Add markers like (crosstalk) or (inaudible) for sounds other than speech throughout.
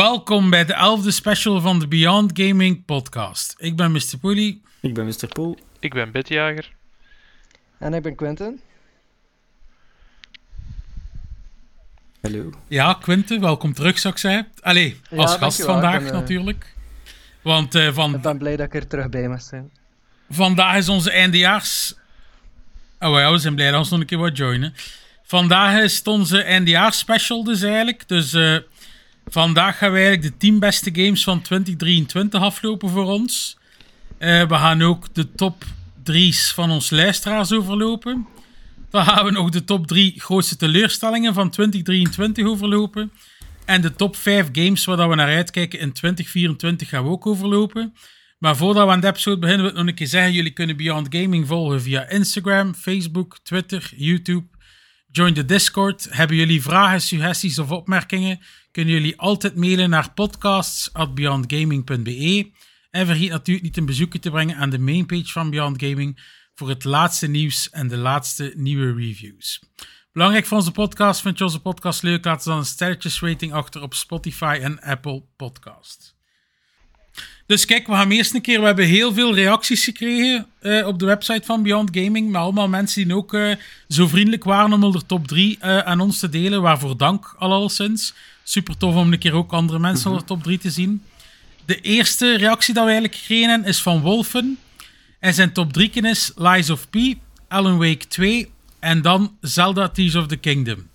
Welkom bij de elfde special van de Beyond Gaming podcast. Ik ben Mr. Poelie. Ik ben Mr. Poel. Ik ben Bitjager. En ik ben Quentin. Hallo. Ja, Quinten, welkom terug, zou ik zeggen. Allee, Ja, als gast vandaag Ik ben, eh, natuurlijk. Want eh, Ik van, ben blij dat ik er terug bij mag zijn. vandaag is onze eindejaars... Oh ja, we zijn blij dat we ons nog een keer wat joinen. Vandaag is het onze eindejaars special dus eigenlijk. Dus eh, vandaag gaan we eigenlijk de 10 beste games van 2023 aflopen voor ons. Eh, we gaan ook de top 3's van ons luisteraars overlopen. Dan gaan we nog de top 3 grootste teleurstellingen van 2023 overlopen. En de top 5 games waar we naar uitkijken in 2024 gaan we ook overlopen. Maar voordat we aan de episode beginnen, wil ik nog een keer zeggen: jullie kunnen Beyond Gaming volgen via Instagram, Facebook, Twitter, YouTube. Join de Discord. Hebben jullie vragen, suggesties of opmerkingen? Kunnen jullie altijd mailen naar podcasts.beyondgaming.be. En vergeet natuurlijk niet een bezoekje te brengen aan de mainpage van Beyond Gaming voor het laatste nieuws en de laatste nieuwe reviews. Belangrijk voor onze podcast, vind je onze podcast leuk? Laat dan een sterretjesrating achter op Spotify en Apple Podcast. Dus kijk, we gaan eerst een keer. We hebben heel veel reacties gekregen eh, op de website van Beyond Gaming. Maar allemaal mensen die ook eh, zo vriendelijk waren om de top 3 eh, aan ons te delen. Waarvoor dank al alleszins. Super tof om een keer ook andere mensen onder de top 3 te zien. De eerste reactie dat we eigenlijk hebben is van Wolfen. En zijn top 3 is Lies of P, Alan Wake 2 en dan Zelda Tears of the Kingdom.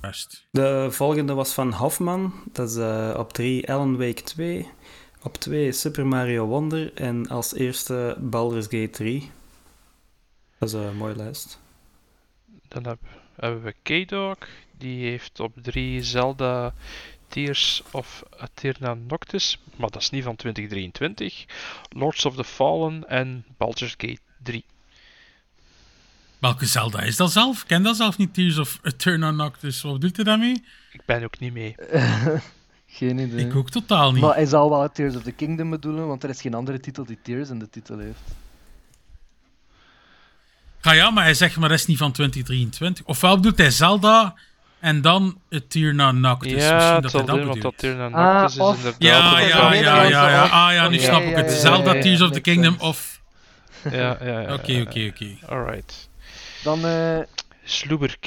Best. De volgende was van Hofman. Dat is eh, op 3 Alan Wake 2. Op 2 Super Mario Wonder. En als eerste Baldur's Gate 3. Dat is een mooie lijst. Dan heb- hebben we K-Dog. Die heeft op 3 Zelda Tears of Aeterna Noctis. Maar dat is niet van 2023. Lords of the Fallen en Baldur's Gate 3. Welke Zelda is dat zelf? Ik ken dat zelf niet, Tears of Eternal Noctis. Wat doet hij daarmee? Ik ben ook niet mee. (laughs) Geen idee. Ik ook totaal niet. Maar hij zal wel Tears of the Kingdom bedoelen, want er is geen andere titel die Tears in de titel heeft. Ja, ja, maar hij zegt maar dat is niet van 2023. Ofwel bedoelt hij Zelda en dan Eternal Noctus. ja, Misschien het dat hij dat bedoelt. Aeterna Ah, Noctis is of- inderdaad... Ja, ja, ja, Zelda. ja, ja, ja. Ah ja, nu Ja, snap ik ja, het. Zelda ja, Tears of the Kingdom sense. of... Ja, ja, ja. Oké, oké, oké. Alright. Dan, eh, Sloeber (laughs)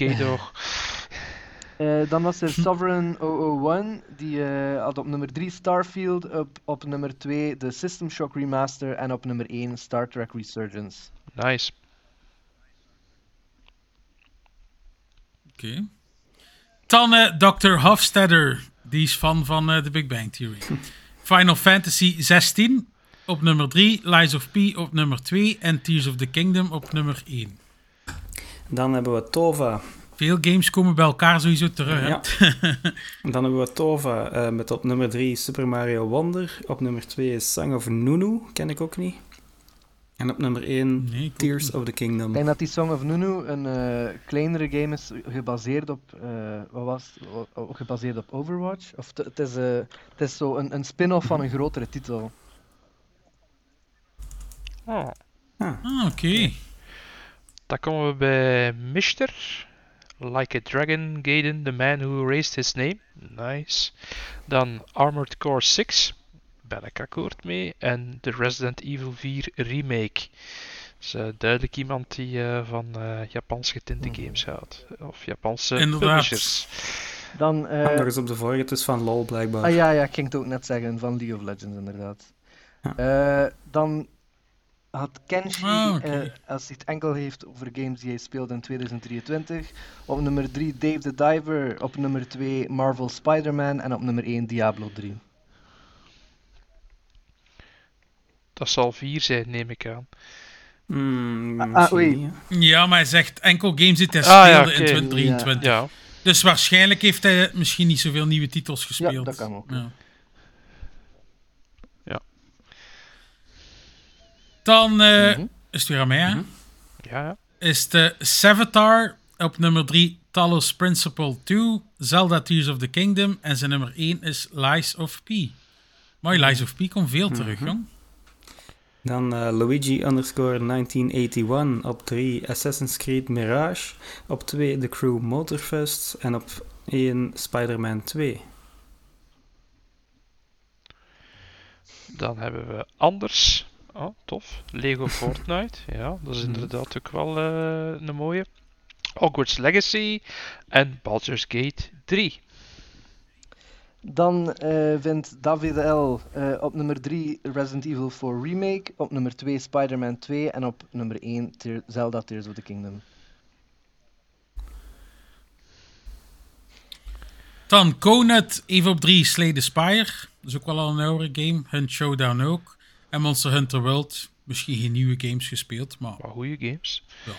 eh, dan was er Sovereign 001, die eh, had op nummer 3 Starfield, op, op nummer 2 de System Shock Remaster en op nummer 1 Star Trek Resurgence. Nice. Oké. Dan eh, Dr. Hofstadter. Die is fan van eh, The Big Bang Theory. (laughs) Final Fantasy 16 op nummer 3. Lies of P op nummer 2. En Tears of the Kingdom op nummer 1. Dan hebben we Tova. Veel games komen bij elkaar sowieso terug. hè? Ja. (laughs) Dan hebben we Tova eh, met op nummer 3 Super Mario Wonder. Op nummer 2 is Song of Nunu. Ken ik ook niet. En op nummer 1 Nee, ik ook Tears of the Kingdom. Ik denk dat die Song of Nunu een eh, kleinere game is, gebaseerd op, eh, wat was het? Gebaseerd op Overwatch. Of het is, eh, het is zo een, een spin-off van een grotere titel. Oh. Ah, oké. Dan komen we bij Mister. Like a Dragon, Gaiden, the man who erased his name. Nice. Dan Armored Core 6. Ben ik akkoord mee. En de Resident Evil 4 Remake. Dus eh, duidelijk iemand die eh, van eh, Japans getinte games houdt. Of Japanse Inderdaad. publishers. Dan, eh, nog eens op de vorige, het is van LOL blijkbaar. ah ja, ja, ik ging het ook net zeggen, van League of Legends inderdaad. Ja. Eh, dan had Kenshi, Ah, eh, als hij het enkel heeft over games die hij speelde in 2023, op nummer 3 Dave the Diver, op nummer 2 Marvel Spider-Man en op nummer 1 Diablo 3. Dat zal 4 zijn, neem ik aan. Ah, oei. hè. Ja, maar hij zegt enkel games die hij Ah, ja, speelde in 2023. Ja, Dus waarschijnlijk heeft hij misschien niet zoveel nieuwe titels gespeeld. dat kan ook. Ja. Ja. Dan eh, Mhm. is het weer aan mij, hè? Mhm. ja, ja. Is de Savatar op nummer 3 Talos Principle 2, Zelda Tears of the Kingdom. En zijn nummer 1 is Lies of P. Mooi, Lies of P komt veel terug, Mhm. jong. Dan eh, Luigi underscore 1981 op 3 Assassin's Creed Mirage. Op 2 The Crew Motorfest. En op 1 Spider-Man 2. Dan hebben we anders. Oh, tof. Lego Fortnite. (laughs) Ja, dat is inderdaad ook wel eh, een mooie. Hogwarts Legacy en Baldur's Gate 3. Dan eh, vindt David L. eh, op nummer 3 Resident Evil 4 Remake, op nummer 2 Spider-Man 2 en op nummer 1 Tear- Zelda Tears of the Kingdom. Dan Conet, even op 3 Slay the Spire. Dat is ook wel al een oude game. Hunt Showdown ook. En Monster Hunter World. Misschien geen nieuwe games gespeeld, maar Maar goede games. wel.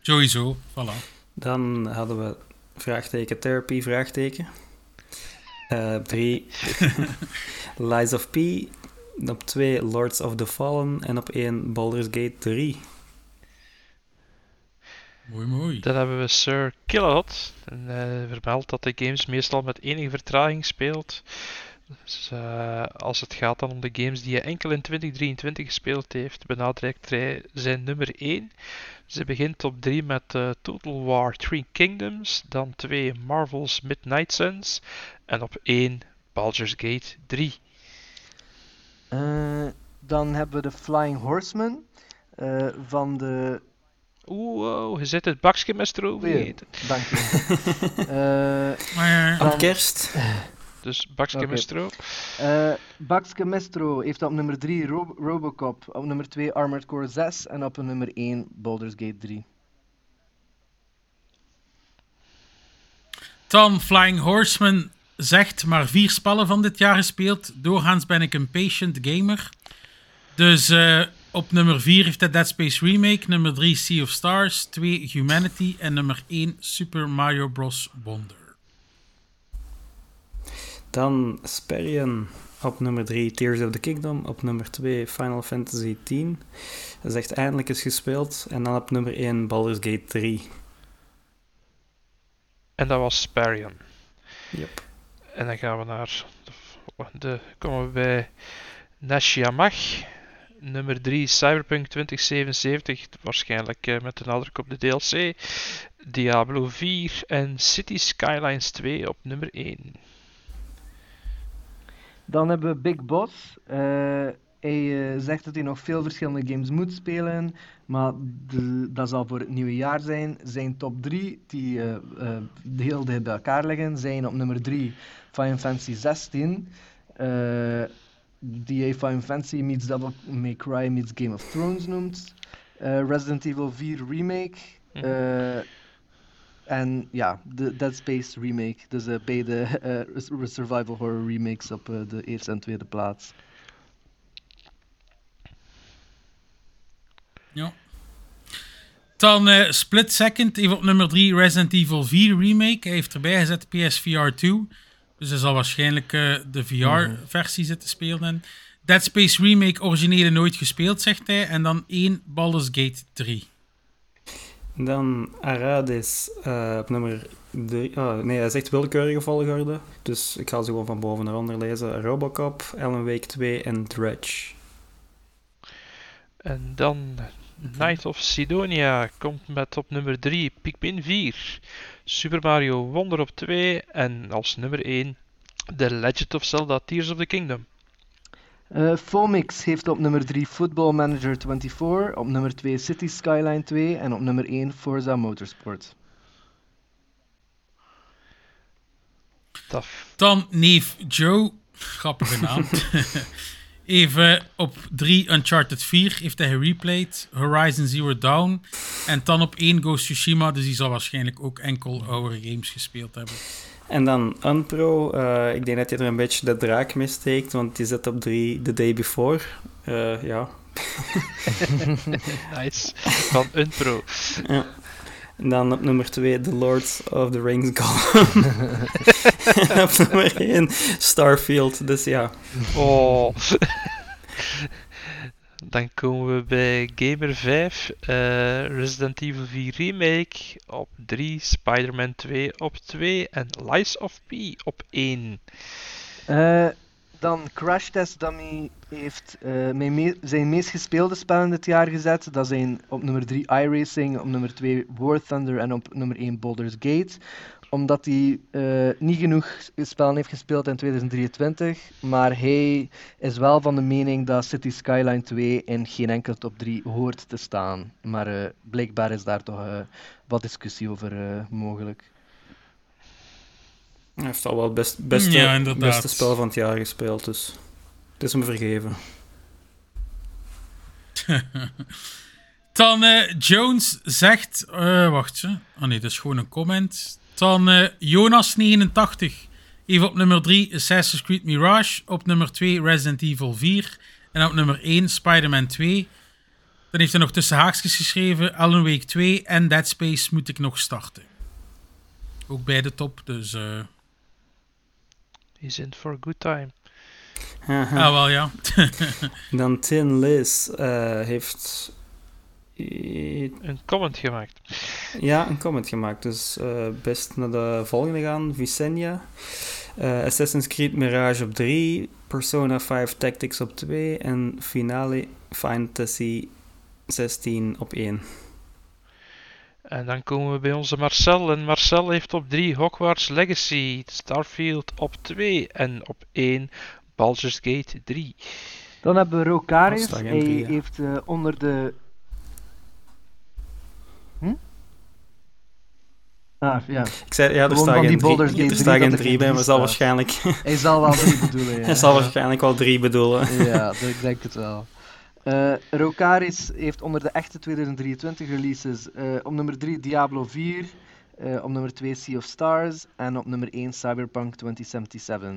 Sowieso, voilà. Dan hadden we vraagteken therapy, vraagteken. Eh, 3 (laughs) Lies of P. Op 2 Lords of the Fallen. En op 1 Baldur's Gate 3. Mooi, mooi. Dan hebben we Sir Killalot. En eh vermeldt dat de games meestal met enige vertraging speelt. Dus, eh, als het gaat dan om de games die hij enkel in 2023 gespeeld heeft, benadrukt hij zijn nummer 1. Ze begint op 3 met eh, Total War Three Kingdoms, dan 2 Marvel's Midnight Suns en op 1 Baldur's Gate 3. Eh, dan hebben we de Flying Horseman eh, van de. Oeh, wow, je zit het bakje met. Dank je. (laughs) Eh, Op Dan- kerst. (laughs) Dus stro. eh Baxke Mestro heeft op nummer 3 Ro- Robocop, op nummer 2 Armored Core 6 en op nummer 1 Baldur's Gate 3. Dan Flying Horseman zegt maar vier spellen van dit jaar gespeeld. Doorgaans ben ik een patient gamer. Dus eh, op nummer 4 heeft hij Dead Space Remake. Nummer 3 Sea of Stars. 2 Humanity. En nummer 1 Super Mario Bros. Wonder. Dan Sperian op nummer 3 Tears of the Kingdom. Op nummer 2 Final Fantasy X. Dat is echt eindelijk eens gespeeld. En dan op nummer 1 Baldur's Gate 3. En dat was Sparion. Yep. En dan gaan we naar de, de komen we bij Nashiamach. Nummer 3 Cyberpunk 2077, waarschijnlijk eh, met de nadruk op de DLC. Diablo 4 en City Skylines 2 op nummer 1. Dan hebben we Big Boss. Eh, hij eh, zegt dat hij nog veel verschillende games moet spelen, maar de- dat zal voor het nieuwe jaar zijn. Zijn top 3, die eh, heel dicht bij elkaar liggen, zijn op nummer 3 Final Fantasy 16. eh, die hij Final Fantasy meets Devil May Cry meets Game of Thrones noemt. Resident Evil 4 Remake. Mhm. En ja, de Dead Space remake. Dus eh, beide eh, res- survival horror remakes op eh, de eerste en tweede plaats. Ja. Dan eh, Split Second, even op nummer 3 Resident Evil 4 Remake. Hij heeft erbij gezet PSVR 2. Dus hij zal waarschijnlijk eh, de VR-versie zitten spelen. En Dead Space Remake originele nooit gespeeld, zegt hij. En dan 1 Baldur's Gate 3. Dan Arades eh, op nummer 3. Oh, nee, hij zegt willekeurige volgorde. Dus ik ga ze gewoon van boven naar onder lezen. Robocop, Alan Wake 2 en Dredge. En dan Night of Sidonia komt met op nummer 3 Pikmin 4. Super Mario Wonder op 2 en als nummer 1 The Legend of Zelda Tears of the Kingdom. Eh Fomix heeft op nummer 3 Football Manager 24, op nummer 2 City Skyline 2 en op nummer 1 Forza Motorsport. Taf. Dan neef Joe. Grappige naam. (laughs) Even op 3 Uncharted 4 heeft hij gereplayed. Horizon Zero Dawn. En dan op 1 Ghost Tsushima. Dus die zal waarschijnlijk ook enkel oudere games gespeeld hebben. En dan Unpro. eh, ik denk dat je er een beetje de draak mee steekt, want die zit op 3 The Day Before. Eh, ja, (laughs) Nice. Van een pro. Ja. En dan op nummer 2 The Lord of the Rings Gollum. en (laughs) (laughs) op nummer 1 Starfield. Dus ja, Oh. Dan komen we bij Gamer 5, eh, Resident Evil 4 Remake op 3, Spider-Man 2 op 2 en Lies of P op 1. Eh, dan Crash Test Dummy heeft me- zijn meest gespeelde spellen dit jaar gezet. Dat zijn op nummer 3 iRacing, op nummer 2 War Thunder en op nummer 1 Baldur's Gate. Omdat hij eh, niet genoeg spellen heeft gespeeld in 2023. Maar hij is wel van de mening dat City Skyline 2 in geen enkel top 3 hoort te staan. Maar eh, blijkbaar is daar toch eh, wat discussie over eh, mogelijk. hij heeft al wel het best, beste, Ja, inderdaad. beste spel van het jaar gespeeld. Dus het is hem vergeven. (laughs) Dan Jones zegt... eh, wacht ze. Oh nee, dat is gewoon een comment. Dan eh, Jonas89 heeft op nummer 3 Assassin's Creed Mirage. Op nummer 2 Resident Evil 4. En op nummer 1 Spider-Man 2. Dan heeft hij nog tussen haakjes geschreven... Alan Wake 2 en Dead Space moet ik nog starten. Ook bij de top, dus... eh He's in for a good time. Ah, wel ja. Dan Tin Liz eh, heeft... eh, Een comment gemaakt. Ja, een comment gemaakt. Dus eh, best naar de volgende gaan. Visenya. Eh, Assassin's Creed Mirage op 3. Persona 5 Tactics op 2. En Finale Fantasy 16 op 1. En dan komen we bij onze Marcel. En Marcel heeft op 3 Hogwarts Legacy, Starfield op 2 en op 1 Baldur's Gate 3. Dan hebben we geen Hij heeft eh, onder de. Ah, ja. Ik zei, ja, er van geen die 3 Gate er 3 staat geen dat er 3 bij, maar drie zal waarschijnlijk, Hij zal wel drie bedoelen. (laughs) Ja. hij zal waarschijnlijk wel 3 bedoelen. (laughs) Ja, dat- ik denk het wel. Eh Rokaris heeft onder de echte 2023 releases eh, op nummer 3 Diablo 4, eh, op nummer 2 Sea of Stars en op nummer 1 Cyberpunk 2077.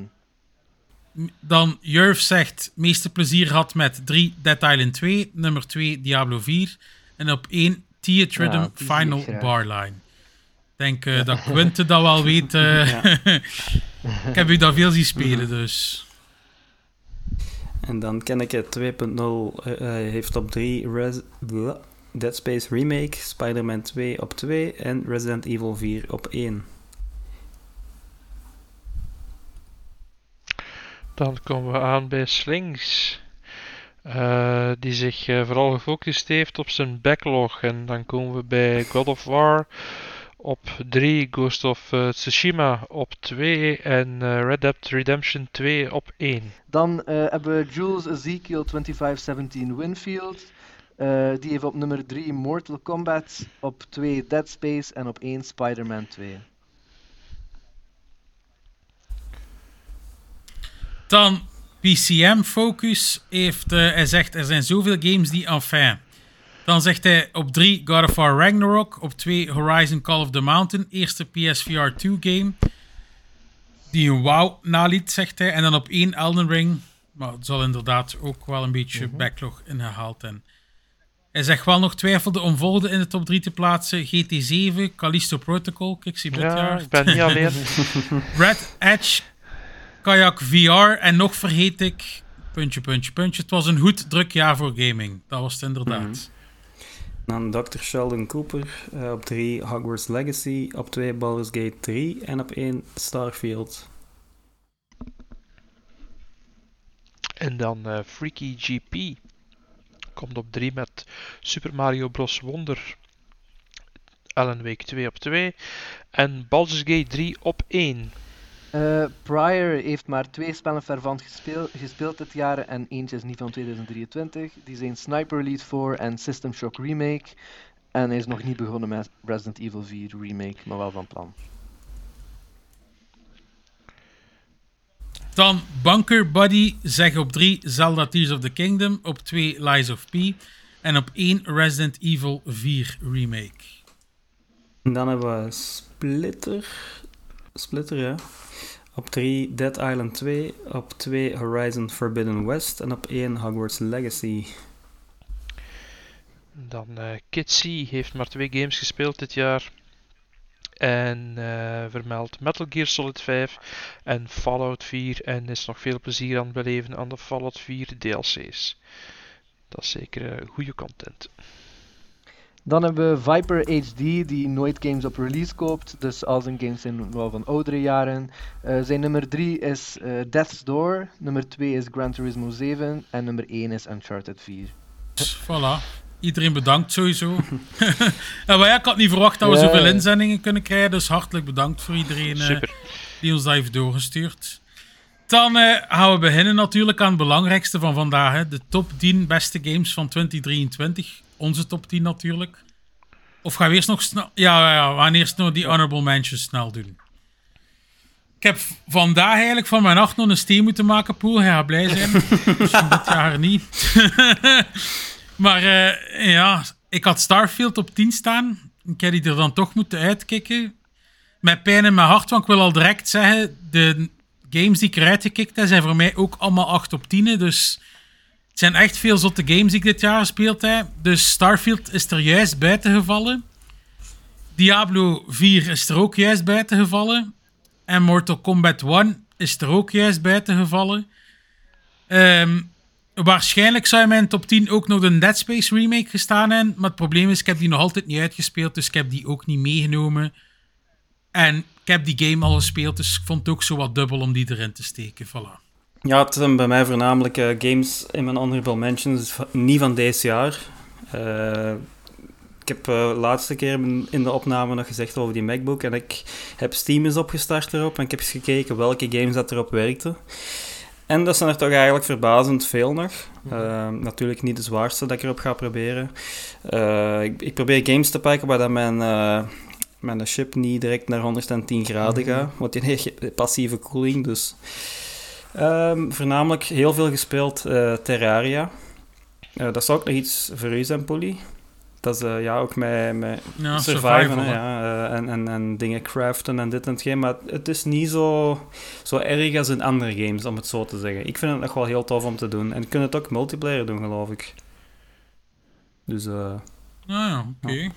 Dan Jurf zegt, meeste plezier had met 3 Dead Island 2, nummer 2 Diablo 4 en op 1 Theatre Rhythm Ja, die Final. Barline. Ik denk eh, dat Quinte dat wel weet. eh. Ja. (laughs) ik heb u dat veel zien spelen, dus... En dan ken ik het 2.0 eh, eh, heeft op 3 Res- Dead Space Remake, Spider-Man 2 op 2 en Resident Evil 4 op 1. Dan komen we aan bij Slings. eh, die zich vooral gefocust heeft op zijn backlog. En dan komen we bij God of War op 3, Ghost of eh, Tsushima op 2 en eh, Red Dead Redemption 2 op 1. Dan eh, hebben we Jules Ezekiel 2517 Winfield. Eh, die heeft op nummer 3 Mortal Kombat, op 2 Dead Space en op 1 Spider-Man 2. Dan PCM Focus heeft, eh, hij zegt er zijn zoveel games die enfin. Dan zegt hij op 3 God of War Ragnarok, op 2 Horizon Call of the Mountain, eerste PSVR 2 game. Die een wow naliet, zegt hij. En dan op 1 Elden Ring, maar het zal inderdaad ook wel een beetje backlog ingehaald en hij zegt wel nog twijfelde om volgende in de top 3 te plaatsen. GT7, Callisto Protocol, dit Ja, jaar. ik ben niet alleen. (laughs) (laughs) Red Edge, Kayak VR en nog vergeet ik, puntje, puntje, puntje. Het was een goed druk jaar voor gaming. Dat was het inderdaad. Dan Dr. Sheldon Cooper eh, op 3 Hogwarts Legacy, op 2 Baldur's Gate 3 en op 1 Starfield. En dan eh, Freaky GP komt op 3 met Super Mario Bros. Wonder. Alan Wake 2 op 2. En Baldur's Gate 3 op 1. Eh Pryor heeft maar twee spellen Fervant gespeel, gespeeld dit jaar en eentje is niet van 2023. Die zijn Sniper Elite 4 en System Shock Remake. En hij is nog niet begonnen met Resident Evil 4 Remake, maar wel van plan. Dan Bunker Buddy zegt op 3 Zelda Tears of the Kingdom, op 2 Lies of P en op 1 Resident Evil 4 Remake. En dan hebben we Splitter. Splitter, ja. Op 3 Dead Island 2, op 2 Horizon Forbidden West en op 1 Hogwarts Legacy. Dan eh Kitsy heeft maar twee games gespeeld dit jaar. En eh vermeldt Metal Gear Solid 5 en Fallout 4. En is nog veel plezier aan het beleven aan de Fallout 4 DLC's. Dat is zeker eh, goede content. Dan hebben we Viper HD, die nooit games op release koopt. Dus al zijn games zijn wel van oudere jaren. Eh, zijn nummer 3 is eh, Death's Door. Nummer 2 is Gran Turismo 7. En nummer 1 is Uncharted 4. Voilà. Iedereen bedankt sowieso. (laughs) en ja, ik had niet verwacht dat we zoveel inzendingen kunnen krijgen. Dus hartelijk bedankt voor iedereen eh, die ons dat heeft doorgestuurd. Dan eh, gaan we beginnen natuurlijk aan het belangrijkste van vandaag. Hè. De top 10 beste games van 2023. Onze top 10 natuurlijk. Of gaan we eerst nog snel... Ja, ja, we gaan eerst nog die honorable mentions snel doen. Ik heb vandaag eigenlijk van mijn acht nog een steen moeten maken, Poel. Hij gaat blij zijn. (laughs) Misschien dit jaar niet. (laughs) maar eh, ja, ik had Starfield op 10 staan. Ik heb die er dan toch moeten uitkicken. Met pijn in mijn hart, want ik wil al direct zeggen... De games die ik eruit gekikt heb, zijn voor mij ook allemaal 8 op 10. Dus het zijn echt veel zotte games die ik dit jaar gespeeld heb. Dus Starfield is er juist buiten gevallen. Diablo 4 is er ook juist buiten gevallen. En Mortal Kombat 1 is er ook juist buiten gevallen. Ehm, waarschijnlijk zou in mijn top 10 ook nog de Dead Space remake gestaan hebben. Maar het probleem is, ik heb die nog altijd niet uitgespeeld. Dus ik heb die ook niet meegenomen. En ik heb die game al gespeeld, dus ik vond het ook zo wat dubbel om die erin te steken. Voilà. Ja, het zijn bij mij voornamelijk eh, games in mijn honorable mentions, niet van deze jaar. Eh, ik heb de laatste keer in- de opname nog gezegd over die MacBook en ik heb Steam eens opgestart erop en ik heb eens gekeken welke games dat erop werkten. En dat zijn er toch eigenlijk verbazend veel nog. Eh, natuurlijk niet de zwaarste dat ik erop ga proberen. Eh, ik, ik probeer games te pakken waar dat mijn, eh, mijn chip niet direct naar 110 graden gaat, want die heeft passieve koeling, dus... Ehm, voornamelijk heel veel gespeeld eh, Terraria. Eh, dat zou ook nog iets voor u zijn, Polly. Dat is ja, ook met, met Ja, surviven survival, hè, hè. ja, eh, en, en, en dingen craften en dit en hetgeen. Maar het is niet zo, zo erg als in andere games, om het zo te zeggen. Ik vind het nog wel heel tof om te doen. En je kunt het ook multiplayer doen, geloof ik. Dus... eh, Ah, ja, oké.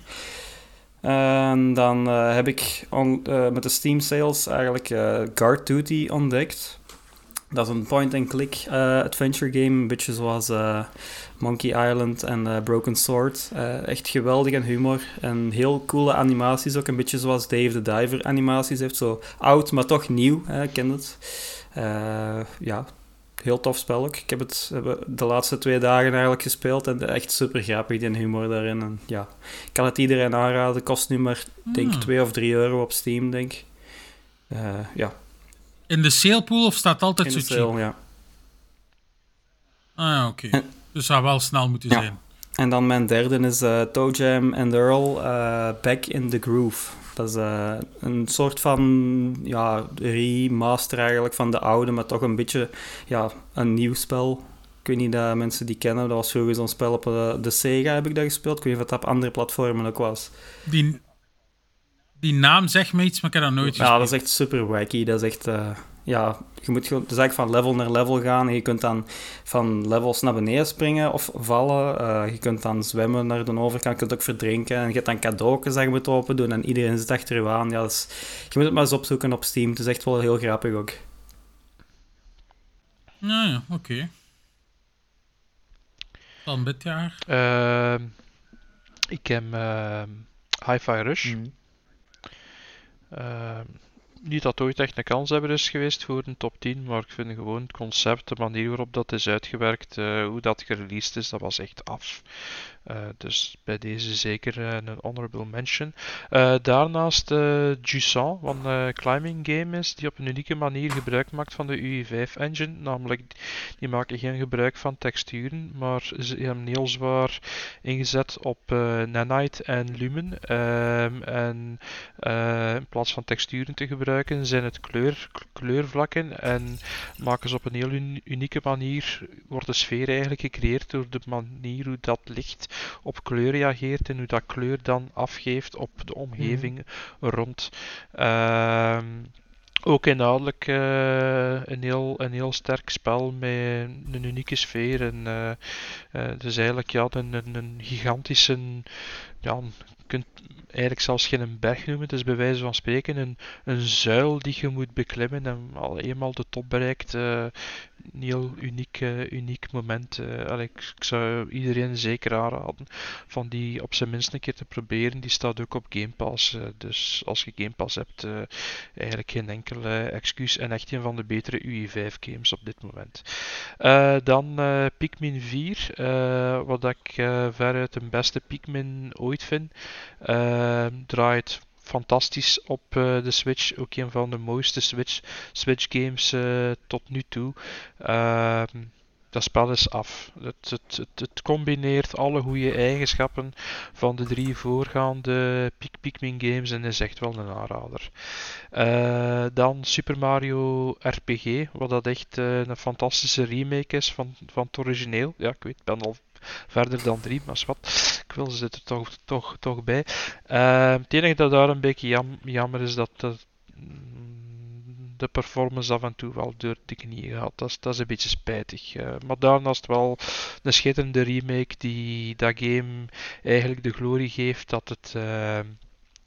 en dan heb ik on- met de Steam sales eigenlijk Guard Duty ontdekt. Dat is een point-and-click eh, adventure game, een beetje zoals eh, Monkey Island en eh, Broken Sword. Echt geweldig en humor en heel coole animaties ook, een beetje zoals Dave the Diver animaties heeft. Zo oud, maar toch nieuw, hè, ik ken het. Ja, heel tof spel ook. Ik heb het de laatste twee dagen eigenlijk gespeeld en echt super grappig, die humor daarin. En ja, ik kan het iedereen aanraden. Kost nu maar, denk Ah. 2 of 3 euro op Steam, denk ik. Ja, In de salepool of staat altijd in de sale, ja. Ah ja, oké. Dus dat wel snel moeten Ja. zijn. En dan mijn derde is eh Toe Jam and Earl eh, Back in the Groove. Dat is eh, een soort van ja, remaster eigenlijk van de oude, maar toch een beetje ja, een nieuw spel. Ik weet niet dat mensen die kennen. Dat was vroeger zo'n spel op eh, de Sega heb ik dat gespeeld. Ik weet niet of dat op andere platformen ook was. Die, die naam zegt me iets, maar ik heb dat nooit Ja, dat is echt super wacky. Dat is echt... eh, ja, je moet gewoon... Het is eigenlijk van level naar level gaan. En je kunt dan van levels naar beneden springen of vallen. Eh, je kunt dan zwemmen naar de overkant. Je kunt ook verdrinken. En je hebt dan cadeautjes dat je moet open doen. En iedereen zit achter je aan. Ja, dat is, je moet het maar eens opzoeken op Steam. Het is echt wel heel grappig ook. Ja, ja, oké. Dan dit jaar. Ehm, ik heb ehm Hi-Fi Rush. Mhm. Ehm, niet dat ooit echt een kanshebber is geweest voor een top 10, maar ik vind gewoon het concept, de manier waarop dat is uitgewerkt, eh, hoe dat gereleased is, dat was echt af. Eh, dus bij deze zeker eh, een honorable mention. Eh, daarnaast eh Jusant, eh, climbing game is, die op een unieke manier gebruik maakt van de UE5 engine. Namelijk, die maken geen gebruik van texturen, maar ze hebben heel zwaar ingezet op nanite en lumen. Ehm, en in plaats van texturen te gebruiken, zijn het kleur, kleurvlakken. En maken ze op een heel uni- unieke manier, wordt de sfeer eigenlijk gecreëerd door de manier hoe dat licht op kleur reageert en hoe dat kleur dan afgeeft op de omgeving rond. Ehm, Ook inhoudelijk eh, een, heel, een heel sterk spel met een unieke sfeer. En, eh, dus eigenlijk ja, een, een, een gigantische. Ja, je kunt eigenlijk zelfs geen berg noemen. Het is bij wijze van spreken een, een zuil die je moet beklimmen. En al eenmaal de top bereikt, een heel uniek, uniek moment. Allee, ik, ik zou iedereen zeker aanraden van die op zijn minst een keer te proberen. Die staat ook op Game Pass. dus als je Game Pass hebt, eigenlijk geen enkel excuus. En echt een van de betere UI5 games op dit moment. Eh, dan uh, Pikmin 4, uh, wat ik veruit de beste Pikmin ooit vind. Draait fantastisch op de Switch. Ook een van de mooiste Switch, Switch games tot nu toe. Ehm, dat spel is af. Het, het, het, combineert alle goede eigenschappen van de drie voorgaande Pikmin games en is echt wel een aanrader. Uh, dan Super Mario RPG, wat dat echt een fantastische remake is van, van het origineel. Ja, ik weet, ben al verder dan drie, maar wat. Ik wil ze er toch, toch, toch bij. Uh, het enige dat daar een beetje jam, jammer is dat, dat de performance af en toe wel door de knieën gehad. Dat is, dat is een beetje spijtig. Uh, maar daarnaast wel een schitterende remake die dat game eigenlijk de glorie geeft dat het uh,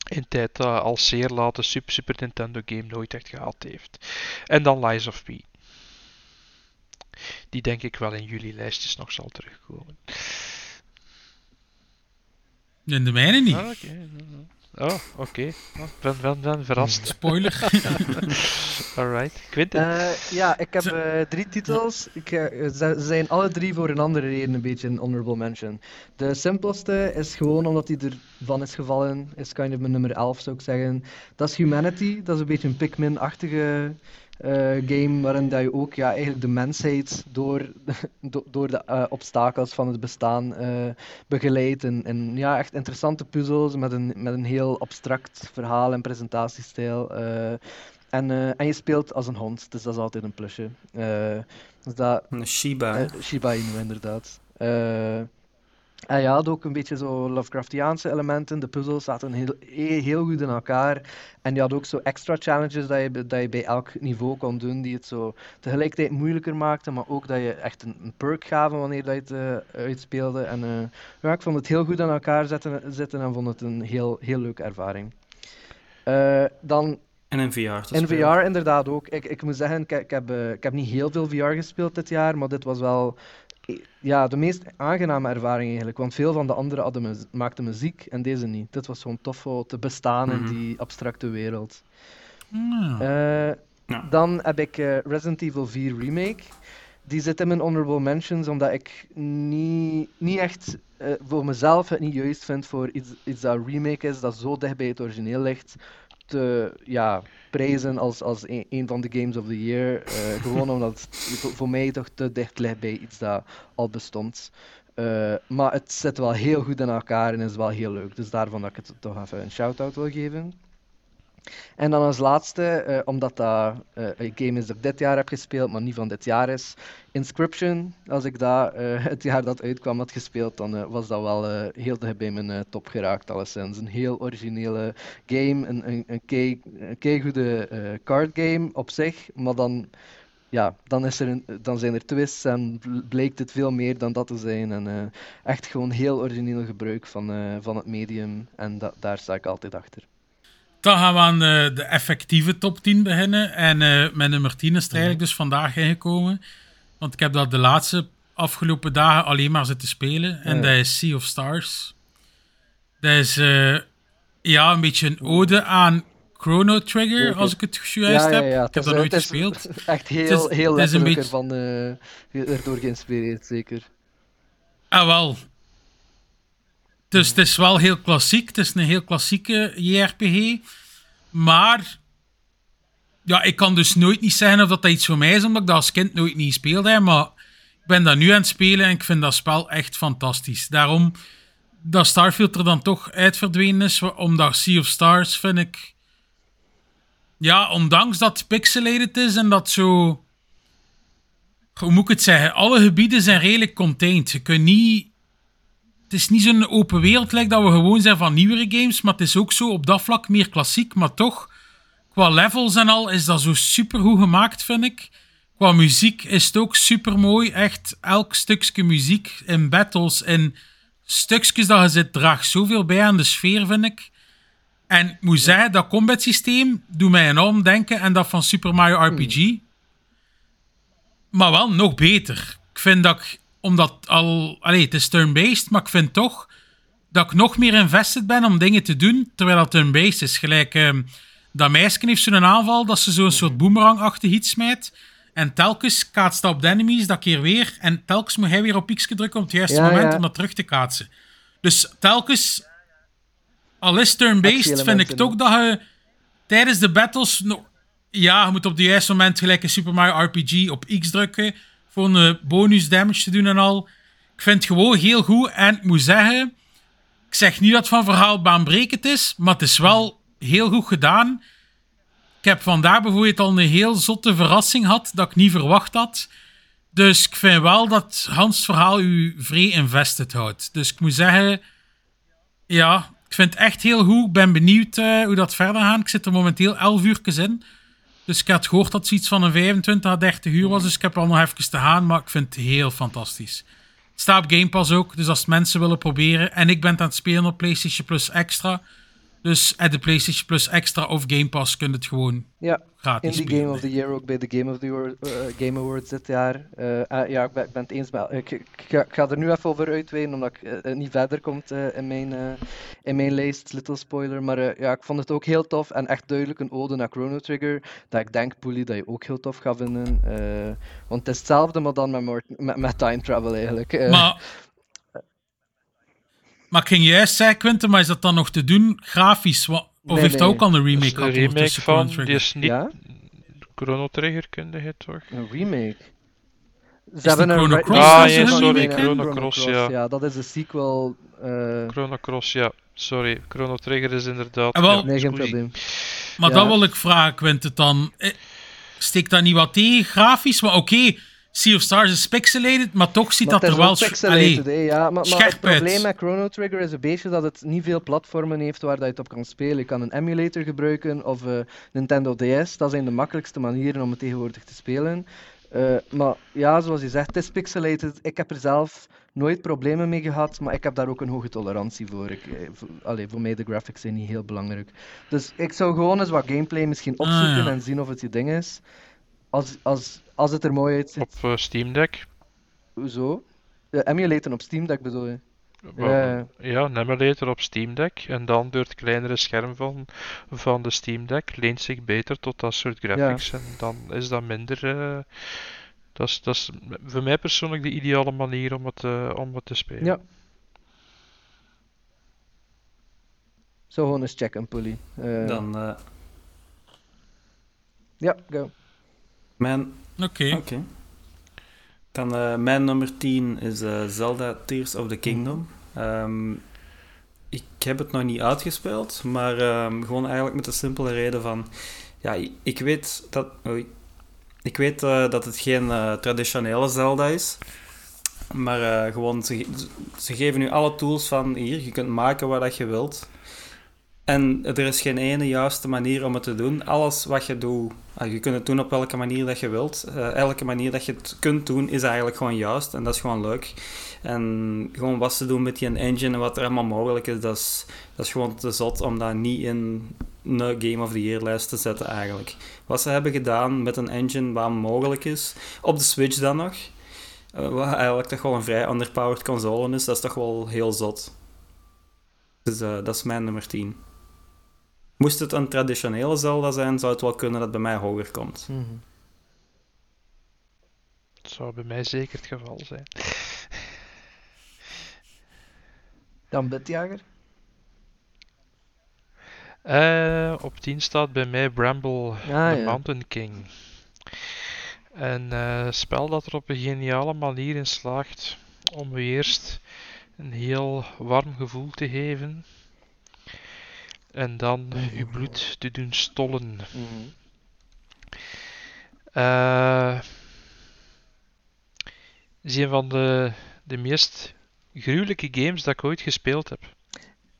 in tijd uh, al zeer late Super, Super Nintendo game nooit echt gehad heeft. En dan Lies of P. Die denk ik wel in jullie lijstjes nog zal terugkomen. In de mijne niet. Ah, okay. Oh, oké. Okay. Oh, ben, ben, ben verrast. (laughs) Spoiler. (laughs) Alright. Quinten? Uh, ja, ik heb uh, drie titels. Ik, uh, ze zijn alle drie voor een andere reden een beetje een honorable mention. De simpelste is gewoon omdat hij ervan is gevallen. Is kind of mijn nummer 11 zou ik zeggen. Dat is Humanity. Dat is een beetje een Pikmin-achtige game waarin dat je ook ja, eigenlijk de mensheid door, (laughs) door de uh, obstakels van het bestaan uh, begeleidt. En, en, ja, echt interessante puzzels met een, met een heel abstract verhaal en presentatiestijl. en, en je speelt als een hond, dus dat is altijd een plusje. dus dat, een Shiba. Shiba Inu, inderdaad. En ja, had ook een beetje zo Lovecraftiaanse elementen. De puzzels zaten heel, heel goed in elkaar. En je had ook zo extra challenges dat je, dat je bij elk niveau kon doen, die het zo tegelijkertijd moeilijker maakten, maar ook dat je echt een, een perk gaven wanneer dat je het uh, uitspeelde. En uh, ja, ik vond het heel goed aan elkaar zetten, zitten en vond het een heel, heel leuke ervaring. Uh, dan en in VR In VR inderdaad ook. Ik, ik moet zeggen, ik, ik heb, ik heb niet heel veel VR gespeeld dit jaar, maar dit was wel ja, de meest aangename ervaring eigenlijk. Want veel van de anderen hadden maakten muziek en deze niet. Dit was gewoon tof om te bestaan in mhm. die abstracte wereld. Uh, Dan heb ik uh, Resident Evil 4 Remake. Die zit in mijn honorable mentions, omdat ik niet, niet echt uh, voor mezelf het niet juist vind voor iets, iets dat remake is, dat zo dicht bij het origineel ligt, te ja, prijzen als, als een, een, van de Games of the Year. (laughs) Uh, gewoon omdat het voor mij toch te dicht ligt bij iets dat al bestond. Uh, maar het zit wel heel goed in elkaar en is wel heel leuk. Dus daarvan dat ik het toch even een shout-out wil geven. En dan als laatste, uh, omdat dat uh, een game is dat ik dit jaar heb gespeeld, maar niet van dit jaar is, Inscription. Als ik dat uh, het jaar dat uitkwam had gespeeld, dan was dat wel heel dicht bij mijn top geraakt, alleszins. Een heel originele game, een, een, een, goede card game op zich, maar dan ja, dan, is er een, dan zijn er twists en blijkt het veel meer dan dat te zijn. En echt gewoon heel origineel gebruik van, van het medium. En da daar sta ik altijd achter. Dan gaan we aan de, de effectieve top 10 beginnen. En uh, met nummer 10 is er eigenlijk dus vandaag ingekomen. Want ik heb dat de laatste afgelopen dagen alleen maar zitten spelen. En dat is Sea of Stars. Dat is uh, ja, een beetje een ode aan Chrono Trigger, als ik het juist ja, heb. Ja, ja. Ik heb dat nooit gespeeld. (laughs) Echt heel, heel letterlijk beetje... ervan, uh, erdoor geïnspireerd, zeker. Ah, wel. Dus het is wel heel klassiek. Het is een heel klassieke JRPG. Maar ja, ik kan dus nooit niet zeggen of dat, iets voor mij is, omdat ik dat als kind nooit niet speelde. Maar ik ben dat nu aan het spelen en ik vind dat spel echt fantastisch. Daarom dat Starfield er dan toch uit verdwenen is, omdat Sea of Stars vind ik... Ja, ondanks dat het pixelated is en dat zo... Hoe moet ik het zeggen? Alle gebieden zijn redelijk contained. Je kunt niet is niet zo'n open wereld lijkt dat we gewoon zijn van nieuwere games, maar het is ook zo op dat vlak meer klassiek, maar toch qua levels en al is dat zo super goed gemaakt, vind ik. Qua muziek is het ook super mooi. Echt elk stukje muziek in battles en stukjes dat je zit draagt zoveel bij aan de sfeer, vind ik. En ik moet zeggen, dat combat systeem doet mij enorm denken aan dat van Super Mario RPG. Maar wel nog beter. Ik vind dat ik, omdat al, allee, het is turn-based, maar ik vind toch dat ik nog meer invested ben om dingen te doen, terwijl dat turn-based is. Gelijk, ehm, dat meisje heeft zo'n aanval dat ze zo'n soort boomerang-achtig iets smijt. En telkens kaatst dat op de enemies, dat keer weer. En telkens moet hij weer op X drukken op het juiste Ja, moment ja. om dat terug te kaatsen. Dus telkens, al is turn-based, vind ik toch dat je tijdens de battles... ja, je moet op het juiste moment gelijk in Super Mario RPG op X drukken voor een bonus damage te doen en al. Ik vind het gewoon heel goed. En ik moet zeggen, ik zeg niet dat het van verhaal baanbrekend is, maar het is wel heel goed gedaan. Ik heb vandaag bijvoorbeeld al een heel zotte verrassing gehad dat ik niet verwacht had. Dus ik vind wel dat Hans verhaal u vrij invested houdt. Dus ik moet zeggen, ja, ik vind het echt heel goed. Ik ben benieuwd eh, hoe dat verder gaat. Ik zit er momenteel 11 uur in. Dus ik had gehoord dat het iets van een 25 à 30 uur was. Dus ik heb al nog even te gaan. Maar ik vind het heel fantastisch. Het staat op Game Pass ook. Dus als mensen willen proberen. En ik ben aan het spelen op PlayStation Plus Extra. Dus at de PlayStation Plus Extra of Game Pass kun je het gewoon Ja, gratis Indie spelen. Game of the Year ook bij de Game of the Year, eh, Game Awards dit jaar. Eh, ah, ja, ik ben, ik ben het eens met... Ik, ik, ga, ik ga er nu even over uitweiden, omdat ik eh, niet verder komt eh, in, mijn, eh, in mijn lijst. Little spoiler. Maar eh, ja, ik vond het ook heel tof en echt duidelijk een ode naar Chrono Trigger. Dat ik denk, Poelie, dat je ook heel tof gaat vinden. Eh, want het is hetzelfde, maar dan met, met, met time travel eigenlijk. Eh, Maar, maar ik ging juist zeggen, Quinten, maar is dat dan nog te doen grafisch? Of Nee, heeft hij nee. ook al een Dus remake gehad remake ondertussen, Chrono van, die Trigger? is niet... Ja? Chrono Trigger kunde je toch? Een remake. Ze de Chrono re- Cross Ah, ja, een sorry, remake hebben? Chrono Cross, ja. Ja, dat is de sequel. eh, Chrono Cross, ja. Sorry, Chrono Trigger is inderdaad... Ah, wel- ja, nee, geen probleem. Maar Ja. dat wil ik vragen, Quinten, dan. Eh, Steekt dat niet wat tegen, grafisch? Maar oké, Sea of Stars is pixelated, maar toch ziet Maar dat het er wel... pixelated, Allee, hè, ja. Maar, maar het scherp uit. probleem met Chrono Trigger is een beetje dat het niet veel platformen heeft waar dat je het op kan spelen. Je kan een emulator gebruiken of eh, Nintendo DS. Dat zijn de makkelijkste manieren om het tegenwoordig te spelen. Eh, maar ja, zoals je zegt, het is pixelated. Ik heb er zelf nooit problemen mee gehad, maar ik heb daar ook een hoge tolerantie voor. Ik, eh, voor, allee, voor mij de graphics zijn niet heel belangrijk. Dus ik zou gewoon eens wat gameplay misschien opzoeken Ah, ja. en zien of het je ding is. Als, als, als het er mooi uitziet. Op eh, Steam Deck. Hoezo? De emulator op Steam Deck bedoel je? Ja. Ja, een emulator op Steam Deck. En dan door het kleinere scherm van, van de Steam Deck leent zich beter tot dat soort graphics. En dan is dat minder. eh, dat, is, dat is voor mij persoonlijk de ideale manier om het, eh, om het te spelen. Ja. Zo gewoon eens checken, Pully. Eh, Dan eh, Ja, go. Mijn Oké. Dan eh, mijn nummer 10 is eh, Zelda Tears of the Kingdom. Ehm, ik heb het nog niet uitgespeeld, maar ehm, gewoon eigenlijk met de simpele reden van... Ja, ik, weet dat... Oei. Ik weet eh, dat het geen eh, traditionele Zelda is. Maar eh, gewoon, ze, ze geven nu alle tools van hier, je kunt maken wat dat je wilt. En er is geen ene juiste manier om het te doen. Alles wat je doet, ah, je kunt het doen op welke manier dat je wilt. Eh, elke manier dat je het kunt doen, is eigenlijk gewoon juist. En dat is gewoon leuk. En gewoon wat ze doen met die engine en wat er allemaal mogelijk is, dat is, dat is gewoon te zot om dat niet in een Game of the Year lijst te zetten eigenlijk. Wat ze hebben gedaan met een engine wat mogelijk is, op de Switch dan nog, eh, wat eigenlijk toch wel een vrij underpowered console is, dat is toch wel heel zot. Dus eh, dat is mijn nummer 10. Moest het een traditionele Zelda zijn, zou het wel kunnen dat het bij mij hoger komt. Mhm. Dat zou bij mij zeker het geval zijn. Dan Bitjager. Eh, op 10 staat bij mij Bramble Ah, the ja. Mountain King. Een eh, spel dat er op een geniale manier in slaagt om u eerst een heel warm gevoel te geven. En dan uw bloed te doen stollen. Mhm. Eh, is een van de, de meest gruwelijke games dat ik ooit gespeeld heb.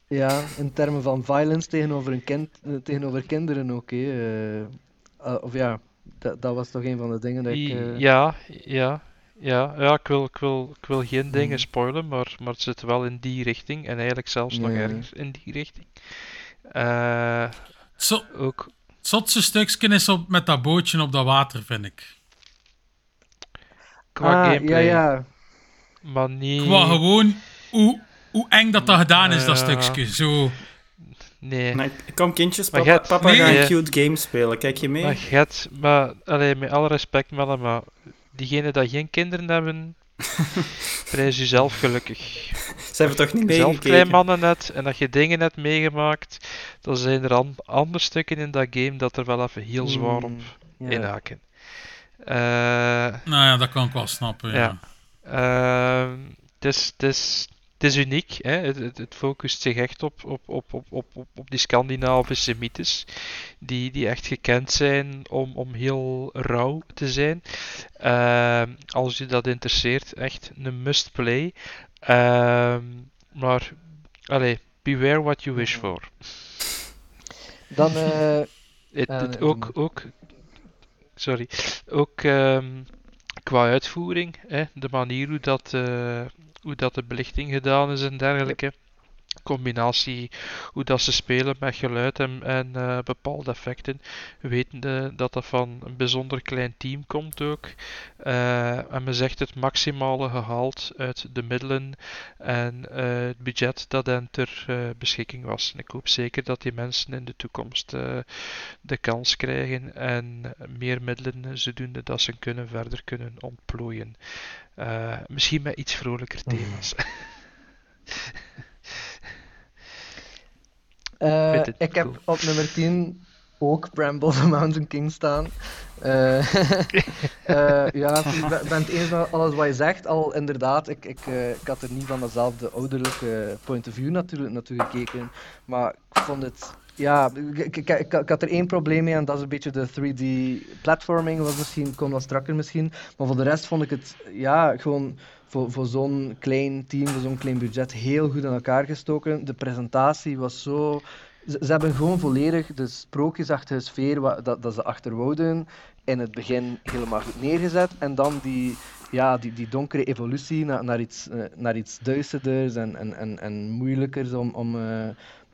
Ja, in termen van violence tegenover, een kind, eh, tegenover kinderen ook. hè. Eh, of ja, dat, dat was toch een van de dingen dat ik... Ja, ja, ja, ja ik, wil, ik, wil, ik wil geen dingen Mhm. spoilen, maar, maar het zit wel in die richting en eigenlijk zelfs nog ergens in die richting. Eh, Zo, ook, het zotste stukje is op, met dat bootje op dat water, vind ik. qua ah, gameplay, ja, ja. maar niet... Qua gewoon hoe, hoe eng dat dat gedaan is, dat Ja. stukje. Zo. Nee. Nee, kom kindjes, Maar papa, Gert- papa Nee. gaat Nee. een cute game spelen. Kijk je mee? Maar Gert, maar allee, met alle respect, Melle, maar diegenen die geen kinderen hebben, prijs jezelf gelukkig. Ze hebben toch niet Zelf klein meegekeken? mannen net en dat je dingen hebt meegemaakt, dan zijn er an- andere stukken in dat game dat er wel even heel zwaar op Mm, ja. inhaken. Eh, Nou ja, dat kan ik wel snappen. Ja. Ja. Ehm, Het is, het is, uniek. Hè? Het, het, het focust zich echt op, op, op, op, op, op, op die Scandinavische mythes, die, die echt gekend zijn om, om heel rauw te zijn. Ehm, als je dat interesseert, echt een must-play. Ehm, maar, allee, beware what you wish for. Dan, eh, (laughs) Het, doe ook, ook, sorry, ook ehm, qua uitvoering, hè, de manier hoe dat, eh, hoe dat de belichting gedaan is en dergelijke. Combinatie hoe dat ze spelen met geluid en, en eh, bepaalde effecten, wetende dat dat van een bijzonder klein team komt ook. Eh, en men zegt het maximale gehaald uit de middelen en eh, het budget dat hen ter beschikking was. En ik hoop zeker dat die mensen in de toekomst de kans krijgen en meer middelen zodoende dat ze kunnen verder kunnen ontplooien. Misschien met iets vrolijker thema's. eh, (laughs) het ik heb cool. op nummer 10 ook Bramble the Mountain King staan. Eh, (laughs) eh, ja, (laughs) ik ben ben het eens met alles wat je zegt. Al inderdaad, ik, ik, eh, ik had er niet van dezelfde ouderlijke point of view natuurlijk naartoe gekeken. Maar ik vond het. Ja, ik, ik, ik, ik had er één probleem mee en dat is een beetje de 3D platforming. Was misschien, kon wat strakker misschien. Maar voor de rest vond ik het ja, gewoon voor, voor zo'n klein team, voor zo'n klein budget, heel goed in elkaar gestoken. De presentatie was zo. Ze, hebben gewoon volledig de sprookjesachtige sfeer wa- dat, dat ze achterwouden in het begin helemaal goed neergezet. En dan die, ja, die, die donkere evolutie naar, naar, iets, eh, naar iets duisterders en, en, en, en moeilijkers om, om, eh,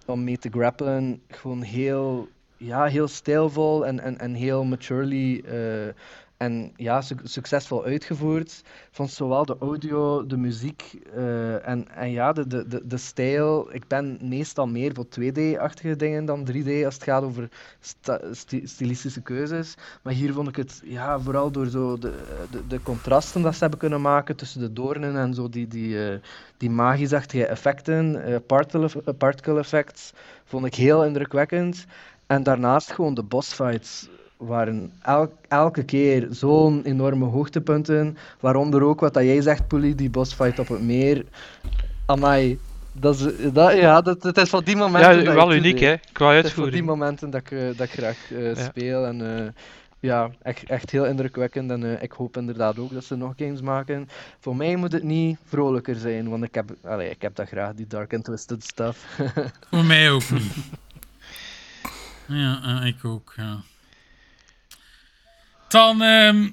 om mee te grappelen. Gewoon heel, ja, heel stijlvol en, en, en heel maturely eh, en ja, suc- succesvol uitgevoerd. Vond zowel de audio, de muziek eh, en, en ja, de, de, de, stijl. Ik ben meestal meer voor 2D-achtige dingen dan 3D als het gaat over stilistische keuzes. Maar hier vond ik het ja, vooral door zo de, de, de contrasten dat ze hebben kunnen maken tussen de doornen en zo die, die, eh, die magisch-achtige effecten, eh, particle, particle effects, vond ik heel indrukwekkend. En daarnaast gewoon de bossfights waren el- elke keer zo'n enorme hoogtepunten. Waaronder ook wat dat jij zegt, Poelie, die bossfight op het meer. Amai, dat is, dat, ja, dat, het is van die momenten ja, wel uniek hè, qua Het is voor die uitvoering. momenten dat ik, eh, dat ik graag eh, Ja. speel. En eh, ja, echt, echt heel indrukwekkend. En eh, ik hoop inderdaad ook dat ze nog games maken. Voor mij moet het niet vrolijker zijn, want ik heb, allee, ik heb dat graag, die dark and twisted stuff. (laughs) Voor mij ook niet. Ja, ik ook, ja. Dan, ehm,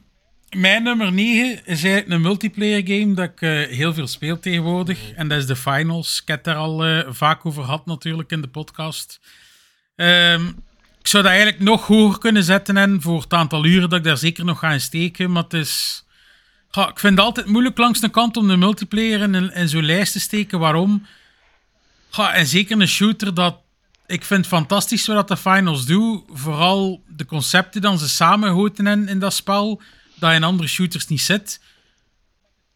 mijn nummer 9 is eigenlijk een multiplayer game dat ik eh, heel veel speel tegenwoordig. En dat is de Finals. Ik heb daar al eh, vaak over gehad natuurlijk in de podcast. Ehm, ik zou dat eigenlijk nog hoger kunnen zetten en voor het aantal uren dat ik daar zeker nog ga in steken. Maar het is... Ik vind het altijd moeilijk langs de kant om de multiplayer in, in zo'n lijst te steken. Waarom? En zeker een shooter dat ik vind het fantastisch wat de finals doen. Vooral de concepten dan ze samenhouden in, in dat spel. Dat in andere shooters niet zit.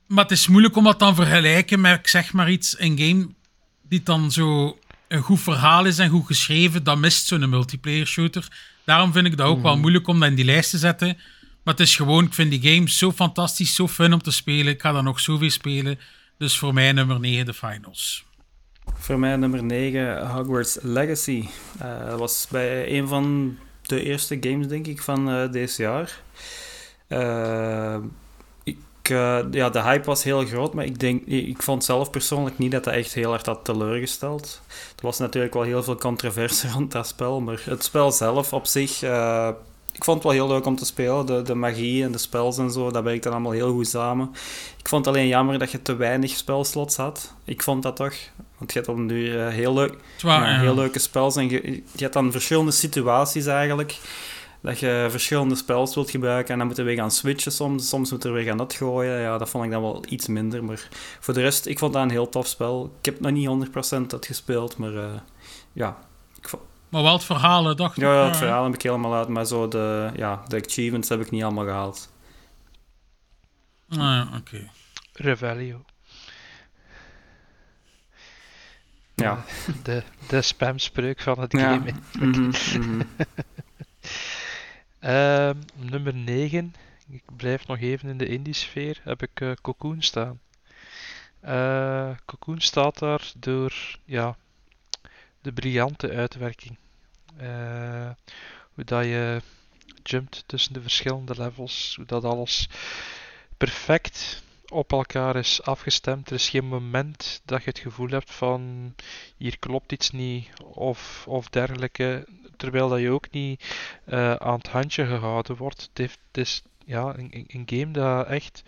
Maar het is moeilijk om dat dan vergelijken met, ik zeg maar iets, een game die dan zo een goed verhaal is en goed geschreven. Dat mist zo'n multiplayer shooter. Daarom vind ik dat ook wel moeilijk om dat in die lijst te zetten. Maar het is gewoon, ik vind die game zo fantastisch, zo fun om te spelen. Ik ga daar nog zoveel spelen. Dus voor mij nummer 9 de finals. Voor mij nummer 9, Hogwarts Legacy. Eh, Dat was bij een van de eerste games, denk ik, van eh deze jaar. Eh, ik- ja, de hype was heel groot, maar ik, denk, ik vond zelf persoonlijk niet dat dat echt heel erg had teleurgesteld. Er was natuurlijk wel heel veel controverse (laughs) rond dat spel, maar het spel zelf op zich, ik vond het wel heel leuk om te spelen. De, de magie en de spels en zo, dat werkte allemaal heel goed samen. Ik vond het alleen jammer dat je te weinig spelslots had. Ik vond dat toch. Want je hebt op een duur eh, heel, leuk, Zwaar, ja, ja. heel leuke spels en je, je hebt dan verschillende situaties eigenlijk dat je verschillende spels wilt gebruiken en dan moeten we gaan switchen soms. Soms moeten we weer gaan dat gooien. Ja, dat vond ik dan wel iets minder. Maar voor de rest, ik vond dat een heel tof spel. Ik heb nog niet 100% dat gespeeld, maar eh, ja. Ik vond, Maar wel het verhaal, hè, dacht ik. ja, het verhaal heb ik helemaal uit, maar zo de, ja, de achievements heb ik niet allemaal gehaald. Ah, ja, oké. Revelio. Ja. (laughs) De, de spamspreuk van het Ja. game. Mhm, mhm. (laughs) Ehm, nummer 9. Ik blijf nog even in de indie-sfeer. Heb ik eh, Cocoon staan. Eh, Cocoon staat daar door ja, de briljante uitwerking. Eh, hoe dat je jumpt tussen de verschillende levels. Hoe dat alles perfect op elkaar is afgestemd. Er is geen moment dat je het gevoel hebt van hier klopt iets niet of, of dergelijke. Terwijl dat je ook niet eh, aan het handje gehouden wordt. Het, is ja, een, een- game dat echt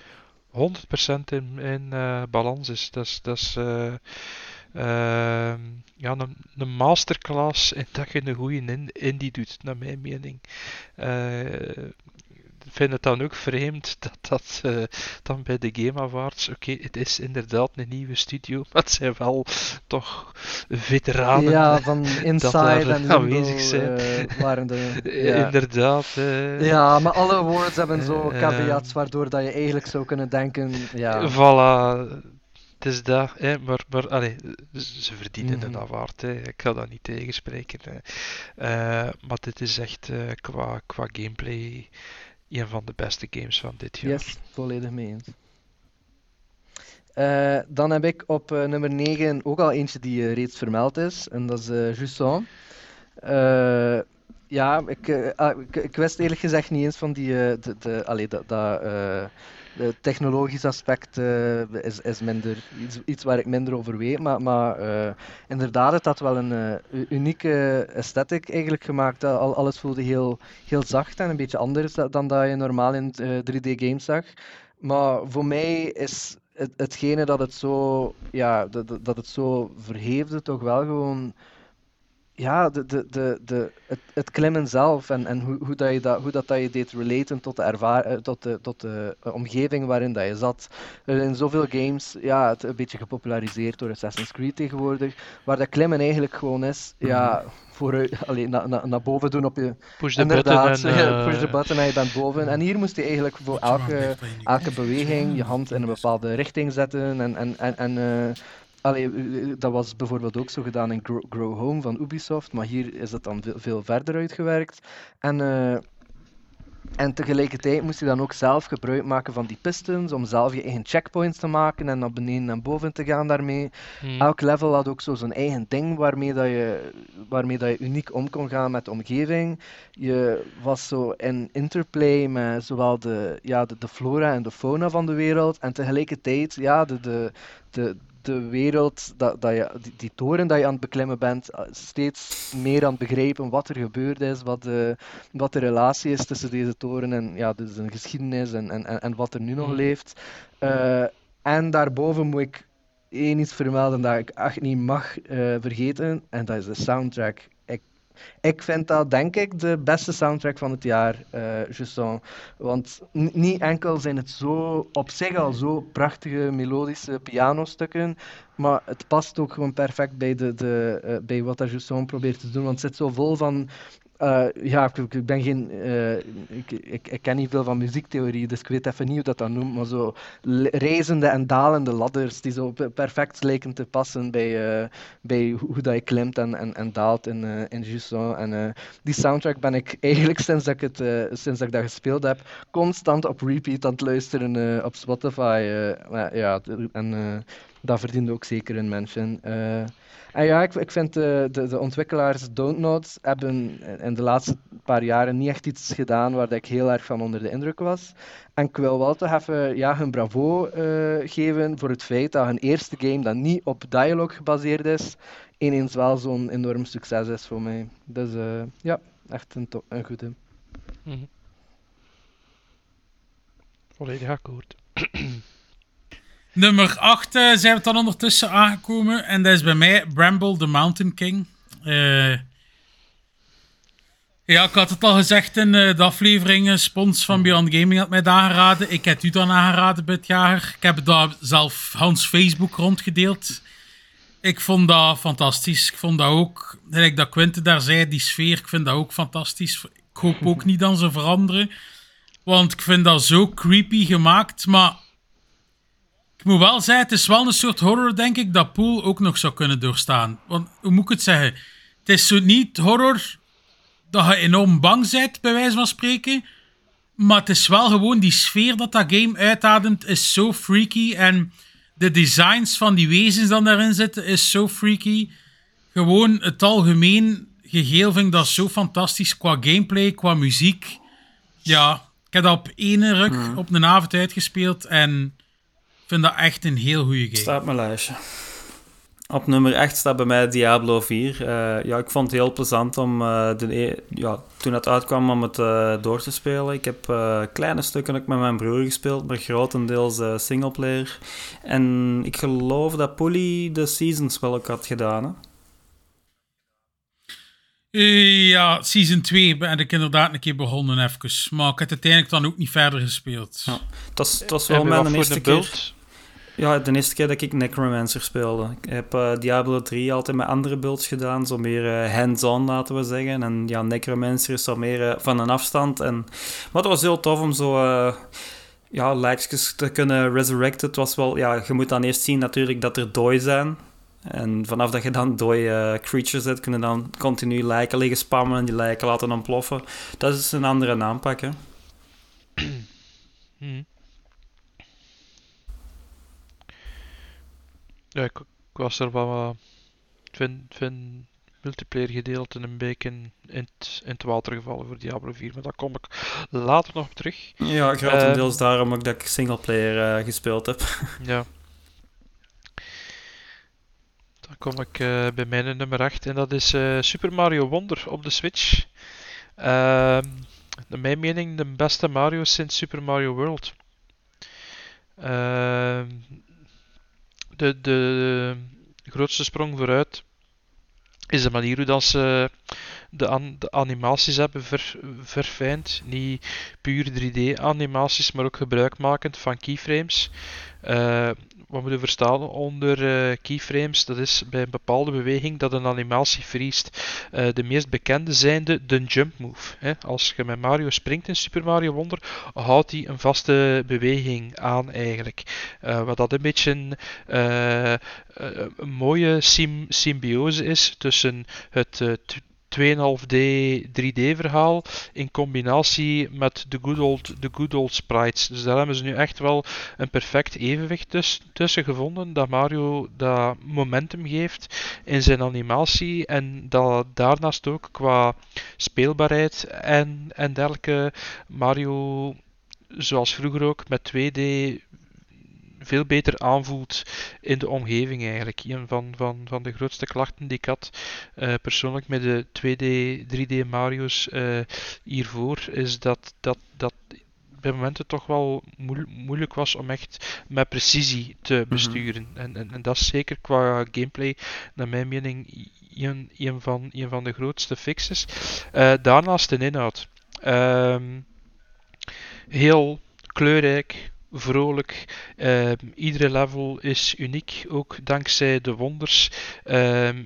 100% in, eh, balans is. Dat is, eh, ehm, ja, een, een masterclass in dat je een goede in, indie doet, naar mijn mening. Ik vind het dan ook vreemd (laughs) dat dat eh, dan bij de Game Awards, oké, het is inderdaad een nieuwe studio, (laughs) maar het zijn wel toch veteranen Ja, van (laughs) daar Inside en aanwezig zijn. eh, waren de... Ja. Inderdaad. eh. Ja, maar alle awards hebben zo caveats waardoor dat je eigenlijk zou kunnen denken, ja... Voilà. Het is dat, hè, maar, maar allee, ze verdienen een Mhm. award, hè. ik ga dat niet tegenspreken. Hè. Maar dit is echt qua, qua gameplay een van de beste games van dit jaar. Yes, volledig mee eens. Eh, dan heb ik op eh, nummer 9 ook al eentje die eh, reeds vermeld is, en dat is Jusson. Ja, ik, ah, ik, ik wist eerlijk gezegd niet eens van die, de, de, dat, eh, het technologisch aspect eh, is, is minder, iets, iets waar ik minder over weet, maar, maar eh, inderdaad, het had wel een eh, unieke aesthetic eigenlijk gemaakt. Al, alles voelde heel, heel zacht en een beetje anders da- dan dat je normaal in eh, 3D-games zag. Maar voor mij is het, hetgene dat het zo, ja, dat- dat het zo verheefde, toch wel gewoon ja, de, de, de, de, het, het klimmen zelf en, en hoe, hoe, dat je dat, hoe dat, dat je deed relaten tot de, ervaar, eh, tot de, tot de eh, omgeving waarin dat je zat. Eh, in zoveel games, ja, het een beetje gepopulariseerd door Assassin's Creed tegenwoordig, waar dat klimmen eigenlijk gewoon is, ja, vooruit, alleen naar na, naar boven doen op je... Push the button en... eh, (laughs) push the button en je bent boven. En hier moest je eigenlijk voor elke, elke beweging je hand in een bepaalde richting zetten. En, en, en, en eh, allee, eh, dat was bijvoorbeeld ook zo gedaan in Grow, Grow Home van Ubisoft, maar hier is dat dan veel, veel verder uitgewerkt. En, eh, en tegelijkertijd moest je dan ook zelf gebruik maken van die pistons om zelf je eigen checkpoints te maken en naar beneden en boven te gaan daarmee. hmm. Elk level had ook zo zijn eigen ding waarmee, dat je, waarmee dat je uniek om kon gaan met de omgeving. Je was zo in interplay met zowel de, ja, de, de flora en de fauna van de wereld en tegelijkertijd ja, de, de, de, de wereld, dat, dat je, die, die toren dat je aan het beklimmen bent, eh, steeds meer aan het begrijpen wat er gebeurd is, wat de, wat de relatie is tussen deze toren en ja, dus een geschiedenis en, en, en, wat er nu nog Mhm. leeft. Eh, en daarboven moet ik één iets vermelden dat ik echt niet mag eh, vergeten, en dat is de soundtrack. Ik, vind dat, denk ik, de beste soundtrack van het jaar, eh Justin. Want niet enkel zijn het zo op zich al zo prachtige melodische pianostukken, maar het past ook gewoon perfect bij, de, de, eh, bij wat dat Justin probeert te doen. Want het zit zo vol van eh, ja, ik, ik ben geen. eh, ik, ik, ik ken niet veel van muziektheorie, dus ik weet even niet hoe dat dat noemt. Maar zo reizende en dalende ladders die zo pe- perfect lijken te passen bij, bij hoe, dat je klimt en, en, daalt in, in Jusson. En die soundtrack ben ik eigenlijk (laughs) sinds dat ik, het, sinds dat, ik dat gespeeld heb, constant op repeat aan het luisteren op Spotify. ja, en. Eh, dat verdient ook zeker een mention. Eh, en ja, ik, ik vind de, de, de ontwikkelaars Dontnods hebben in de laatste paar jaren niet echt iets gedaan waar ik heel erg van onder de indruk was. En ik wil wel toch even ja, hun bravo eh, geven voor het feit dat hun eerste game dat niet op dialogue gebaseerd is, ineens wel zo'n enorm succes is voor mij. Dus eh, ja, echt een, to- een goede. Mhm. Volledig akkoord. (clears throat) Nummer 8 zijn we dan ondertussen aangekomen. En dat is bij mij Bramble the Mountain King. Eh, ja, ik had het al gezegd in eh, de aflevering. eh, Spons van Beyond Gaming had mij dat aangeraden. Ik heb u dan aangeraden jaar. Ik heb daar zelf Hans Facebook rondgedeeld. Ik vond dat fantastisch. Ik vond dat ook, gelijk dat Quinte daar zei, die sfeer, ik vind dat ook fantastisch. Ik hoop ook niet dat ze veranderen. Want ik vind dat zo creepy gemaakt. Maar ik moet wel zeggen, het is wel een soort horror, denk ik, dat Pool ook nog zou kunnen doorstaan. Want, hoe moet ik het zeggen? Het is zo niet horror dat je enorm bang bent, bij wijze van spreken. Maar het is wel gewoon die sfeer dat dat game uitademt, is zo freaky. En de designs van die wezens dan daarin zitten, is zo freaky. Gewoon het algemeen geheel vind ik dat zo fantastisch qua gameplay, qua muziek. Ja, ik heb dat op ene ruk op een avond uitgespeeld en vind dat echt een heel goede game. Staat op mijn lijstje. Op nummer 8 staat bij mij Diablo 4. Eh, ja, ik vond het heel plezant om eh, de, e- ja, toen het uitkwam om het eh, door te spelen. Ik heb eh, kleine stukken ook met mijn broer gespeeld, maar grotendeels eh singleplayer. En ik geloof dat Polly de seasons wel ook had gedaan. Hè? Ja, season 2 ben ik inderdaad een keer begonnen even. Maar ik heb uiteindelijk dan ook niet verder gespeeld. Ja. Het was, het was wel mijn eerste keer. Ja, de eerste keer dat ik Necromancer speelde. Ik heb eh, Diablo 3 altijd met andere builds gedaan, zo meer eh, hands-on laten we zeggen. En ja, Necromancer is zo meer eh, van een afstand. En... Maar het was heel tof om zo ja, te kunnen resurrecten. Het was wel, ja, je moet dan eerst zien natuurlijk dat er dooi zijn. En vanaf dat je dan dooi eh, creatures hebt, kunnen dan continu lijken liggen spammen en die lijken laten ontploffen. Dat is een andere aanpak, hè. Mhm. Ja, ik, ik was er wel. eh, Ik vind, vind multiplayer gedeelte een beetje in, in, het, in het water gevallen voor Diablo 4, maar daar kom ik later nog op terug. Ja, grotendeels daarom ook dat ik singleplayer eh gespeeld heb. (laughs) Ja. Dan kom ik eh, bij mijn nummer 8 en dat is eh, Super Mario Wonder op de Switch. Ehm naar mijn mening de beste Mario sinds Super Mario World. De, de grootste sprong vooruit is de manier hoe dat ze de, an- de animaties hebben ver, verfijnd. Niet puur 3D-animaties, maar ook gebruikmakend van keyframes. Eh, wat moeten we verstaan onder eh, keyframes? Dat is bij een bepaalde beweging dat een animatie vriest. Eh, de meest bekende zijnde de jump move. Hè. Als je met Mario springt in Super Mario Wonder, houdt hij een vaste beweging aan eigenlijk. Eh, wat dat een beetje een, mooie sym- symbiose is tussen het 2,5D 3D verhaal in combinatie met de good old, de good old sprites. Dus daar hebben ze nu echt wel een perfect evenwicht tuss- tussen gevonden. Dat Mario dat momentum geeft in zijn animatie en dat daarnaast ook qua speelbaarheid en, en dergelijke Mario zoals vroeger ook met 2D veel beter aanvoelt in de omgeving eigenlijk. Een van, van, van de grootste klachten die ik had eh, persoonlijk met de 2D, 3D Mario's eh, hiervoor is dat, dat, dat bij momenten toch wel moe- moeilijk was om echt met precisie te besturen. en, en, en dat is zeker qua gameplay, naar mijn mening, een, een, van, een van de grootste fixes. Eh, daarnaast de inhoud. Ehm, heel kleurrijk, vrolijk. Ehm, iedere level is uniek, ook dankzij de wonders.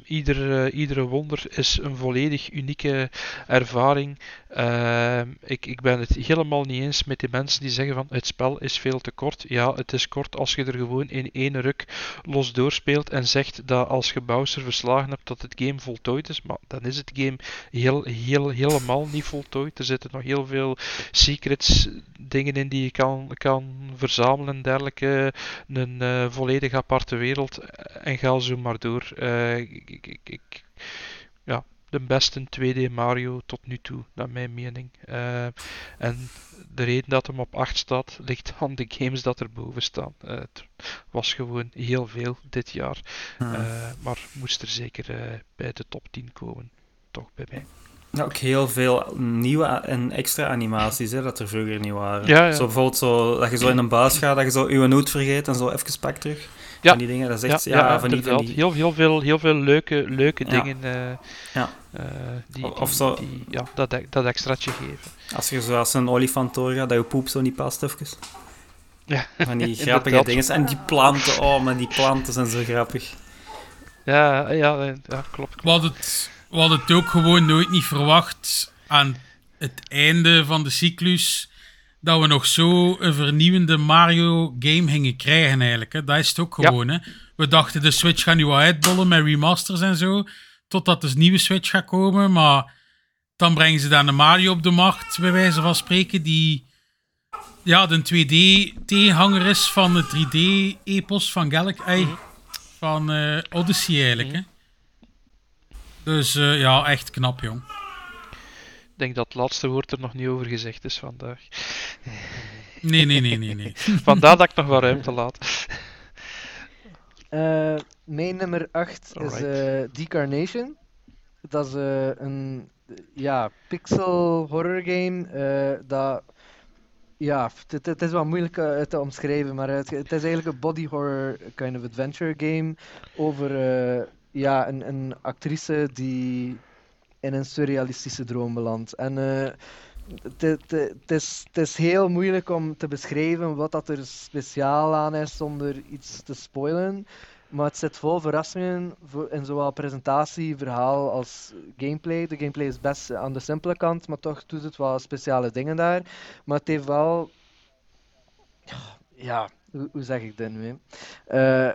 Iedere, iedere wonder is een volledig unieke ervaring. Ehm, ik, ik ben het helemaal niet eens met die mensen die zeggen van het spel is veel te kort. Ja, het is kort als je er gewoon in één ruk los doorspeelt en zegt dat als je Bowser verslagen hebt dat het game voltooid is. Maar dan is het game heel, heel, helemaal niet voltooid. Er zitten nog heel veel secrets, dingen in die je kan, kan verzamelen en dergelijke. Een eh, volledig aparte wereld. En ga zo maar door. Eh, ik, ik, ik, ja, de beste 2D Mario tot nu toe, naar mijn mening. Eh, en de reden dat hem op 8 staat, ligt aan de games dat erboven staan. Eh, het was gewoon heel veel dit jaar. Hmm. Maar moest er zeker bij de top 10 komen. Toch bij mij. Ja, ook heel veel nieuwe en extra animaties hè, dat er vroeger niet waren. Ja, ja. Zo bijvoorbeeld zo, dat je zo in een buis gaat, dat je zo uw noot vergeet en zo even pak terug. Ja. Van die dingen, dat is echt... Ja, van die, van die, Heel, heel, veel, heel veel leuke, leuke Ja. dingen eh, Ja. eh, die, Of- zo- die, ja, dat, e- dat extraatje geven. Als je zo als een olifant doorgaat, dat je poep zo niet past even. Ja, Van die (laughs) grappige dingen. En die planten, oh, maar die planten zijn zo grappig. Ja, ja, ja klopt. We hadden, het, we hadden het ook gewoon nooit niet verwacht aan het einde van de cyclus dat we nog zo een vernieuwende Mario game gingen krijgen eigenlijk. Hè. Dat is het ook Ja. gewoon. Hè. We dachten de Switch gaat nu wel uitbollen met remasters en zo, totdat de nieuwe Switch gaat komen, maar dan brengen ze dan een Mario op de markt, bij wijze van spreken, die ja, de 2D-tegenhanger is van de 3D-epos van Galaxy, van eh, Odyssey eigenlijk. Hè. Dus eh, ja, echt knap, jong. Ik denk dat het laatste woord er nog niet over gezegd is vandaag. Nee, nee, nee, nee, nee. (laughs) Vandaar dat ik nog wat ruimte laat. Eh, mijn nummer 8 is eh Decarnation. Dat is eh, een ja, pixel horror game. eh, dat, ja, het, het is wat moeilijk te omschrijven, maar het, het is eigenlijk een body horror kind of adventure game over eh, ja, een, een actrice die in een surrealistische droom belandt. En eh, het, is, heel moeilijk om te beschrijven wat dat er speciaal aan is zonder iets te spoilen. Maar het zit vol verrassingen in zowel presentatie, verhaal als gameplay. De gameplay is best aan de simpele kant, maar toch doet het wel speciale dingen daar. Maar het heeft wel. Ja, hoe, zeg ik dit nu? hè?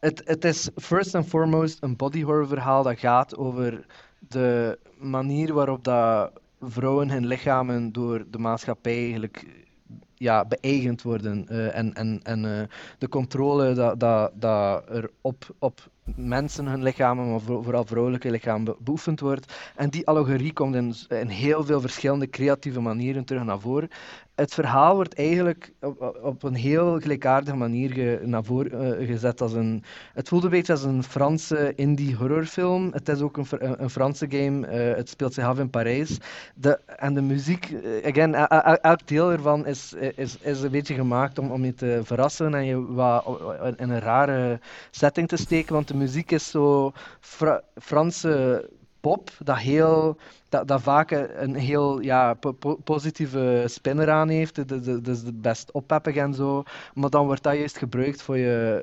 Het, het is first and foremost een body horror verhaal dat gaat over de manier waarop dat vrouwen hun lichamen door de maatschappij eigenlijk ja, beëigend worden. eh, en en, en eh, de controle dat, dat, dat er op, op mensen hun lichamen, maar voor- vooral vrouwelijke lichamen, be- beoefend wordt. En die allegorie komt in, in heel veel verschillende creatieve manieren terug naar voren. Het verhaal wordt eigenlijk op, op een heel gelijkaardige manier ge- naar voren eh, gezet. Als een, het voelt een beetje als een Franse indie horrorfilm. Het is ook een, een, Franse game. eh, het speelt zich af in Parijs. De, en de muziek, eh, again, el- el- elk deel ervan is, is, is een beetje gemaakt om, om je te verrassen en je wat in een rare setting te steken. Want de muziek is zo Fra- Franse pop, dat, heel, dat, dat vaak een heel ja, po- po- positieve spin eraan heeft. Dus best oppeppig en zo. Maar dan wordt dat juist gebruikt voor je,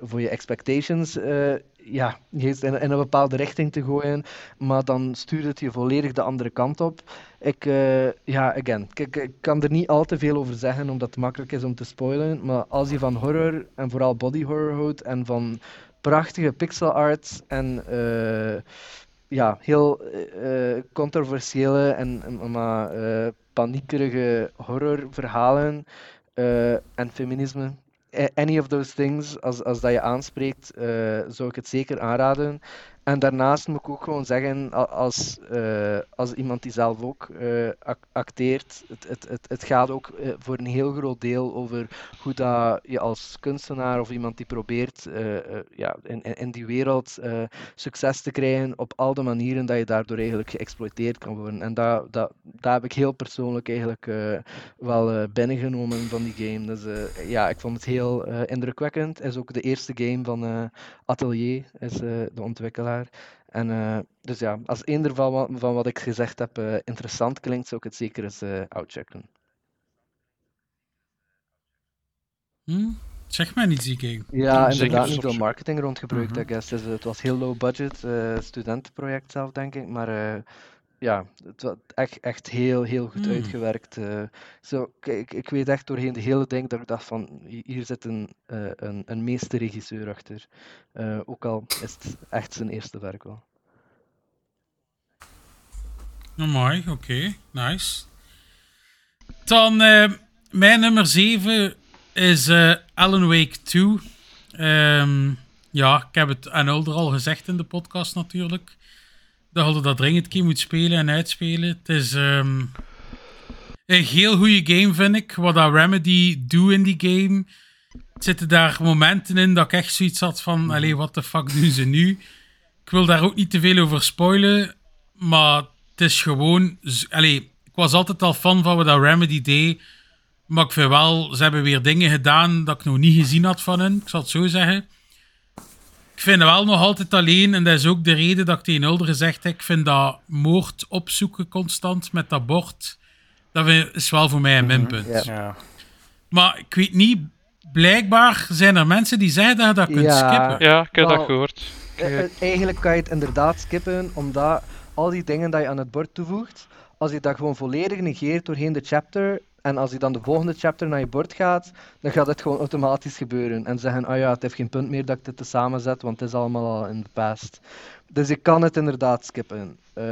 eh, voor je expectations. eh, ja, juist in, in een bepaalde richting te gooien. Maar dan stuurt het je volledig de andere kant op. Ik, eh, ja, again, ik, ik- kan er niet al te veel over zeggen, omdat het makkelijk is om te spoilen. Maar als je van horror, en vooral body horror houdt, en van prachtige pixel art en ja, heel eh, controversiële en, maar eh, paniekerige horrorverhalen en feminisme. Any of those things, als, als dat je aanspreekt, zou ik het zeker aanraden. En daarnaast moet ik ook gewoon zeggen, als, eh, als iemand die zelf ook eh, ac- acteert, het, het, het, het gaat ook eh, voor een heel groot deel over hoe dat je als kunstenaar of iemand die probeert ja, in, in die wereld succes te krijgen op al de manieren dat je daardoor eigenlijk geëxploiteerd kan worden. En dat, dat, dat heb ik heel persoonlijk eigenlijk wel binnengenomen van die game. Dus ja, ik vond het heel indrukwekkend. Het is ook de eerste game van Atelier, is de ontwikkelaar. En eh, dus ja, als eender van, van wat ik gezegd heb eh, interessant klinkt, zou ik het zeker eens eh outchecken. Hm? Zeg maar niet, ziek. Ja, inderdaad, niet veel marketing rond gebruikt, Mhm. I guess. Dus, eh, het was heel low budget, eh, studentenproject zelf, denk ik. Maar eh, ja, het was echt, echt heel, heel goed Hmm. uitgewerkt. eh. zo, ik, ik, weet echt doorheen de hele ding dat ik dacht van, hi- hier zit een, eh, een, een meesterregisseur achter. Eh, ook al is het echt zijn eerste werk wel. Nou, mooi, oké, nice. Dan, mijn nummer 7 is Alan Wake 2. Ehm, ja, ik heb het aan Ulder al gezegd in de podcast natuurlijk. Dat je dat keer moet spelen en uitspelen. Het is ehm, een heel goede game, vind ik. Wat dat Remedy doet in die game. Zitten daar momenten in dat ik echt zoiets had van... Allee, what the fuck doen ze nu? Ik wil daar ook niet te veel over spoilen. Maar het is gewoon... Allee, ik was altijd al fan van wat dat Remedy deed. Maar ik vind wel, ze hebben weer dingen gedaan dat ik nog niet gezien had van hen. Ik zal het zo zeggen. Ik vind het wel nog altijd alleen, en dat is ook de reden dat ik tegen Ulder gezegd heb, ik vind dat moord opzoeken constant met dat bord, dat is wel voor mij een minpunt. ja. Ja. Maar ik weet niet, blijkbaar zijn er mensen die zeggen dat je dat kunt Ja. skippen. Ja, ik heb dat gehoord. Eh, eh, Eigenlijk kan je het inderdaad skippen, omdat al die dingen dat je aan het bord toevoegt, als je dat gewoon volledig negeert doorheen de chapter, en als je dan de volgende chapter naar je bord gaat, dan gaat het gewoon automatisch gebeuren. En zeggen, ah ja, het heeft geen punt meer dat ik dit te samenzet, want het is allemaal al in de past. Dus ik kan het inderdaad skippen. Eh,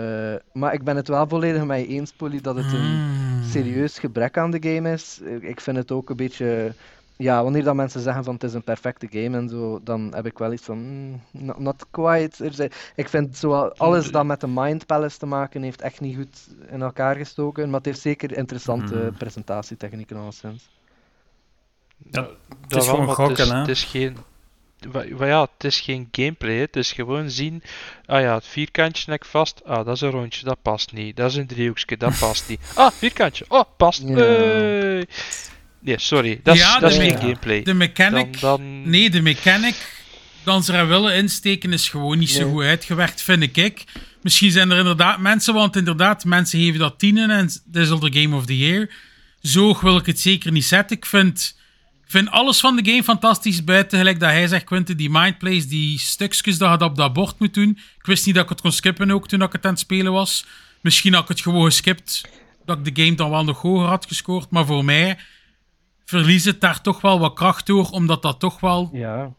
maar ik ben het wel volledig met je eens, Polly, dat het een Hmm. serieus gebrek aan de game is. Ik vind het ook een beetje. Ja, wanneer dat mensen zeggen van het is een perfecte game en zo, dan heb ik wel iets van. mm, not, quite. Ik vind zo alles dat met de Mind Palace te maken heeft echt niet goed in elkaar gestoken. Maar het heeft zeker interessante Mm. presentatietechnieken alleszins. Dat, is gewoon gokken, het is, hè? het is geen... Ja, het is geen gameplay, het is gewoon zien, ah ja, het vierkantje nek vast, ah, dat is een rondje, dat past niet, dat is een driehoekje, dat past niet. Ah, vierkantje, oh, past. Ja. Hey. Nee, sorry, dat is, Ja, dat is geen me- gameplay. De mechanic, Dan, dan... nee, de mechanic dan ze er willen insteken is gewoon niet zo goed uitgewerkt, vind ik. Misschien zijn er inderdaad mensen, want inderdaad, mensen geven dat tienen en dit is al de Game of the Year. Zo hoog wil ik het zeker niet zetten. Ik vind, ik vind alles van de game fantastisch, buiten gelijk dat hij zegt, Quinten, die mindplays, die stukjes dat je dat op dat bord moet doen. Ik wist niet dat ik het kon skippen ook toen ik het aan het spelen was. Misschien had ik het gewoon geskipt, dat ik de game dan wel nog hoger had gescoord. Maar voor mij verliest het daar toch wel wat kracht door, omdat dat toch wel... Ja.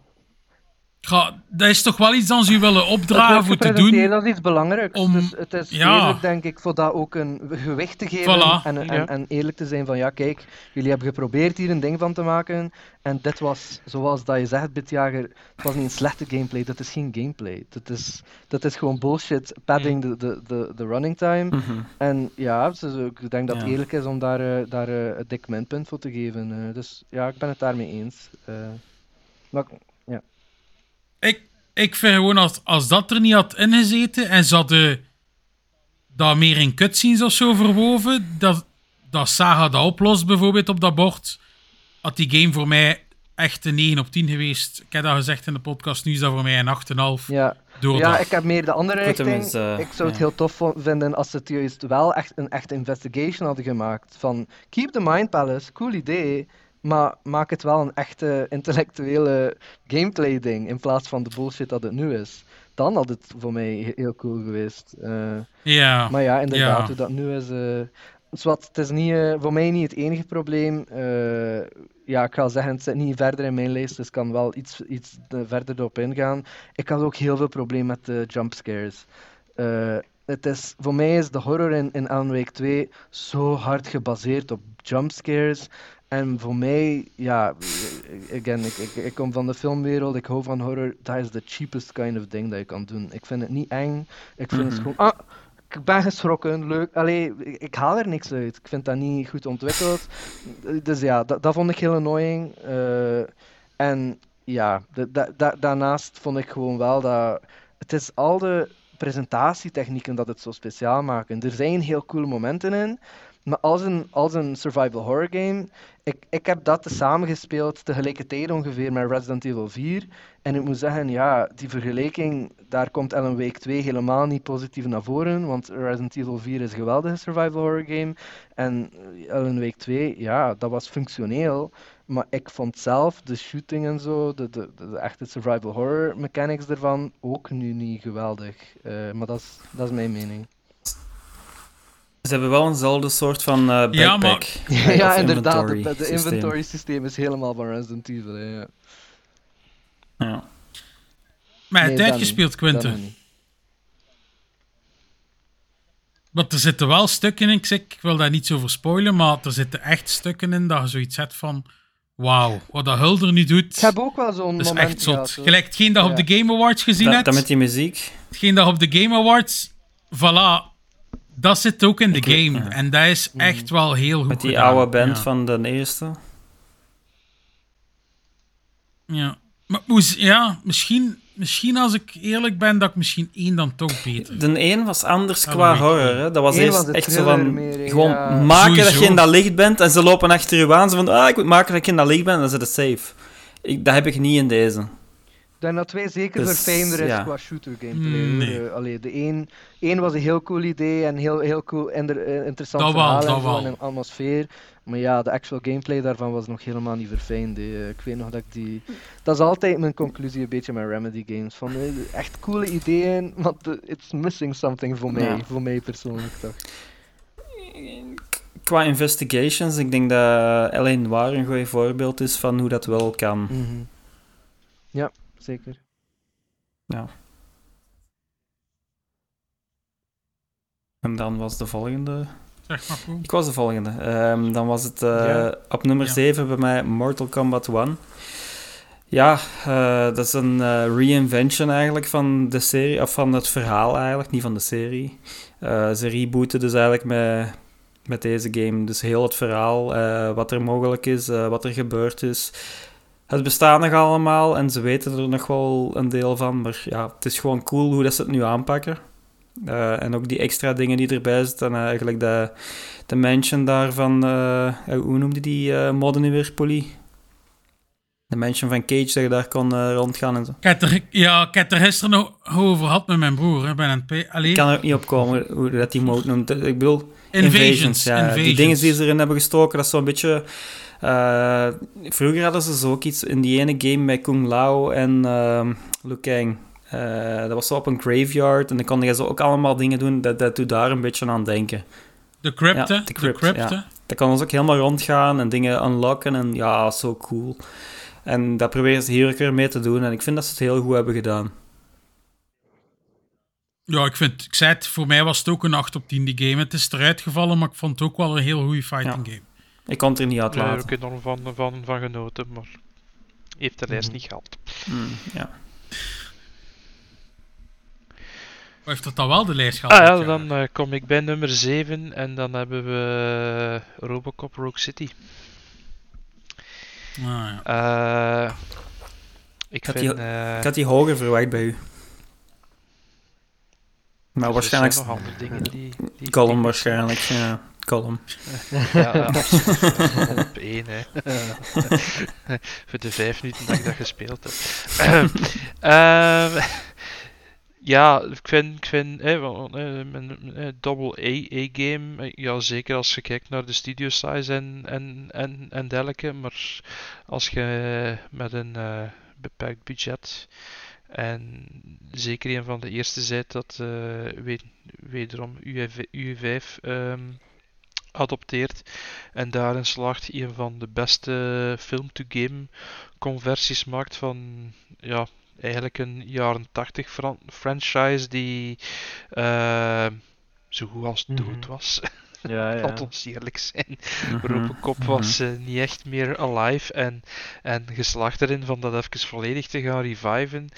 Ja, dat is toch wel iets dat ze u willen opdragen voor te doen. als iets belangrijks. om- Dus het is ja. eerlijk, denk ik, voor dat ook een gewicht te geven Voilà. en, en, Ja. en eerlijk te zijn van ja, kijk, jullie hebben geprobeerd hier een ding van te maken en dit was, zoals dat je zegt, Bitjager, het was niet een slechte gameplay, dat is geen gameplay. Dat is, dat is gewoon bullshit, padding de, de, de, de running time. Mhm. En ja, dus ik denk dat het eerlijk is om daar, eh, daar eh, een dik minpunt voor te geven. eh. dus ja, ik ben het daarmee eens. Eh, maar, Ik, ik vind gewoon, als, als dat er niet had ingezeten en ze hadden dat meer in cutscenes of zo verwoven, dat, dat Saga dat oplost bijvoorbeeld op dat bord, had die game voor mij echt een 9 op 10 geweest. Ik heb dat gezegd in de podcast, nu is dat voor mij een 8,5. ja. Door Ja, dat. ik heb meer de andere richting. eh, ik zou het ja. heel tof vinden als ze het juist wel echt een echte investigation hadden gemaakt. Van, keep the Mind Palace, cool idee, maar maak het wel een echte intellectuele gameplay ding, in plaats van de bullshit dat het nu is. Dan had het voor mij he- heel cool geweest. Ja. maar ja, inderdaad, hoe dat nu is... eh, zwart, het is niet, eh, voor mij niet het enige probleem. Ja, ik ga zeggen, het zit niet verder in mijn lijst, dus ik kan wel iets, iets verder erop ingaan. Ik had ook heel veel problemen met de jumpscares. Het is, voor mij is de horror in, in Alan Wake 2 zo hard gebaseerd op jumpscares. En voor mij, ja, again, ik, ik, ik kom van de filmwereld, ik hou van horror. Dat is the cheapest kind of thing dat je kan doen. Ik vind het niet eng. Ik vind het Mhm. gewoon, ah, ik ben geschrokken, leuk. Allee, ik, ik haal er niks uit. Ik vind dat niet goed ontwikkeld. Dus ja, dat, dat vond ik heel annoying. Eh, en ja, da- daarnaast vond ik gewoon wel dat het is al de presentatietechnieken dat het zo speciaal maken. Er zijn heel coole momenten in, maar als een, als een survival horror game, ik, ik heb dat tezamen gespeeld tegelijkertijd ongeveer met Resident Evil 4. En ik moet zeggen, ja, die vergelijking, daar komt Alan Wake 2 helemaal niet positief naar voren, want Resident Evil 4 is een geweldige survival horror game. En eh, Alan Wake 2, ja, dat was functioneel. Maar ik vond zelf de shooting en zo, de, de, de, de echte survival horror mechanics ervan, ook nu niet geweldig. Eh, maar dat is, dat is mijn mening. Ze hebben wel eenzelfde soort van eh backpack. Ja, maar- (laughs) ja, of inderdaad, de, inventory de systeem. inventory systeem is helemaal van Resident Evil. hè, Ja. Ja. Maar Nee, het niet, dat Quinten. Want er zitten wel stukken in, ik, zeg, ik wil daar niet zo over spoilen, maar er zitten echt stukken in dat je zoiets hebt van... Wauw, wat dat Hulder nu doet, Ik heb ook wel zo'n dat is moment echt zot. gehad. Gelijk hetgeen dat op de Game Awards gezien Dat, hebt, dat met die muziek. hetgeen dat op de Game Awards, voilà, dat zit ook in de Ik weet- game. ja. En dat is echt wel heel goed Met die gedaan. oude band Ja. van de eerste. Ja. Maar ja, misschien, misschien als ik eerlijk ben, dat ik misschien één dan toch beter. De een was anders Ja, qua horror. Hè. Dat was Eén eerst was echt zo van... meer, gewoon ja. maken dat je in dat licht bent en ze lopen achter je aan. Ze van, ah, ik moet maken dat ik in dat licht ben en dan zit het safe. Ik, dat heb ik niet in deze. Denk dat twee zeker Dus, verfijnder is ja. qua shooter gameplay. Mm, hoor. nee. Eh, allee, de één, één was een heel cool idee en heel, heel cool en eh, interessant Dat wel, verhaal en wel. en een atmosfeer. Maar ja, de actual gameplay daarvan was nog helemaal niet verfijnd. Eh, Ik weet nog dat ik die... Dat is altijd mijn conclusie een beetje met Remedy games. Van, echt coole ideeën, maar it's missing something voor mij. Ja. Voor mij persoonlijk toch. Qua investigations, ik denk dat L.A. Noir een goed voorbeeld is van hoe dat wel kan. Mhm. Ja, zeker. En dan was de volgende... Zeg maar goed. Ik was de volgende. Ehm, dan was het eh, Ja. op nummer Ja. 7 bij mij Mortal Kombat 1. Ja, eh, dat is een eh, reinvention eigenlijk van de serie, of van het verhaal eigenlijk, niet van de serie. Eh, ze rebooten dus eigenlijk met, met deze game. Dus heel het verhaal, eh, wat er mogelijk is, eh, wat er gebeurd is. Het bestaat nog allemaal en ze weten er nog wel een deel van, maar ja, het is gewoon cool hoe dat ze het nu aanpakken. Eh, en ook die extra dingen die erbij zitten, en eigenlijk de, de mansion daarvan, eh, eh, hoe noemde die eh modder nu weer, Polly? De mansion van Cage, dat je daar kon eh, rondgaan en zo. Ik er, ja, ik heb er gisteren nog over gehad met mijn broer. Hè, bij een. Allee, Ik kan er ook niet op komen hoe dat die mode noemt. Ik bedoel, Invasions. ja. Invasions. Die dingen die ze erin hebben gestoken, dat is zo'n beetje... eh, vroeger hadden ze zo ook iets in die ene game met Kung Lao en Liu Kang. Eh, dat was zo op een graveyard en dan kon je zo ook allemaal dingen doen. Dat, dat doet daar een beetje aan denken. De crypte. Ja, de de crypt, crypte. ja. Dat kan ons ook helemaal rondgaan en dingen unlocken en ja, zo cool. En dat proberen ze hier ook weer mee te doen en ik vind dat ze het heel goed hebben gedaan. Ja, ik vind, ik zei het, voor mij was het ook een 8 op 10 die game. Het is eruit gevallen, maar ik vond het ook wel een heel goede fighting Ja. game. Ik kon het er niet uit Daar heb laten. ik enorm van, van, van genoten, maar heeft de lijst Mhm. niet gehaald. Mm, ja. Of heeft dat dan wel de lijst gehad? Ah ja, dan eh, kom ik bij nummer 7 en dan hebben we eh, Robocop Rogue City. Ah, ja. Eh, ik had vind... die- eh, Ik had die hoger verwacht bij u. Maar er waarschijnlijk... zijn nog andere dingen die... die Column waarschijnlijk, ja. Column. Ja, ja. (laughs) op één, hè. (laughs) Voor de vijf minuten dat ik dat gespeeld heb. (clears throat) Ehm, ja, ik vind, ik vind eh, wel, eh, een double A-game, eh, ja zeker als je kijkt naar de studio size en, en, en, en dergelijke, maar als je met een eh, beperkt budget en zeker een van de eerste zijt dat eh, weet, wederom UV, UE5 ehm, adopteert en daarin slaagt een van de beste film-to-game conversies maakt van ja, eigenlijk een jaren 80 fran- franchise die eh, zo goed als dood Mhm. was. Ja, ja. (laughs) Laat ons eerlijk zijn. Mhm. Robocop was eh, niet echt meer alive en, en geslaagd erin van dat even volledig te gaan reviven.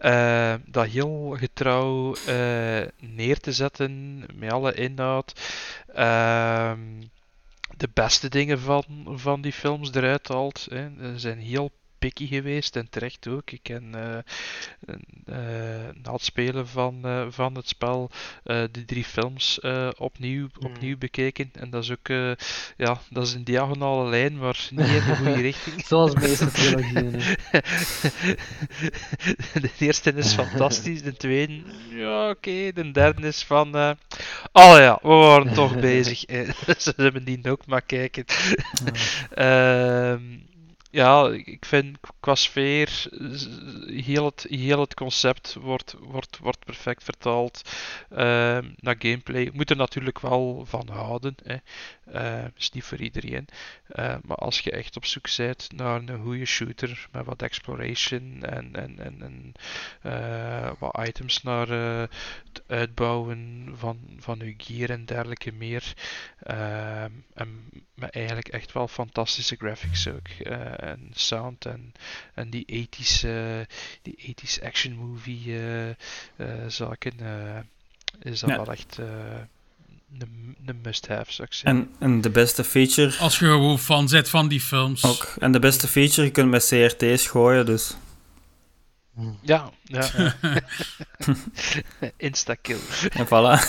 Eh, dat heel getrouw eh, neer te zetten met alle inhoud. Ehm, de beste dingen van, van die films eruit haalt. Hè. Ze zijn heel picky geweest en terecht ook. Ik ken eh, eh, na het spelen van, eh, van het spel eh, de drie films eh, opnieuw, opnieuw bekeken. En dat is ook eh, ja, dat is een diagonale lijn, maar niet in de goede (laughs) richting. Zoals de meeste trilogieën. (laughs) de eerste is fantastisch, de tweede, ja oké, de derde is van, eh oh ja, we waren toch (laughs) bezig. Eh, Ze hebben die ook maar kijken. Ehm, ja, ik vind qua sfeer, heel het, heel het concept wordt, wordt, wordt perfect vertaald ehm, naar gameplay. Je moet er natuurlijk wel van houden, hè. Eh, is niet voor iedereen. Eh, maar als je echt op zoek bent naar een goede shooter met wat exploration en, en, en, en eh, wat items naar eh, het uitbouwen van, van je gear en dergelijke meer. Ehm, en met eigenlijk echt wel fantastische graphics ook. En sound en, en die 80s, eh, die 80s action movie eh, eh, zaken, eh, is dat Ja. wel echt eh, een een must-have, zou ik zeggen. En, en de beste feature Als je gewoon fan bent van die films. ook. En de beste feature, je kunt met CRT's gooien, dus... Ja, ja. ja. (laughs) (laughs) Insta-kill. En voilà. (laughs)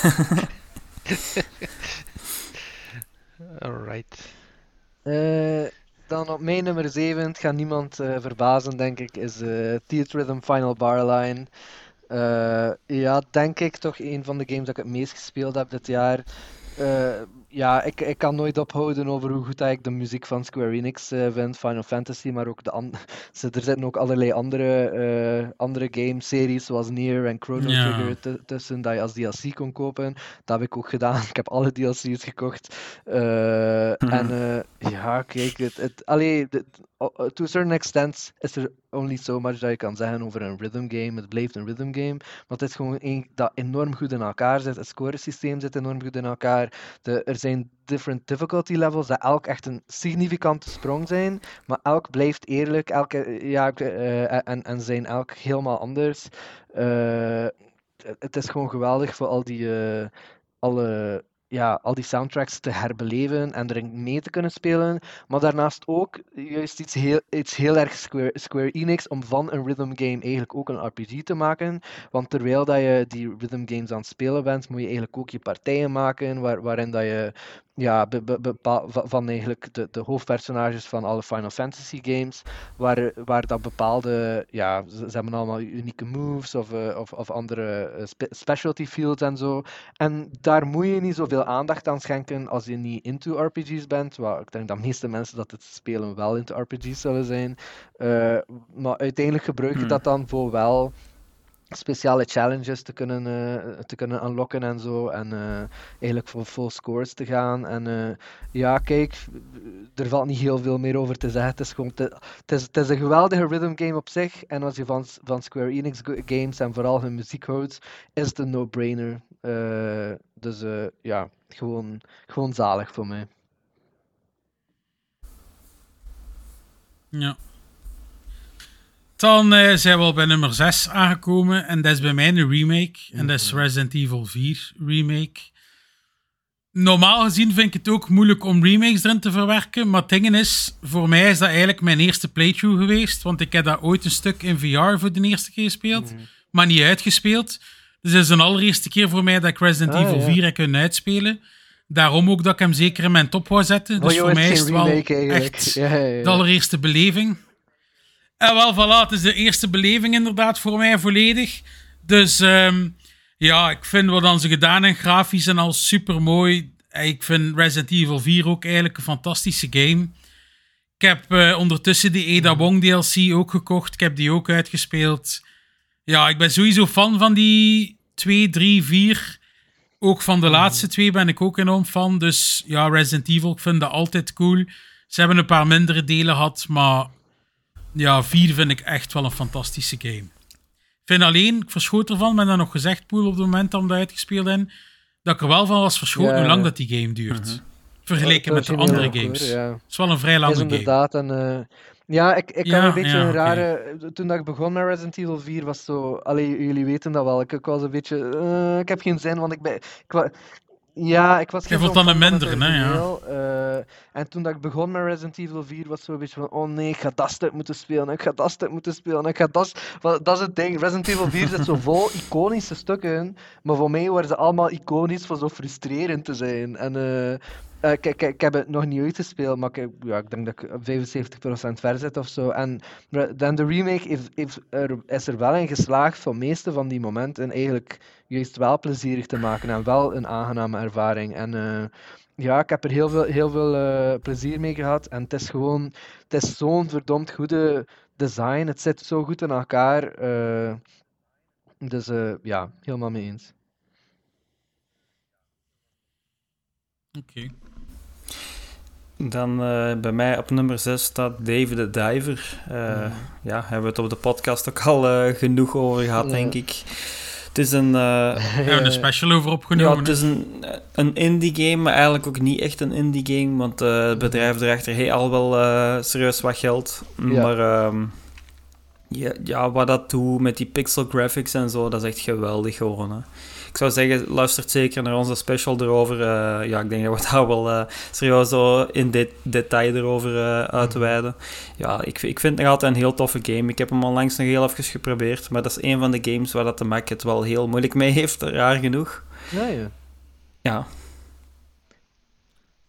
Alright. Eh, dan op mijn nummer 7, het gaat niemand eh, verbazen, denk ik, is eh Theater Rhythm Final Barline. Eh, ja, denk ik toch een van de games dat ik het meest gespeeld heb dit jaar. Ja, ik, ik kan nooit ophouden over hoe goed ik de muziek van Square Enix eh, vind, Final Fantasy, maar ook de an- (laughs) ze- er zitten ook allerlei andere, eh andere game-series zoals Nier en Chrono Ja. Trigger t- tussen dat je als DLC kon kopen. Dat heb ik ook gedaan. (laughs) Ik heb alle DLC's gekocht. Eh, En eh, ja, kijk, het, het, allee, to a certain extent is er only so much dat je kan zeggen over een rhythm game. Het blijft een rhythm game, maar het is gewoon een dat enorm goed in elkaar zit. Het scoresysteem zit enorm goed in elkaar. De, er zijn different difficulty levels dat elk echt een significante sprong zijn, maar elk blijft eerlijk. Elke, ja, eh, en, en zijn elk helemaal anders. Eh, het- het is gewoon geweldig voor al die, eh, alle, ja, al die soundtracks te herbeleven en erin mee te kunnen spelen. Maar daarnaast ook juist iets heel, iets heel erg Square, Square Enix om van een rhythm game eigenlijk ook een RPG te maken. Want terwijl dat je die rhythm games aan het spelen bent, moet je eigenlijk ook je partijen maken waar, waarin dat je ja, be- be- bepaal- va- van eigenlijk de, de hoofdpersonages van alle Final Fantasy games, waar, waar dat bepaalde, ja, ze, ze hebben allemaal unieke moves of, eh, of, of andere eh, spe- specialty fields en zo. En daar moet je niet zoveel aandacht aan schenken als je niet into RPG's bent. Wat ik denk dat de meeste mensen dat het spelen wel into RPG's zullen zijn. Eh, maar uiteindelijk gebruik je Hmm. dat dan voor wel speciale challenges te kunnen, eh, te kunnen unlocken en zo. En eh, eigenlijk voor full scores te gaan. En eh, ja, kijk, er valt niet heel veel meer over te zeggen. Het is gewoon, het is, het is een geweldige rhythm game op zich. En als je van, van Square Enix games en vooral hun muziek houdt, is het een no-brainer. Dus ja, gewoon, gewoon zalig voor mij. Ja. Dan eh, zijn we al bij nummer 6 aangekomen. En dat is bij mij een remake. En dat is Resident Evil 4 remake. Normaal gezien vind ik het ook moeilijk om remakes erin te verwerken. Maar het ding is, voor mij is dat eigenlijk mijn eerste playthrough geweest. Want ik heb dat ooit een stuk in VR voor de eerste keer gespeeld. Maar niet uitgespeeld. Dus het is een allereerste keer voor mij dat ik Resident Ah, Evil ja. 4 heb kunnen uitspelen. Daarom ook dat ik hem zeker in mijn top wou zetten. Dus Oh, joh, voor mij is het wel remake echt Ja, ja, ja. de allereerste beleving. En wel, voilà, het is de eerste beleving inderdaad voor mij volledig. Dus ehm, ja, ik vind wat dan ze gedaan en grafisch en al super mooi. Ik vind Resident Evil 4 ook eigenlijk een fantastische game. Ik heb eh, ondertussen die Ada Wong DLC ook gekocht. Ik heb die ook uitgespeeld. Ja, ik ben sowieso fan van die 2, 3, 4. Ook van de laatste twee ben ik ook enorm fan. Dus ja, Resident Evil, ik vind dat altijd cool. Ze hebben een paar mindere delen gehad, maar ja, 4 vind ik echt wel een fantastische game. Ik vind alleen, ik verschoot ervan, ben dat nog gezegd, Poel, op het moment dat we uitgespeeld hebben, dat ik er wel van was verschoten Ja. hoe lang dat die game duurt. Vergeleken met de andere games. ja. Het is wel een vrij lange game. inderdaad een. eh, ja, ik, ik Ja, had een beetje een rare. Toen dat ik begon met Resident Evil 4 was zo. Allee, jullie weten dat wel. Ik, ik was een beetje. eh, ik heb geen zin, want ik ben. Ik, ja, ik was vond zo'n dat een van mindere, hè, ja. eh, en toen dat ik begon met Resident Evil 4 was het zo een beetje van. Oh nee, ik ga dat stuk moeten spelen. Ik ga dat stuk moeten spelen. Ik ga dat. Dat is het ding. Resident Evil 4 zit zo vol (laughs) iconische stukken. Maar voor mij waren ze allemaal iconisch voor zo frustrerend te zijn. En. eh, eh, ik, ik, heb het nog niet uitgespeeld, maar ik, ja, ik denk dat ik op 75% ver zit of zo. En dan de remake heeft, er, is er wel in geslaagd van meeste van die momenten eigenlijk juist wel plezierig te maken en wel een aangename ervaring. En eh, ja, ik heb er heel veel, heel veel eh, plezier mee gehad. En het is gewoon, het is zo'n verdomd goede design. Het zit zo goed in elkaar. dus ja, helemaal mee eens. Oké. Dan eh, bij mij op nummer 6 staat Dave the Diver. Eh, Ja, hebben we het op de podcast ook al eh, genoeg over gehad, Ja. denk ik. Het is een... eh, (laughs) We hebben een special over ja, opgenomen. het is een, een indie game, maar eigenlijk ook niet echt een indie game, want eh, het bedrijf erachter heeft al wel eh, serieus wat geld. Ja. Maar ehm, ja, ja, wat dat doet met die pixel graphics en zo, dat is echt geweldig gewoon. Hè. Ik zou zeggen, luistert zeker naar onze special erover. eh, ja, ik denk dat we (laughs) daar wel eh, serieus zo in de- detail erover eh, uitweiden. Ja, ik, ik vind het nog altijd een heel toffe game. Ik heb hem onlangs nog heel even geprobeerd, maar dat is een van de games waar dat de Mac het wel heel moeilijk mee heeft, raar genoeg. Ja, ja. Ja.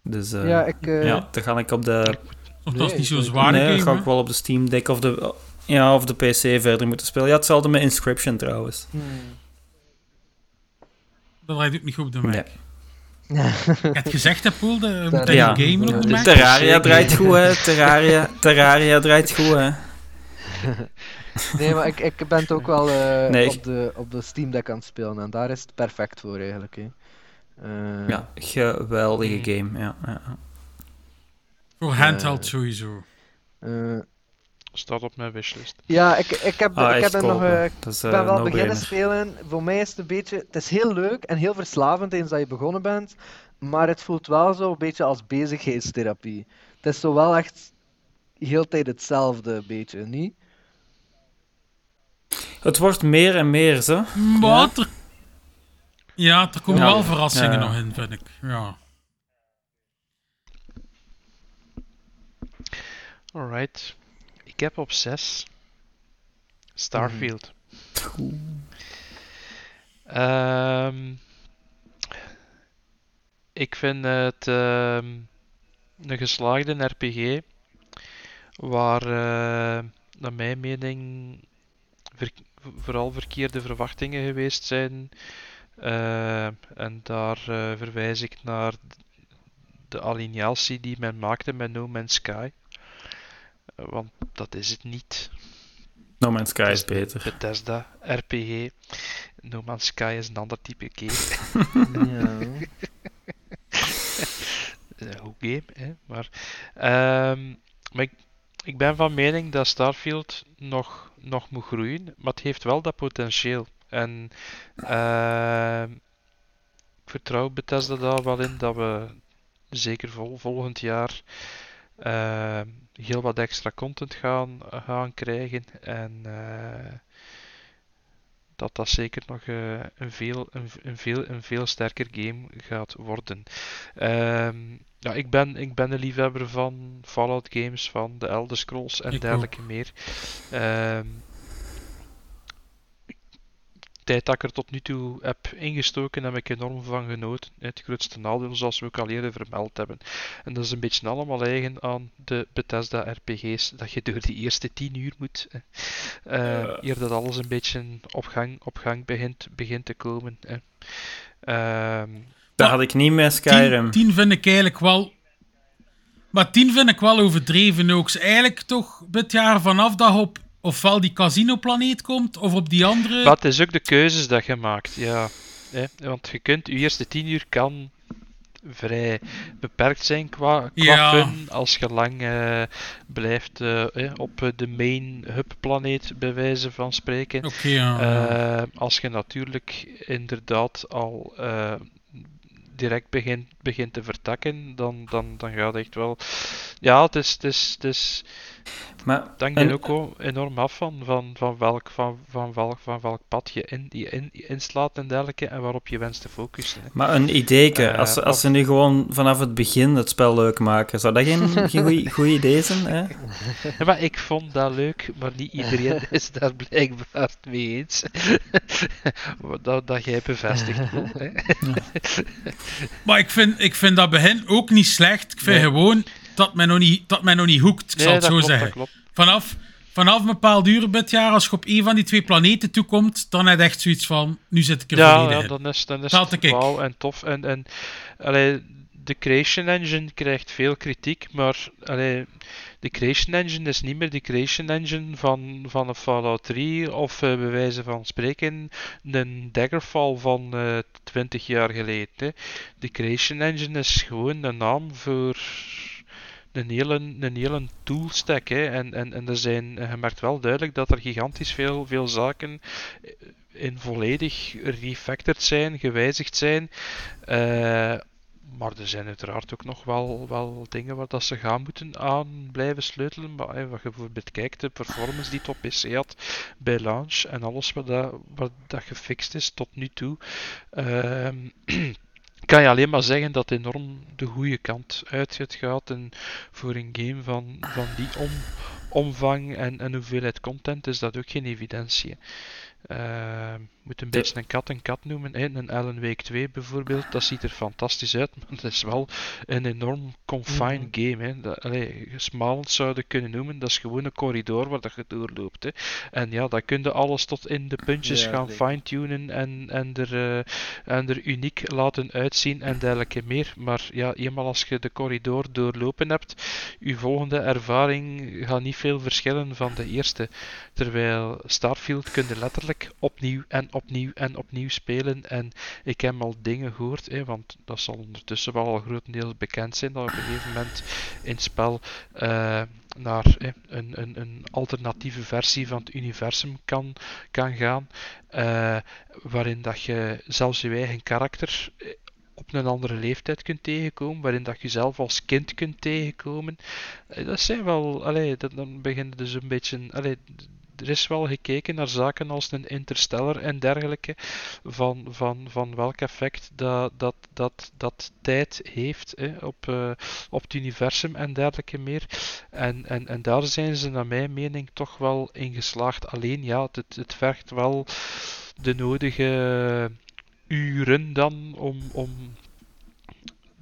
Dus eh, ja, ik... eh, ja, dan ga ik op de... Of dat is niet zo'n ik- zware nee, dan game. ga ik wel op de Steam Deck of de, ja, of de PC verder moeten spelen. Ja, hetzelfde met Inscription trouwens. hmm. Dat draait ook niet goed op de Mac. Nee. (laughs) Je hebt gezegd, hè, Poel, de, Ja. gamen op de. Mac. Terraria draait goed, hè. Terraria, Terraria draait goed, hè. Nee, maar ik, ik ben het ook wel eh, Nee. op, de, op de Steam Deck aan het spelen en daar is het perfect voor eigenlijk. Hè. Eh, Ja, geweldige game, ja. ja. Voor handheld sowieso. Staat op mijn wishlist. ja, ik, ik heb, Ah, ik heb er nog... kopen. eh, is Ik eh, ben wel no beginnen brainer. spelen. Voor mij is het een beetje... Het is heel leuk en heel verslavend eens dat je begonnen bent. Maar het voelt wel zo een beetje als bezigheidstherapie. Het is zo wel echt heel tijd hetzelfde, een beetje, niet? Het wordt meer en meer, zo. Maar er... Ja, er komen Ja. wel verrassingen Ja. nog in, vind ik. Ja. Alright. Ik heb op 6 Starfield. Ehm, ik vind het ehm, een geslaagde RPG waar eh, naar mijn mening vooral verkeerde verwachtingen geweest zijn. Eh, en daar eh, verwijs ik naar de alineatie die men maakte met No Man's Sky. Eh, Want dat is het niet. No Man's Sky is beter. Bethesda, RPG. No Man's Sky is een ander type game. Ja. (laughs) een goed game, hè. Maar, ehm, maar ik, ik ben van mening dat Starfield nog, nog moet groeien, maar het heeft wel dat potentieel. En ehm, ik vertrouw Bethesda daar wel in dat we zeker vol, volgend jaar ehm, heel wat extra content gaan, gaan krijgen. En eh, dat dat zeker nog eh, een, veel, een, een, veel, een veel sterker game gaat worden. Ehm, ja, ik ben, ik ben een liefhebber van Fallout games, van de Elder Scrolls en Ik dergelijke meer. Ehm, tijd dat ik er tot nu toe heb ingestoken, heb ik enorm van genoten. Het grootste nadeel, zoals we ook al eerder vermeld hebben. En dat is een beetje allemaal eigen aan de Bethesda RPG's, dat je door die eerste 10 uur moet. hè. Eh, Eer dat alles een beetje op gang, op gang begint, begint te komen. hè. Ehm, Dat had ik niet met Skyrim. 10, 10 vind ik eigenlijk wel... Maar 10 vind ik wel overdreven ook. Eigenlijk toch dit jaar vanaf dat op ofwel die casinoplaneet komt, of op die andere... Maar het is ook de keuzes dat je maakt, ja. Want je kunt, je eerste 10 uur kan vrij beperkt zijn qua, qua Ja. fun, als je lang eh, blijft eh, op de main hub planeet, bij wijze van spreken. Ja. Eh, als je natuurlijk inderdaad al eh, direct begint, begint te vertakken, dan, dan, dan gaat het echt wel... Ja, het is... Het is, het is Maar het hangt En- ook wel enorm af van, van, van, welk, van, van, welk, van welk pad je, in, je in, inslaat en dergelijke en waarop je wenst te focussen. Hè. Maar een ideeke, Eh, als, ze- als of- ze nu gewoon vanaf het begin het spel leuk maken, zou dat geen, (laughs) geen goeie- goed idee zijn? Hè? Ja, maar ik vond dat leuk, maar niet iedereen (laughs) is daar blijkbaar het mee eens. (laughs) dat, dat jij bevestigt. Maar ik vind, ik vind dat begin ook niet slecht. Ik vind Nee. gewoon dat mij nog niet, dat mij nog niet hoekt, ik zal het zo klopt, zeggen. dat klopt. Vanaf, vanaf een bepaald uur dit jaar, als je op een van die twee planeten toekomt, dan heb je echt zoiets van, nu zit ik er Ja, volledig ja dan is, dan is het wauw en tof. En, en allee, de Creation Engine krijgt veel kritiek, maar allee, de Creation Engine is niet meer de Creation Engine van, van een Fallout 3 of eh, bij wijze van spreken een Daggerfall van eh 20 jaar geleden. Hè. De Creation Engine is gewoon een naam voor een hele, een hele toolstack. Hè. En, en, en er zijn, je merkt wel duidelijk dat er gigantisch veel, veel zaken in volledig refactored zijn, gewijzigd zijn. Eh, maar er zijn uiteraard ook nog wel, wel dingen waar dat ze gaan moeten aan blijven sleutelen. Maar eh, wat je bijvoorbeeld kijkt, de performance die het op PC had bij launch en alles wat dat, wat dat gefixt is tot nu toe. ehm, (clears throat) kan je alleen maar zeggen dat enorm de goede kant uit gehad. En voor een game van, van die om, omvang en, en hoeveelheid content is dat ook geen evidentie. Moet een De- beetje een kat een kat noemen. Hè. Een Alan Wake 2 bijvoorbeeld, dat ziet er fantastisch uit, maar het is wel een enorm confined game. Hè. Dat, allee, smalend zouden kunnen noemen, dat is gewoon een corridor waar dat je doorloopt. Hè. En ja, dan kun je alles tot in de puntjes Ja, gaan fine-tunen en, en, er, eh, en er uniek laten uitzien en dergelijke meer. Maar ja, eenmaal als je de corridor doorlopen hebt, je volgende ervaring gaat niet veel verschillen van de eerste. Terwijl Starfield kun je letterlijk opnieuw en opnieuw en opnieuw spelen. En ik heb al dingen gehoord, hè, want dat zal ondertussen wel al grotendeels bekend zijn, dat op een gegeven moment in spel eh, naar hè, een, een, een alternatieve versie van het universum kan, kan gaan. eh, waarin dat je zelfs je eigen karakter eh, op een andere leeftijd kunt tegenkomen, waarin dat je zelf als kind kunt tegenkomen. Dat zijn wel, allee, dat, dan begint dus een beetje, allee, er is wel gekeken naar zaken als een Interstellar en dergelijke, van, van, van welk effect dat, dat, dat, dat tijd heeft hè, op, eh, op het universum en dergelijke meer. En, en, en daar zijn ze naar mijn mening toch wel in geslaagd. Alleen ja, het, het vergt wel de nodige uren dan om, om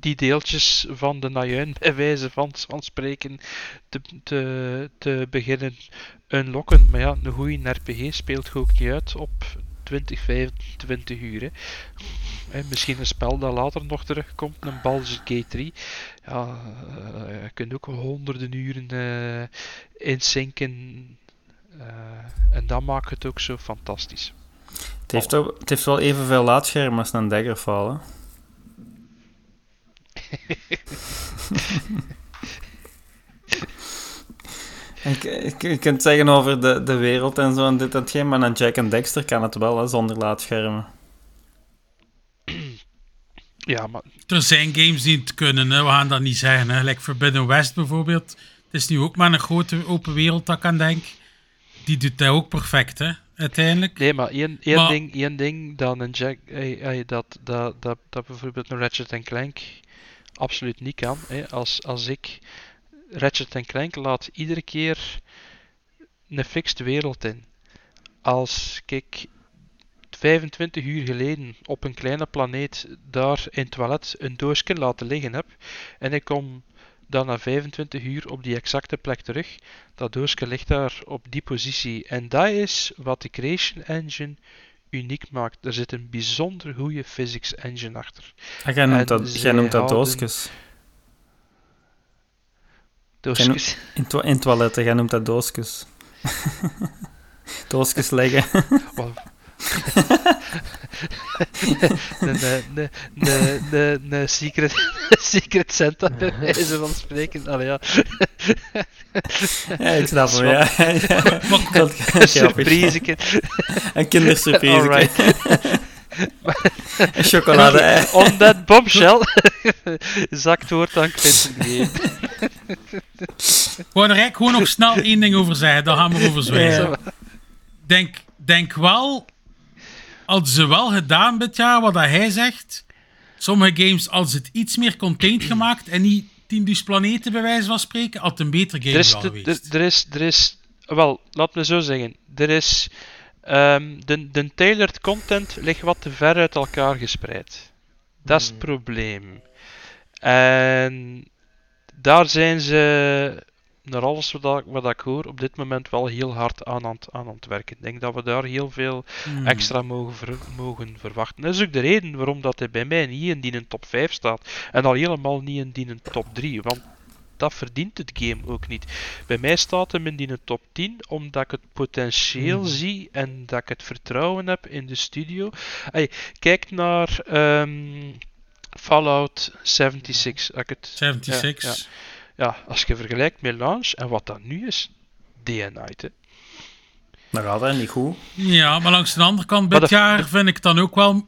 die deeltjes van de najuin bij wijze van, van spreken te, te, te beginnen unlocken. Maar ja, een goede RPG speelt ook niet uit op 20, 25 uur. Hè. Hè, misschien een spel dat later nog terugkomt, een Baldur's Gate 3. Ja, eh, je kunt ook honderden uren eh inzinken. eh, en dat maakt het ook zo fantastisch. Het heeft, het heeft wel evenveel laadschermen als een Daggerfall, hè? En k- k- Je kunt zeggen over de, de wereld en zo en dit en geen, maar een Jack and Dexter kan het wel, hè, zonder laadschermen. (clears throat) Ja, maar Er zijn games die het kunnen, hè. we gaan dat niet zeggen. Hè. Like Forbidden West bijvoorbeeld. Het is nu ook maar een grote open wereld dat ik aan denk. Die doet dat ook perfect, hè, uiteindelijk. Nee, maar één, één, Maar- ding, één ding dan een Jack, eh, eh, dat, dat, dat, dat bijvoorbeeld een Ratchet Clank absoluut niet kan. Hè. Als, als ik Ratchet Clank laat iedere keer een fixed wereld in. Als ik 25 uur geleden op een kleine planeet daar in het toilet een doosje laten liggen heb en ik kom dan na 25 uur op die exacte plek terug, dat doosje ligt daar op die positie. En dat is wat de Creation Engine uniek maakt. Er zit een bijzonder goede physics engine achter. Ah, jij noemt dat, jij noemt dat doosjes. Doosjes. In, to in toiletten, jij noemt dat doosjes. (laughs) doosjes leggen. Een een- een- een- een- een secret, secret Santa bij wijze van spreken. Allee, ja. ja, ik snap hem, ja. Dat grappig. Surpriseke. Een kindersurprise. Alright. Een chocolade-ei. On that bombshell. Zakt woord aan Quentin Game. Ik wou er eigenlijk gewoon nog snel één ding over zeggen. Daar gaan we over zwijgen. Ja. Denk, denk wel, hadden ze wel gedaan dit jaar wat dat hij zegt. Sommige games hadden ze het iets meer contained gemaakt en niet 10.000 planeten bij wijze van spreken, had het een betere game Er is, geweest. er, er is, er is, wel, laat me zo zeggen. Er is, ehm, de, de tailored content ligt wat te ver uit elkaar gespreid. Dat is het probleem. En daar zijn ze, naar alles wat, ik- wat ik hoor, op dit moment wel heel hard aan aan, het- aan het werken. Ik denk dat we daar heel veel Hmm. extra mogen, ver- mogen verwachten. Dat is ook de reden waarom dat hij bij mij niet in die een top 5 staat. En al helemaal niet in die een top 3. Want dat verdient het game ook niet. Bij mij staat hem in die een top 10 omdat ik het potentieel zie en dat ik het vertrouwen heb in de studio. Hey, kijk naar ehm, Fallout 76. Als ik het, 76. Ja, ja. Ja, als je vergelijkt met launch en wat dat nu is, day and night. Hè. Dat gaat hè, niet goed. Ja, maar langs de andere kant, Maar dit jaar vind ik dan ook wel...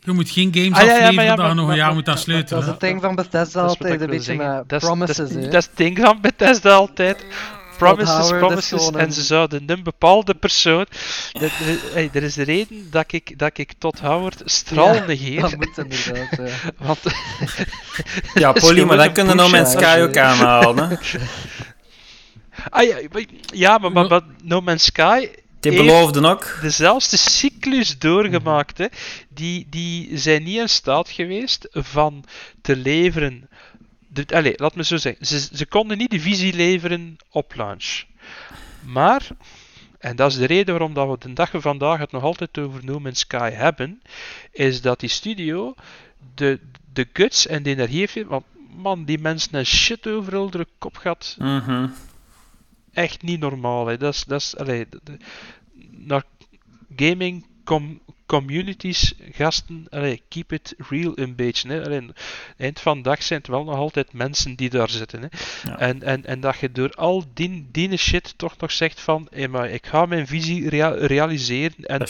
Je moet geen games Ah, ja, ja, afleveren maar ja, dat je maar- nog een maar- jaar maar- moet aan Dat sleutelen. is het ding van Bethesda Dat altijd een beetje met Dat is- promises, dat, dat is het ding van Bethesda altijd. Promises, promises. En ze zouden een bepaalde persoon... Er, hey, er is de reden dat ik, dat ik tot Howard straal Ja, negeer. Dat moet inderdaad, ja. (laughs) Want (laughs) Ja, (laughs) Polly, maar dat een kunnen No Man's Sky hè. ook aanhalen. hè. Ah, ja, maar- ja, maar, maar, maar No Man's Sky Die heeft beloofden ook. dezelfde cyclus doorgemaakt. Hè. Die, die zijn niet in staat geweest van te leveren. De, allez, laat me zo zeggen. Ze, ze konden niet de visie leveren op launch. Maar, en dat is de reden waarom dat we de dag van vandaag het nog altijd over No Man's Sky hebben, is dat die studio de, de guts en de energie heeft. Want man, die mensen een shit overal de kop gehad Mhm. echt niet normaal. Hè. Dat is, dat is, allee, de- de- naar gaming com- communities, gasten, allee, keep it real een beetje. Hè. Allee, eind van de dag zijn het wel nog altijd mensen die daar zitten. Hè. Ja. En, en, en dat je door al die, die shit toch nog zegt van, maar ik ga mijn visie rea- realiseren en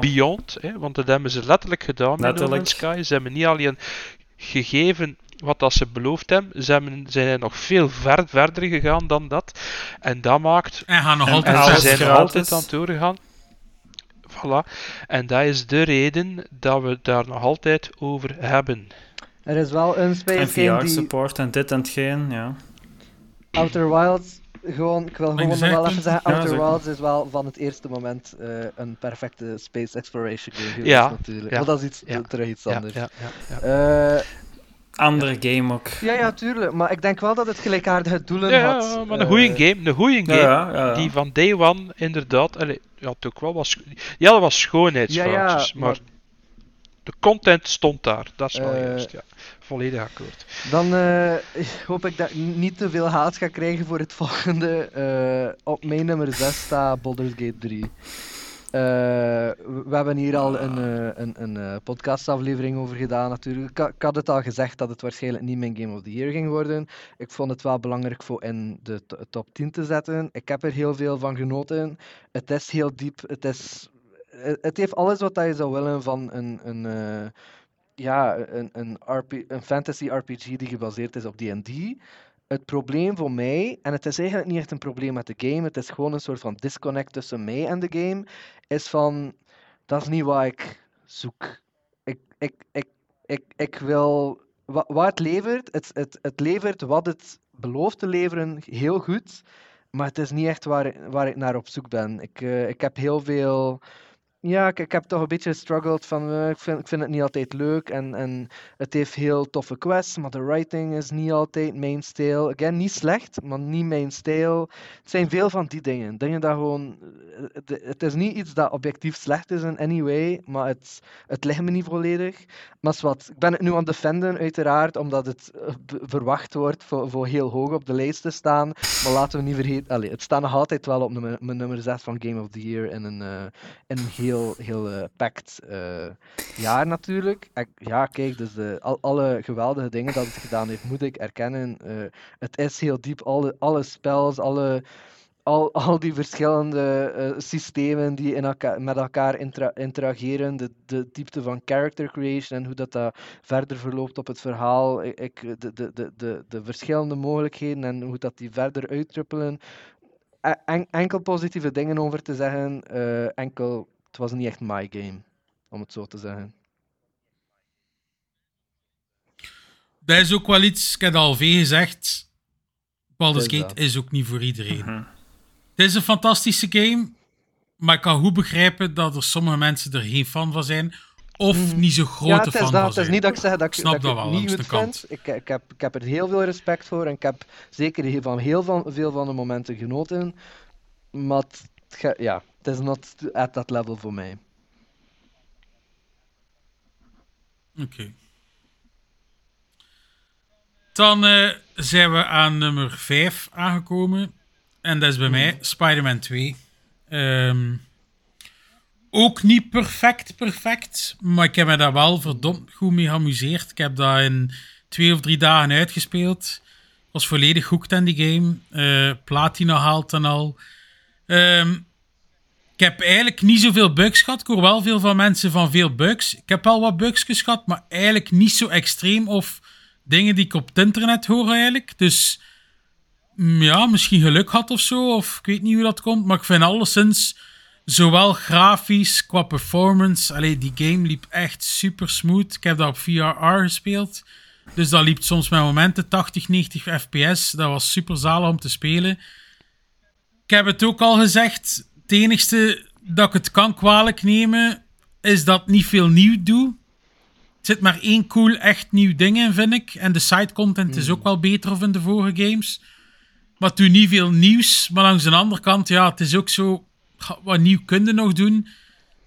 beyond, hè, want dat hebben ze letterlijk gedaan met No Letterlijk. Man's Sky. Ze hebben niet alleen gegeven wat dat ze beloofd hebben, ze hebben, zijn nog veel ver, verder gegaan dan dat. En dat maakt... En gaan nog En- altijd En ze zijn nog altijd aan het doorgaan. Voilà. En dat is de reden dat we daar nog altijd over hebben. Er is wel een En space game die VR-support en dit en hetgeen, ja. Outer Wilds, gewoon, ik wil gewoon nog wel even zeggen, Outer. Wilds is wel van het eerste moment eh, een perfecte space exploration game geweest Ja, natuurlijk. ja, Maar dat is iets, ja, terug iets Ja, anders. ja, ja, ja. Eh, Andere game ook. ja, ja, tuurlijk. Maar ik denk wel dat het gelijkaardige doelen Ja, had. maar een eh, goede game, een goede game. Ja, ja, ja. Die van day one inderdaad, allee, ja, het ook wel was, ja, dat was schoonheidsfoutjes, Ja, ja, maar, maar- de content stond daar, dat is wel Eh, juist, ja. Volledig akkoord. Dan eh, hoop ik dat ik niet te veel haat ga krijgen voor het volgende. Eh, op mijn nummer 6 staat Baldur's Gate 3. Eh, we hebben hier al een, eh, een, een eh, podcastaflevering over gedaan natuurlijk. Ik, ha- ik had het al gezegd dat het waarschijnlijk niet mijn Game of the Year ging worden. Ik vond het wel belangrijk voor in de to- top 10 te zetten. Ik heb er heel veel van genoten. Het is heel diep. Het, is, het heeft alles wat je zou willen van een... een ja, een, een, een fantasy RPG die gebaseerd is op D&D. Het probleem voor mij, en het is eigenlijk niet echt een probleem met de game, het is gewoon een soort van disconnect tussen mij en de game, is van, dat is niet wat ik zoek. Ik, ik, ik, ik, ik wil, wat, wat het levert, het, het, het levert wat het belooft te leveren heel goed, maar het is niet echt waar, waar ik naar op zoek ben. Ik, eh, ik heb heel veel... Ja, ik, heb toch een beetje gestruggeld van, eh, ik, vind, ik vind het niet altijd leuk en, en het heeft heel toffe quests, maar de writing is niet altijd mijn stijl. Again, niet slecht, maar niet mijn stijl. Het zijn veel van die dingen. Dingen dat gewoon... eh, Het, is niet iets dat objectief slecht is in any way, maar het, het ligt me niet volledig. Maar wat, ik ben het nu aan het defenden, uiteraard, omdat het eh, verwacht wordt voor, voor heel hoog op de lijst te staan. Maar laten we niet vergeten, allee, het staat nog altijd wel op mijn nummer 6 van Game of the Year in een, eh, in een heel, heel eh, packed eh, jaar natuurlijk. En ja, kijk, dus de, al, alle geweldige dingen dat het gedaan heeft, moet ik erkennen. Eh, het is heel diep, alle, alle spells, alle, al, al die verschillende eh, systemen die in elkaar, met elkaar interageren, de, de diepte van character creation en hoe dat, dat verder verloopt op het verhaal, ik, de, de, de, de, de verschillende mogelijkheden en hoe dat die verder uitruppelen. E- en- enkel positieve dingen over te zeggen, eh, enkel, het was niet echt my game, om het zo te zeggen. Dat is ook wel iets, ik heb al veel gezegd. Baldur's Gate dat. is ook niet voor iedereen. Mhm. Het is een fantastische game, maar ik kan goed begrijpen dat er sommige mensen er geen fan van zijn. Of niet zo grote ja, fan dat. van Het is zijn. niet dat ik zeg dat ik, Snap dat ik dat wel, niet goed kant. vind. Ik, ik, heb, ik heb er heel veel respect voor en ik heb zeker heel van heel van, veel van de momenten genoten. Maar het, ja, het is not at that level voor mij. Oké. Dan eh, zijn we aan nummer 5 aangekomen. En dat is bij mij Spider-Man 2. Ehm, ook niet perfect, perfect. Maar ik heb me daar wel verdomd goed mee geamuseerd. Ik heb dat in twee of drie dagen uitgespeeld. Was volledig hooked aan die game. Eh, platina haalt en al. Ehm, Ik heb eigenlijk niet zoveel bugs gehad. Ik hoor wel veel van mensen van veel bugs. Ik heb wel wat bugs gehad, maar eigenlijk niet zo extreem of dingen die ik op het internet hoor eigenlijk. Dus mm, ja, misschien geluk had of zo, of ik weet niet hoe dat komt. Maar ik vind alleszins, zowel grafisch qua performance, allee, die game liep echt super smooth. Ik heb dat op VRR gespeeld. Dus dat liep soms met momenten 80, 90 fps. Dat was super zalig om te spelen. Ik heb het ook al gezegd. Het enigste dat ik het kan kwalijk nemen, is dat niet veel nieuw doe. Er zit maar één cool, echt nieuw ding in, vind ik. En de side content is ook wel beter of in de vorige games. Maar doet niet veel nieuws. Maar langs de andere kant, ja, het is ook zo... Wat nieuw kun je nog doen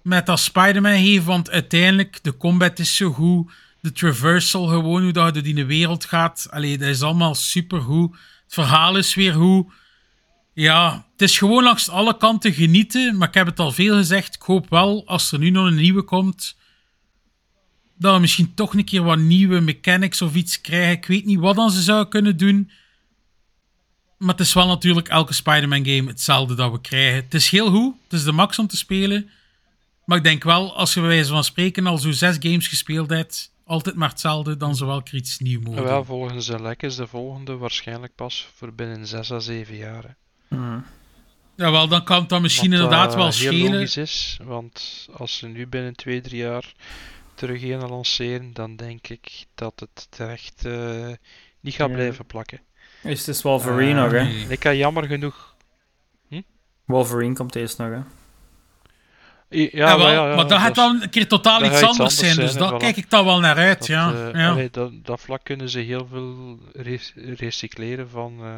met dat Spider-Man geven? Want uiteindelijk, de combat is zo goed. De traversal, gewoon hoe dat je door die wereld gaat. Allee, dat is allemaal super goed. Het verhaal is weer goed. Ja, het is gewoon langs alle kanten genieten. Maar ik heb het al veel gezegd. Ik hoop wel, als er nu nog een nieuwe komt, dat we misschien toch een keer wat nieuwe mechanics of iets krijgen. Ik weet niet wat dan ze zouden kunnen doen. Maar het is wel natuurlijk elke Spider-Man game hetzelfde dat we krijgen. Het is heel goed. Het is de max om te spelen. Maar ik denk wel, als je bij wijze van spreken al zo zes games gespeeld hebt, altijd maar hetzelfde, dan zou wel iets nieuws mogen Wel, doen. volgens de lek is de volgende waarschijnlijk pas voor binnen 6 à 7 jaar. hè. Jawel, dan kan het dan misschien Wat, inderdaad eh, wel heel schelen. logisch is, want als ze nu binnen 2, 3 jaar terug een lanceren, dan denk ik dat het terecht eh, niet gaat Ja. blijven plakken. Is het is Wolverine nog, hè? Nee. Ik heb jammer genoeg. Wolverine komt eerst nog, hè? Ja, Ja, wel, maar, ja, ja, maar dat gaat dan een keer totaal iets anders iets anders zijn. Dus daar kijk ik dan wel naar uit. Dat, ja. eh, ja. allee, dat, dat vlak kunnen ze heel veel re- recycleren van eh,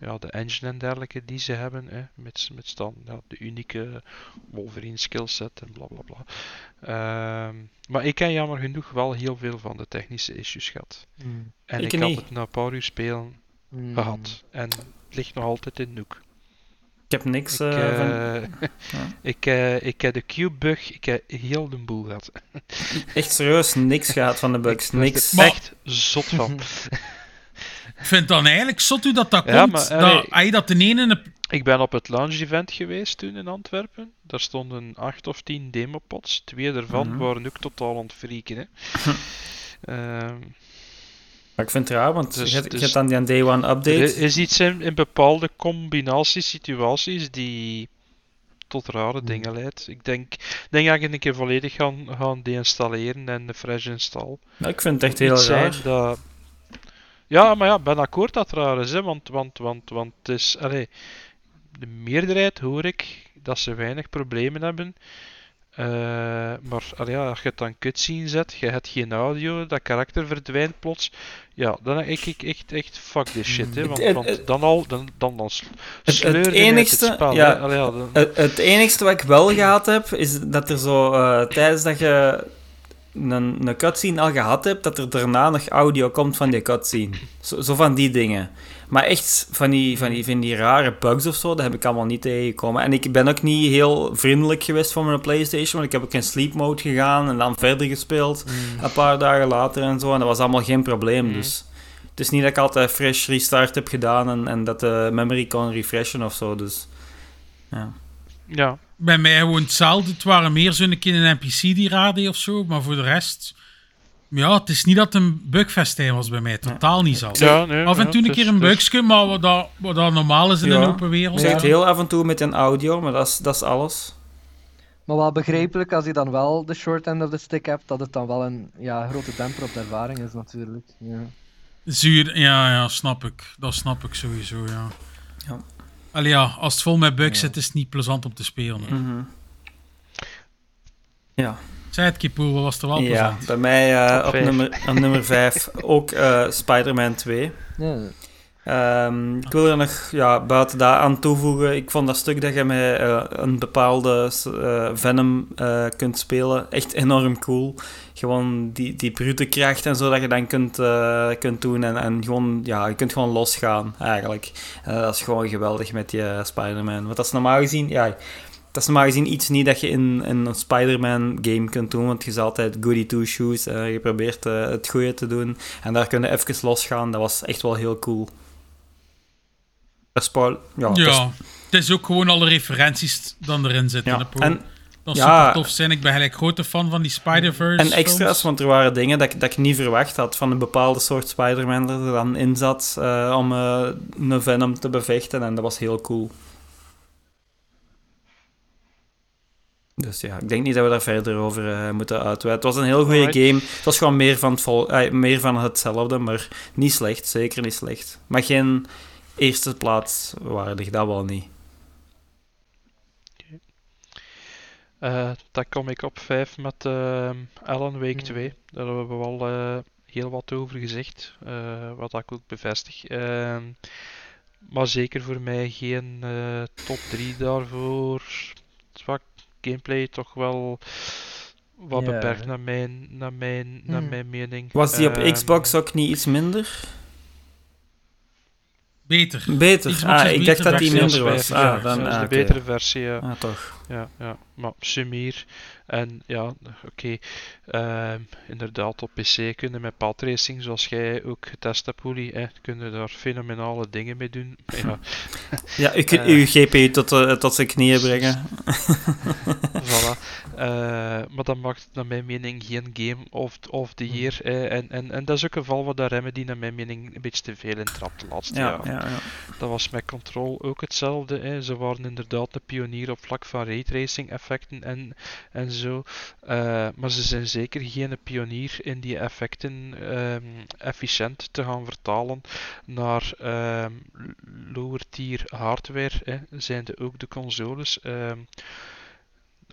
ja, de engine en dergelijke die ze hebben. Hè, met, met dan ja, de unieke Wolverine skillset en bla bla bla. Ehm, maar ik heb jammer genoeg wel heel veel van de technische issues gehad. Hmm. En Ik ik, had het na een paar uur spelen Hmm. gehad. En het ligt nog altijd in Nook. Ik heb niks Ik, eh, van... eh, (laughs) ik, eh, ik heb de cube-bug, ik heb heel de boel gehad. Echt serieus niks gehad van de (laughs) bugs. Niks. er echt zot van. (laughs) Ik vind dan eigenlijk zot hoe dat, dat Ja, komt. maar, dat, allee. als je dat de ene... in de- Ik ben op het launch event geweest toen in Antwerpen. Daar stonden 8 of 10 demopods. Twee daarvan Mhm. waren ook totaal aan het freaken. Hè. (laughs) Ehm, Maar ik vind het raar, want Dus- je, hebt- je dus- hebt dan die day one er update. is iets in, in bepaalde combinaties, situaties die tot rare dingen leidt. Ik denk, denk dat ik een keer volledig gaan, gaan deinstalleren en een fresh install. Ik vind het echt heel raar. Dat... Ja, maar ja, ik ben akkoord dat raar is, hè, want, want, want, want het is, allee, de meerderheid hoor ik dat ze weinig problemen hebben. Eh, maar allee, ja, als je het dan cutscene zet, je hebt geen audio, dat karakter verdwijnt plots. Ja, dan denk ik echt, echt fuck this shit. Hè, want, Het- want het- dan al, dan, dan, dan het enigste- het spel. ja. Allee, ja, dan- Het, het enigste wat ik wel gehad heb, is dat er zo eh, tijdens dat je een, een cutscene al gehad hebt, dat er daarna nog audio komt van die cutscene. Zo, zo van die dingen. Maar echt van die, van, die, van die rare bugs of zo, dat heb ik allemaal niet tegengekomen. En ik ben ook niet heel vriendelijk geweest voor mijn PlayStation, want ik heb ook in sleep mode gegaan en dan verder gespeeld, een paar dagen later en zo. En dat was allemaal geen probleem, Mm. dus... Het is niet dat ik altijd fresh restart heb gedaan en, en dat de memory kon refreshen of zo, dus... Ja. ja, Bij mij gewoon hetzelfde. Het waren meer zo'n keer een NPC die raadde of zo. Maar voor de rest... Ja, het is niet dat het een bugfestijn was bij mij. Totaal niet zelfs. ja, nee, Af en ja, toe een keer een bugje, maar wat, dat, wat dat normaal is in Ja. een open wereld. Zegt Ja. heel af en toe met een audio, maar dat is, dat is alles. Maar wel begrijpelijk als je dan wel de short end of the stick hebt, dat het dan wel een ja, grote demper op de ervaring is natuurlijk. Ja. Zuur, ja, ja, snap ik. Dat snap ik sowieso, ja. Ja. Allee, ja, als het vol met bugs zit, is het niet plezant om te spelen. Mhm. Ja, Zei het, Kipoel, wat was er wel ja plezant? bij mij eh, op, nummer, op nummer 5 (laughs) ook eh Spider-Man 2. Ja. Ehm, ik wil er nog ja, buiten dat aan toevoegen. Ik vond dat stuk dat je met eh, een bepaalde eh, Venom eh, kunt spelen echt enorm cool. Gewoon die, die brute kracht en zo dat je dan kunt, eh, kunt doen. En, en gewoon, ja, je kunt gewoon losgaan eigenlijk. Eh, dat is gewoon geweldig met die eh, Spider-Man. Want dat is normaal gezien, ja, dat is normaal gezien iets niet dat je in, in een Spider-Man game kunt doen. Want je is altijd goody two shoes. eh, je probeert het goede te doen. En daar kun je even losgaan. Dat was echt wel heel cool. Ja, Ja, het is ook gewoon alle referenties dan erin zitten. ja. En, dat ja. super tof zijn. Ik ben gelijk grote fan van die Spider-Verse. en extra's, films. want er waren dingen dat ik, dat ik niet verwacht had van een bepaalde soort Spider-Man dat er dan in zat eh, om eh, een Venom te bevechten. En dat was heel cool. Dus ja, ik denk niet dat we daar verder over eh, moeten uitweiden. Het was een heel goede game. Het was gewoon meer van, het vol- eh, meer van hetzelfde, maar niet slecht. Zeker niet slecht. Maar geen eerste plaats waardig, dat wel niet. Eh, dan kom ik op 5 met ehm Alan Wake 2. Daar hebben we wel eh, heel wat over gezegd, eh, wat ik ook bevestig. Ehm, maar zeker voor mij geen eh, top 3 daarvoor. Zwak gameplay toch wel wat beperkt naar mijn, naar mijn, naar Hmm. mijn mening. Was die op Ehm, Xbox ook niet iets minder? Beter. Beter. Xbox Ah, ik dacht dat die minder PS5, was. ja, Ah, dan, dat is ah, de oké. betere versie, ja. Ah, toch. Ja, ja, maar sumier. En ja, oké. ehm, inderdaad, op PC kunnen met padracing, zoals jij ook getest hebt, Willy, hè, kunnen daar fenomenale dingen mee doen. Ja, (laughs) Ja, u kunt Eh. uw GPU tot, eh, tot zijn knieën brengen. (laughs) voilà. Eh, maar dat maakt naar mijn mening geen game of, of the year. hè. En, en, en dat is ook een geval waar de Remedy naar mijn mening een beetje te veel in trapt de laatste Ja, jaren. ja, ja. Dat was met Control ook hetzelfde. Ze waren inderdaad een pionier op vlak van raytracing effecten en, en zo. Eh, maar ze zijn zeker geen pionier in die effecten ehm, efficiënt te gaan vertalen naar ehm, lower tier hardware. Hè. Zijn de ook de consoles. Ehm,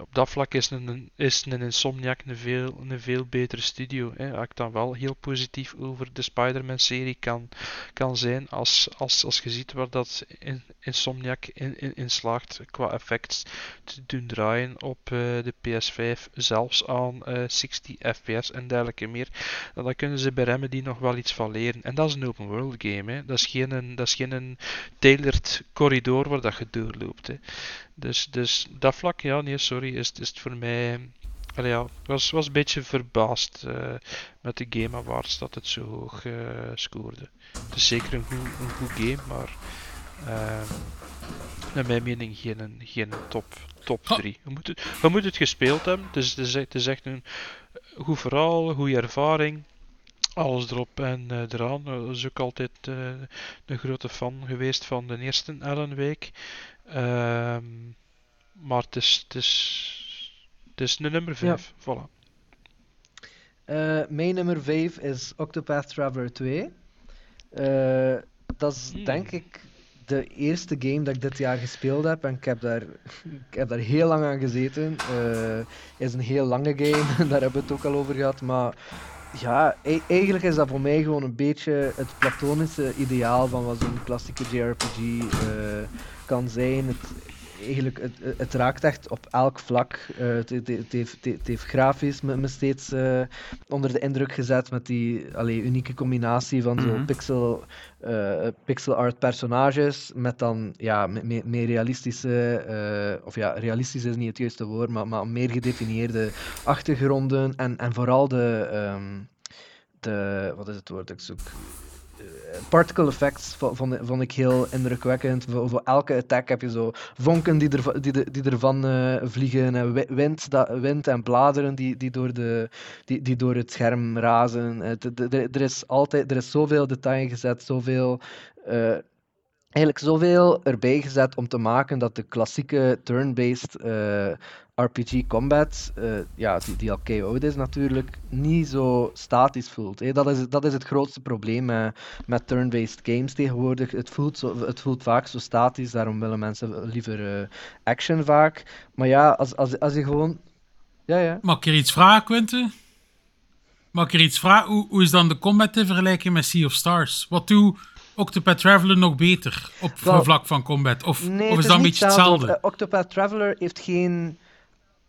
op dat vlak is een, is een Insomniac een veel, een veel betere studio. Hè. Ik dan wel heel positief over de Spider-Man-serie kan, kan zijn als, als, als je ziet waar dat in, Insomniac in, in, in slaagt qua effects te doen draaien op eh, de PS5, zelfs aan eh 60 fps en dergelijke meer. Dan kunnen ze bij Remedy nog wel iets van leren. En dat is een open world game. Hè. Dat is geen, een- dat is geen een tailored corridor waar dat je doorloopt. Hè. Dus, dus dat vlak, ja, nee, sorry, is, is het voor mij. Allee, ja, ik was, was een beetje verbaasd eh, met de Game Awards dat het zo hoog eh, scoorde. Het is zeker een goed, een goed game, maar ehm, naar mijn mening geen, geen top, top Ha. 3. Je moet, het, je moet het gespeeld hebben, het is, het is, echt- het is echt een goed verhaal, goede ervaring. Alles erop en eh, eraan. Dat is ook altijd eh, een grote fan geweest van de eerste Alan Wake. Ehm, maar het is, het is, het is een nummer 5. Voilà. Eh, mijn nummer 5 is Octopath Traveler 2. Eh, dat is Hmm. denk ik de eerste game dat ik dit jaar gespeeld heb en ik heb daar, (laughs) ik heb daar heel lang aan gezeten. Eh, Het is een heel lange game, (laughs) daar hebben we het ook al over gehad, maar ja, e- eigenlijk is dat voor mij gewoon een beetje het platonische ideaal van wat zo'n klassieke JRPG eh, kan zijn. Het, eigenlijk, het, het- raakt echt op elk vlak. Eh, het, het, heeft, het heeft grafisch me, me steeds eh, onder de indruk gezet met die allee, unieke combinatie van zo Mhm. pixel, eh, pixel art personages met dan ja, me- me- meer realistische, of ja, realistisch is niet het juiste woord, maar, maar meer gedefinieerde achtergronden en, en vooral de, ehm, de, wat is het woord dat ik zoek? Particle effects vo- vond, vond ik heel indrukwekkend. Voor, voor elke attack heb je zo vonken die, er, die, die ervan eh, vliegen, en wi- wind, dat, wind en bladeren die, die, door de, die, die door het scherm razen. Eh, Er is altijd er is zoveel detail gezet, zoveel. eh, Eigenlijk zoveel erbij gezet om te maken dat de klassieke turn-based RPG combat, eh, ja, die, die al kei oud is natuurlijk, niet zo statisch voelt. hè. Dat, is, dat is het grootste probleem met, met turn-based games tegenwoordig. Het voelt, zo, het voelt vaak zo statisch, daarom willen mensen liever eh, action vaak. Maar ja, als, als, als je gewoon... Ja, ja. Mag ik er iets vragen, Quinten? Mag ik er iets vragen? Hoe, hoe is dan de combat te vergelijken met Sea of Stars? Wat doet Octopath Traveler nog beter op vlak van combat? Of, Nee, of het is dat een beetje hetzelfde? want, eh, Octopath Traveler heeft geen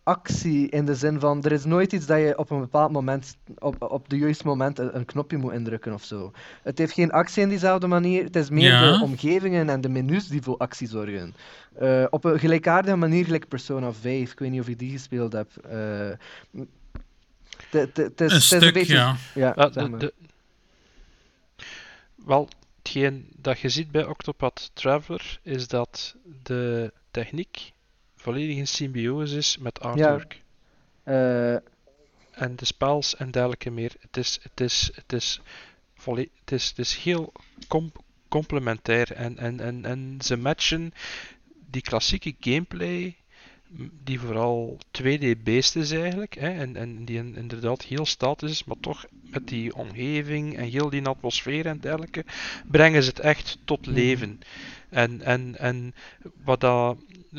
actie in de zin van er is nooit iets dat je op een bepaald moment, op, op de juiste moment een, een knopje moet indrukken of zo. Het heeft geen actie in diezelfde manier. Het is meer Ja. de omgevingen en de menus die voor actie zorgen. Eh, op een gelijkaardige manier, gelijk Persona 5. Ik weet niet of je die gespeeld hebt. Eh, het- is- een is beetje, ja. ja, Ja, zeg de- maar. de- wel, het hetgeen dat je ziet bij Octopath Traveler is dat de techniek volledig in symbiose is met artwork. Eh, En de spels en dergelijke meer. Het is, het is, het is, volle- het is, het is heel com- complementair. En, en, en, en ze matchen die klassieke gameplay, die vooral 2D-based is eigenlijk. Hè, en, en die in- inderdaad heel statisch is, maar toch met die omgeving en heel die atmosfeer en dergelijke, brengen ze het echt tot leven. En, en, en wat dat,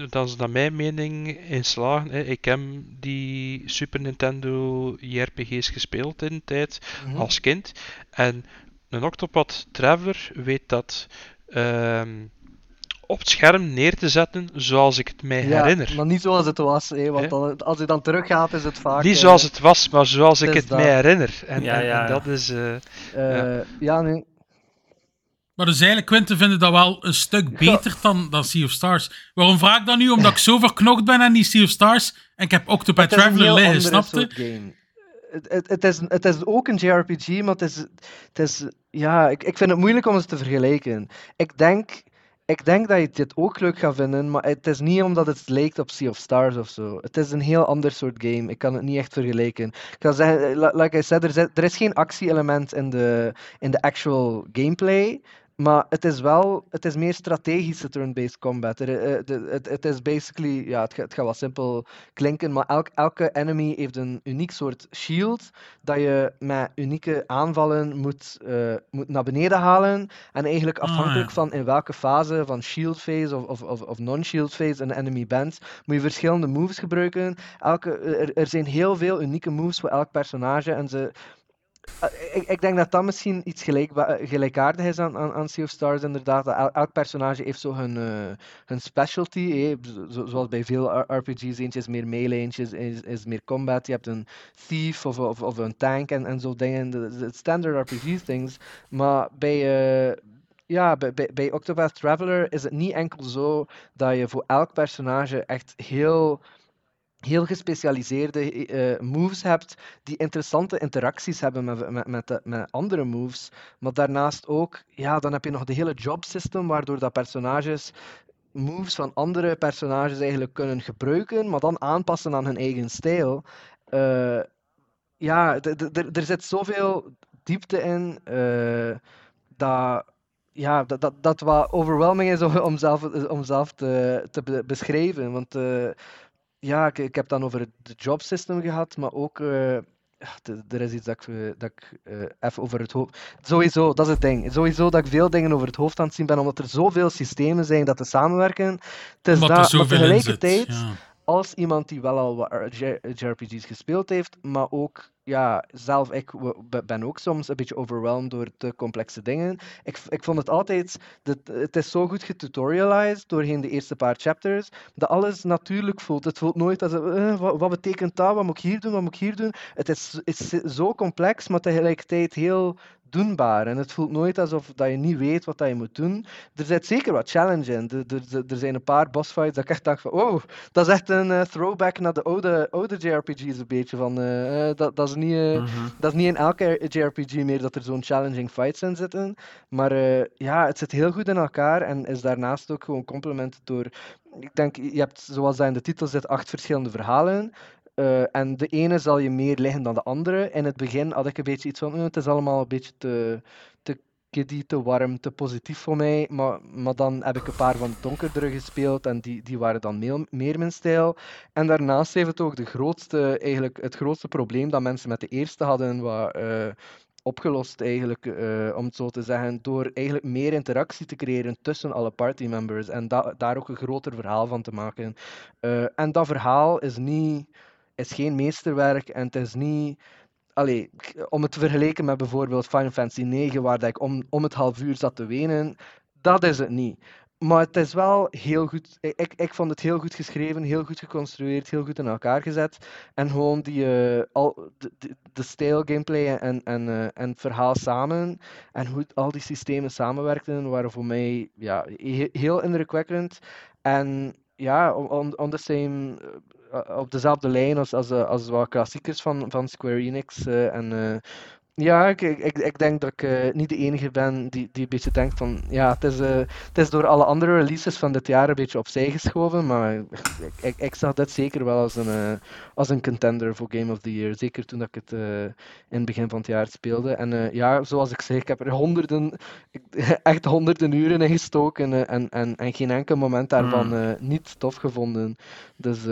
dat is naar mijn mening in slagen. Hè. Ik heb die Super Nintendo JRPG's gespeeld in de tijd mhm. als kind. En een Octopath Traveler weet dat ehm, op het scherm neer te zetten zoals ik het mij ja, herinner. maar niet zoals het was, hè, want dan, als je dan teruggaat is het vaak... Niet eh, zoals het was, maar zoals ik het is het dat. mij herinner. En, Ja, en, ja, en ja. dat is. eh, eh, ja, nee, Maar dus eigenlijk, Quinten, vinden dat wel een stuk beter dan, dan Sea of Stars. Waarom vraag ik dat nu? Omdat ik zo verknocht ben aan die Sea of Stars. En ik heb Octopath Traveler liggen, snapte? Het, het, is, het is ook een JRPG, maar het is, het is ja, ik, ik vind het moeilijk om ze te vergelijken. Ik denk, ik denk dat je dit ook leuk gaat vinden, maar het is niet omdat het lijkt op Sea of Stars of zo. Het is een heel ander soort game. Ik kan het niet echt vergelijken. Ik kan zeggen, li- like I said, er, er is geen actie-element in de, in de actual gameplay. Maar het is wel, het is meer strategische turn-based combat. Eh, het, is basically, ja, het, gaat- wat simpel klinken, maar elk, elke enemy heeft een uniek soort shield dat je met unieke aanvallen moet, eh, moet naar beneden halen. En eigenlijk Ah, afhankelijk van in welke fase van shield phase of, of, of, of non-shield phase een enemy bent, moet je verschillende moves gebruiken. Elke, er, er zijn heel veel unieke moves voor elk personage en ze... eh, Ik, ik denk dat dat misschien iets gelijkba- gelijkaardig is aan, aan, Sea of Stars, inderdaad. Elk personage heeft zo hun, eh, hun specialty, zoals bij veel RPG's. Eentje is meer melee, eentje is, is, meer combat. Je hebt een thief of, of, of een tank en, en zo dingen. De, standard RPG-things. Maar bij, eh, ja, bij, bij Octopath Traveler is het niet enkel zo dat je voor elk personage echt heel heel gespecialiseerde eh, moves hebt die interessante interacties hebben met, met, met, de- met andere moves. Maar daarnaast ook, ja, dan heb je nog de hele job system, waardoor dat personages moves van andere personages eigenlijk kunnen gebruiken, maar dan aanpassen aan hun eigen stijl. Eh, ja, er zit zoveel diepte in eh, dat, ja, dat, dat, dat wat overwhelming is om, om zelf, om zelf te, te be- beschrijven. Want eh, ja, ik, ik heb dan over het de job system gehad, maar ook. eh, er is iets dat ik, eh, dat ik eh, even over het hoofd. Sowieso, dat is het ding. Sowieso dat ik veel dingen over het hoofd aan het zien ben, omdat er zoveel systemen zijn dat te samenwerken. Het is dat, maar tegelijkertijd Ja. Als iemand die wel al wat JRPG's gespeeld heeft, maar ook, ja, zelf, ik ben ook soms een beetje overweldigd door te complexe dingen. Ik, ik vond het altijd, dat, het is zo goed getutorialized doorheen de eerste paar chapters, dat alles natuurlijk voelt. Het voelt nooit als, eh, wat, wat betekent dat, wat moet ik hier doen, wat moet ik hier doen. Het is, is zo complex, maar tegelijkertijd heel doenbaar. En het voelt nooit alsof dat je niet weet wat dat je moet doen. Er zit zeker wat challenge in. Er, er, er- zijn een paar bossfights dat ik echt dacht van, oh, dat is echt een eh, throwback naar de oude, oude JRPG's een beetje. Van, eh, eh, dat, dat, is niet, eh, dat is niet in elke JRPG meer dat er zo'n challenging fights in zitten. Maar ja, het zit heel goed in elkaar en is daarnaast ook gewoon complement door... Ik denk, je hebt, zoals dat in de titel zit, acht verschillende verhalen. Eh, en de ene zal je meer liggen dan de andere. In het begin had ik een beetje iets van, "Eh, het is allemaal een beetje te, te kiddie, te warm, te positief voor mij. Maar, maar dan heb ik een paar van de donkerdere gespeeld en die, die waren dan meer, meer mijn stijl. En daarnaast heeft het ook de grootste, eigenlijk het grootste probleem dat mensen met de eerste hadden, wat, eh, opgelost eigenlijk, om het zo te zeggen, door eigenlijk meer interactie te creëren tussen alle partymembers en da- daar ook een groter verhaal van te maken. En dat verhaal is niet is geen meesterwerk en het is niet. Allee, om het te vergelijken met bijvoorbeeld Final Fantasy 9, waar dat ik om, om het half uur zat te wenen, dat is het niet. Maar het is wel heel goed. Ik, ik, vond het heel goed geschreven, heel goed geconstrueerd, heel goed in elkaar gezet. En gewoon die, eh, al, de, de, stijl, gameplay en, en, eh, en verhaal samen. En hoe al die systemen samenwerkten, waren voor mij ja, he- heel indrukwekkend. En ja, on, on, the same, eh, op dezelfde lijn als, als, eh, als wat klassiekers van, van Square Enix. eh, en, Ja, ik, ik, ik- denk dat ik eh, niet de enige ben die, die een beetje denkt van ja, het is, eh, het is door alle andere releases van dit jaar een beetje opzij geschoven, maar ik, ik, ik zag dit zeker wel als een, eh, als een contender voor Game of the Year. Zeker toen dat ik het in het begin van het jaar speelde. En ja, zoals ik zei, ik heb er honderden, (laughs) echt honderden uren in gestoken en, en, en geen enkel moment daarvan Mm. niet tof gevonden. Dus,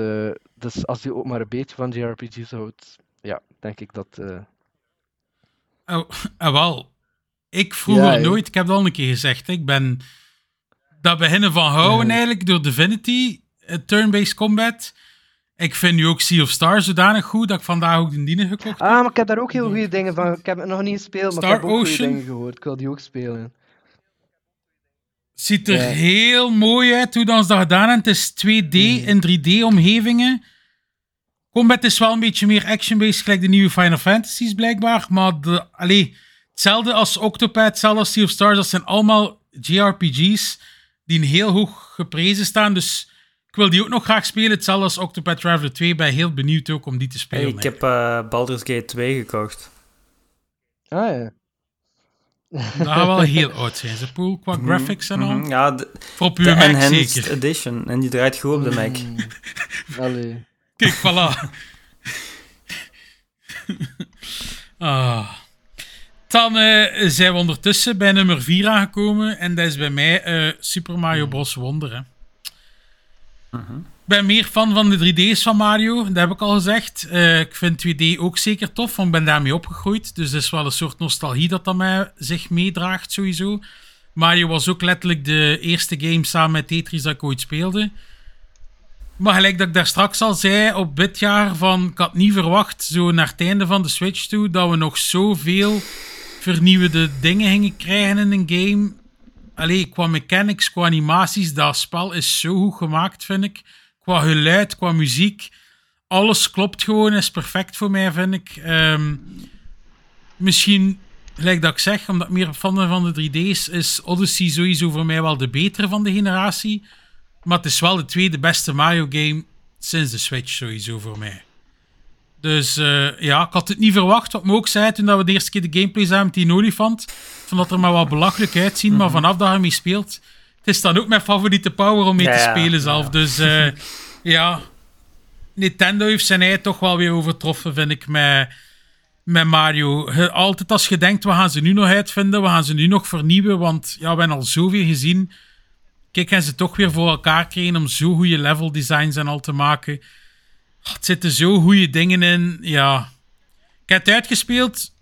dus als je ook maar een beetje van JRPG's houdt, ja, denk ik dat... Oh, ah, wel. Ik vroeger Ja, nooit, ik heb het al een keer gezegd, ik ben dat beginnen van houden eigenlijk door Divinity, eh, turn-based combat. Ik vind nu ook Sea of Stars zodanig goed dat ik vandaag ook de dienen gekocht heb. Ah, maar ik heb daar ook heel goede dingen van. Ik heb het nog niet gespeeld, maar ik heb ook goede Ocean. dingen gehoord. Ik wil die ook spelen. Ziet er Ja. heel mooi uit hoe dan ze dat gedaan hebben. Het is 2D Mhm. in 3D-omgevingen. Combat is wel een beetje meer action-based, gelijk de nieuwe Final Fantasies blijkbaar. Maar de, allee, hetzelfde als Octopath, hetzelfde als Sea of Stars, dat zijn allemaal JRPG's die heel hoog geprezen staan. Dus ik wil die ook nog graag spelen. Hetzelfde als Octopath Traveler 2. Ben heel benieuwd ook om die te Hey, spelen. ik heb eh, Baldur's Gate 2 gekocht. Ah ja. Dat gaat wel heel oud zijn, ze pool, qua graphics en al. Mhm, Ja, de, Voor de Mac Enhanced zeker. Edition. En die draait goed op de Mac. Mm. Allee. Kijk, voilà. ah. Dan eh, zijn we ondertussen bij nummer 4 aangekomen. En dat is bij mij eh, Super Mario Bros. Wonder. Hè. Ik ben meer fan van de 3D's van Mario, dat heb ik al gezegd. Eh, ik vind 2D ook zeker tof, want ik ben daarmee opgegroeid. Dus dat is wel een soort nostalgie dat dat mij zich meedraagt, sowieso. Mario was ook letterlijk de eerste game samen met Tetris dat ik ooit speelde. Maar gelijk dat ik daar straks al zei, op dit jaar van... Ik had niet verwacht, zo naar het einde van de Switch toe, dat we nog zoveel vernieuwende dingen gingen krijgen in een game. Allee, qua mechanics, qua animaties, dat spel is zo goed gemaakt, vind ik. Qua geluid, qua muziek. Alles klopt gewoon, is perfect voor mij, vind ik. Ehm, misschien, gelijk dat ik zeg, omdat ik meer fan ben van de 3D's, is Odyssey sowieso voor mij wel de betere van de generatie. Maar het is wel de tweede beste Mario game sinds de Switch sowieso voor mij. Dus eh, ja, ik had het niet verwacht. Wat me ook zei toen dat we de eerste keer de gameplay zagen met die olifant. Van dat er maar wat belachelijk uitzien. Maar vanaf dat je mee speelt, het is dan ook mijn favoriete power om mee Ja, te ja, spelen zelf. Dus eh, ja, Nintendo heeft zijn ei toch wel weer overtroffen, vind ik, met, met Mario. Altijd als je denkt, we gaan ze nu nog uitvinden, we gaan ze nu nog vernieuwen, want ja, we hebben al zoveel gezien. Kijk, en ze toch weer voor elkaar kregen om zo goede level designs en al te maken. Het zitten zo goede dingen in. Ja. Ik heb het uitgespeeld.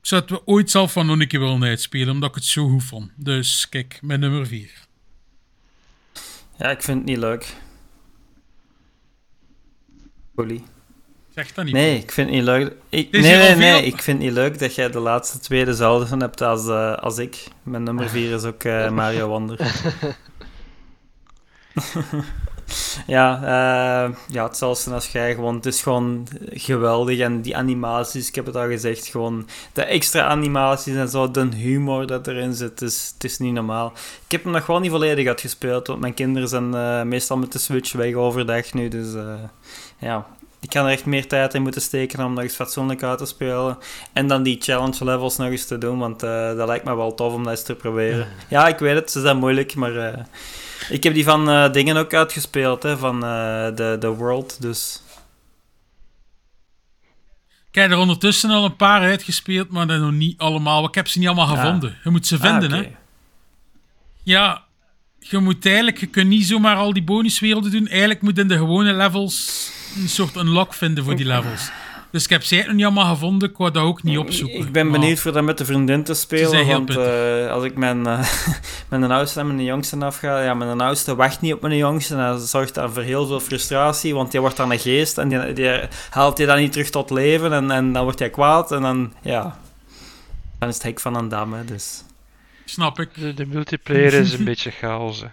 Ik zou het wel ooit zelf van nog een keer willen uitspelen, omdat ik het zo goed vond. Dus kijk, mijn nummer 4. Ja, ik vind het niet leuk. Bully. Zeg dat niet. Nee, ik vind het niet leuk. Ik, nee, nee, nee, ik vind het niet leuk dat jij de laatste twee dezelfde van hebt als, eh, als ik. Mijn nummer (laughs) vier is ook eh, Mario Wonder. (laughs) (laughs) ja, eh, ja, hetzelfde als jij. Gewoon, het is gewoon geweldig. En die animaties, ik heb het al gezegd, gewoon de extra animaties en zo, de humor dat erin zit, het is, het is niet normaal. Ik heb hem nog wel niet volledig uitgespeeld, want mijn kinderen zijn eh, meestal met de Switch weg overdag nu. Dus eh, ja, ik kan er echt meer tijd in moeten steken om nog eens fatsoenlijk uit te spelen. En dan die challenge levels nog eens te doen, want dat lijkt me wel tof om dat eens te proberen. Ja, ik weet het, ze zijn moeilijk, maar ik heb die van eh, dingen ook uitgespeeld, hè, van eh, de, de World, dus... Ik heb er ondertussen al een paar uitgespeeld, maar dat nog niet allemaal. Ik heb ze niet allemaal Ah. gevonden. Je moet ze vinden, Ah, hè. oké. Ja, je moet eigenlijk... Je kunt niet zomaar al die bonuswerelden doen. Eigenlijk moet in de gewone levels een soort unlock vinden voor die levels. Dus ik heb ze eigenlijk nog niet allemaal gevonden. Ik wou dat ook niet opzoeken. Ik ben Maar benieuwd voor dat met de vriendin te spelen, want eh, als ik mijn, eh, (laughs) mijn oudste en mijn jongste afga, ja, mijn oudste wacht niet op mijn jongste en dat zorgt dan voor heel veel frustratie, want die wordt dan een geest en die, die haalt je dan niet terug tot leven en, en dan wordt hij kwaad en dan, ja, dan is het hek van een dam, hè, dus... Snap ik. De, de multiplayer is een (laughs) beetje chaos. hè.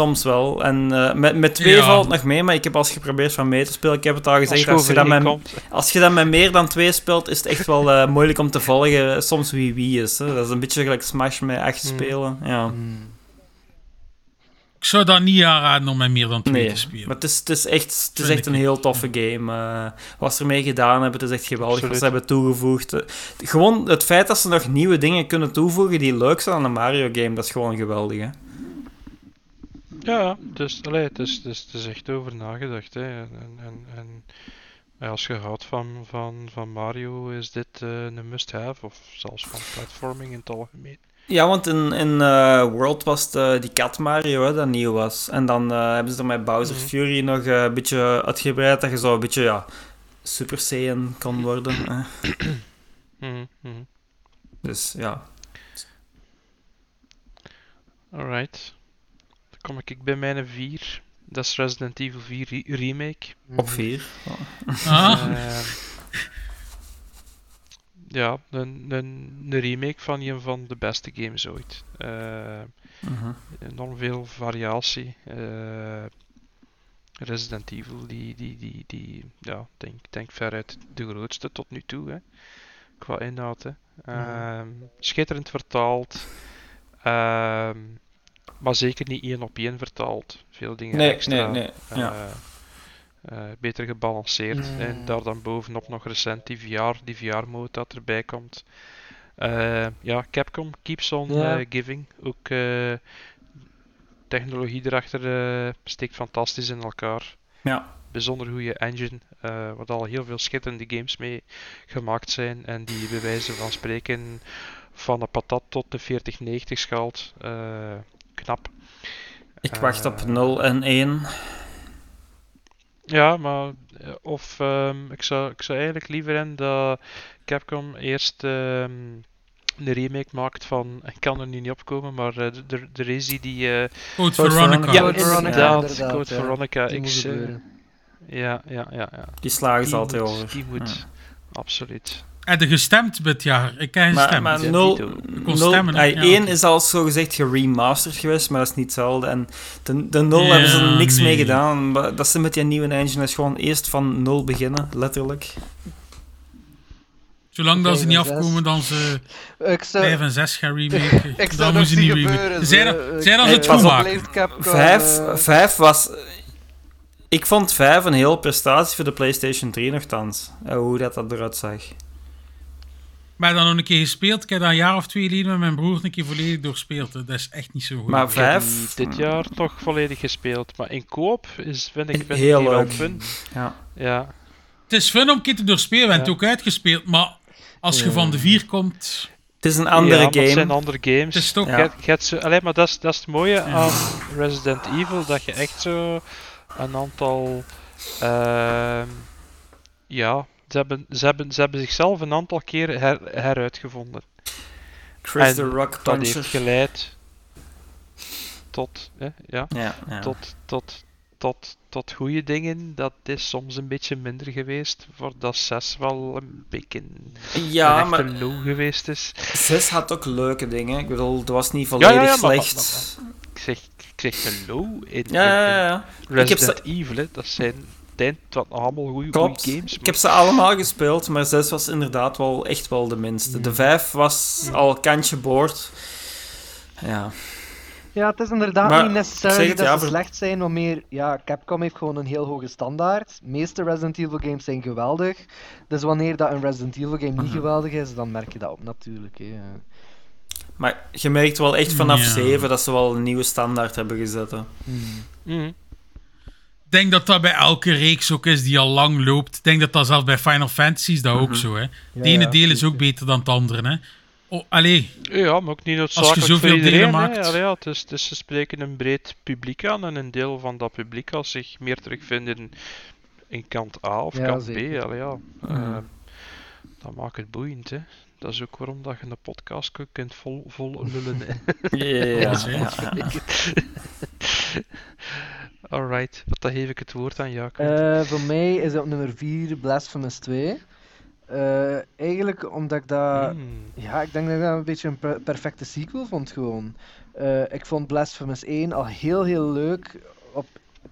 Soms wel. En eh, met, met twee Ja. valt het nog mee, maar ik heb als geprobeerd van mee te spelen. Ik heb het al gezegd, als je, dat met, als je dat met meer dan twee speelt, is het echt wel eh, moeilijk om te volgen. Soms wie wie is. Hè. Dat is een beetje gelijk Smash met echt Hmm. spelen. Ja. Hmm. Ik zou dat niet aanraden om met meer dan twee Nee, te spelen. maar het is, het is echt, het is echt een heel toffe game. eh, wat ze ermee gedaan hebben, het is echt geweldig wat ze hebben toegevoegd. Eh, gewoon het feit dat ze nog nieuwe dingen kunnen toevoegen die leuk zijn aan een Mario-game, dat is gewoon geweldig, hè. Ja, dus, allee, het, is, het, is, het is echt over nagedacht. Hè. En, en, en, als je houdt van, van, van Mario, is dit eh, een must-have. Of zelfs van platforming in het algemeen. Ja, want in, in eh, World was het eh, die kat Mario hè, dat nieuw was. En dan eh, hebben ze er met Bowser Mhm. Fury nog eh, een beetje uitgebreid dat je zo een beetje, ja, Super Saiyan kan worden. hè. (clears throat) Mhm, mhm. Dus ja. Alright. Kom ik bij mijn 4. Dat is Resident Evil 4 re- Remake. Op 4. Ah, Ehm, (laughs) ja, een, een, een remake van een van de beste games ooit. Ehm, Mhm. enorm veel variatie. Eh, Resident Evil, die, die, die, die ja, denk, denk veruit de grootste tot nu toe, hè, qua inhoud. Hè. Ehm, schitterend vertaald, ehm, maar zeker niet één op één vertaald. Veel dingen Nee, extra. nee, nee. Ja. eh, eh, beter gebalanceerd. En daar dan bovenop nog recent die VR, die VR-mode dat erbij komt. Eh, ja, Capcom keeps on eh, giving. Ook eh, technologie erachter eh, steekt fantastisch in elkaar. Ja. Bijzonder goede engine, eh waar al heel veel schitterende games mee gemaakt zijn. En die bij wijze van spreken van een patat tot de 4090 schaalt. Eh, knap. Ik wacht op Eh, 0 en 1. Ja, maar eh, of ehm, ik, zou, ik zou eigenlijk liever in dat Capcom eerst ehm, een remake maakt van, ik kan er nu niet opkomen, maar eh, de, de, de Rezi die, eh Code Code Veronica. Ja, Code Veronica, inderdaad, Code ja. Veronica, Die ik, moet eh, ja, ja, ja, ja. Die slagen ze altijd moet, over. die moet, Ja. absoluut. Heb je gestemd dit jaar? Ik heb Maar, gestemd. maar Ja, 0, Tito. Ik kon stemmen, hè? Ja, 1 oké. is al zo gezegd geremasterd geweest, maar dat is niet hetzelfde. En de, de 0 Ja, hebben ze er niks mee gedaan. Maar Dat ze met die nieuwe engine is gewoon eerst van 0 beginnen, letterlijk. Zolang dat ze niet afkomen, dan ze Ik zou, 5 en 6 gaan remaken. (laughs) ik zou dan dat moeten ze niet remaken. gebeuren. Zij zo. dat- zij dat ze het goed maken. leeft Capcom, 5, eh, 5 was... Ik vond 5 een heel prestatie voor de PlayStation 3 nogthans. Eh, Hoe dat, dat eruit zag. Maar dan nog een keer gespeeld. Ik heb dat een jaar of twee geleden met mijn broer een keer volledig doorspeeld. hè. Dat is echt niet zo goed. Maar Ik heb 5... die dit jaar toch volledig gespeeld, maar in koop is, vind ik, vind ik Heel leuk. fun. Ja. Ja, Het is fun om een keer te doorspelen. We hebben Ja. het ook uitgespeeld. Maar als je Ja. van de vier komt... Het is een andere ja, maar het zijn game. andere games. Het is toch... Ja. Allee, maar dat is, dat is het mooie Ja. aan Resident Evil, dat je echt zo een aantal... ehm, ja, ze hebben, ze, hebben, ze hebben zichzelf een aantal keer her, heruitgevonden. Chris en the Rock Dat heeft geleid tot, hè, ja, Ja, ja. tot, tot, tot, tot goede dingen. Dat is soms een beetje minder geweest, voordat 6 wel een beetje ja, een maar echte low geweest is. 6 had ook leuke dingen. Ik bedoel, het was niet Ja, volledig ja, ja, maar- maar- slecht. Ik zeg, ik zeg een low in, Ja, in- ja, in ja. Resident Evil, hè. dat zijn tijd wat allemaal goede Klopt. games. Ik heb ze allemaal gespeeld, maar 6 was inderdaad wel echt wel de minste. De 5 was al kantje boord. Ja. Ja, het is inderdaad Maar, niet het, dat ja, ze slecht zijn, maar meer, ja, Capcom heeft gewoon een heel hoge standaard. De meeste Resident Evil games zijn geweldig. Dus wanneer dat een Resident Evil game niet Mhm. geweldig is, dan merk je dat op natuurlijk. Hè. Maar je merkt wel echt vanaf Ja. 7 dat ze wel een nieuwe standaard hebben gezet. hè. Mhm. Ik denk dat dat bij elke reeks ook is die al lang loopt. Ik denk dat dat zelfs bij Final Fantasy is dat ook Mhm. zo. Hè. Ja, Het ene ja, deel is ook beter dan het andere. Hè. Oh, allee, Ja, maar ook niet noodzakelijk zoveel voor iedereen. delen hè. maakt. Allee, ja, het is, het is, ze spreken een breed publiek aan en een deel van dat publiek als zich meer terugvindt in, in kant A of Ja, kant zeker. B. Allee, ja. Mhm. Eh, dat maakt het boeiend. Hè. Dat is ook waarom dat je een podcast ku- kunt vol, vol lullen. hè. (laughs) Ja, ja, ja. (laughs) Alright, wat dan geef ik het woord aan Jacob. Eh, voor mij is het op nummer 4 Blasphemous 2. Eh, eigenlijk omdat ik dat... Mm. Ja, ik denk dat ik dat een beetje een per- perfecte sequel vond gewoon. Eh, ik vond Blasphemous 1 al heel heel leuk op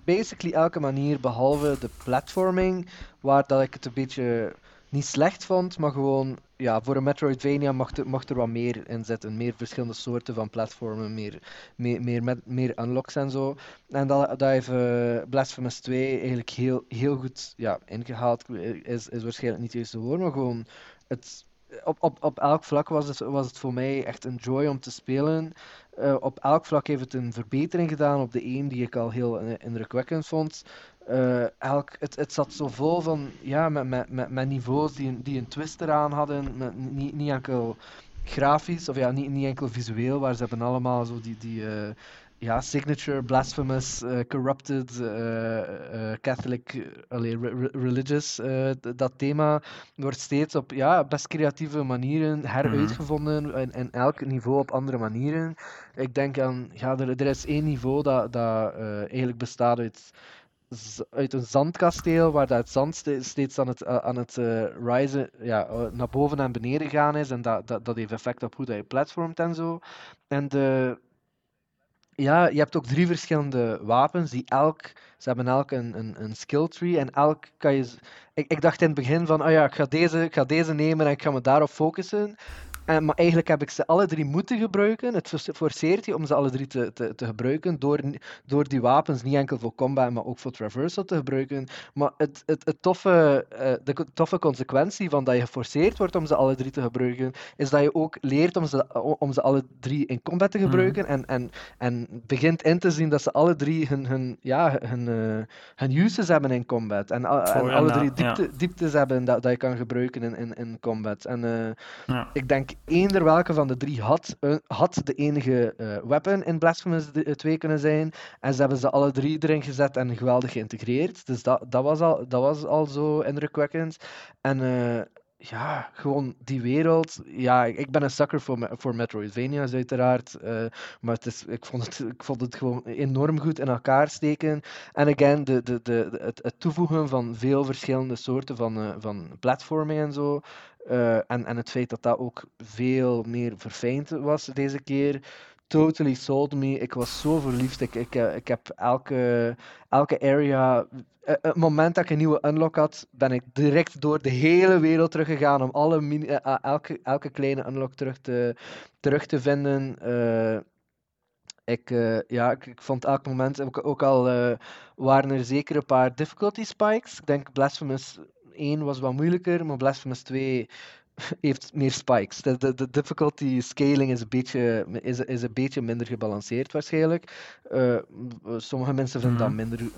basically elke manier behalve de platforming, waar dat ik het een beetje niet slecht vond, maar gewoon ja, voor een Metroidvania mocht er, er wat meer in zitten. Meer verschillende soorten van platformen, meer, meer, meer, met, meer unlocks en zo. En dat, dat heeft uh, Blasphemous 2 eigenlijk heel, heel goed ja, ingehaald. Is, is waarschijnlijk niet het juiste woord, maar gewoon het, op, op, op elk vlak was het, was het voor mij echt een joy om te spelen. Uh, op elk vlak heeft het een verbetering gedaan op de één die ik al heel indrukwekkend vond. Uh, elk, het, het zat zo vol van, ja, met, met, met, met niveaus die, die een twist eraan hadden. Met, niet, niet enkel grafisch, of ja, niet, niet enkel visueel, waar ze hebben allemaal zo die, die uh, ja, signature, blasphemous, uh, corrupted, Catholic, allee, re religious. dat thema wordt steeds op ja, best creatieve manieren heruitgevonden, mm in, in elk niveau op andere manieren. Ik denk aan, ja, er, er is één niveau dat, dat eigenlijk bestaat uit uit een zandkasteel waar dat zand steeds aan het, uh, aan het uh, ja, uh, naar boven en beneden gaan is. En dat, dat, dat heeft effect op hoe dat je platformt en zo. En de, ja, je hebt ook drie verschillende wapens die elk, ze hebben elk een, een, een skill tree en elk kan je. Ik, ik dacht in het begin van, oh ja, ik ga, deze, ik ga deze nemen en ik ga me daarop focussen. Uh, maar eigenlijk heb ik ze alle drie moeten gebruiken. Het forceert je om ze alle drie te, te, te gebruiken door, door die wapens niet enkel voor combat, maar ook voor traversal te gebruiken. Maar het, het, het toffe, uh, de toffe consequentie van dat je geforceerd wordt om ze alle drie te gebruiken, is dat je ook leert om ze, om ze alle drie in combat te gebruiken mm. en, en, en begint in te zien dat ze alle drie hun, hun, ja, hun, uh, hun uses hebben in combat. En, en alle drie diepte, ja. dieptes hebben dat, dat je kan gebruiken in, in, in combat. En ja. ik denk eender welke van de drie had, uh, had de enige uh, weapon in Blasphemous 2 eh, kunnen zijn. En ze hebben ze alle drie erin gezet en geweldig geïntegreerd. Dus dat, dat, was, al, dat was al zo indrukwekkend. En ja, gewoon die wereld. Ja, ik ben een sucker voor, voor Metroidvania's, uiteraard. Maar het is, ik, vond het, ik vond het gewoon enorm goed in elkaar steken. En again, de, de, de, het, het toevoegen van veel verschillende soorten van, uh, van platforming en zo. Uh, en, en het feit dat dat ook veel meer verfijnd was deze keer. Totally sold me. Ik was zo verliefd. Ik, ik, ik heb elke, elke area het moment dat ik een nieuwe unlock had, ben ik direct door de hele wereld teruggegaan om alle elke, elke kleine unlock terug te, terug te vinden. Ik, ja, ik, ik, vond elk moment, ook, ook al waren er zeker een paar difficulty spikes. Ik denk Blasphemous 1 was wat moeilijker, maar Blasphemous 2 (laughs) heeft meer spikes. De, de, de, difficulty scaling is een, beetje, is, is een beetje minder gebalanceerd waarschijnlijk. Uh, sommige mensen vinden dat mhm. minder, uh,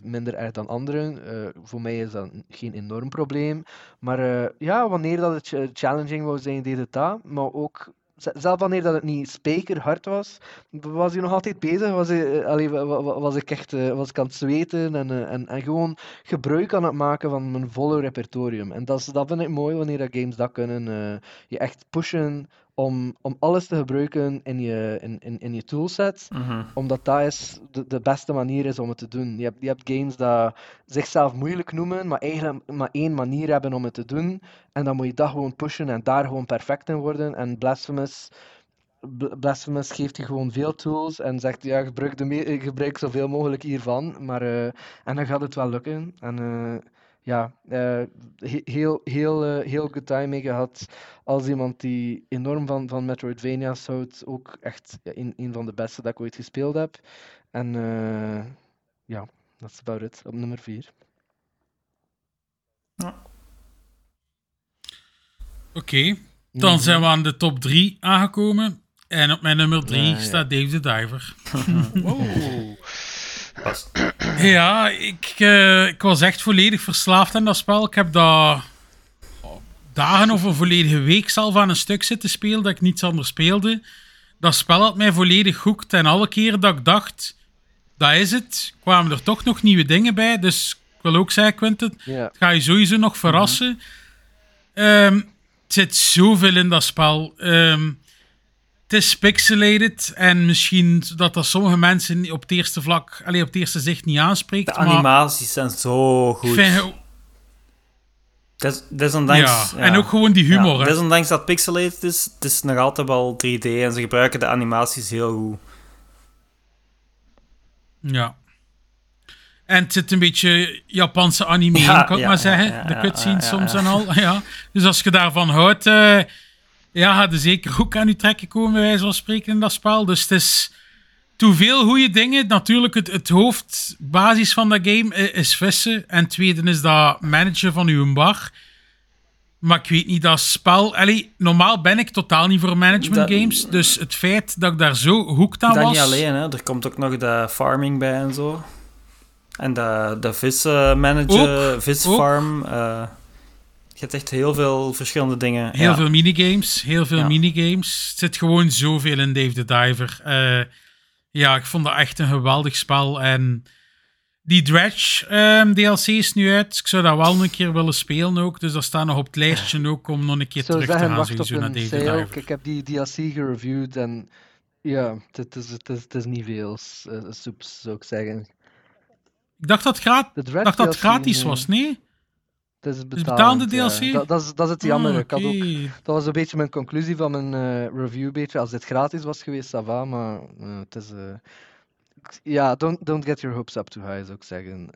minder erg dan anderen. Uh, voor mij is dat geen enorm probleem. Maar ja, wanneer dat het challenging wou zijn, deed het dat. Maar ook zelf wanneer dat het niet spekerhard was, was hij nog altijd bezig. Was, hij, allee, was ik echt was ik aan het zweten en, en, en gewoon gebruik aan het maken van mijn volle repertorium. En dat, is, dat vind ik mooi wanneer dat games dat kunnen. Je echt pushen om, om alles te gebruiken in je, in, in, in je toolset. Mm Omdat dat is de, de beste manier is om het te doen. Je hebt, je hebt games dat zichzelf moeilijk noemen, maar eigenlijk maar één manier hebben om het te doen. En dan moet je dat gewoon pushen en daar gewoon perfect in worden. En Blasphemous, Blasphemous geeft je gewoon veel tools en zegt ja, gebruik, de gebruik zoveel mogelijk hiervan. Maar, uh, en dan gaat het wel lukken. En... Uh, ja, uh, heel, heel, uh, heel good timing gehad. Als iemand die enorm van, van Metroidvania's houdt, ook echt ja, een, een van de beste dat ik ooit gespeeld heb. En uh, ja, dat is about it. Op nummer 4. Ja. Oké, okay. dan mhm. zijn we aan de top 3 aangekomen. En op mijn nummer 3 ja, staat Dave the Diver. (laughs) wow. Ja, ik, uh, ik was echt volledig verslaafd aan dat spel. Ik heb daar dagen of een volledige week zelf aan een stuk zitten spelen dat ik niets anders speelde. Dat spel had mij volledig hoekt en alle keren dat ik dacht, dat is het, kwamen er toch nog nieuwe dingen bij. Dus ik wil ook zeggen, Quentin, yeah. het ga je sowieso nog verrassen. Mm -hmm. um, het zit zoveel in dat spel. Um, het is pixelated en misschien dat dat sommige mensen op het eerste vlak, alleen op het eerste zicht niet aanspreekt. De animaties zijn zo goed. Vind, Des, desondanks, ja, ja, en ook gewoon die humor. Ja, desondanks dat pixelated is, het is nog altijd wel 3D en ze gebruiken de animaties heel goed. Ja. En het zit een beetje Japanse anime in, kan ik maar zeggen. de cutscenes soms en al. (laughs) Ja. Dus als je daarvan houdt, eh, ja, gaat er zeker ook aan je trekken komen, wijze van spreken, in dat spel. Dus het is te veel goede dingen. Natuurlijk, het, het hoofdbasis van dat game is vissen. En tweede is dat managen van uw bar. Maar ik weet niet, dat spel... Allee, normaal ben ik totaal niet voor management Dat- games. Dus het feit dat ik daar zo hoekt aan Dat was... niet alleen, hè. er komt ook nog de farming bij en zo. En de, de vismanager, Ook, visfarm. eh je hebt echt heel veel verschillende dingen. Heel ja. veel minigames, heel veel Ja. minigames. Er zit gewoon zoveel in Dave the Diver. Eh, ja, ik vond dat echt een geweldig spel. En die Dredge ehm, DLC is nu uit. Ik zou dat wel een keer willen spelen ook. Dus dat staat nog op het lijstje ook om nog een keer terug te gaan sowieso naar Dave the. Diver. Ik heb die DLC gereviewd en ja, het is, het is, het is niet veel eh, soeps, zou ik zeggen. Ik dacht dat, gra- De Dread dacht dat het DLC, gratis nee. was, nee? Het is betaalde betalend, ja. DLC? Dat, dat, is, dat is het jammer. Ah, ook, oké. dat was een beetje mijn conclusie van mijn eh, review. Beetje. Als dit gratis was geweest, ça va, maar eh, het is... eh, ja, don't, don't get your hopes up too high, zou ik zeggen.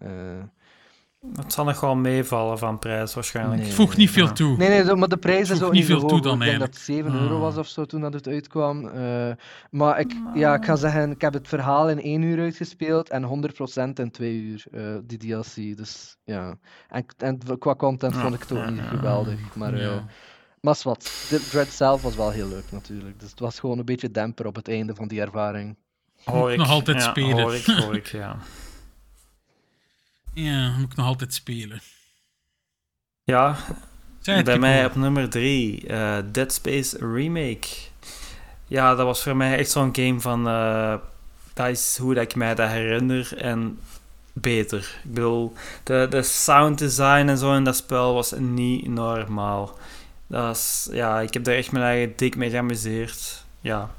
Het zal nog wel meevallen van prijs waarschijnlijk. Nee. Het voegt niet veel Ja. toe. Nee, nee, zo- maar de prijs is ook niet veel zo toe dan Ik denk dat het 7 euro was Ah. of zo toen dat het uitkwam. Eh, maar ik, ja, ik ga zeggen, ik heb het verhaal in 1 uur uitgespeeld en 100% in 2 uur, eh, die DLC. Dus ja, en, en qua content vond ik het ook niet geweldig. Maar, eh Ja. maar wat, de Dread zelf was wel heel leuk natuurlijk. Dus het was gewoon een beetje demper op het einde van die ervaring. Hoor ik. nog altijd ja, spelen. Hoor ik, hoor ik, ja. Ja, moet ik nog altijd spelen. Ja, bij mij op nummer 3, Dead Space Remake. Ja, dat was voor mij echt zo'n game van... eh, dat is hoe dat ik mij dat herinner en beter. Ik bedoel, de, de sound design en zo in dat spel was niet normaal. Dat is, ja, ik heb daar echt mijn eigen dik mee geamuseerd. Ja.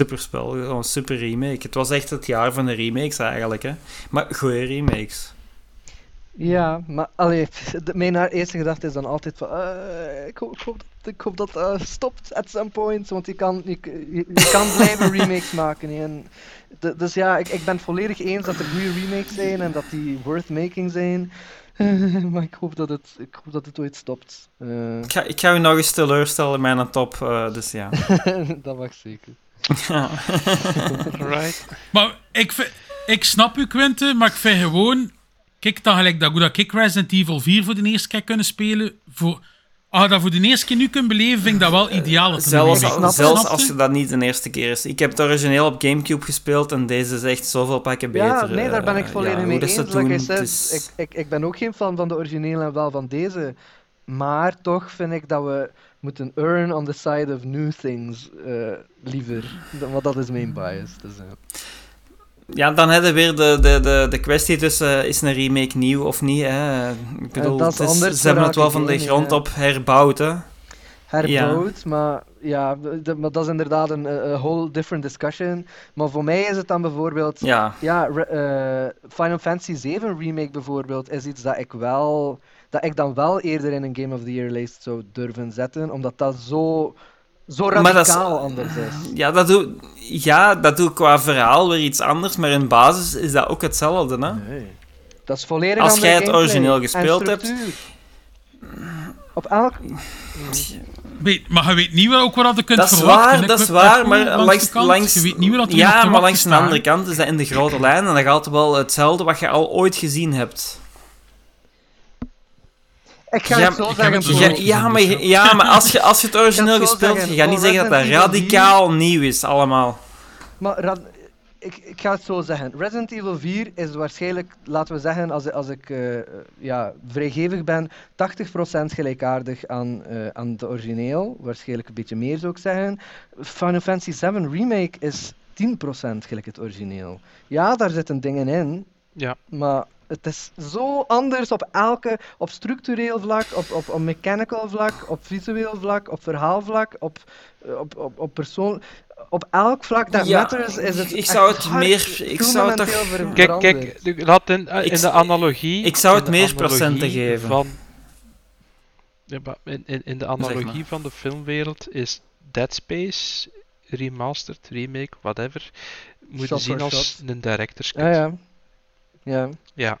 Super spel, gewoon super remake. Het was echt het jaar van de remakes eigenlijk, hè. Maar goede remakes. Ja, maar allee, (laughs) mijn eerste gedachte is dan altijd van, eh, ik, hoop, ik hoop dat, ik hoop dat eh, stopt at some point, want je kan, je, je, je kan (laughs) blijven remakes maken. En, de- dus ja, ik, ik ben het volledig eens dat er goede remakes zijn en dat die worth making zijn. (laughs) maar ik hoop dat het, ik hoop dat het ooit stopt. Eh, Ik ga, ik ga u nog eens teleurstellen in mijn top, dus ja. dat mag zeker. Ja. (laughs) Right. Maar ik, vind- ik snap u, Quinte, maar ik vind gewoon... Kijk, dan gelijk dat, hoe dat ik Resident Evil 4 voor de eerste keer kunnen spelen... Voor, als je dat voor de eerste keer nu kunt beleven, vind ik dat wel ideaal. dat Zelfs, zelfs als je? dat niet de eerste keer is. Ik heb het origineel op Gamecube gespeeld en deze is echt zoveel pakken beter. Ja, nee, daar ben ik eh, volledig ja, mee eens. Like doen, said, is- ik, ik, ik ben ook geen fan van de originele en wel van deze. Maar toch vind ik dat we moeten earn on the side of new things eh, liever. Want dat is mijn bias. Dus, eh. Ja, dan hebben we weer de, de, de, de kwestie tussen is een remake nieuw of niet. Hè. Ik bedoel, dat is het is- ze hebben het wel van de grond op herbouwd. Hè. herbouwd, maar ja, de- maar dat is inderdaad een eh, whole different discussion. Maar voor mij is het dan bijvoorbeeld Ja, Ja, re- eh, Final Fantasy 7 Remake bijvoorbeeld is iets dat ik wel dat ik dan wel eerder in een Game of the Year lijst zou durven zetten, omdat dat zo, zo dat is- radicaal anders is. ja, dat doe, ja, dat doe ik qua verhaal weer iets anders, maar in basis is dat ook hetzelfde. Hè. Nee. Dat is volledig Als jij het origineel gespeeld hebt-. Op elk... Weet, maar je weet niet wel ook wat je kunt Dat is verwachten. waar, dat is waar, maar langs, langs, de kant, langs, je weet niet wat er nog ja, maar langs de andere kant is dat in de grote lijn en dat gaat wel hetzelfde wat je al ooit gezien hebt. Ik ga Ja, het zo zeggen. Ja, maar, ja, maar als je, als je het origineel het zo gespeeld hebt, je gaat niet voor zeggen dat dat Evil radicaal nieuw is, allemaal. Maar ik, ik ga het zo zeggen. Resident Evil 4 is waarschijnlijk, laten we zeggen, als, als ik eh, ja, vrijgevig ben, 80% gelijkaardig aan, eh, aan het origineel. Waarschijnlijk een beetje meer zou ik zeggen. Final Fantasy 7 Remake is 10% gelijk het origineel. Ja, daar zitten dingen in, Ja. maar het is zo anders op elke, op structureel vlak, op, op, op mechanical vlak, op visueel vlak, op verhaalvlak, op, op, op, op persoon. Op elk vlak dat Ja, matters is het. ik echt zou het hard meer- ik zou het toch- Kijk, kijk, laat in, eh, Ik in de analogie. ik zou het meer procenten geven. Van, ja, maar in, in, in de maar. analogie van de filmwereld is Dead Space remastered, remake, whatever, moeten zien als shot. een director's cut. Ja, ja. Ja. Ja.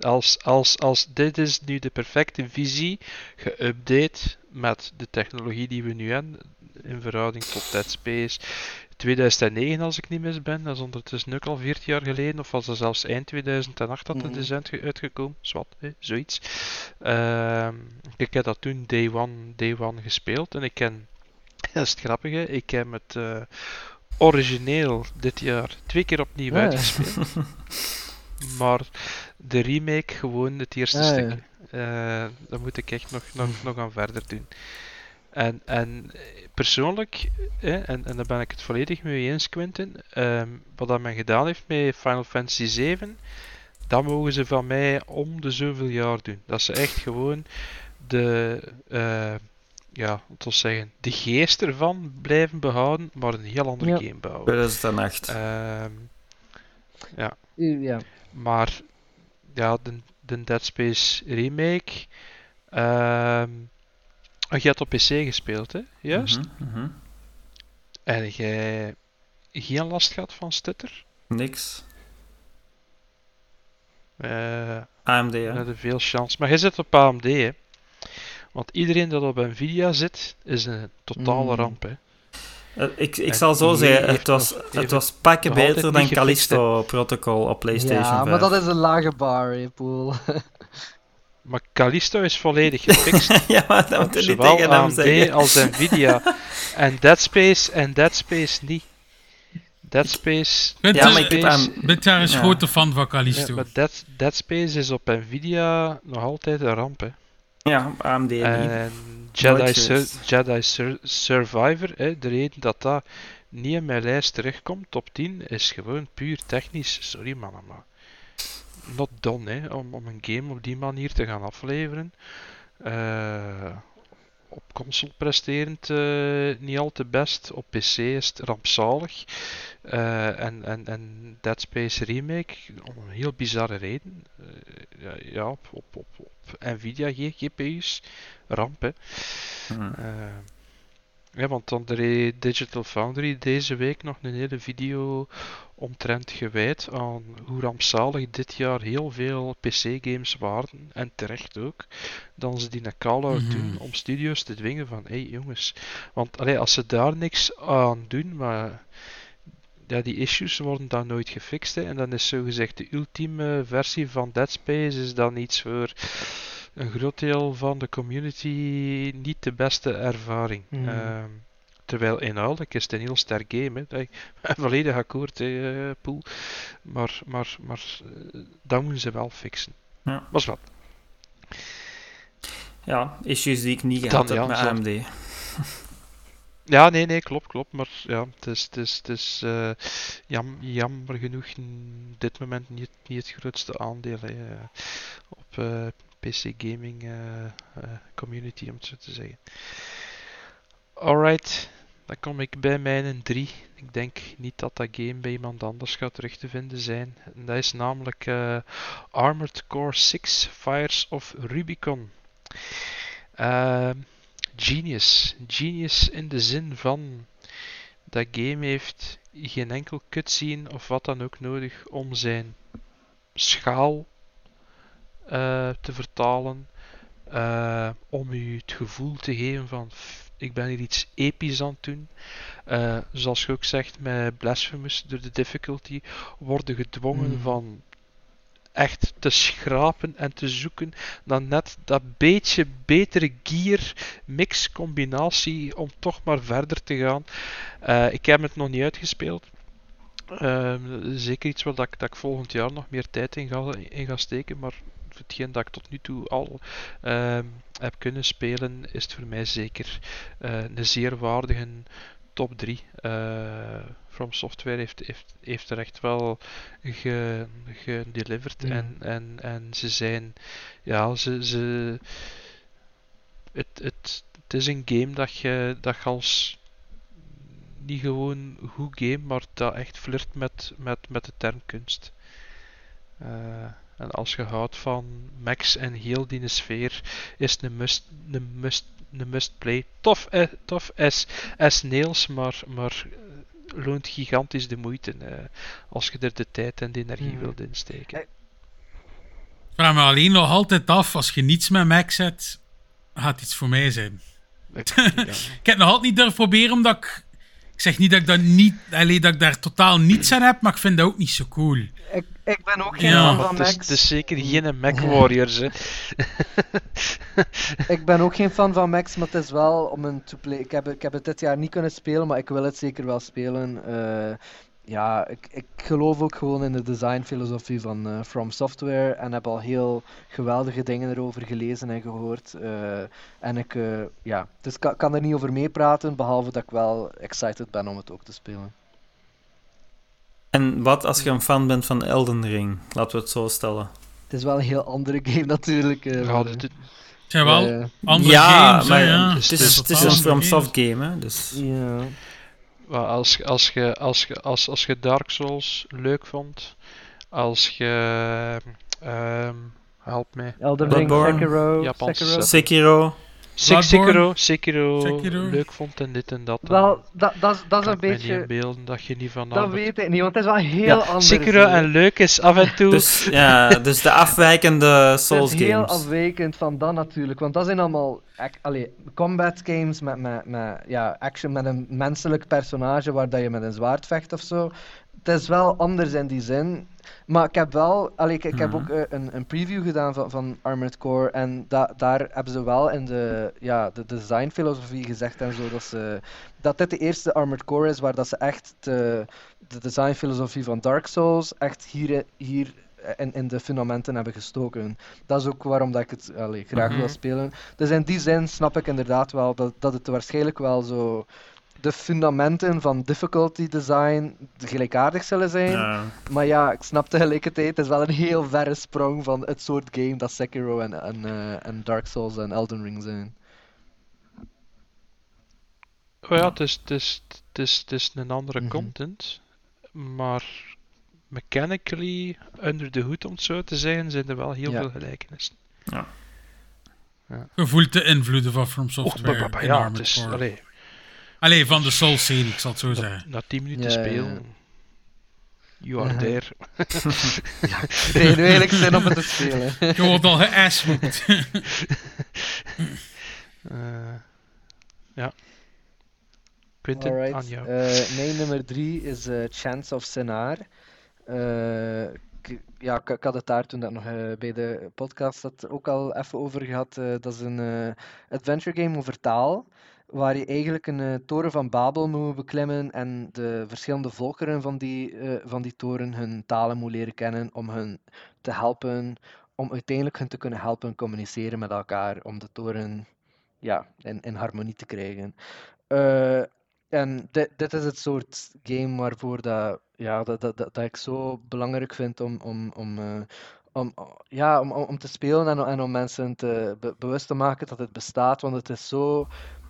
Als, als, als dit is nu de perfecte visie, geüpdate met de technologie die we nu hebben, in verhouding tot Dead Space 2009 als ik niet mis ben, dat is ondertussen ook al 14 jaar geleden, of was het zelfs eind 2008 dat het Mhm. is uitge- uitgekomen, zwart, hè, zoiets. Ehm, ik heb dat toen day one, day one gespeeld en ik ken, (laughs) dat is het grappige, ik heb het eh, origineel dit jaar twee keer opnieuw Ah, ja. uitgespeeld. (laughs) Maar de remake gewoon het eerste Ah, ja. stukje. Eh, dat moet ik echt nog, nog, nog aan verder doen. En, en persoonlijk, eh, en, en daar ben ik het volledig mee eens, Quentin, ehm, wat dat men gedaan heeft met Final Fantasy 7, dat mogen ze van mij om de zoveel jaar doen. Dat ze echt gewoon de, eh, ja, wat wil ik zeggen, de geest ervan blijven behouden, maar een heel andere Ja. game bouwen. 2008. Ehm, Ja. Maar ja, de, de Dead Space remake. ehm je hebt op PC gespeeld, hè? Juist. Mhm, mhm. En jij geen last gehad van stutter? Niks. Eh AMD, ja. hadden veel chance. Maar jij zit op AMD, hè? Want iedereen dat op Nvidia zit, is een totale Mm. ramp, hè? Eh, Ik, ik zal zo zeggen, het was, het was pakken beter dan. Callisto Protocol op PlayStation ja, 5. maar dat is een lage bar, hè, Poel. (laughs) Maar Callisto is volledig gefixt. (laughs) ja, maar dat moet je niet Zowel tegen hem AMD zeggen. als Nvidia. (laughs) en Dead Space en Dead Space niet. Dead Space. Bent, Ja, ik Space- aan... bent daar eens Ja. grote fan van Ja, Callisto? maar Dead, Dead Space is op Nvidia nog altijd een ramp. Hè. Ja, AMD. En Jedi, Nooit Sur- geweest. Jedi Sur- Survivor, hè, de reden dat dat niet in mijn lijst terugkomt, top 10, is gewoon puur technisch. Sorry mannen, maar not done hè, om, om een game op die manier te gaan afleveren. Eh, op console presterend eh, niet al te best, op PC is het rampzalig. Eh, en, en, en Dead Space Remake, om een heel bizarre reden. Eh, ja, ja, op, op, op, op Nvidia GPU's, ramp hè. Hm. Ja, want dan de Digital Foundry deze week nog een hele video omtrent gewijd aan hoe rampzalig dit jaar heel veel PC-games waren, en terecht ook, dan ze die naar call-out Mhm. doen om studios te dwingen van, hé hey, jongens, want allee, als ze daar niks aan doen, maar ja, die issues worden dan nooit gefixt, hè, en dan is zogezegd de ultieme versie van Dead Space is dan iets voor een groot deel van de community niet de beste ervaring. Hmm. Ehm, terwijl inhoudelijk is het een heel sterk game. Hè. Ik ben (laughs) volledig akkoord, hè, eh, Poel. Maar, maar, maar eh, dat moeten ze wel fixen. Ja. Was wat. Ja, issues die ik niet Dan, gehad ja, heb met zo. AMD. Ja, nee, nee, klopt, klopt. Maar ja, het is, het is, het is eh, jam, jammer genoeg dit moment niet, niet het grootste aandeel hè, op PC gaming eh, eh, community, om het zo te zeggen. Alright, dan kom ik bij mijn 3. Ik denk niet dat dat game bij iemand anders gaat terug te vinden zijn. Dat is namelijk eh, Armored Core 6 Fires of Rubicon. Ehm, genius. Genius in de zin van dat game heeft geen enkel cutscene of wat dan ook nodig om zijn schaal eh, te vertalen. eh, om u het gevoel te geven van "F, ik ben hier iets episch aan het doen. Eh, zoals je ook zegt met Blasphemous, door de difficulty worden gedwongen Mm. van echt te schrapen en te zoeken dan net dat beetje betere gear mix combinatie om toch maar verder te gaan. Ik heb het nog niet uitgespeeld. Ehm, zeker iets waar dat ik, dat ik volgend jaar nog meer tijd in ga, in ga steken, maar hetgeen dat ik tot nu toe al ehm, heb kunnen spelen, is het voor mij zeker eh, een zeer waardige top 3. Eh From Software heeft, heeft, heeft er echt wel ge, gedeliverd Mm. en, en, en ze zijn, ja, ze, ze het, het, het is een game dat je, dat je als niet gewoon goed game, maar dat echt flirt met, met, met de term kunst. Eh, en als je houdt van Max en heel die sfeer, is het een must, een must, een must play. Tof, eh, tof as, as nails, maar, maar loont gigantisch de moeite eh, als je er de tijd en de energie Hmm. wilt insteken. Eh, Ik vraag me alleen nog altijd af, als je niets met Mac zet, gaat het iets voor mij zijn. Ik- (laughs) ja. Ik heb het nog altijd niet durven proberen, omdat ik... Ik zeg niet dat ik, dat niet, allee, dat ik daar totaal niets aan heb, maar ik vind dat ook niet zo cool. Ik, ik ben ook geen Ja, fan van het is, Max. het is zeker geen Mac Warriors. Hè. (laughs) Ik ben ook geen fan van Max, maar het is wel om een to-play. Ik heb, ik heb het dit jaar niet kunnen spelen, maar ik wil het zeker wel spelen. Eh, ja, ik, ik geloof ook gewoon in de designfilosofie van eh, From Software en heb al heel geweldige dingen erover gelezen en gehoord. Eh, en ik, eh, ja, dus ik kan, kan er niet over meepraten, behalve dat ik wel excited ben om het ook te spelen. En wat als je een fan bent van Elden Ring? Laten we het zo stellen. Het is wel een heel andere game natuurlijk. Ja, dit- zijn wel andere ja, games, hè, maar ja. het is, Het het is een. FromSoft game, hè. Dus... ja. Wel, als, als, je, als, je, als, als je Dark Souls leuk vond, als je. ehm help mij. Elden Ring, Sekiro, Sekiro. Sekiro. Sekiro, Sekiro, Sekiro. leuk vond en dit en dat. dat, dat, is- dat is kan een beetje... inbeelden dat je niet van Dat weet ik niet, want het is wel heel Ja, anders. Sekiro en leuk is af en toe. Dus, ja, dus de afwijkende Souls Het is heel games. afwijkend van dat natuurlijk, want dat zijn allemaal allee, combat games met, met, met ja, action met een menselijk personage waar dat je met een zwaard vecht of zo. Het is wel anders in die zin. Maar ik heb wel, allee, ik, ik heb Mhm. ook eh, een, een preview gedaan van, van Armored Core en da, daar hebben ze wel in de, ja, de designfilosofie gezegd en zo dat, ze, dat dit de eerste Armored Core is waar dat ze echt de, de designfilosofie van Dark Souls echt hier, hier in, in de fundamenten hebben gestoken. Dat is ook waarom dat ik het allee, graag wil Mhm. spelen. Dus in die zin snap ik inderdaad wel dat, dat het waarschijnlijk wel zo de fundamenten van difficulty design gelijkaardig zullen zijn. Ja. Maar ja, ik snap tegelijkertijd, het is wel een heel verre sprong van het soort game dat Sekiro en, en, eh, en Dark Souls en Elden Ring zijn. Oh ja, het is, het, is, het, is, het is een andere Mhm. content. Maar mechanically, under the hood om het zo te zeggen, zijn er wel heel Ja. veel gelijkenissen. Je voelt de invloeden van From Software ba- ba- in ja, het is. Allee, Allee, van de Souls-serie, ik zal het zo na, zeggen. na 10 minuten Ja, ja, ja. spelen. You are there. (laughs) Ik kreeg nu eigenlijk zin om het te spelen. (laughs) Je wordt al geassmoekt. (laughs) Eh, ja. Quinten, aan Alright. jou. eh, mijn nummer drie is eh, Chance of Senar. Eh, ik- ja, ik, ik had het daar toen dat nog eh, bij de podcast had ook al even over gehad. eh, dat is een eh, adventure game over taal. Waar je eigenlijk een eh, toren van Babel moet beklimmen en de verschillende volkeren van die, eh, van die toren hun talen moet leren kennen om hun te helpen, om uiteindelijk hun te kunnen helpen communiceren met elkaar, om de toren ja, in, in harmonie te krijgen. Eh, en dit, dit is het soort game waarvoor dat, ja, dat, dat, dat, ik zo belangrijk vind om, om, om, om, ja, om, om te spelen en, en om mensen te, be- bewust te maken dat het bestaat. Want het is zo,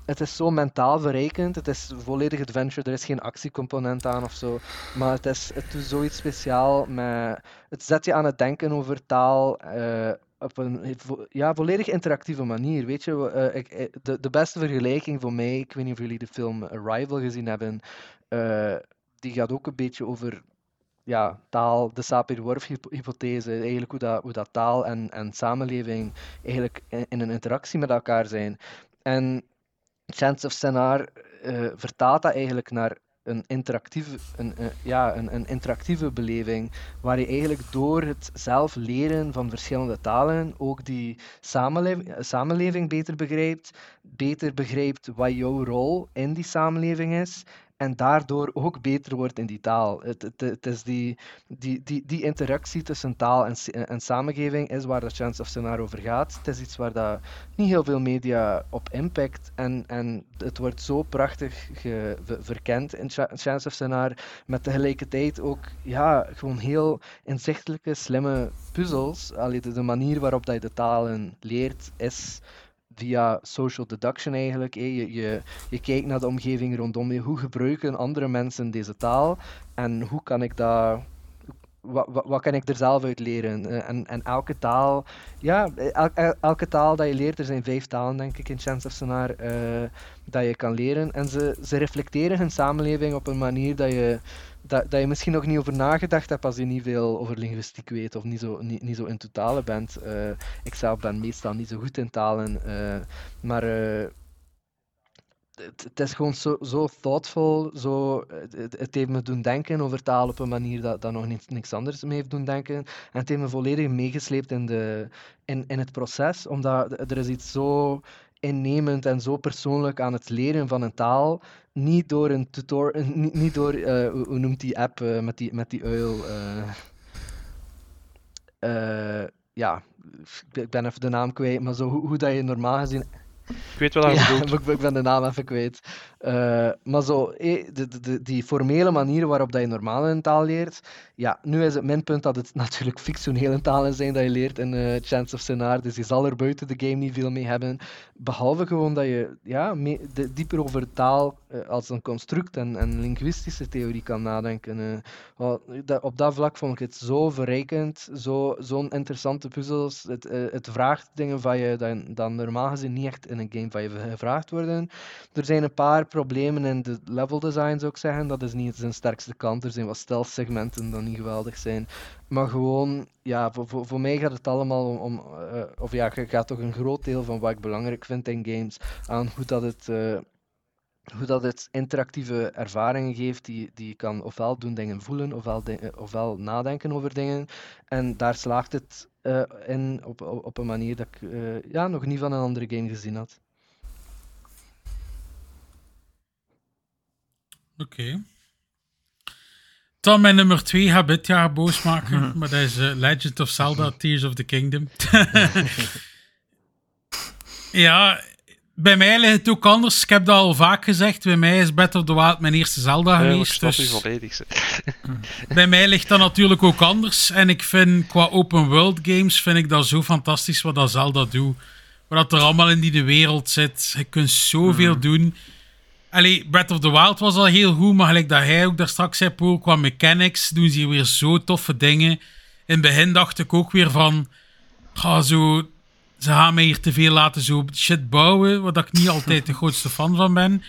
het is zo mentaal verrijkend. Het is volledig adventure. Er is geen actiecomponent aan of zo. Maar het, is, het doet zoiets speciaal. Met, het zet je aan het denken over taal. eh, op een ja, volledig interactieve manier. Weet je, eh, ik, eh, de, de beste vergelijking voor mij, ik weet niet of jullie de film Arrival gezien hebben, die gaat ook een beetje over ja, taal, de Sapir-Whorf-hypothese, eigenlijk hoe dat, hoe dat taal en, en samenleving eigenlijk in een interactie met elkaar zijn. En Chance of Senar eh, vertaalt dat eigenlijk naar een interactieve, een, eh, ja, een, een interactieve beleving, waar je eigenlijk door het zelf leren van verschillende talen ook die samenleving, samenleving beter begrijpt, beter begrijpt wat jouw rol in die samenleving is, en daardoor ook beter wordt in die taal. Het, het, het is die, die, die, die interactie tussen taal en, en samengeving is waar de Chance of Scenario over gaat. Het is iets waar dat niet heel veel media op impact en, en het wordt zo prachtig verkend in Cha- Chance of Scenario, met tegelijkertijd ook ja, gewoon heel inzichtelijke, slimme puzzels. Allee, de, de manier waarop dat je de talen leert is via social deduction eigenlijk. Je, je, je kijkt naar de omgeving rondom je. Hoe gebruiken andere mensen deze taal? En hoe kan ik dat... wat, wat, kan ik er zelf uit leren? Eh, en, en elke taal, ja, el- el- elke taal dat je leert, er zijn vijf talen denk ik in Chance of Sonar, eh, dat je kan leren. En ze, ze reflecteren hun samenleving op een manier dat je, dat, dat je misschien nog niet over nagedacht hebt als je niet veel over linguïstiek weet of niet zo, niet, niet zo in totalen bent. Eh, ik zelf ben meestal niet zo goed in talen, eh, maar eh, het, het is gewoon zo, zo thoughtful, zo, het, heeft me doen denken over taal op een manier dat, dat nog niks anders me heeft doen denken. En het heeft me volledig meegesleept in, de, in, in het proces, omdat er is iets zo innemend en zo persoonlijk aan het leren van een taal, niet door een tutor, niet, niet door, eh, hoe, hoe noemt die app eh, met, die, met die uil? eh, eh, ja, ik ben even de naam kwijt, maar zo hoe, hoe dat je normaal gezien Ik weet wat je ja, bedoelt. (laughs) ik, ik ben de naam even kwijt. Eh, maar zo, eh, de, de, die formele manier waarop dat je normaal een taal leert. Ja, nu is het minpunt dat het (laughs) natuurlijk fictionele talen zijn dat je leert in eh, Chance of Sonar. Dus je zal er buiten de game niet veel mee hebben. Behalve gewoon dat je ja, dieper over taal als een construct en, en linguïstische theorie kan nadenken. dat- op dat vlak vond ik het zo verrijkend, zo- zo'n interessante puzzels. Het, het vraagt dingen van je dat normaal gezien niet echt in een game van je gevraagd worden. Er zijn een paar problemen in de level design, zou ik zeggen. Dat is niet zijn sterkste kant. Er zijn wat stealth segmenten die niet geweldig zijn. Maar gewoon, ja, voor, voor, voor mij gaat het allemaal om, eh, of ja, gaat toch een groot deel van wat ik belangrijk vind in games aan hoe dat het, eh, hoe dat het interactieve ervaringen geeft, die, die je kan ofwel doen dingen voelen, ofwel, eh, ofwel nadenken over dingen. En daar slaagt het in op, op, een manier dat ik ja, nog niet van een andere game gezien had. Oké. Dan mijn nummer 2 gaat dit jaar boos maken, (laughs) maar dat is eh, Legend of Zelda Tears of the Kingdom. (laughs) ja, bij mij ligt het ook anders. Ik heb dat al vaak gezegd. Bij mij is Breath of the Wild mijn eerste Zelda Ja, geweest. je dus volledig. (laughs) bij mij ligt dat natuurlijk ook anders. En ik vind qua open world games vind ik dat zo fantastisch wat dat Zelda doet. Wat er allemaal in die de wereld zit. Je kunt zoveel doen. Allee, Breath of the Wild was al heel goed, maar gelijk dat hij ook daar straks zei, Paul, qua mechanics doen ze hier weer zo toffe dingen. In het begin dacht ik ook weer van, ga zo, ze gaan mij hier te veel laten zo shit bouwen, wat ik niet altijd de grootste fan van ben.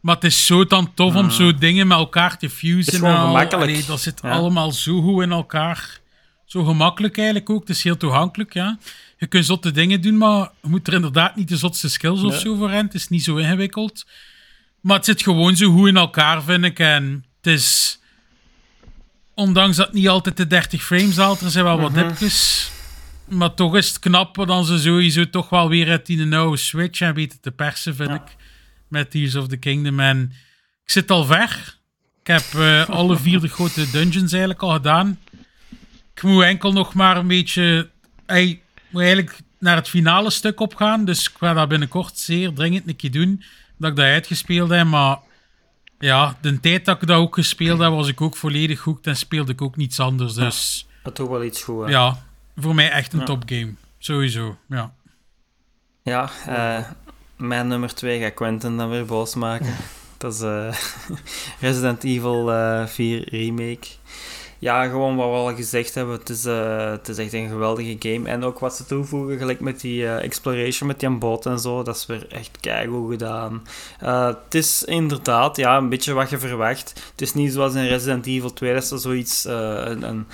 Maar het is zo dan tof om zo dingen met elkaar te fusen. Het is gewoon gemakkelijk. Allee, dat zit Ja. allemaal zo goed in elkaar. Zo gemakkelijk eigenlijk ook. Het is heel toegankelijk, ja. Je kunt zotte dingen doen, maar je moet er inderdaad niet de zotste skills of Nee. zo voor hebben. Het is niet zo ingewikkeld. Maar het zit gewoon zo goed in elkaar, vind ik. En het is... Ondanks dat het niet altijd de 30 frames haalt, er zijn wel wat dipjes. Maar toch is het knap dan ze sowieso toch wel weer uit die nauwe Switch en weten te persen, vind Ja. ik. Met Tears of the Kingdom. En ik zit al ver. Ik heb eh, alle vier de grote dungeons eigenlijk al gedaan. Ik moet enkel nog maar een beetje... Ik moet eigenlijk naar het finale stuk opgaan. Dus ik ga dat binnenkort zeer dringend een keer doen. Dat ik dat uitgespeeld heb. Maar ja, de tijd dat ik dat ook gespeeld heb, was ik ook volledig hoekt en speelde ik ook niets anders. Dus Dat doet wel iets goed. hè. ja, voor mij echt een Ja. topgame. Sowieso, ja. Ja, eh, mijn nummer 2 gaat Quentin dan weer boos maken. (laughs) Dat is eh, (laughs) Resident Evil eh 4 Remake. Ja, gewoon wat we al gezegd hebben. Het is, eh, het is echt een geweldige game. En ook wat ze toevoegen, gelijk met die eh, exploration, met die boot en zo, dat is weer echt keigoed gedaan. Eh, het is inderdaad ja, een beetje wat je verwacht. Het is niet zoals in Resident Evil 2 dat ze zoiets, een, een,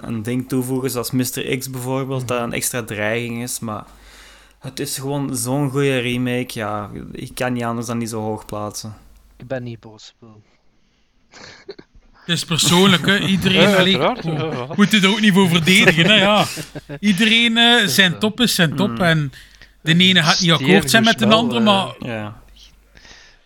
een, ding toevoegen, zoals Mr. X bijvoorbeeld, dat een extra dreiging is. Maar het is gewoon zo'n goede remake. Ja, ik kan niet anders dan die zo hoog plaatsen. Ik ben niet boos. Wil. (laughs) Het is persoonlijk, hè. Iedereen... Ja, oh, ja, ja. moet je er ook niet voor verdedigen, hè, ja. Iedereen eh, zijn top is zijn top. Mm. En de ene gaat niet akkoord zijn met de andere, spel, maar Ja,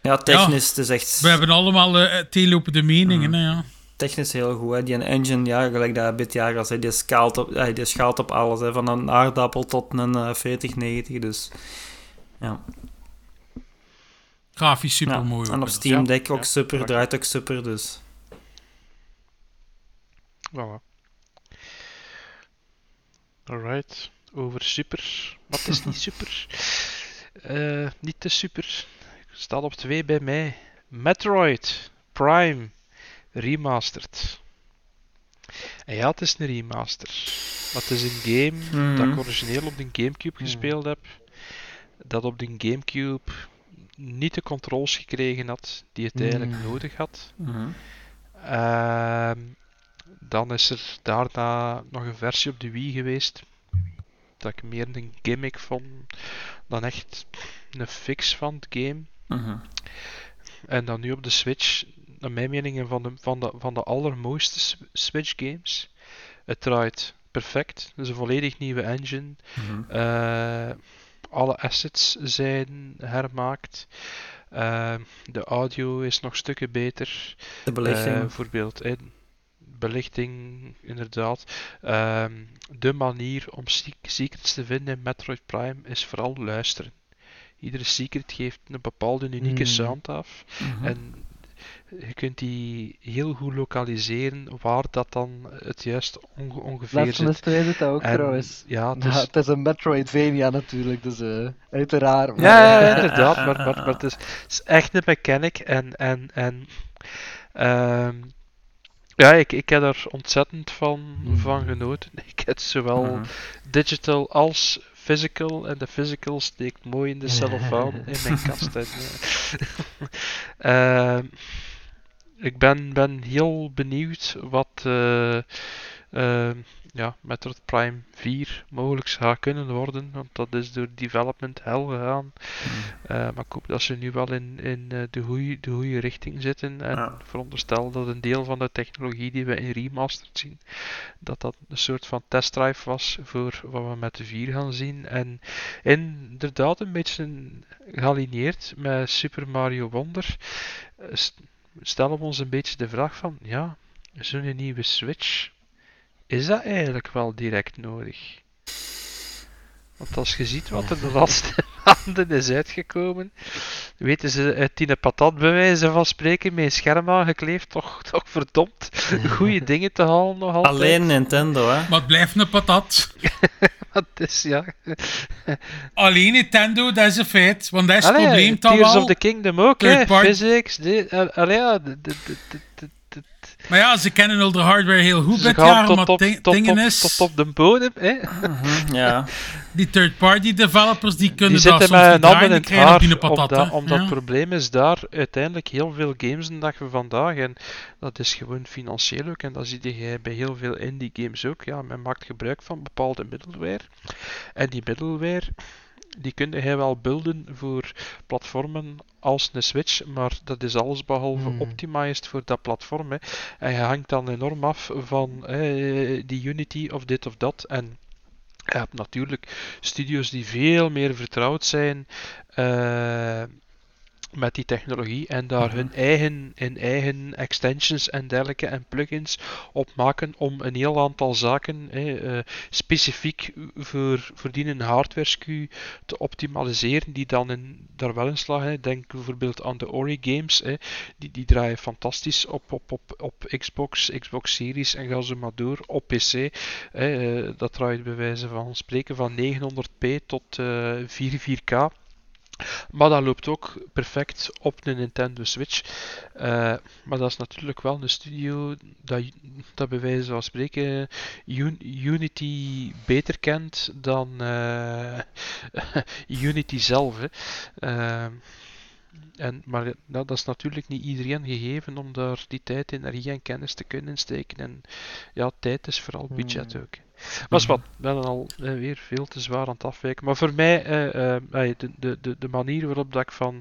ja technisch, het is echt we hebben allemaal eh teelopende meningen, Mm. hè, ja. technisch heel goed. Hè. Die engine, ja, gelijk dat dit jaar al zei, die schaalt op, eh, die schaalt op alles. Hè. Van een aardappel tot een eh 4090. Dus ja. Grafisch super ja. mooi. En op Steam Deck ook Ja, super, ja. draait ook super. Dus Voilà. Alright. Over super. Wat is niet (laughs) super? Eh, niet te super. Staat op 2 bij mij. Metroid Prime Remastered. En ja, het is een remaster. Maar het is een game dat ik origineel op de Gamecube gespeeld heb. Dat op de Gamecube niet de controls gekregen had die het eigenlijk Mm. nodig had. Mhm. Ehm, dan is er daarna nog een versie op de Wii geweest. Dat ik meer een gimmick vond dan echt een fix van het game. Mhm. En dan nu op de Switch, naar mijn mening, een van de, van de, van de allermooiste Switch games. Het draait perfect. Het is een volledig nieuwe engine. Mhm. Eh, alle assets zijn hermaakt. Eh, de audio is nog stukken beter. De belichting. Eh, bijvoorbeeld belichting, inderdaad. Ehm, de manier om se- secrets te vinden in Metroid Prime is vooral luisteren. Iedere secret geeft een bepaalde unieke Mm. sound af. Mhm. En je kunt die heel goed lokaliseren waar dat dan het juist onge- ongeveer Last zit. Dat ook En trouwens. ja, het Ja, is, het is een Metroidvania natuurlijk, dus eh, uiteraard. maar- Ja, inderdaad, maar, maar, maar het, is, het is echt een mechanic en, en, en ehm, ja, ik, ik heb er ontzettend van, van genoten. (laughs) Ik heb zowel digital als physical en de physical steekt mooi in de cellofaan in mijn (laughs) kast. En, eh, (laughs) ehm, ik ben, ben heel benieuwd wat eh, ehm, ja, Metroid Prime 4 mogelijk zou kunnen worden, want dat is door development hell gegaan. Eh, maar ik hoop dat ze nu wel in, in eh, de goede de goeie richting zitten. En Ja. veronderstel dat een deel van de technologie die we in remastered zien, dat dat een soort van testdrive was voor wat we met de 4 gaan zien. En inderdaad een beetje gealineerd met Super Mario Wonder. eh, st- stellen we ons een beetje de vraag van, ja, zo'n nieuwe Switch, is dat eigenlijk wel direct nodig? Want als je ziet wat er de laatste (laughs) maanden is uitgekomen, weten ze uit die patat bij wijze van spreken met een scherm aangekleefd toch, toch verdomd (laughs) goede dingen te halen nog altijd. Alleen Nintendo, hè? Maar het blijft een patat. (laughs) Het is, ja. Alleen Nintendo, dat is een feit. Want dat is het probleem dan Tears of the Kingdom ook, hè. Physics, dit, uh, allee, ja, Maar ja, ze kennen al de hardware heel goed tot maar op, tot, dingen op, is... tot op de bodem, hè. Ja. (laughs) Die third-party developers, die kunnen Die dat zitten soms met niet een draaien, in die binnen patat. omdat, hè. omdat Ja. het probleem is daar uiteindelijk heel veel games de dag van vandaag. En dat is gewoon financieel ook. En dat zie je bij heel veel indie games ook. Ja, men maakt gebruik van bepaalde middleware. En die middleware, die kun je wel builden voor platformen als een Switch, maar dat is alles behalve Hmm. optimized voor dat platform. Hè. En je hangt dan enorm af van eh, die Unity of dit of dat. En je hebt natuurlijk studios die veel meer vertrouwd zijn eh, met die technologie en daar hun, eigen, hun eigen extensions en dergelijke en plugins op maken om een heel aantal zaken eh, specifiek voor, voor die een hardware SKU te optimaliseren die dan in, daar wel in slagen. hè. Denk bijvoorbeeld aan de Ori games, hè. Die, die draaien fantastisch op, op, op, op Xbox, Xbox Series en ga zo maar door op PC. hè. Eh, dat draait bij wijze van spreken van 900p tot eh 4 4K. Maar dat loopt ook perfect op een Nintendo Switch. Eh, maar dat is natuurlijk wel een studio dat, dat bij wijze van spreken Un- Unity beter kent dan eh, (laughs) Unity zelf. Hè. Eh, en, maar nou, dat is natuurlijk niet iedereen gegeven om daar die tijd, energie en kennis te kunnen steken. En ja, tijd is vooral budget Hmm. ook. Maar is wat, we zijn al eh, weer veel te zwaar aan het afwijken. Maar voor mij, eh, eh, de, de, de, de manier waarop dat ik van.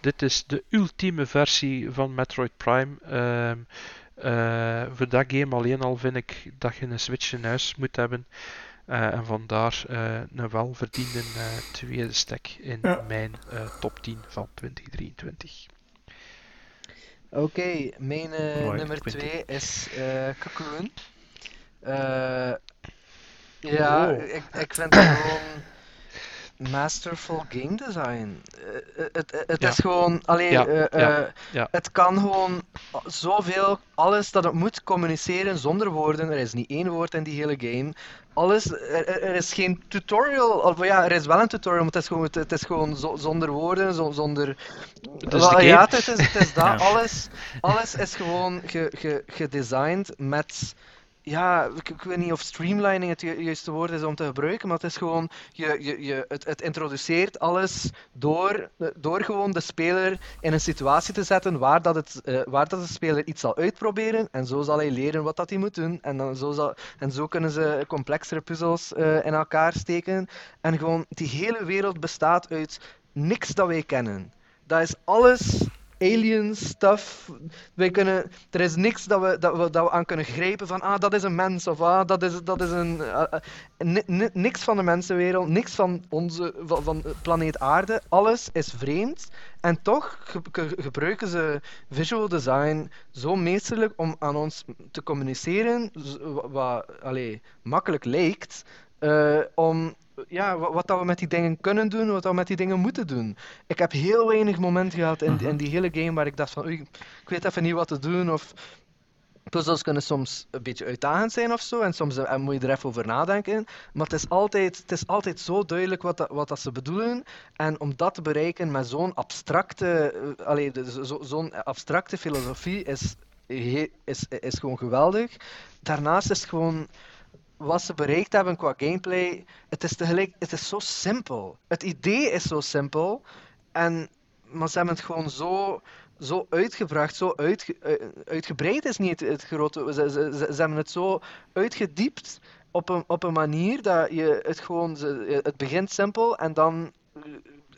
Dit is de ultieme versie van Metroid Prime. ehm, eh, voor dat game alleen al vind ik dat je een Switch in huis moet hebben. Eh, en vandaar eh, een welverdiende eh, tweede stek in Ja. mijn eh, top 10 van 2023. Oké, mijn eh, nummer Quinty. 2 is eh Cocoon. Eh, ja, Oh. ik, ik vind het gewoon (clears throat) masterful game design. Eh, eh, het het, het Ja. is gewoon, alleen, Ja, ja, ja. het kan gewoon zoveel, alles dat het moet communiceren zonder woorden. Er is niet één woord in die hele game. Alles, er, is geen tutorial, of ja, er is wel een tutorial, maar het is gewoon, het, is gewoon zo- zonder woorden, zo- zonder... Het is Wel, de game. Ja, het is, het is dat. (laughs) Alles, alles is gewoon ge, ge, gedesigned met ja, ik, ik weet niet of streamlining het ju- juiste woord is om te gebruiken, maar het is gewoon, je, je, je, het, het introduceert alles door, door gewoon de speler in een situatie te zetten waar, dat het, eh, waar dat de speler iets zal uitproberen en zo zal hij leren wat dat hij moet doen en, dan zo, zal, en zo kunnen ze complexere puzzels eh, in elkaar steken en gewoon, die hele wereld bestaat uit niks dat wij kennen. Dat is alles alien stuff. Wij kunnen, er is niks dat we, dat, we, dat we aan kunnen grijpen van ah, dat is een mens of ah, dat is, dat is een. eh, eh, ni- ni- niks van de mensenwereld, niks van onze van, planeet Aarde. Alles is vreemd. En toch ge- ge- gebruiken ze visual design zo meesterlijk om aan ons te communiceren, wat allee, makkelijk lijkt. eh, om ja, wa- wat dat we met die dingen kunnen doen, wat dat we met die dingen moeten doen. Ik heb heel weinig momenten gehad in, in die hele game waar ik dacht van, oei, ik weet even niet wat te doen, of puzzels kunnen soms een beetje uitdagend zijn of zo, en soms eh, moet je er even over nadenken, maar het is altijd, het is altijd zo duidelijk wat, dat, wat dat ze bedoelen, en om dat te bereiken met zo'n abstracte, allee, de- zo- zo- zo'n abstracte filosofie is, he- is, is gewoon geweldig. Daarnaast is het gewoon wat ze bereikt hebben qua gameplay, het is tegelijk, het is zo simpel. Het idee is zo simpel, en, maar ze hebben het gewoon zo, zo uitgebracht, zo uitge, eh, uitgebreid is niet het, grote, ze, ze, ze, hebben het zo uitgediept op een, op een manier dat je het gewoon, het begint simpel en dan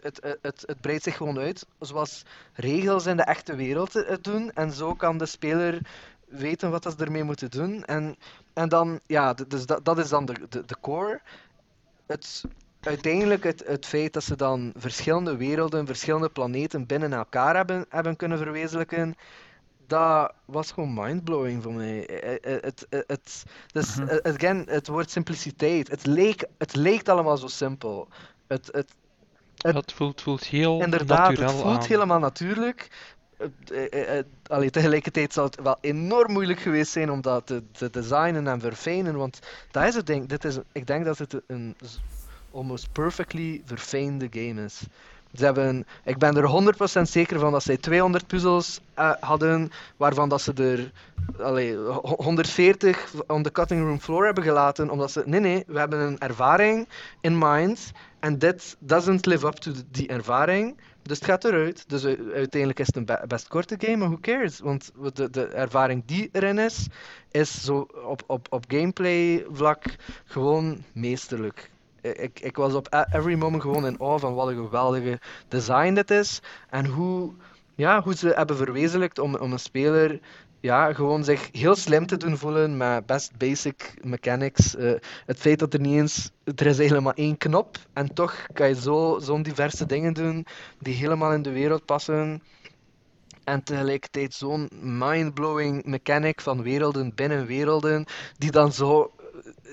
het, het, het, het breidt zich gewoon uit, zoals regels in de echte wereld het doen, en zo kan de speler weten wat ze ermee moeten doen. En, en dan, ja, dus dat, dat is dan de, de, de core. Het, uiteindelijk het, het feit dat ze dan verschillende werelden, verschillende planeten binnen elkaar hebben, hebben kunnen verwezenlijken, dat was gewoon mindblowing voor mij. Eh, eh, Het, het, het, dus, eh, again, het woord simpliciteit. Het leek, het leek allemaal zo simpel. Het, het, Het- Dat voelt, voelt heel Inderdaad, het voelt aan. helemaal natuurlijk. Eh, eh, eh, allee, tegelijkertijd zal het wel enorm moeilijk geweest zijn om dat te, te designen en verfijnen, want dat is het ding. Dit is, ik denk dat het een almost perfectly verfijnde game is. Ze hebben, ik ben er 100% zeker van dat zij 200 puzzels eh, hadden, waarvan dat ze er allee, ho- 140 on the cutting room floor hebben gelaten, omdat ze, nee nee, we hebben een ervaring in mind, en dit doesn't live up to die ervaring, dus het gaat eruit. Dus uiteindelijk is het een be- best korte game, maar who cares? Want de, de ervaring die erin is, is zo op, op, op gameplay vlak gewoon meesterlijk. Ik, ik was op e- every moment gewoon in awe van wat een geweldige design dit is. En hoe, ja, hoe ze hebben verwezenlijkt om, om een speler ja, gewoon zich heel slim te doen voelen met best basic mechanics. Eh, het feit dat er niet eens... Er is helemaal één knop en toch kan je zo, zo'n diverse dingen doen die helemaal in de wereld passen. En tegelijkertijd zo'n mind-blowing mechanic van werelden binnen werelden, die dan zo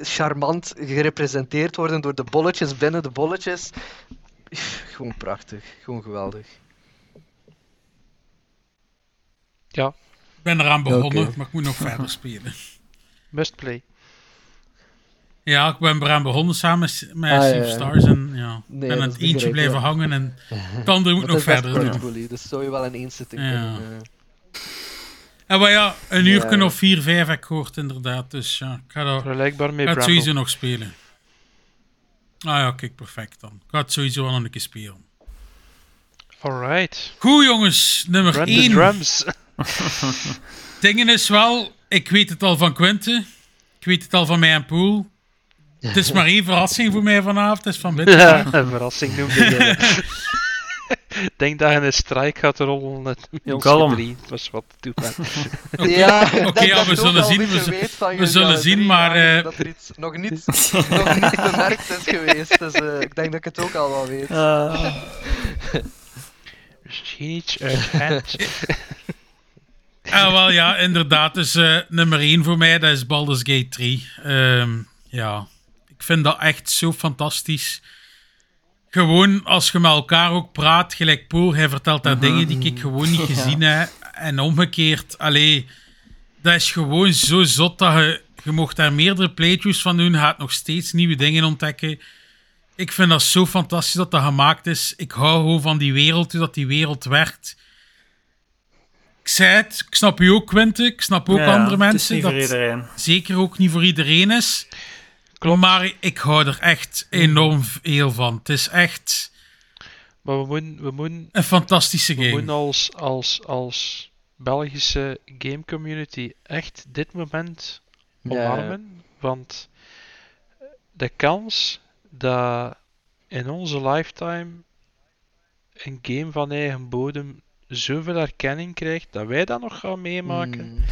charmant gerepresenteerd worden door de bolletjes binnen de bolletjes. Gewoon prachtig, gewoon geweldig. Ja, Ik ben eraan begonnen, maar ik moet nog verder spelen. must play. Ja, ik ben eraan begonnen samen met Ah, ja, ja. Stars en ja, ik Nee, ben aan dat het eentje blijven hangen en het (laughs) andere moet nog verder doen. dus zou je wel in één zitting Ja. kunnen... eh, En maar ja, een uur Ja. of vier, vijf heb ik gehoord inderdaad, dus ja, ik ga, ik Vergelijkbaar met het sowieso nog spelen. Ah ja, kijk, perfect dan. Ik ga het sowieso wel een keer spelen. Alright. Goed jongens, nummer Brandon 1. Drums. (laughs) Dingen is wel, ik weet het al van Quinte. Ik weet het al van mij en Poel. Het is maar één verrassing voor mij vanavond. Het is van (laughs) binnen. Ja, een verrassing noemde je. (laughs) Ik (laughs) denk dat je een strijk gaat rollen met met ons Kalm. drie. Dat was wat toepasselijk. (laughs) Ja, Oké, ja, we zullen zien, we zullen zien, maar, eh, Dat er iets nog niet, (laughs) nog niet bemerkt is geweest, dus eh, ik denk dat ik het ook al wel weet. Misschien iets uit. Ah, wel ja, inderdaad. Dus eh, nummer 1 voor mij, dat is Baldur's Gate 3. Ehm, ja, ik vind dat echt zo fantastisch. Gewoon als je met elkaar ook praat, gelijk Poel, hij vertelt daar dingen die ik gewoon niet gezien (laughs) heb. En omgekeerd, allee, dat is gewoon zo zot dat je, je mocht daar meerdere playthroughs van doen, gaat nog steeds nieuwe dingen ontdekken. Ik vind dat zo fantastisch dat dat gemaakt is. Ik hou gewoon van die wereld, hoe dat die wereld werkt. ik zei het, ik snap u ook, Quinte. Ik snap ook Ja, andere mensen. niet Dat voor iedereen. zeker ook niet voor iedereen is. Klopt. Maar ik hou er echt enorm veel van. Het is echt Maar we moeten, we moeten, een fantastische we game. moeten als, als, als Belgische game community echt dit moment omarmen. Want de kans dat in onze lifetime een game van eigen bodem zoveel erkenning krijgt dat wij dat nog gaan meemaken, Mm.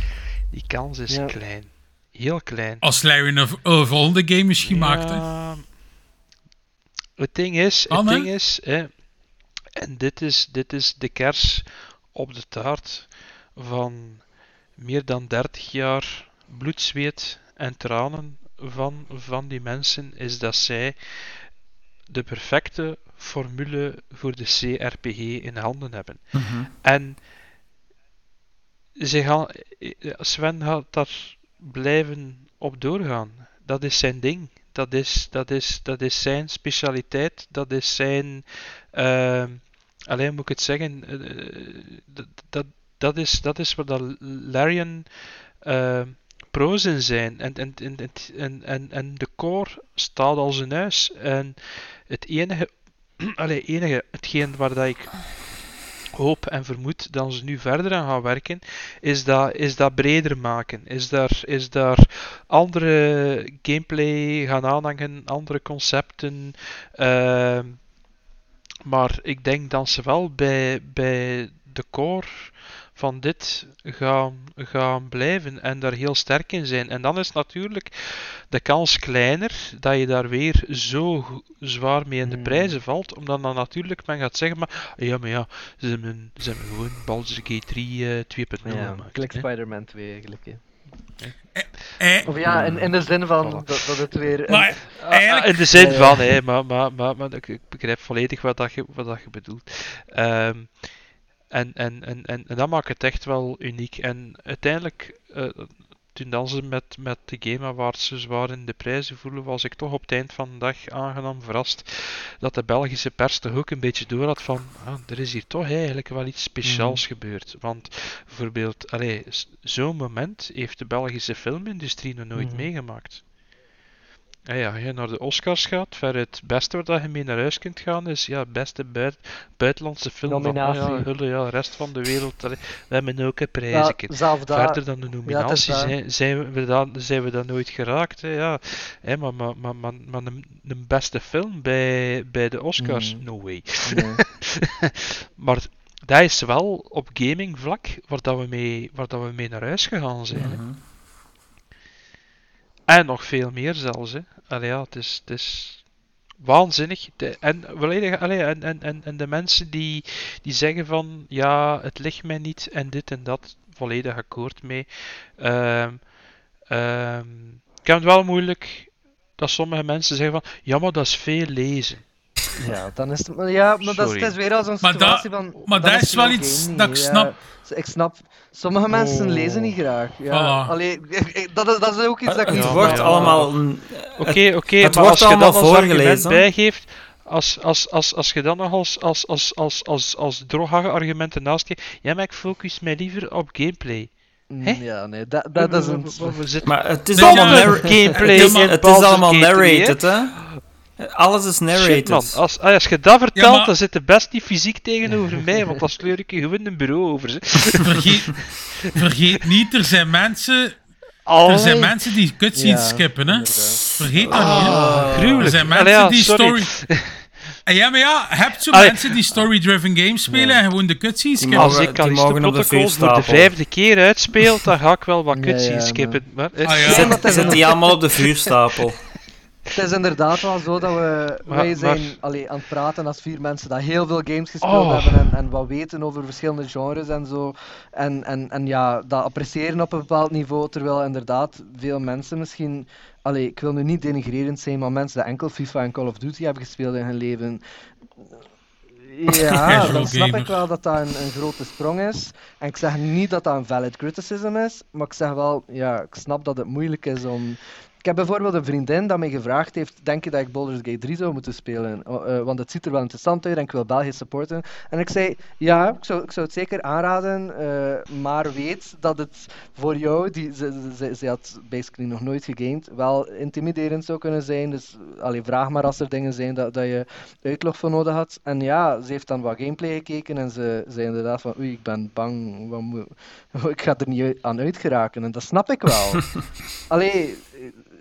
die kans is Ja. klein. Heel klein. Als Larry een, een volgende game misschien Het ding is, het ding is, hè, en dit is, dit is de kers op de taart van meer dan 30 jaar bloed, zweet en tranen van, van die mensen, is dat zij de perfecte formule voor de CRPG in handen hebben. Mhm. En ze gaan, Sven gaat daar blijven op doorgaan. Dat is zijn ding. Dat is, dat is, dat is zijn specialiteit. Dat is zijn. ehm alleen moet ik het zeggen. eh, dat, dat, dat, is, dat is wat dat Larian ehm pro's in zijn. En, en, en, en, en, en de core staat als een huis. En het enige. (clears throat) Allee, enige, hetgeen waar dat ik hoop en vermoed dat ze nu verder aan gaan werken, is dat, is dat breder maken. Is daar, is daar andere gameplay gaan aanhangen, andere concepten. ehm, maar ik denk dat ze wel bij, bij de core van dit gaan, gaan blijven en daar heel sterk in zijn. En dan is natuurlijk de kans kleiner dat je daar weer zo zwaar mee in de Hmm. prijzen valt, omdat dan natuurlijk men gaat zeggen, maar ja, maar ja, ze hebben, ze hebben gewoon Baldur's Gate 3 eh 2.0 Ja, gemaakt. Spider-Man 2 eigenlijk. Hè. Eh, Of ja, in, in de zin van Voilà. dat, dat het weer. een- maar Ah, eigenlijk, in de zin van, hè, maar, maar, maar, maar ik, ik begrijp volledig wat, dat je, wat dat je bedoelt. Ehm, en, en, en, en, en dat maakt het echt wel uniek. En uiteindelijk, eh, toen dan ze met, met de Game Awards zwaar in de prijzen voelen, was ik toch op het eind van de dag aangenaam verrast dat de Belgische pers toch ook een beetje door had van, ah, er is hier toch eigenlijk wel iets speciaals gebeurd. Want bijvoorbeeld, zo'n moment heeft de Belgische filmindustrie nog nooit Mhm. meegemaakt. Ja, ja, als je naar de Oscars gaat, ver het beste waar dat je mee naar huis kunt gaan is ja, beste buit- buitenlandse film van Nominatie. ja, hulle, ja, de rest van de wereld. allee, we hebben ook een ja, prijzen. daar. Verder dan de nominaties waar. zijn, zijn, we dan, zijn we dan nooit geraakt. Hè, ja. Hè, maar maar, maar, maar, maar een, een beste film bij, bij de Oscars, Mhm. no way. Nee. (laughs) Maar dat is wel op gaming vlak waar, dat we, mee, waar dat we mee naar huis gegaan zijn. En nog veel meer zelfs. Hè. Allee, ja, het is, het is waanzinnig. De, en, allee, en, en, en, en de mensen die, die zeggen van ja, het ligt mij niet en dit en dat, volledig akkoord mee. Ehm, ik heb het wel moeilijk dat sommige mensen zeggen van ja, maar dat is veel lezen. Ja, dan is het. maar Ja, maar dat is, het is weer al zo'n Maar dat- situatie van. maar dat is wel iets dat ik ja. snap. Ik snap. Sommige mensen Oh. lezen niet graag. Ja. Voilà. Allee, dat, is, dat is ook iets dat ik niet wordt allemaal... een- Oké, oké, het maar wordt als je als argument voorgelezen. bijgeeft, als, als, als, als je dan nog als, als, als, als, als, als droge argumenten naast je, ja, maar ik focus mij liever op gameplay. Mm, Hè? Ja, nee, dat, dat is een. Maar het is allemaal gameplay het is, allemaal Gate 3, hè? narrated, hè? Alles is Shit, narrated. man. Als, als je dat vertelt, Ja, maar- dan zit je best niet fysiek tegenover mij, want dan sleur ik je gewoon een bureau over. Ze. vergeet, vergeet niet, er zijn mensen, er zijn mensen die cutscenes Ja, skippen. Hè. inderdaad. Vergeet dat niet. Hè. Er gruwelijk. zijn Allee, mensen ja, die sorry. story... (laughs) En ja, maar ja, hebt zo Allee. mensen die story-driven games spelen en gewoon de cutscenes Die skippen. Als ik die al mogen op de protocol voor de vijfde keer uitspeel, dan ga ik wel wat cutscenes ja, skippen. Maar, Ah, zet die allemaal op de vuurstapel. Het is inderdaad wel zo dat we. Maar- wij zijn maar- allee, aan het praten als vier mensen dat heel veel games gespeeld Oh. hebben en, en wat weten over verschillende genres en zo. En, en, en ja, dat appreciëren op een bepaald niveau. Terwijl inderdaad veel mensen misschien. Allee, ik wil nu niet denigrerend zijn, maar mensen die enkel FIFA en Call of Duty hebben gespeeld in hun leven. Ja, (laughs) dan snap gamer. ik wel dat dat een, een grote sprong is. En ik zeg niet dat dat een valid criticism is, maar ik zeg wel, ja, ik snap dat het moeilijk is om Ik heb bijvoorbeeld een vriendin dat mij gevraagd heeft, denk je dat ik Baldur's Gate 3 zou moeten spelen? O- eh, want het ziet er wel interessant uit en ik wil België supporten. En ik zei, ja, ik zou, ik zou het zeker aanraden, eh, maar weet dat het voor jou, die, ze, ze, ze- ze had basically nog nooit gegamed, wel intimiderend zou kunnen zijn. Dus allee, vraag maar als er dingen zijn dat, dat je uitlog voor nodig had. En ja, ze heeft dan wat gameplay gekeken en ze zei inderdaad van, oei, ik ben bang, (laughs) ik ga er niet aan uitgeraken. En dat snap ik wel. (laughs) Allee,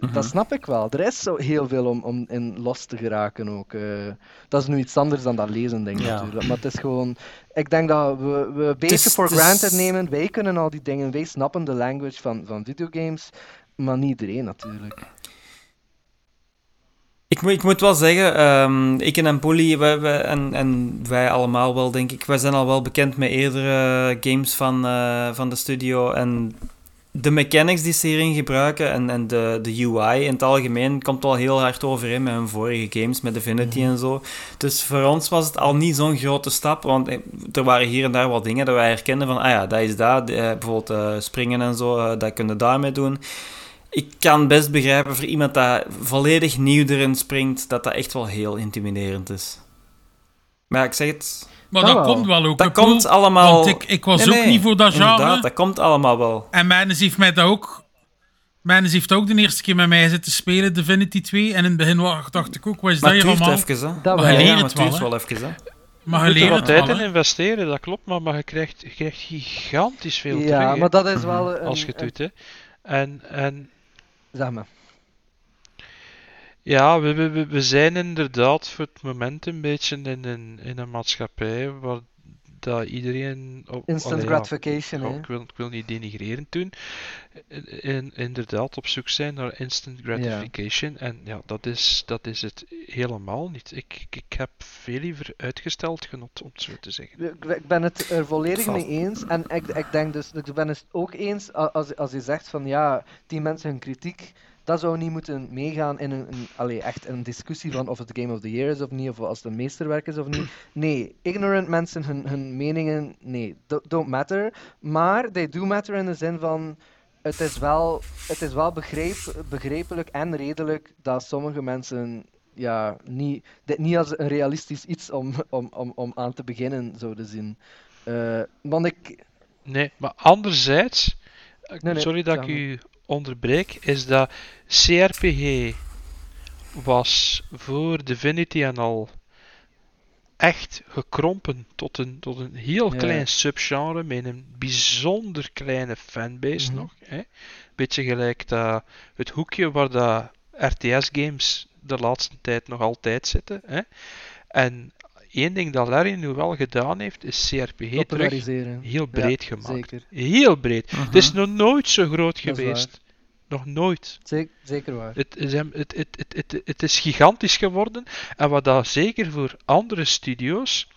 eh, dat snap ik wel. Er is zo heel veel om, om in los te geraken ook. eh. dat is nu iets anders dan dat lezen, denk ik Ja. natuurlijk. Maar het is gewoon... Ik denk dat we, we een beetje is- voor granted nemen. Wij kunnen al die dingen. Wij snappen de language van, van videogames. Maar niet iedereen natuurlijk. Ik, moet- ik moet wel zeggen, ehm, ik en Polly en, en wij allemaal wel, denk ik, wij zijn al wel bekend met eerdere games van, eh, van de studio. En de mechanics die ze hierin gebruiken en, en de, de UI in het algemeen komt wel heel hard overeen met hun vorige games, met Divinity en zo. Dus voor ons was het al niet zo'n grote stap, want eh, er waren hier en daar wat dingen dat wij herkenden van, ah ja, dat is dat. Eh, bijvoorbeeld eh, springen en zo, dat kunnen daarmee doen. Ik kan best begrijpen voor iemand dat volledig nieuw erin springt, dat dat echt wel heel intimiderend is. Maar ja, ik zeg het, Maar Dat dat wel. komt wel ook. dat komt allemaal... Want ik, ik was Nee, ook nee, niet voor dat genre. Inderdaad, dat komt allemaal wel. En Mendes heeft mij dat ook... Mendes heeft ook de eerste keer met mij zitten spelen, Divinity 2. En in het begin dacht ik ook, wat is Maar dat hier allemaal? even, hè. Dat Maar wel. je Ja, het wel, wel even, hè. Maar Je je moet er wat tijd in investeren, dat klopt, maar, maar je, krijgt, je krijgt gigantisch veel Ja, terug, hè, maar dat is wel een... als je het doet. Hè. En, en Zeg maar. Ja, we, we, we- zijn inderdaad voor het moment een beetje in een, in een maatschappij waar dat iedereen... Op, Instant allee, gratification, ja, hè. ik, wil, ik wil niet denigrerend doen. In, in- inderdaad op zoek zijn naar instant gratification. En ja, dat is, dat is het helemaal niet. Ik, ik, ik heb veel liever uitgesteld genot, om het zo te zeggen. Ik ik ben het er volledig mee eens. En ik, ik denk dus, ik ben het ook eens als, als je zegt van ja, die mensen hun kritiek, dat zou niet moeten meegaan in een, een allee, echt een discussie van of het Game of the Year is of niet, of als het een meesterwerk is of niet. Nee, ignorant mensen, hun, hun meningen, nee, do- don't matter. Maar they do matter in de zin van, het is wel, het is wel begreep, begrijpelijk en redelijk dat sommige mensen ja, niet, dit niet als een realistisch iets om, om, om, om aan te beginnen zouden zien. Eh, want ik... Nee, maar anderzijds, eh, Nee, nee, sorry dat ik u onderbreek, is dat CRPG was voor Divinity en al echt gekrompen tot een, tot een heel Ja. klein subgenre met een bijzonder kleine fanbase Mhm. nog. Hè? Beetje gelijk dat, het hoekje waar dat RTS-games de laatste tijd nog altijd zitten. Hè? En één ding dat Larry nu wel gedaan heeft, is CRPG terug heel Ja, breed gemaakt. Zeker. Heel breed. Het is nog nooit zo groot geweest. Nog nooit. Zeker, zeker waar. Het is, het, het, het, is gigantisch geworden. En wat dat zeker voor andere studio's,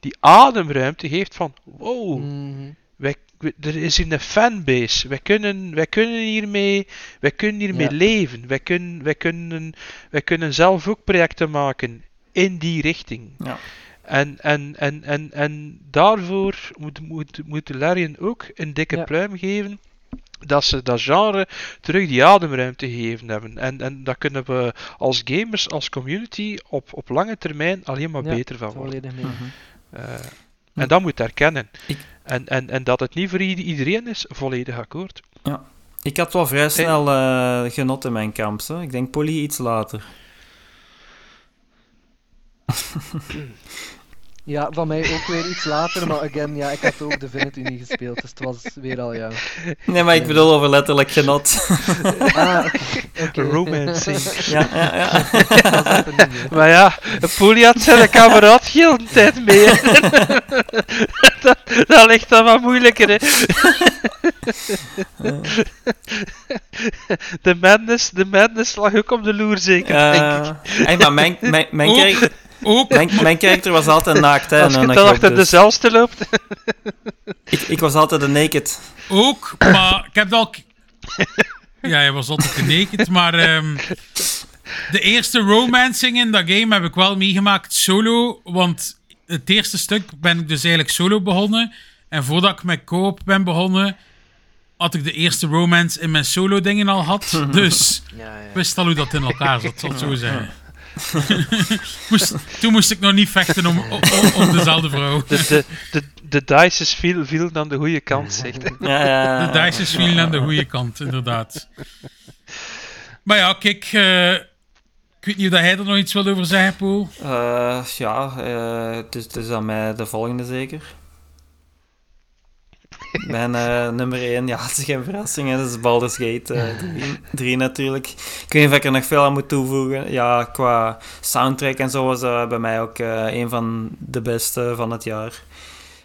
die ademruimte geeft van, wow, Mhm. wij, wij- er is hier een fanbase. Wij kunnen, wij kunnen hiermee, wij kunnen hiermee Ja. leven. Wij kunnen, wij, kunnen, wij kunnen zelf ook projecten maken in die richting. Ja. En, en, en, en, en daarvoor moet, moet, moet Larian ook een dikke Ja. pluim geven. Dat ze dat genre terug die ademruimte gegeven hebben. En, en daar kunnen we als gamers, als community, op, op lange termijn alleen maar Ja, beter van worden. Mhm. Eh, en dat moet erkennen. Ik- En, en, en dat het niet voor iedereen is, volledig akkoord. Ik had wel vrij snel eh, genot in mijn kamp. Hè. Ik denk Polly iets later. Ja, van mij ook weer iets later, maar again, ja, ik had ook Divinity niet gespeeld, dus het was weer al, ja. Nee, maar ik bedoel over letterlijk genot. Ah, oké. oké. Romancing. ja, ja, ja. (laughs) Hè. Maar ja, Poelie had zijn kameraad heel de tijd mee. (laughs) dat, dat ligt dan wat moeilijker, hè. de, madness, de madness lag ook op de loer, zeker. denk ik. Hey, maar mijn, mijn, mijn, Ook- mijn, mijn karakter was altijd naakt. Hè, Als en je een dan achter dus dezelfde loopt. ik, ik was altijd een naked. ook, maar ik heb al... Ja, hij was altijd genekend, maar ehm, de eerste romancing in dat game heb ik wel meegemaakt solo, want het eerste stuk ben ik dus eigenlijk solo begonnen. En voordat ik met co-op ben begonnen, had ik de eerste romance in mijn solo dingen al had. (laughs) Dus Ja, ja. ik wist al hoe dat in elkaar zat, zal het zo zeggen. (laughs) moest, toen moest ik nog niet vechten om, om, om dezelfde vrouw. De, de, de, de dices viel, viel aan de goede kant, zegt hij. Ja, ja, De dices vielen aan de goede kant, inderdaad. Maar ja, kijk, eh, ik weet niet of hij er nog iets wil over zeggen, Paul. Eh, ja, eh, het, is, het is aan mij de volgende zeker. (laughs) Mijn eh, nummer 1, ja, (laughs) het is geen verrassing, hè, dat is Baldur's Gate (laughs) 3 natuurlijk. Ik weet niet of ik er nog veel aan moet toevoegen. Ja, qua soundtrack en zo was dat bij mij ook eh, een van de beste van het jaar.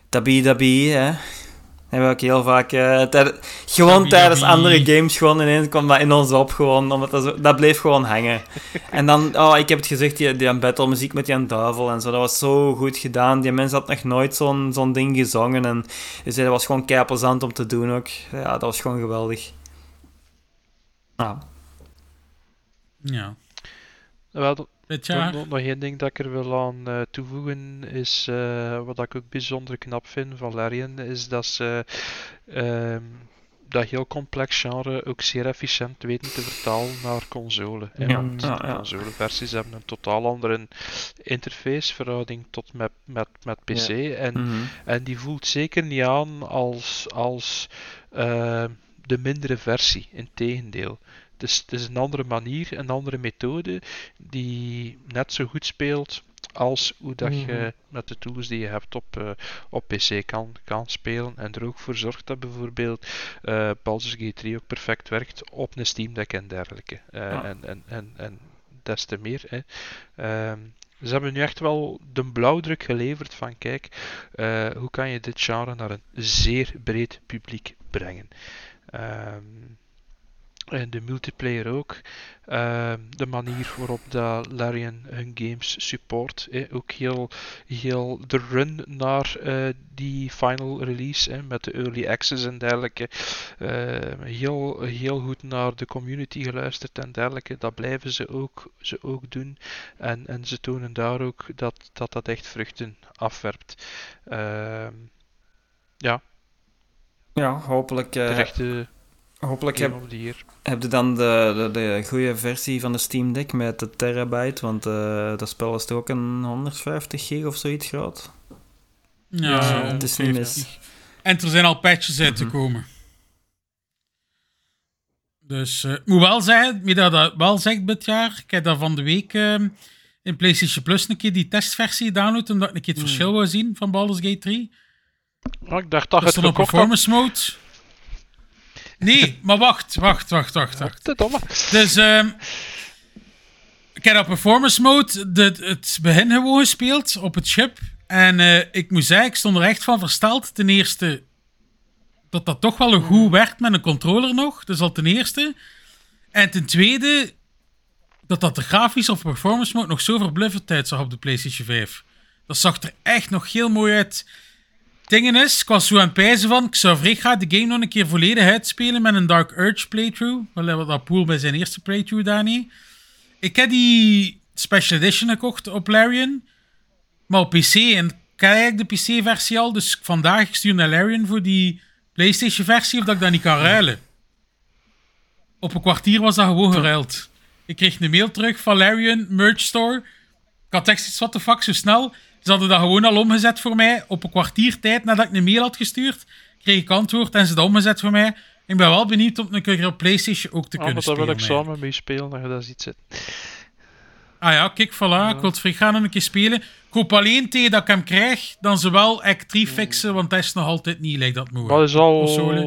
Dabi Dabi, hè. Hebben we ook heel vaak... eh, gewoon tijdens Dabi. andere games gewoon ineens kwam dat in ons op gewoon, omdat dat, zo, dat bleef gewoon hangen. (laughs) En dan, oh, ik heb het gezegd, die, die battle muziek met die duivel en zo, dat was zo goed gedaan. Die mens had nog nooit zo'n zo'n ding gezongen en dus dat was gewoon kei plezant om te doen ook. Ja, dat was gewoon geweldig. Nou, Ja, Wel, dit nog, jaar. nog, nog één ding dat ik er wil aan eh, toevoegen is, eh, wat ik ook bijzonder knap vind van Larian, is dat ze ehm, dat heel complex genre ook zeer efficiënt weten te vertalen naar console. Ja, de ja. consoleversies hebben een totaal andere interface verhouding tot met, met, met PC. En mhm. En die voelt zeker niet aan als, als eh, de mindere versie. Integendeel. Het is, het is een andere manier, een andere methode die net zo goed speelt als hoe dat je Mhm. met de tools die je hebt op, eh, op PC kan, kan spelen. En er ook voor zorgt dat bijvoorbeeld eh Baldur's Gate 3 ook perfect werkt op een Steam Deck en dergelijke. Eh, en, en, en, en des te meer. Hè. Ehm, ze hebben nu echt wel de blauwdruk geleverd van kijk, hoe kan je dit genre naar een zeer breed publiek brengen. Ehm, en de multiplayer ook. Ehm, de manier waarop dat Larian hun games support. Ook heel, heel de run naar eh, die final release met de early access en dergelijke. Ehm, heel, heel goed naar de community geluisterd en dergelijke. Dat blijven ze ook, ze ook doen. En, en ze tonen daar ook dat dat, dat echt vruchten afwerpt. Ehm, ja, ja, hopelijk, de eh echte hopelijk heb, heb je dan de, de, de goede versie van de Steam Deck met de terabyte, want eh, dat spel is toch ook een 150 gig of zoiets groot. Ja, Ja, zo het is niet mis. 150. En er zijn al patches uit te Mhm. komen. Dus, eh, ik moet wel zeggen, wie dat, dat wel zegt dit jaar, ik heb dat van de week eh, in PlayStation Plus een keer die testversie gedownload, omdat ik een keer het Hmm. verschil wou zien van Baldur's Gate 3. Oh, ik dacht dat het had. performance mode. Nee, maar wacht, wacht, wacht, wacht. wacht. Domme. Dus, ehm ik heb op performance mode de, het begin gewoon gespeeld op het chip. En eh, ik moet zeggen, ik stond er echt van versteld. Ten eerste, dat dat toch wel een goed werkt met een controller nog. Dus al ten eerste. En ten tweede, dat dat de grafisch op performance mode nog zo verbluffend uitzag op de PlayStation 5. Dat zag er echt nog heel mooi uit. Dingen is, ik was zo aan pijzen van, ik zou vrij graag de game nog een keer volledig uitspelen met een Dark Urge playthrough. Wat dat Poel bij zijn eerste playthrough daar niet. Ik heb die Special Edition gekocht op Larian, maar op PC. En ik heb de PC-versie al, dus vandaag ik naar Larian voor die PlayStation-versie, of dat ik dat niet kan ruilen. Op een kwartier was dat gewoon geruild. Ik kreeg een mail terug van Larian, Merch Store. Ik had echt iets, what the fuck, zo snel. Ze hadden dat gewoon al omgezet voor mij. Op een kwartier tijd nadat ik een mail had gestuurd, kreeg ik antwoord en ze dat omgezet voor mij. Ik ben wel benieuwd om een keer op PlayStation ook te kunnen maar daar spelen. wil ik samen mee spelen, dat je dat ziet zitten. Ah ja, kijk, voilà. Ik wil het een keer spelen. Ik hoop alleen tegen dat ik hem krijg, dan ze wel Act 3 fixen, want dat is nog altijd niet lijkt dat. Maar is al... Console.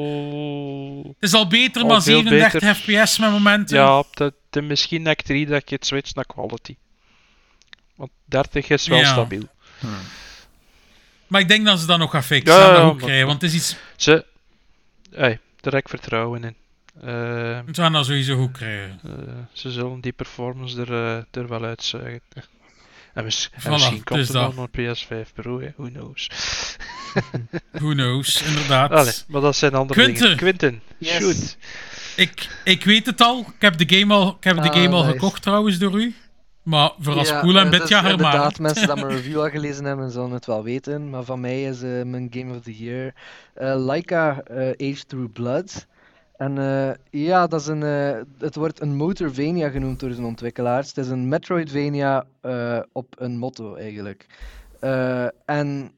Het is al beter, Al maar veel 37 beter. fps met momenten. Ja, dat, de, misschien Act 3 dat je het switcht naar quality. Want 30 is wel Ja. stabiel. Maar ik denk dat ze dat nog gaan fixen Ja, en dat ja, goed maar- krijgen, want het is iets... Ze... Hey, daar heb ik vertrouwen in. Eh, Ze gaan dat sowieso goed krijgen. eh, ze zullen die performance er, eh, er wel uitzuigen. En, mis- en misschien komt dus er dat. dan een PS5 Pro, hè. who knows. (laughs) Who knows, inderdaad. Allee, maar dat zijn andere Quinten. dingen. Quinten, Yes. shoot. Ik, ik weet het al. Ik heb de game al, ik heb de Ah, game al nice. gekocht trouwens door u. Maar voor als Ja, poel en eh, jaar maar. Inderdaad, mensen die (laughs) mijn review al gelezen hebben, zullen het wel weten. Maar van mij is eh, mijn Game of the Year eh Laika eh, Age Through Blood. En eh, ja, dat is een, eh, het wordt een Motorvania genoemd door zijn ontwikkelaars. Het is een Metroidvania eh, op een motto eigenlijk. Eh, en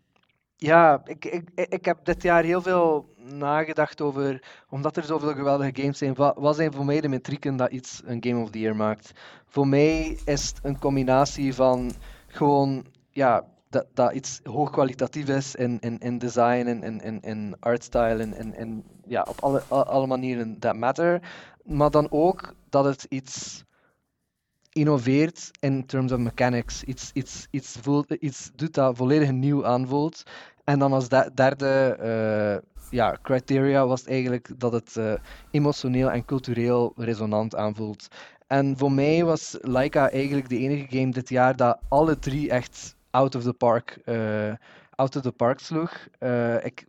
ja, ik, ik ik heb dit jaar heel veel nagedacht over, omdat er zoveel geweldige games zijn, wat, zijn voor mij de metrieken dat iets een Game of the Year maakt? Voor mij is het een combinatie van gewoon, ja, dat, dat iets hoogkwalitatief is in, in, in design en in, in, in artstyle en, en ja, op alle, alle manieren that matter. Maar dan ook dat het iets innoveert in terms of mechanics. Iets, iets, iets, iets doet dat volledig nieuw aanvoelt. En dan als de- derde eh, ja, criteria was eigenlijk dat het eh, emotioneel en cultureel resonant aanvoelt. En voor mij was Laika eigenlijk de enige game dit jaar dat alle drie echt out of the park, eh, out of the park sloeg. Ik,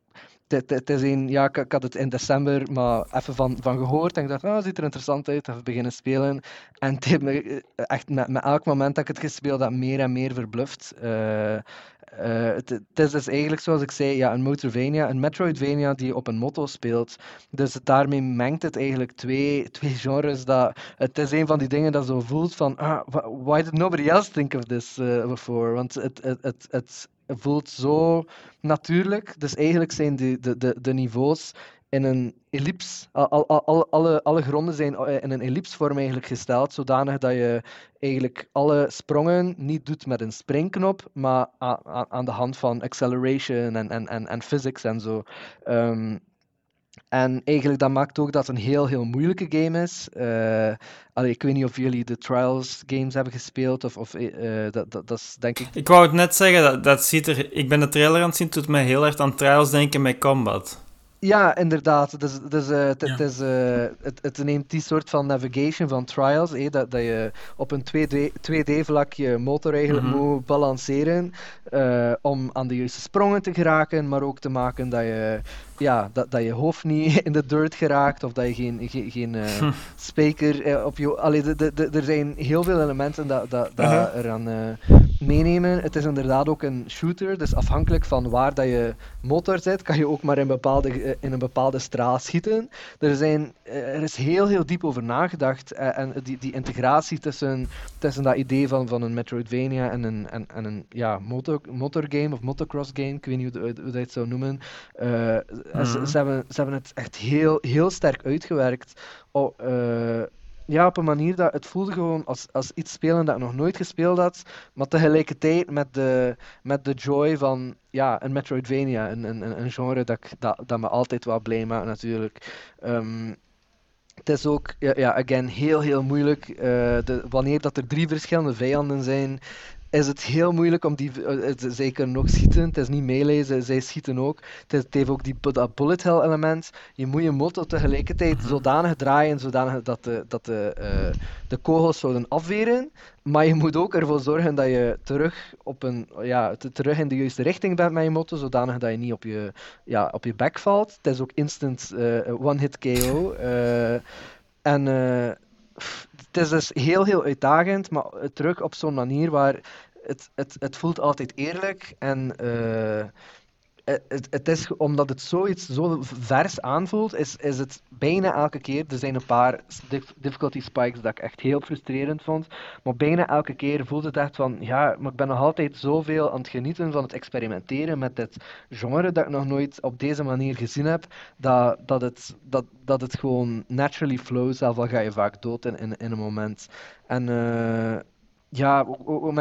het- is een, ja, ik, had het in december maar even van, van gehoord en ik dacht, ah, ziet er interessant uit, even beginnen spelen. En het heeft me eh, echt met, met elk moment dat ik het gespeeld heb, meer en meer verbluft. Eh, eh, het, is dus eigenlijk, zoals ik zei, ja, een Motorvania, een Metroidvania die op een motto speelt. Dus daarmee mengt het eigenlijk twee, twee genres. Dat, het is een van die dingen dat zo voelt van, ah, wh- why did nobody else think of this uh, before? Want het, het, het voelt zo natuurlijk. Dus eigenlijk zijn de, de, de, de niveaus in een ellips. Al, al, al- alle, alle, gronden zijn eh, in een ellipsvorm eigenlijk gesteld, zodanig dat je eigenlijk alle sprongen niet doet met een springknop, maar a- a- aan de hand van acceleration en, en, en, en physics en zo. Ehm, en eigenlijk dat maakt ook dat het een heel, heel moeilijke game is. Eh, allee, ik weet niet of jullie de Trials games hebben gespeeld, of, of eh, eh, dat, dat, dat is denk ik Ik wou het net zeggen, dat, dat ziet er... Ik ben de trailer aan het zien, het doet mij heel erg aan Trials denken met Combat. Ja, inderdaad. Dus, dus, eh, Ja. het, is, eh, het, het neemt die soort van navigation van trials, eh, dat, dat je op een 2D, 2D-vlak je motor eigenlijk Mhm. moet balanceren eh, om aan de juiste sprongen te geraken, maar ook te maken dat je, ja, dat, dat je hoofd niet (laughs) in de dirt geraakt of dat je geen, geen, geen eh, speaker eh, op je... Allee, de, de, de- er zijn heel veel elementen dat, dat, dat Uh-huh. eraan eh, meenemen. Het is inderdaad ook een shooter, dus afhankelijk van waar dat je motor zit, kan je ook maar in, bepaalde, in een bepaalde straal schieten. Er, zijn, er is heel, heel diep over nagedacht en die, die integratie tussen, tussen dat idee van, van een Metroidvania en een, en, en een ja, motor, motorgame of motocross game, ik weet niet hoe, hoe, hoe dat je het zou noemen. Eh, ze, Mhm. ze, hebben, ze hebben het echt heel, heel sterk uitgewerkt. Oh, ja, op een manier dat het voelde gewoon als, als iets spelen dat ik nog nooit gespeeld had, maar tegelijkertijd met de, met de joy van ja, een Metroidvania, een, een, een genre dat, ik- dat, dat me altijd wel blij maakt natuurlijk. Ehm, het is ook, ja, ja, again, heel heel moeilijk. eh, de, wanneer dat er drie verschillende vijanden zijn, is het heel moeilijk om die... eh, zij kunnen ook schieten, het is niet meelezen, zij schieten ook. Het, is- het heeft ook die, dat bullet hell element. Je moet je motor tegelijkertijd zodanig draaien, zodanig dat de, dat de, eh, de kogels zouden afweren. Maar je moet ook ervoor zorgen dat je terug, op een, ja, te- terug in de juiste richting bent met je motor, zodanig dat je niet op je, ja, op je bek valt. Het is ook instant eh, one-hit KO. en het is dus heel, heel uitdagend, maar terug op zo'n manier waar het, het, het voelt altijd eerlijk en eh, het- het, het is, omdat het zoiets zo vers aanvoelt, is, is het bijna elke keer. Er zijn een paar difficulty spikes dat ik echt heel frustrerend vond. Maar bijna elke keer voelt het echt van, ja, maar ik ben nog altijd zoveel aan het genieten van het experimenteren met dit genre dat ik nog nooit op deze manier gezien heb, dat, dat, het, dat, dat het gewoon naturally flows, zelf al ga je vaak dood in, in, in een moment. En eh, ja,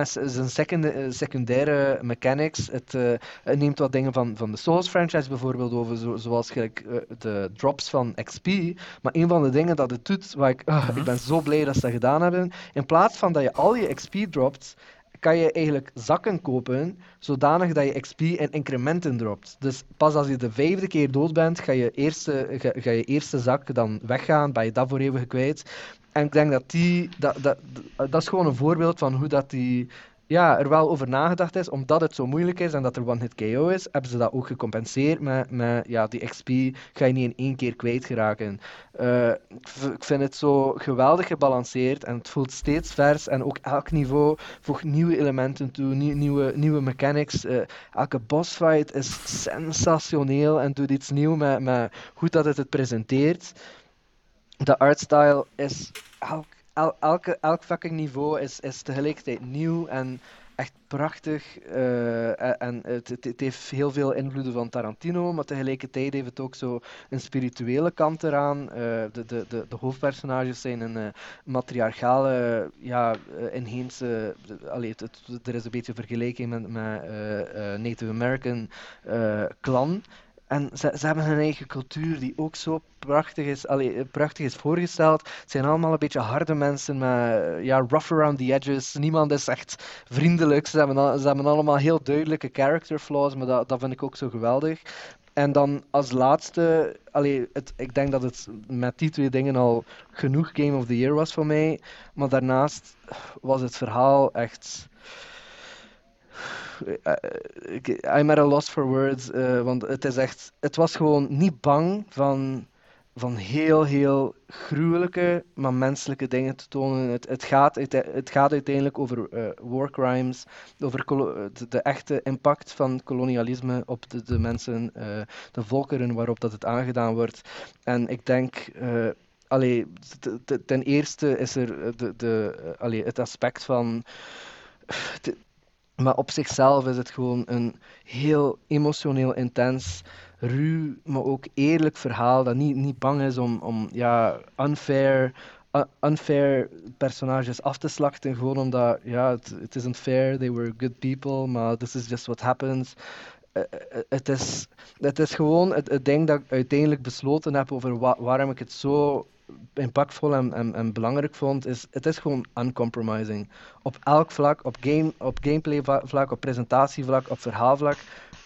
z- zijn eh, secundaire mechanics. Het, eh, het neemt wat dingen van, van de Souls franchise bijvoorbeeld over, zo, zoals gelijk, eh, de drops van XP. Maar een van de dingen dat het doet, waar ik, ah, ik ben zo blij dat ze dat gedaan hebben, in plaats van dat je al je XP dropt, kan je eigenlijk zakken kopen, zodanig dat je XP in incrementen dropt. Dus pas als je de vijfde keer dood bent, ga je eerste, ga, ga je eerste zak dan weggaan, ben je dat voor eeuwig kwijt. En ik denk dat die, dat, dat, dat is gewoon een voorbeeld van hoe dat die ja, er wel over nagedacht is, omdat het zo moeilijk is en dat er one-hit KO is, hebben ze dat ook gecompenseerd met, met ja, die XP ga je niet in één keer kwijtgeraken. Eh ik vind het zo geweldig gebalanceerd en het voelt steeds vers en ook elk niveau voegt nieuwe elementen toe, nie- nieuwe, nieuwe mechanics. Eh, elke bossfight is sensationeel en doet iets nieuws met, met hoe dat het het presenteert. De artstyle is elk, el- elke, elk fucking niveau is, is tegelijkertijd nieuw en echt prachtig. eh, en het, het, heeft heel veel invloeden van Tarantino, maar tegelijkertijd heeft het ook zo een spirituele kant eraan. Eh, de, de, de, hoofdpersonages zijn een eh, matriarchale, ja, inheemse. allee, het, er is een beetje vergelijking met, met Native American clan. En ze, ze hebben hun eigen cultuur die ook zo prachtig is, allee, eh, prachtig is voorgesteld. Het zijn allemaal een beetje harde mensen met eh, ja, rough around the edges. Niemand is echt vriendelijk. Ze hebben, ze hebben allemaal heel duidelijke character flaws, maar dat, dat vind ik ook zo geweldig. En dan als laatste, allee, het, ik denk dat het met die twee dingen al genoeg Game of the Year was voor mij. Maar daarnaast was het verhaal echt. Eh, ik- I'm at a loss for words, eh, want het is echt, het was gewoon niet bang van, van heel, heel gruwelijke, maar menselijke dingen te tonen. Het, het, gaat, het gaat uiteindelijk over eh, war crimes, over de, echte impact van kolonialisme op de, de mensen, eh, de volkeren waarop dat het aangedaan wordt. En ik denk, eh, allee, ten eerste is er eh, de, de, eh, allee, het aspect van. Maar op zichzelf is het gewoon een heel emotioneel intens, ruw, maar ook eerlijk verhaal dat niet, niet bang is om, om ja, unfair, unfair personages af te slachten. Gewoon omdat, ja, het, het isn't fair, they were good people, maar this is just what happens. Eh, eh, Het is, is gewoon het, het ding dat ik uiteindelijk besloten heb over wa- waarom ik het zo impactvol en, en, en belangrijk vond, is het is gewoon uncompromising. Op elk vlak, op, game, op gameplay vlak, op presentatievlak, op verhaalvlak.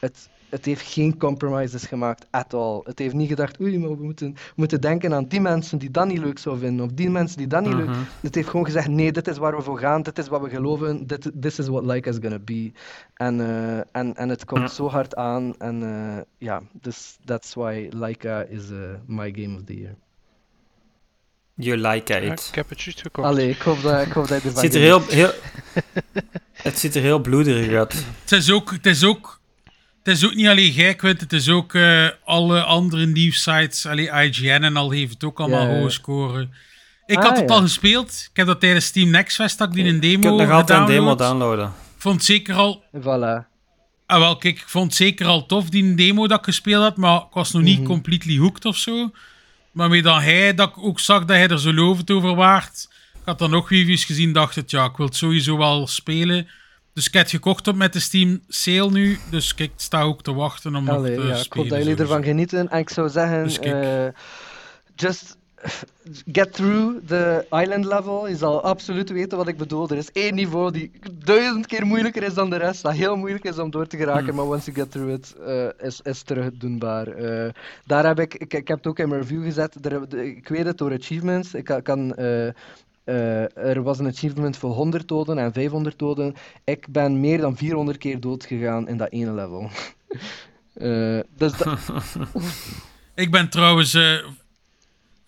Het, het heeft geen compromises gemaakt at all. Het heeft niet gedacht, oei, maar we moeten, we moeten denken aan die mensen die dat niet leuk zouden vinden, of die mensen die dat niet leuk... Het heeft gewoon gezegd, nee, dit is waar we voor gaan, dit is wat we geloven, dit, this is what Leica is gonna be. En, eh, en, en het komt zo hard aan, en eh, ja, dus that's why Leica is eh, my game of the year. You like Ja, it. ik heb het juist gekocht. Allee, ik hoop dat, ik hoop dat je Het ervan ziet er heel, heel... (laughs) het ziet er heel bloederig uit. Het is ook, het is ook, het is ook niet alleen jij, Quint, het is ook eh, alle andere nieuwsites. Allee, IGN en al heeft het ook allemaal hoge scoren. Ik Ah, had het ja. al gespeeld. Ik heb dat tijdens Steam Next Fest dat ik die een Je demo kunt nog altijd een demo gedownload. downloaden. Ik vond het zeker al Voilà. Ah, wel, kijk, ik vond het zeker al tof, die demo dat ik gespeeld had, maar ik was nog niet Mhm. completely hooked of zo. Maar met dan hij, dat ik ook zag dat hij er zo lovend over waard. Ik had dan nog reviews gezien, dacht het, ja, ik wil het sowieso wel spelen. Dus ik heb het gekocht op met de Steam sale nu. Dus kijk, ik sta ook te wachten om nog Allee, te ja, ik hoop dat jullie ervan genieten. En ik zou zeggen, Dus eh, just get through the island level. Je zal absoluut weten wat ik bedoel. Er is één niveau die duizend keer moeilijker is dan de rest. Dat heel moeilijk is om door te geraken. Hm. Maar once you get through it, eh, is, is terug doenbaar. Eh, daar heb ik, ik, ik heb het ook in mijn review gezet. Er, de- ik weet het door achievements. Ik kan... kan eh, eh, er was een achievement voor 100 doden en 500 doden. Ik ben meer dan 400 keer dood gegaan in dat ene level. (laughs) Eh, dus dat, (laughs) Ik ben trouwens eh,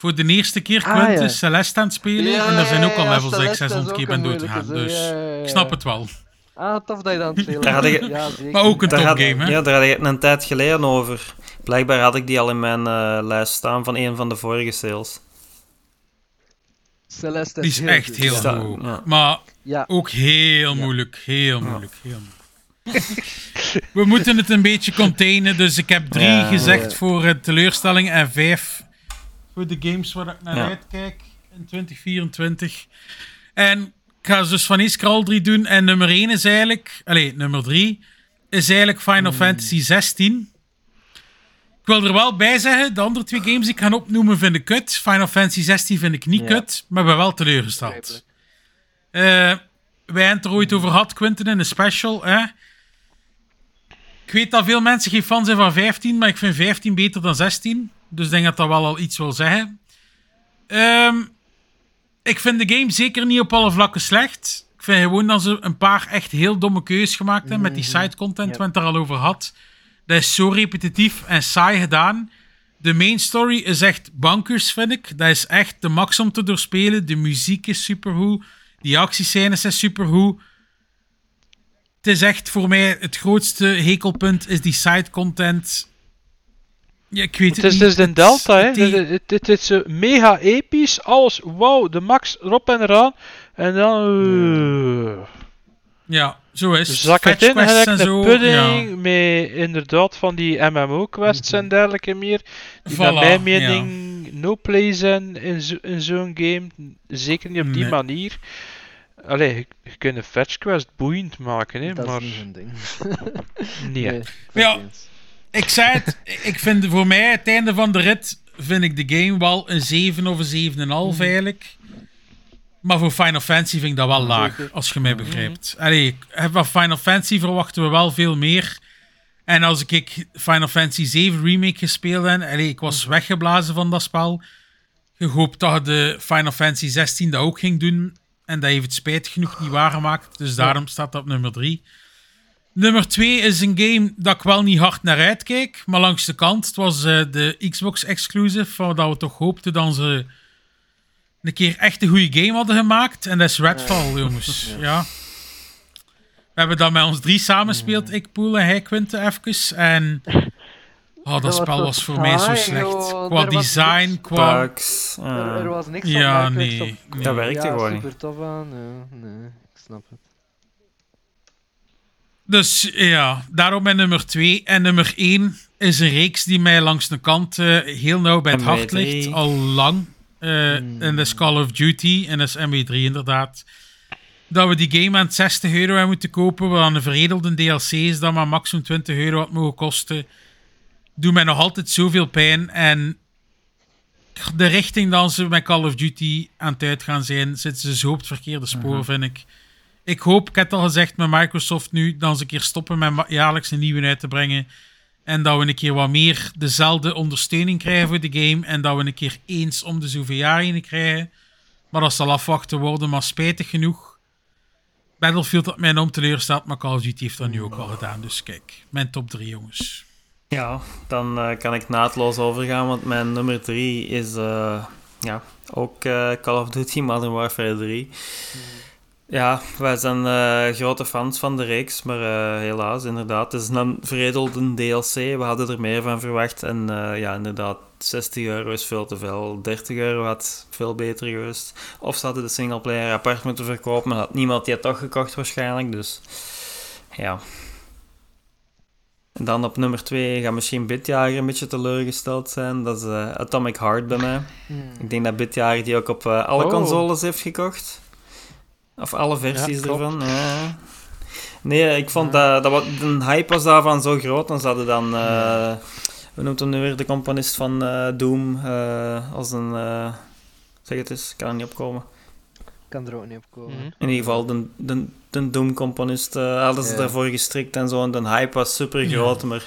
voor de eerste keer Ah, ja. Celeste aan het spelen. Ja, en er zijn ook al ja, levels dat ik Celeste is 600 keer ben doodgegaan. moeilijke, Dus zo, ja, ja, ja. ik snap het wel. Ah, tof dat je dat aan het spelen Daar had bent. ik- Ja, zeker. Maar ook een Daar had, topgame, hè? ja, daar had ik het een tijd geleden over. Blijkbaar had ik die al in mijn eh, lijst staan van een van de vorige sales. Celeste Die is heel echt heel ja. Ja. Maar Ja, Ook heel moeilijk, heel moeilijk, heel moeilijk. We moeten het een beetje containen, dus ik heb drie Ja. gezegd Ja. voor teleurstelling en vijf voor de games waar ik naar Ja. uitkijk in 2024. En ik ga dus van al drie doen. En nummer 1 is eigenlijk, allez, nummer 3 is eigenlijk Final Fantasy 16. Ik wil er wel bij zeggen, de andere twee games die ik ga opnoemen vind ik kut. Final Fantasy 16 vind ik niet Ja. kut, maar ben wel teleurgesteld. Eh, wij hebben het er ooit over gehad, Quinten, in een special. Hè? Ik weet dat veel mensen geen fan zijn van 15, maar ik vind 15 beter dan 16. Dus ik denk dat dat wel al iets wil zeggen. Ehm, ik vind de game zeker niet op alle vlakken slecht. Ik vind gewoon dat ze een paar echt heel domme keuzes gemaakt hebben met die side content, waar we het er al over had. Dat is zo repetitief en saai gedaan. De main story is echt bankers, vind ik. Dat is echt de max om te doorspelen. De muziek is supergoed. Die actiescènes zijn supergoed. Het is echt voor mij het grootste hekelpunt is die side content. Ja, ik weet Het het, is niet. dus de Het- Delta, hè. het- Het, het, het is mega episch. Alles, wauw, de max erop en eraan. En dan... eh, Ja, zo is het. Zak het in, gelijk een zo. pudding, met inderdaad van die MMO-quests en dergelijke meer. Die naar Voilà, mijn mening no play zijn in, zo- in zo'n game. Zeker niet op die Nee. manier. Allee, je, je kunt een fetch quest boeiend maken, hè, Dat maar is niet hun ding. nee. Nee, Ja. Dat. Ik zei het, ik vind voor mij, het einde van de rit, vind ik de game wel een 7 of een 7,5 eigenlijk. Maar voor Final Fantasy vind ik dat wel laag, als je mij begrijpt. Allee, van Final Fantasy verwachten we wel veel meer. En als ik- Final Fantasy 7 Remake gespeeld heb, allee, ik was weggeblazen van dat spel. Gehoopt dat je de Final Fantasy 16 dat ook ging doen. En dat heeft het spijtig genoeg niet waargemaakt. Dus daarom staat dat op nummer 3. Nummer 2 is een game dat ik wel niet hard naar uitkijk. Maar langs de kant, het was eh, de Xbox exclusive. Waar dat we toch hoopten dat ze een keer echt een goede game hadden gemaakt. En dat is Redfall, jongens. (laughs) Ja. We hebben dat met ons drie samenspeeld. Ik, Poel en hij, Quinte, even. En oh, dat, spel was voor mij zo slecht. joh. Qua Er design, niks. qua... Er, was niks Ja, van nee, op. nee. Dat werkte ja, gewoon niet. super tof aan. Ja, nee, ik snap het. Dus ja, daarom mijn nummer 2. En nummer 1 is een reeks die mij langs de kant eh, heel nauw bij het MW3. hart ligt. Al lang. Hmm. En dat is Call of Duty. En dat is MW3 inderdaad. Dat we die game aan het 60 euro hebben moeten kopen. Wat aan een veredelde DLC is dat maar maximum 20 euro had mogen kosten. Doet mij nog altijd zoveel pijn. En de richting dat ze met Call of Duty aan het uitgaan zijn, zitten ze zo op het verkeerde spoor, Mhm. vind ik. Ik hoop, ik heb het al gezegd met Microsoft nu, dat ze een keer stoppen met jaarlijks een nieuwe uit te brengen. En dat we een keer wat meer dezelfde ondersteuning krijgen voor de game. En dat we een keer eens om de zoveel jaar heen krijgen. Maar dat zal afwachten worden, maar spijtig genoeg. Battlefield had mij enorm teleurgesteld, maar Call of Duty heeft dat nu ook al gedaan. Dus kijk, mijn top 3 jongens. Ja, dan eh, kan ik naadloos overgaan, want mijn nummer 3 is eh, ja, ook eh, Call of Duty Modern Warfare 3. Ja, wij zijn eh, grote fans van de reeks, maar eh, helaas, inderdaad, het is een veredelde DLC. We hadden er meer van verwacht en eh, ja, inderdaad, 60 euro is veel te veel. 30 euro had veel beter geweest. Of ze hadden de singleplayer apart moeten verkopen, maar had niemand die het toch gekocht waarschijnlijk, dus ja... En dan op nummer 2 gaat misschien Bitjager een beetje teleurgesteld zijn. Dat is Atomic Heart bij mij. Hmm. Ik denk dat Bitjager die ook op alle Oh. consoles heeft gekocht. Of alle versies Ja, ervan. Ja. Nee, ik vond dat, dat wat, de hype was daarvan zo groot. Dan zouden dan, eh hoe noemt hem nu weer, de componist van eh, Doom, eh, als een, eh, zeg het eens, ik kan er niet opkomen. kan er ook niet op komen. Mhm. In ieder geval, de, de, de Doom-componist eh, hadden ze Ja. daarvoor gestrikt en zo. En de hype was super groot, maar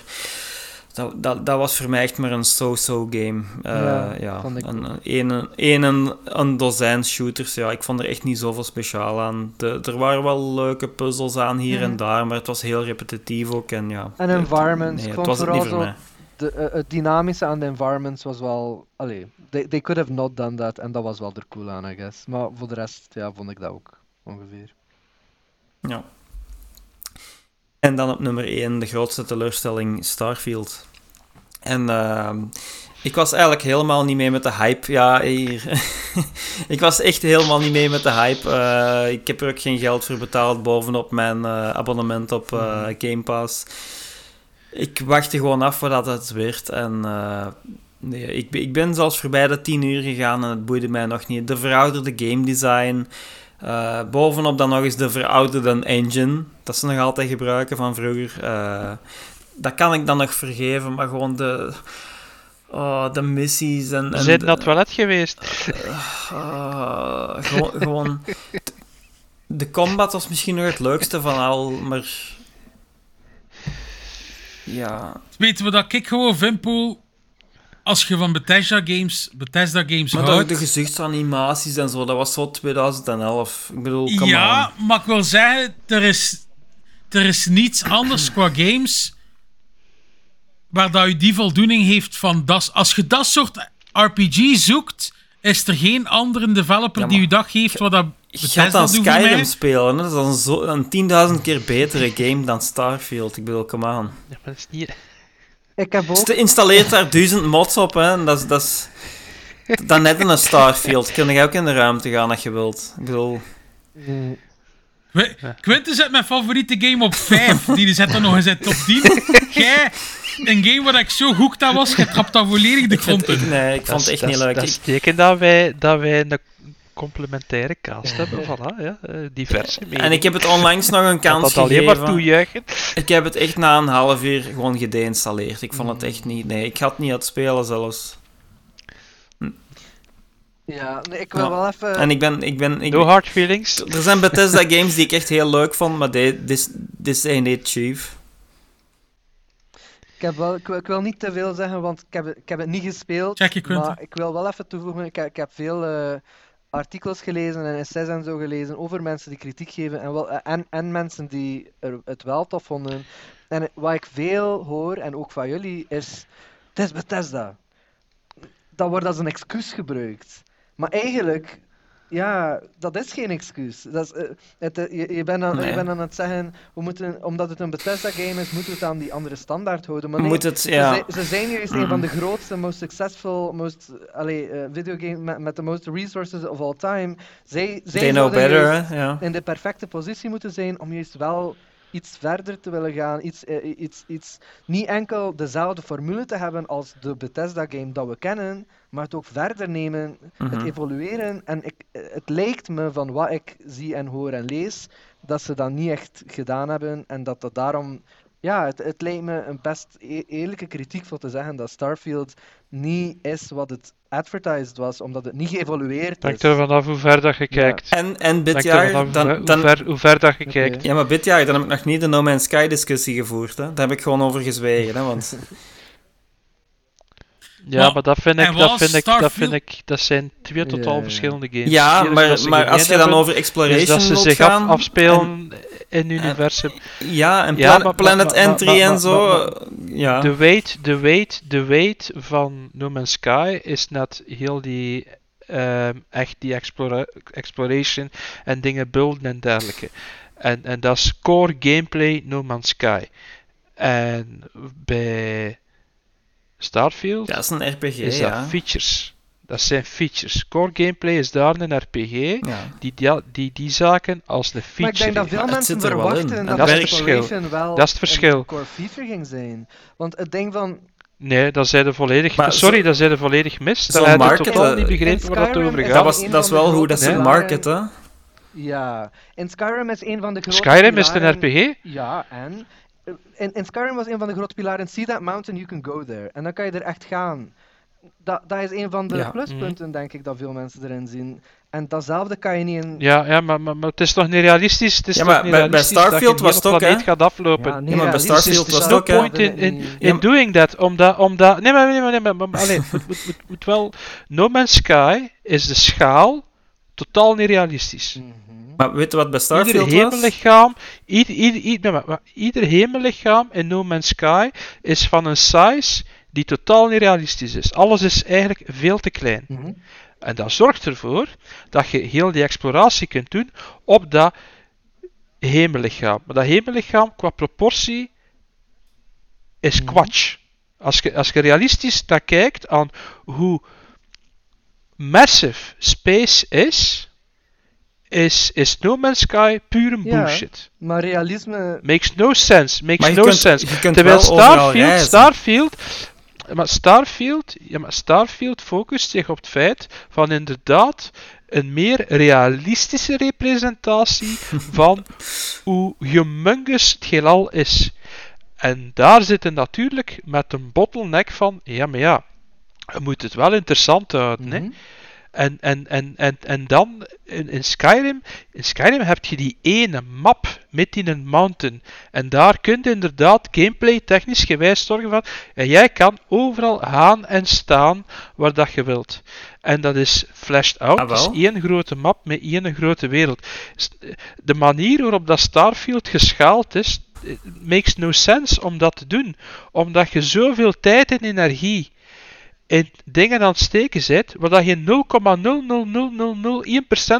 dat, dat, dat was voor mij echt maar een so-so game. Eh, Ja, ik een, een, een, een, een dozijn shooters. Ja, ik vond er echt niet zoveel speciaal aan. De, er waren wel leuke puzzels aan hier Mhm. en daar, maar het was heel repetitief ook. En, ja, En environments, Nee, het was het niet voor mij. De, eh, het dynamische aan de environments was wel... Allee, they, they could have not done that. En dat was wel er cool aan, I guess. Maar voor de rest, ja, vond ik dat ook ongeveer. Ja. En dan op nummer 1, de grootste teleurstelling, Starfield. En ehm, ik was eigenlijk helemaal niet mee met de hype. Ja, hier. (laughs) ik was echt helemaal niet mee met de hype. Eh, ik heb er ook geen geld voor betaald bovenop mijn eh, abonnement op eh, Game Pass. Ik wachtte gewoon af wat het werd. En nee, ik, ben- ik ben zelfs voorbij de 10 uur gegaan en het boeide mij nog niet. De verouderde game design. Bovenop dan nog eens de verouderde engine. Dat ze nog altijd gebruiken van vroeger. Dat kan ik dan nog vergeven, maar gewoon de, oh, de missies en... En zijn het toilet geweest. ah, (laughs) gewoon, gewoon... De combat was misschien nog het leukste van al, maar... Ja, Weten we dat ik gewoon vind, Poel, als je van Bethesda Games, Bethesda Games maar de, houdt... de gezichtsanimaties en zo, dat was zo 2011. Ik bedoel, come Ja, on. maar ik wil zeggen, er is, er is niets anders (clears throat) qua games waar dat je die voldoening heeft van dat. Als je dat soort RPG zoekt, is er geen andere developer Ja, die je dat geeft wat dat gaat dan. Skyrim spelen, hè? dat is dan zo, een 10.000 keer betere game dan Starfield. Ik bedoel, come on. Ja, maar dat is niet... Ik heb ook... Je installeert daar duizend mods op, hè. en Dat is... Dat is dan net in een Starfield. Kun je ook in de ruimte gaan als je wilt. Ik bedoel... Mm, Quinten zet mijn favoriete game op 5. Die zet dan nog eens in top 10. Jij, een game waar ik zo hooked aan was, je trapt dan volledig de grond in. nee, ik vond het echt niet leuk. Dat Ik- is teken dat wij, dat wij een complementaire cast hebben. (laughs) Voilà, ja. eh, diverse meningen. en ik heb het onlangs nog een (laughs) dat kans dat alleen maar toejuichen. Ik heb het echt na een half uur gewoon gedeinstalleerd. Ik vond het echt niet... Nee, ik had het niet uitspelen zelfs. Ja, nee, ik wil Ja. wel even... En ik ben... Ik ben ik, No hard feelings. er zijn Bethesda games die ik echt heel leuk vond, maar dit dit- dit is niet Chief. Ik, heb wel, ik, wil, ik wil niet te veel zeggen, want ik heb, het- ik heb het niet gespeeld. Check je, maar ik wil wel even toevoegen, ik heb, ik heb veel eh, artikels gelezen en essays en zo gelezen over mensen die kritiek geven en, wel, en, en mensen die er, het wel tof vonden. En wat ik veel hoor, en ook van jullie, is... Het is Bethesda. Dat wordt als een excuus gebruikt. Maar eigenlijk... Ja, dat is geen excuus. Dat is, eh, het, eh, je, je, bent aan, Nee. je bent aan het zeggen, we moeten, omdat het een Bethesda-game is, moeten we het aan die andere standaard houden. Maar nee, Moet het... ze, zijn, ze zijn juist een van de grootste, most successful, most, allee, eh, videogame met, met de most resources of all time. Zij, zij They know better. Ja. in de perfecte positie moeten zijn om juist wel iets verder te willen gaan. Iets, eh, iets, iets, niet enkel dezelfde formule te hebben als de Bethesda-game dat we kennen, maar het ook verder nemen, het Mhm. evolueren. En ik, eh, het lijkt me van wat ik zie en hoor en lees, dat ze dat niet echt gedaan hebben en dat dat daarom... Ja, het, het lijkt me een best e- eerlijke kritiek voor te zeggen dat Starfield niet is wat het advertised was, omdat het niet geëvolueerd Hangt is. er vanaf hoe ver dat je kijkt. En, en dit Hangt jaar... vanaf Dan, hoe, dan, ver, hoe ver dat je kijkt. Ja, maar dit jaar dan heb ik nog niet de No Man's Sky discussie gevoerd. Hè. Daar heb ik gewoon over gezwegen. Hè, want Ja, Maar- maar dat vind ik, dat vind ik, dat vind ik, dat zijn twee totaal verschillende games. ja, Hier maar, maar als je dan hebben, over exploration dat ze zich gaan... af, afspelen in het universum. en- ja, en Ja, Plan- maar- Planet Entry maar- en zo. maar- ja. De weight, de weight, de weight van No Man's Sky is net heel die, ehm, echt die explora- exploration en dingen builden en dergelijke. En, en dat is core gameplay No Man's Sky. En bij Starfield ja, dat is een RPG, is dat ja. features. Dat zijn features. Core gameplay is daar een RPG ja. die die, die, die zaken als de feature. Maar ik denk dat veel mensen er verwachten En dat, dat is het verschil. Wel Dat is het verschil. een core feature ging zijn. Want het ding van... Nee, dat zijn volledig. Maar sorry, zo- dat zijn volledig mis. zo Dan heb je marketen- totaal niet in begrepen waar het Skyrim over gaat. Dat, was, dat is wel hoe dat ze marketen. Ja, in Skyrim is een van de grote Skyrim is een RPG. Ja, en... In, in Skyrim was een van de grote pilaren, see that mountain, you can go there. En dan kan je er echt gaan. Dat, dat is een van de Ja. pluspunten, denk ik, dat veel mensen erin zien. En datzelfde kan je niet in... Ja, ja maar, maar, maar het is toch niet realistisch? Het is Ja, toch maar niet bij- bij realistisch dat je Starfield was het ook, hè? gaat aflopen. nee, Ja, maar bij Starfield was het ook, hè? point in, in, in doing that, omdat, omdat... Nee, maar, nee, maar, nee, maar, maar, maar (laughs) allee, moet, moet, moet, moet wel... No Man's Sky is de schaal totaal niet realistisch. Mhm. Maar weet je wat bij Ieder Starfield was? hemellichaam, ieder, ieder, ieder, ieder hemellichaam in No Man's Sky is van een size die totaal niet realistisch is. Alles is eigenlijk veel te klein. Mhm. En dat zorgt ervoor dat je heel die exploratie kunt doen op dat hemellichaam. Maar dat hemellichaam qua proportie is Mhm. kwatsch. Als je, als je realistisch naar kijkt aan hoe massive space is, is, is No Man's Sky pure Ja. bullshit. Maar realisme... Makes no sense. Makes Maar je no kunt, sense. je kunt Terwijl Starfield. Starfield, maar Starfield, ja, maar Starfield focust zich op het feit van inderdaad een meer realistische representatie (laughs) van hoe humongous het heelal is. En daar zit het natuurlijk met een bottleneck van, ja maar ja, je moet het wel interessant houden. hè. Mhm. En, en, en, en, en dan in, in Skyrim, in Skyrim heb je die ene map met in een mountain. En daar kun je inderdaad gameplay technisch gewijs zorgen van. En jij kan overal gaan en staan waar dat je wilt. En dat is flashed out. Ah, wel? is één grote map met één grote wereld. De manier waarop dat Starfield geschaald is, it makes no sense om dat te doen. Omdat je zoveel tijd en energie in dingen aan het steken zit, waar dat je 0,00001%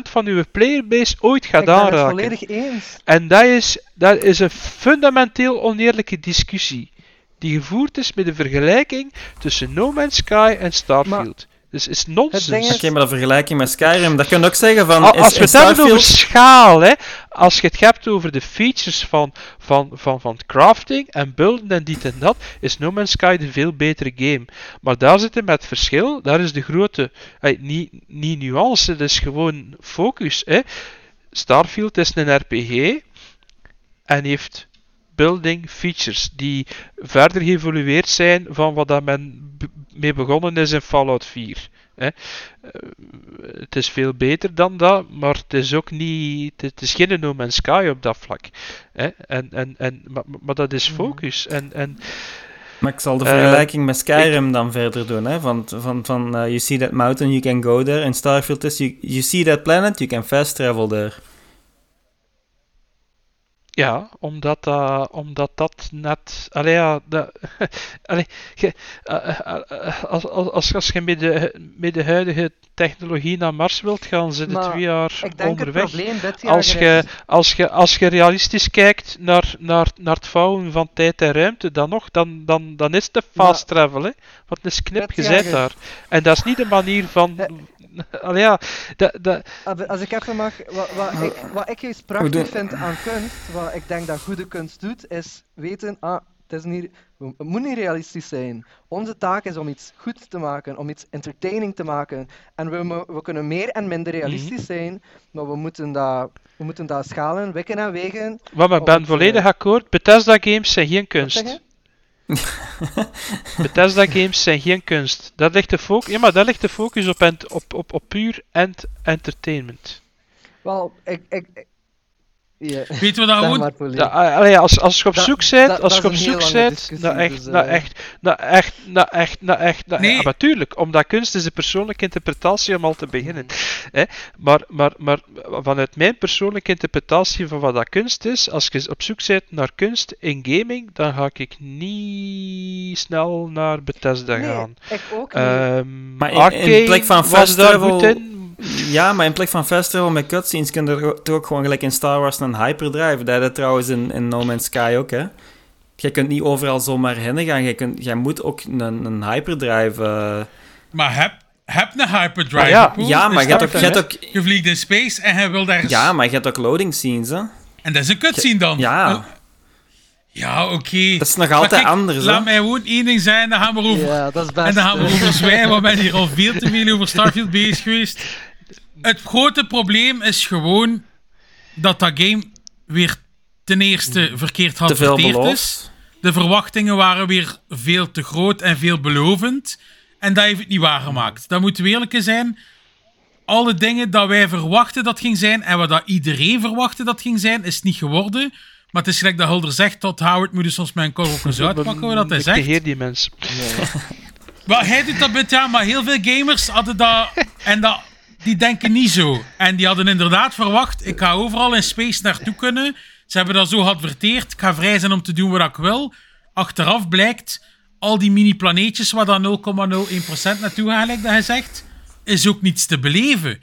van je playerbase ooit gaat ik ben het aanraken. volledig eens. En dat is, dat is een fundamenteel oneerlijke discussie. die gevoerd is met de vergelijking tussen No Man's Sky en Starfield. Dus is nonsens. Oké, maar de vergelijking met Skyrim, dat kun je ook zeggen van... Als we is het hebben over schaal, hè, als je het hebt over de features van, van, van, van crafting en builden en dit en dat, is No Man's Sky de veel betere game. Maar daar zit het met verschil, daar is de grote, niet, niet nuance, dat is gewoon focus. Hè. Starfield is een RPG en heeft building features die verder geëvolueerd zijn van wat dat men mee begonnen is in Fallout 4. Hè. Eh, het is veel beter dan dat, maar het is ook niet. Het is geen No Man's Sky op dat vlak. Hè. En, en, en, maar, maar dat is focus. En, en Maar ik zal de Eh, vergelijking met Skyrim dan verder doen. Hè? Van, van, van eh, you see that mountain, you can go there. En Starfield is, you, you see that planet, you can fast travel there. Ja, omdat, dat omdat dat net. Allee, ja, dat, (laughs) allee, ge- eh, als, als, als, als je met de, met de huidige technologie naar Mars wilt gaan, zitten Maar twee jaar Ik denk het onderweg. probleem dit jaar Als je, als, je, als je realistisch kijkt naar, naar, naar het vouwen van tijd en ruimte, dan nog, dan, dan, dan is het de fast travel. Hè? Want het is knip, je daar. En dat is niet de manier van. Ja. (laughs) Allee, ja, dat, dat, Als- ik even mag, wat, wat, ik, wat ik We prachtig vind aan kunst, wat ik denk dat goede kunst doet, is weten, ah, het, is niet, we- het moet niet realistisch zijn. Onze taak is om iets goed te maken, om iets entertaining te maken. En we, we kunnen meer en minder Mhm. realistisch zijn, maar we moeten dat, we moeten dat schalen, wikken en wegen. maar ik ben het, volledig eh, akkoord. Bethesda games zijn geen Wat kunst. (laughs) Bethesda games zijn geen kunst. Dat ligt de focus, ja, maar daar ligt de focus op, ent- op, op, op puur ent entertainment. Wel, ik... ik, ik ja. Weten we dat gewoon? Pauline. Ja, ah, allee, als, als je op zoek bent, dat- als je op een zoek naar echt, dus, eh. echt, echt, echt, echt, naar Nee. Ja, natuurlijk, omdat kunst is de persoonlijke interpretatie om al te beginnen. Hè? Maar, maar, maar vanuit mijn persoonlijke interpretatie van wat dat kunst is, als je op zoek bent naar kunst in gaming, dan ga ik niet snel naar Bethesda Nee, gaan. ik ook niet. Ehm Maar in- in plek van fast daar travel- goed in. Ja, maar in plek van fast travel met cutscenes kun je er toch ook gewoon gelijk in Star Wars een hyperdrive. Dat is trouwens in, in No Man's Sky ook, hè. Je kunt niet overal zomaar heen gaan. Je, kunt, jij moet ook een, een hyperdrive... eh, Maar heb, heb een hyperdrive. Ah, ja. Ja, maar je hebt ook... Je Starfield. hebt ook Je vliegt in space en hij wil daar... ja, maar je hebt ook loading scenes, hè. En dat is een cutscene dan. Ja. Oh. Ja, oké. Dat is nog altijd kijk, anders, hè. Laat mij gewoon één ding zijn, dan gaan we over... ja, dat is best. En dan gaan we over zwijgen, want we zijn hier al veel te veel over Starfield bezig geweest. Het grote probleem is gewoon dat dat game weer ten eerste verkeerd geadverteerd is. De verwachtingen waren weer veel te groot en veelbelovend. En dat heeft het niet waargemaakt. Dat moeten we eerlijk zijn. Alle dingen dat wij verwachten dat ging zijn en wat dat iedereen verwachtte dat ging zijn, is het niet geworden. Maar het is gelijk dat Hulder zegt, tot Howard moet je soms met een (laughs) korrel eens uitpakken wat dat hij Ik zegt. negeer die mensen. Maar hij doet dat met ja, maar heel veel gamers hadden dat. En dat, die denken niet zo. En die hadden inderdaad verwacht: ik ga overal in space naartoe kunnen. Ze hebben dat zo geadverteerd. Ik ga vrij zijn om te doen wat ik wil. Achteraf blijkt: al die mini-planeetjes waar dan 0,01% naartoe gaan, like dat hij zegt, is ook niets te beleven.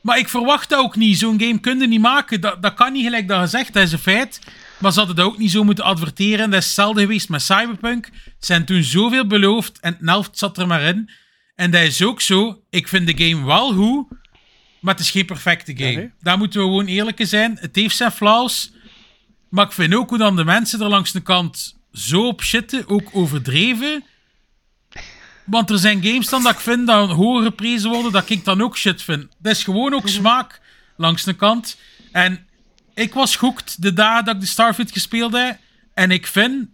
Maar ik verwacht dat ook niet. Zo'n game kun je niet maken. Dat, dat kan niet gelijk dat gezegd. Dat is een feit. Maar ze hadden dat ook niet zo moeten adverteren. Dat is hetzelfde geweest met Cyberpunk. Ze zijn toen zoveel beloofd en het helft zat er maar in. En dat is ook zo. Ik vind de game wel goed, maar het is geen perfecte game. nee. Daar moeten we gewoon eerlijk in zijn. Het heeft zijn flaws. Maar ik vind ook hoe dan de mensen er langs de kant zo op shitten, ook overdreven. Want er zijn games dan dat ik vind dat hoger geprezen worden, dat ik dan ook shit vind. Dat is gewoon ook smaak langs de kant. En ik was hooked de dagen dat ik de Starfield gespeeld heb. En ik vind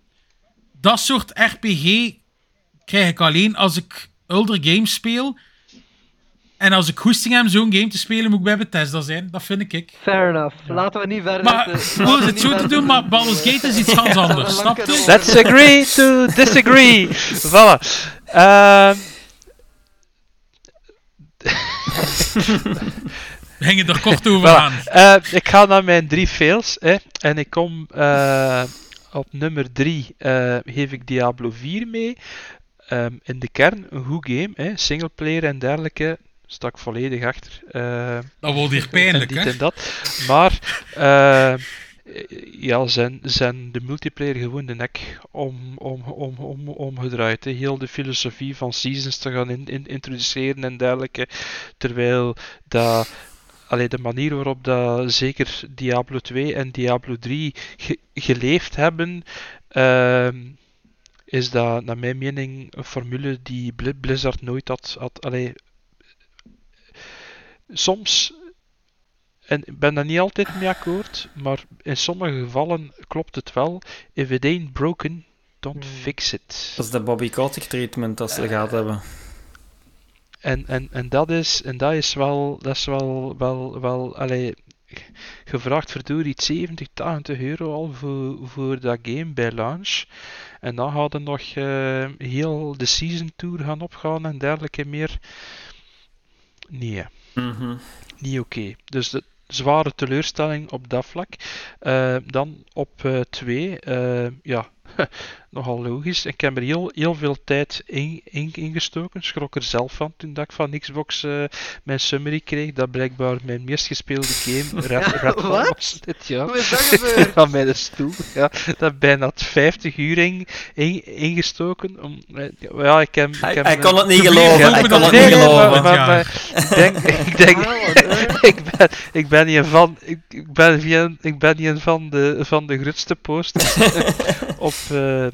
dat soort RPG krijg ik alleen als ik older games speel. En als ik goesting heb om zo'n game te spelen, moet ik bij Bethesda zijn. Dat vind ik. Fair enough. Laten we niet verder... Maar hoe (laughs) laten is we het zo te doen, maar Baldur's Gate is iets (laughs) ganz anders. Snap je? Let's agree to disagree. (laughs) voilà. Ehm, We gingen er kort over Voilà. aan. Eh, ik ga naar mijn drie fails. Hè, en ik kom eh, op nummer drie. eh, geef ik Diablo 4 mee. Ehm, in de kern een goed game. Hè, singleplayer en dergelijke. Sta ik volledig achter. Eh, Dat wordt hier en pijnlijk, dit hè? en dat. Maar eh, eh, ja, zijn, zijn de multiplayer gewoon de nek om, om, om, om, omgedraaid. hè. Heel de filosofie van seasons te gaan in, in- introduceren en dergelijke. Terwijl dat, allee, de manier waarop dat zeker Diablo 2 en Diablo 3 ge- geleefd hebben, ehm, is dat naar mijn mening een formule die Bli- Blizzard nooit had. had allee, soms, en ik ben daar niet altijd mee akkoord, maar in sommige gevallen klopt het wel. If it ain't broken, don't fix it. Dat is de Bobby Kotick treatment dat ze gehad hebben. En, en, en dat is, en dat is wel, dat is wel, wel, wel, allee, gevraagd verdoor iets 70, 80 euro al voor, voor dat game bij launch. En dan er nog eh, heel de season tour gaan opgaan en dergelijke meer. Nee, Mhm. niet oké. Dus de zware teleurstelling op dat vlak. Eh, dan op 2, ja, (laughs) nogal logisch. Ik heb er heel, heel veel tijd in, in, in gestoken. Schrok er zelf van toen dat ik van Xbox eh, mijn summary kreeg. Dat blijkbaar mijn meest gespeelde game (laughs) Red, Redfall Wat? was dit jaar. Hoe is dat gebeurd? (laughs) Van mijn stoel. Ja, dat bijna 50 uur in, in- ingestoken. Om, eh, ja, ik heb, ik Hij, heb hij een- kon het niet geloven. Hij kon met het dat- niet geloven. maar, Ja. maar, maar ik denk, ik denk, ik ben, ik ben niet een van, ik, ik ben, via- ik ben niet een van de, van de grootste posters op eh,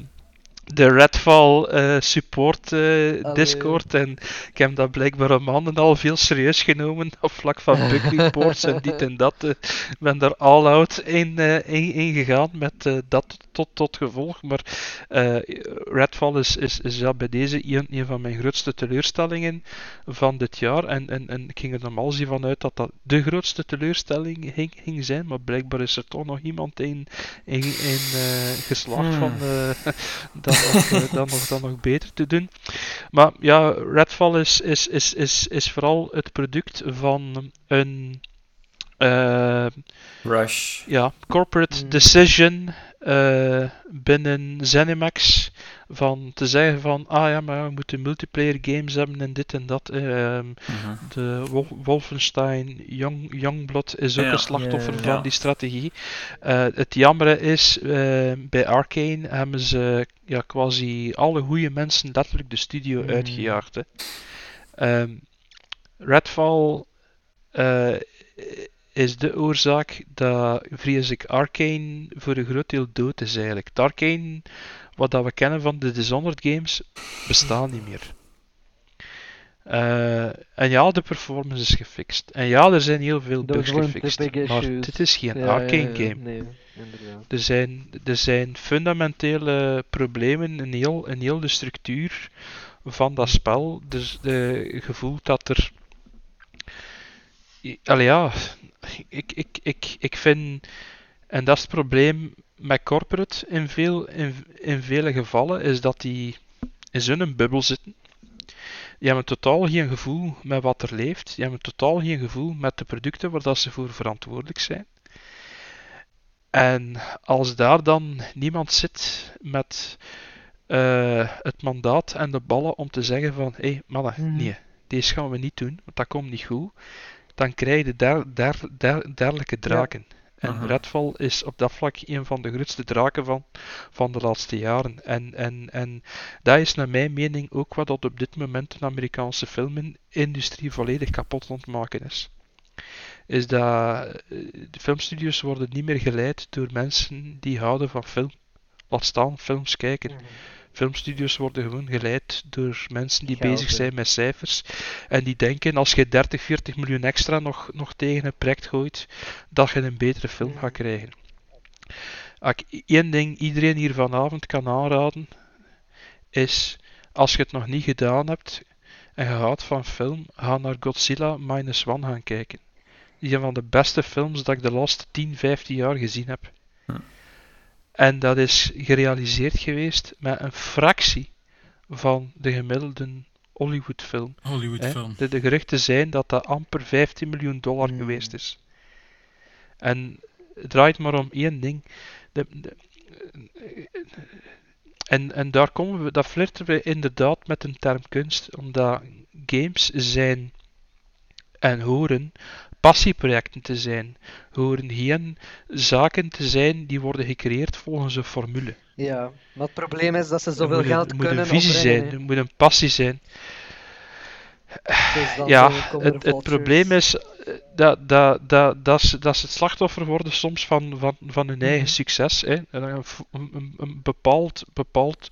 de Redfall eh, support eh. Discord en ik heb dat blijkbaar een maanden al veel serieus genomen op vlak van (laughs) bug reports en dit en dat. Ik ben daar all out in, in, in gegaan met dat tot, tot gevolg, maar eh, Redfall is, is, is ja, bij deze een, een van mijn grootste teleurstellingen van dit jaar. En, en, en ik ging er normaal zien vanuit dat dat de grootste teleurstelling ging, ging zijn. Maar blijkbaar is er toch nog iemand in, in, in eh, geslaagd van (laughs) eh, dat, nog, dat, nog, nog beter te doen. Maar ja, Redfall is, is, is, is, is vooral het product van een. eh, Rush. ja, corporate Mm. decision eh, binnen Zenimax van te zeggen van ah ja, maar we moeten multiplayer games hebben en dit en dat. eh, ehm, Mhm. de Wol- Wolfenstein Young, Youngblood is ook Ja. een slachtoffer van Ja. die strategie. Eh, het jammere is, eh, bij Arcane hebben ze ja, quasi alle goede mensen letterlijk de studio Mm. uitgejaagd. Hè. Ehm, Redfall eh, is de oorzaak dat, vrees ik, Arcane voor een groot deel dood is eigenlijk. Het Arcane, wat dat we kennen van de Dishonored games, bestaat niet meer. Eh, en ja, de performance is gefixt. En ja, er zijn heel veel bugs gefixt. Maar dit is geen Ja, Arcane ja, ja, game. Nee, inderdaad. Er zijn, er zijn fundamentele problemen in heel, in heel de structuur van dat spel. Dus de gevoel dat er. Allee, ja, ik, ik, ik, ik vind. En dat is het probleem met corporate in, veel, in, in vele gevallen, is dat die in zo'n bubbel zitten. Die hebben totaal geen gevoel met wat er leeft. Die hebben totaal geen gevoel met de producten waar dat ze voor verantwoordelijk zijn. En als daar dan niemand zit met eh, het mandaat en de ballen om te zeggen van hé hey, mannen, Mhm. nee, deze gaan we niet doen, want dat komt niet goed, dan krijg je der, der, der, dergelijke draken. En. Redfall is op dat vlak een van de grootste draken van, van de laatste jaren. En, en, en dat is naar mijn mening ook wat dat op dit moment de Amerikaanse filmindustrie volledig kapot aan het maken is. Is dat eh, de filmstudios worden niet meer geleid door mensen die houden van film. Laat staan films kijken. Filmstudios worden gewoon geleid door mensen die Geld, bezig zijn met cijfers. En die denken als je 30, 40 miljoen extra nog, nog tegen een project gooit, dat je een betere film gaat krijgen. Ik één ding iedereen hier vanavond kan aanraden, is als je het nog niet gedaan hebt en je houdt van film, ga naar Godzilla Minus One gaan kijken. Die is een van de beste films dat ik de laatste 10, 15 jaar gezien heb. Hm. En dat is gerealiseerd geweest met een fractie van de gemiddelde Hollywood-film. hè. Hollywood-film. De, de geruchten zijn dat dat amper 15 miljoen dollar Hmm. geweest is. En het draait maar om één ding. De, de- en, en daar komen we, dat flirten we inderdaad met een term kunst, omdat games zijn en horen passieprojecten te zijn. Horen geen zaken te zijn die worden gecreëerd volgens een formule. Ja, maar het probleem is dat ze zoveel moet geld er moet kunnen een visie opbrengen, zijn, hè. er moet een passie zijn. Dus Ja, er het, het probleem is eh, dat, dat, dat, dat, ze, dat ze het slachtoffer worden soms van, van, van hun eigen Mhm. succes. Hè. En Een, een, een- een bepaald, bepaald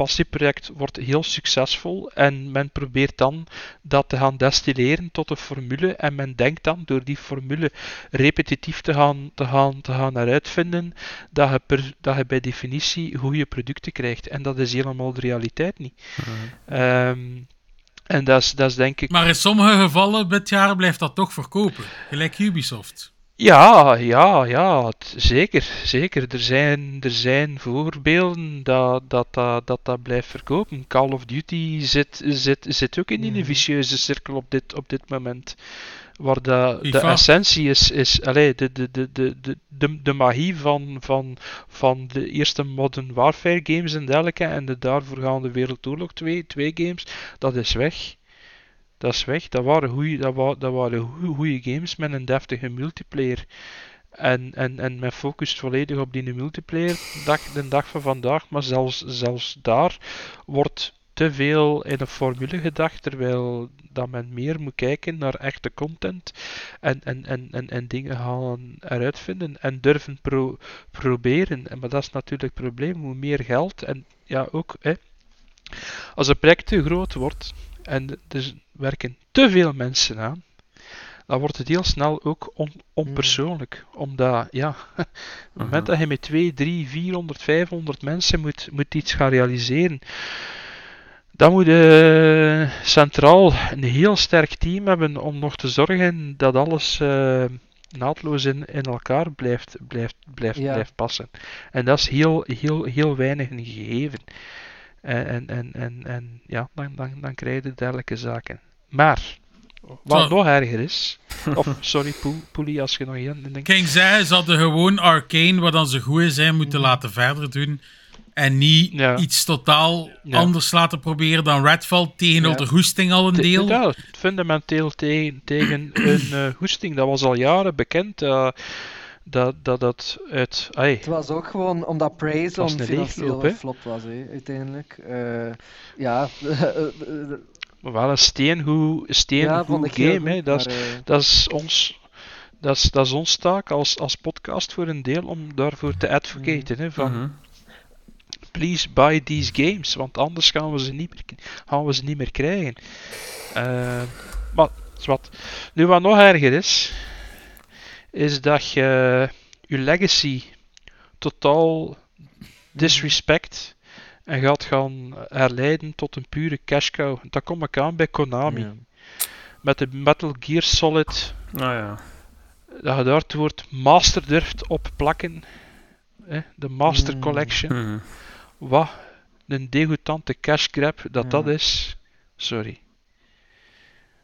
passieproject wordt heel succesvol en men probeert dan dat te gaan destilleren tot een formule en men denkt dan door die formule repetitief te gaan, te gaan, te gaan heruitvinden dat je, per, dat je bij definitie goede producten krijgt. En dat is helemaal de realiteit niet. Ehm, en dat is, dat is denk ik Maar in sommige gevallen dit jaar blijft dat toch verkopen. Gelijk Ubisoft. Ja, ja, ja, zeker, zeker. Er zijn, er zijn voorbeelden dat dat, dat, dat dat blijft verkopen. Call of Duty zit, zit, zit ook in een Mhm. vicieuze cirkel op dit, op dit moment. Waar de, de essentie is, is allee, de, de, de, de, de, de, de magie van, van, van de eerste Modern Warfare games en dergelijke en de daarvoorgaande Wereldoorlog 2, 2 games, dat is weg. Dat is weg. Dat waren goeie, dat dat waren games met een deftige multiplayer. En, en, en men focust volledig op die multiplayer dag, de dag van vandaag. Maar zelfs, zelfs daar wordt te veel in een formule gedacht. Terwijl dat men meer moet kijken naar echte content. En, en, en, en, en dingen gaan eruit vinden. En durven pro, proberen. En, maar dat is natuurlijk het probleem. Hoe meer geld. En ja, ook. Hè, als een project te groot wordt. En er werken te veel mensen aan, dan wordt het heel snel ook on- onpersoonlijk. Omdat, ja, op het moment dat je met 2, 3, 400, 500 mensen moet, moet iets gaan realiseren, dan moet je centraal een heel sterk team hebben om nog te zorgen dat alles eh, naadloos in, in elkaar blijft, blijft, blijft, Ja. blijft passen. En dat is heel, heel, heel weinig een gegeven. En, en, en, en, en ja, dan, dan, dan krijg je dergelijke zaken. Maar, wat Zo. nog erger is, of sorry, Poel- Poelie, als je nog één denkt. Kijk, zeggen, ze hadden gewoon Arcane, wat dan ze goed zijn, moeten laten verder doen. En niet Ja. iets totaal Ja. anders laten proberen dan Redfall tegen Ja. de goesting al een deel. Ja, fundamenteel tegen, tegen (clears throat) een eh, goesting. Dat was al jaren bekend. eh, dat dat dat uit. Ai, Het was ook gewoon omdat Praise een financieel flop was, hè, uiteindelijk. Eh, ja, (laughs) maar wel een steengoed, ja, ik heel game. Hè. goed, Dat, is, maar, eh, dat, is ons, dat, is, dat is ons taak als, als podcast voor een deel om daarvoor te advocaten. Hè, van, Mhm. please buy these games, want anders gaan we ze niet meer, gaan we ze niet meer krijgen. Eh, maar, wat. Nu, wat nog erger is, is dat je je legacy totaal disrespect en gaat gaan herleiden tot een pure cash cow. Dat kom ik aan bij Konami. ja. Met de Metal Gear Solid Ah ja. dat je daar het woord master durft op plakken. Hè, de Master Mm. Collection. Mhm. Wat een degoutante cash grab dat Ja. dat is. Sorry.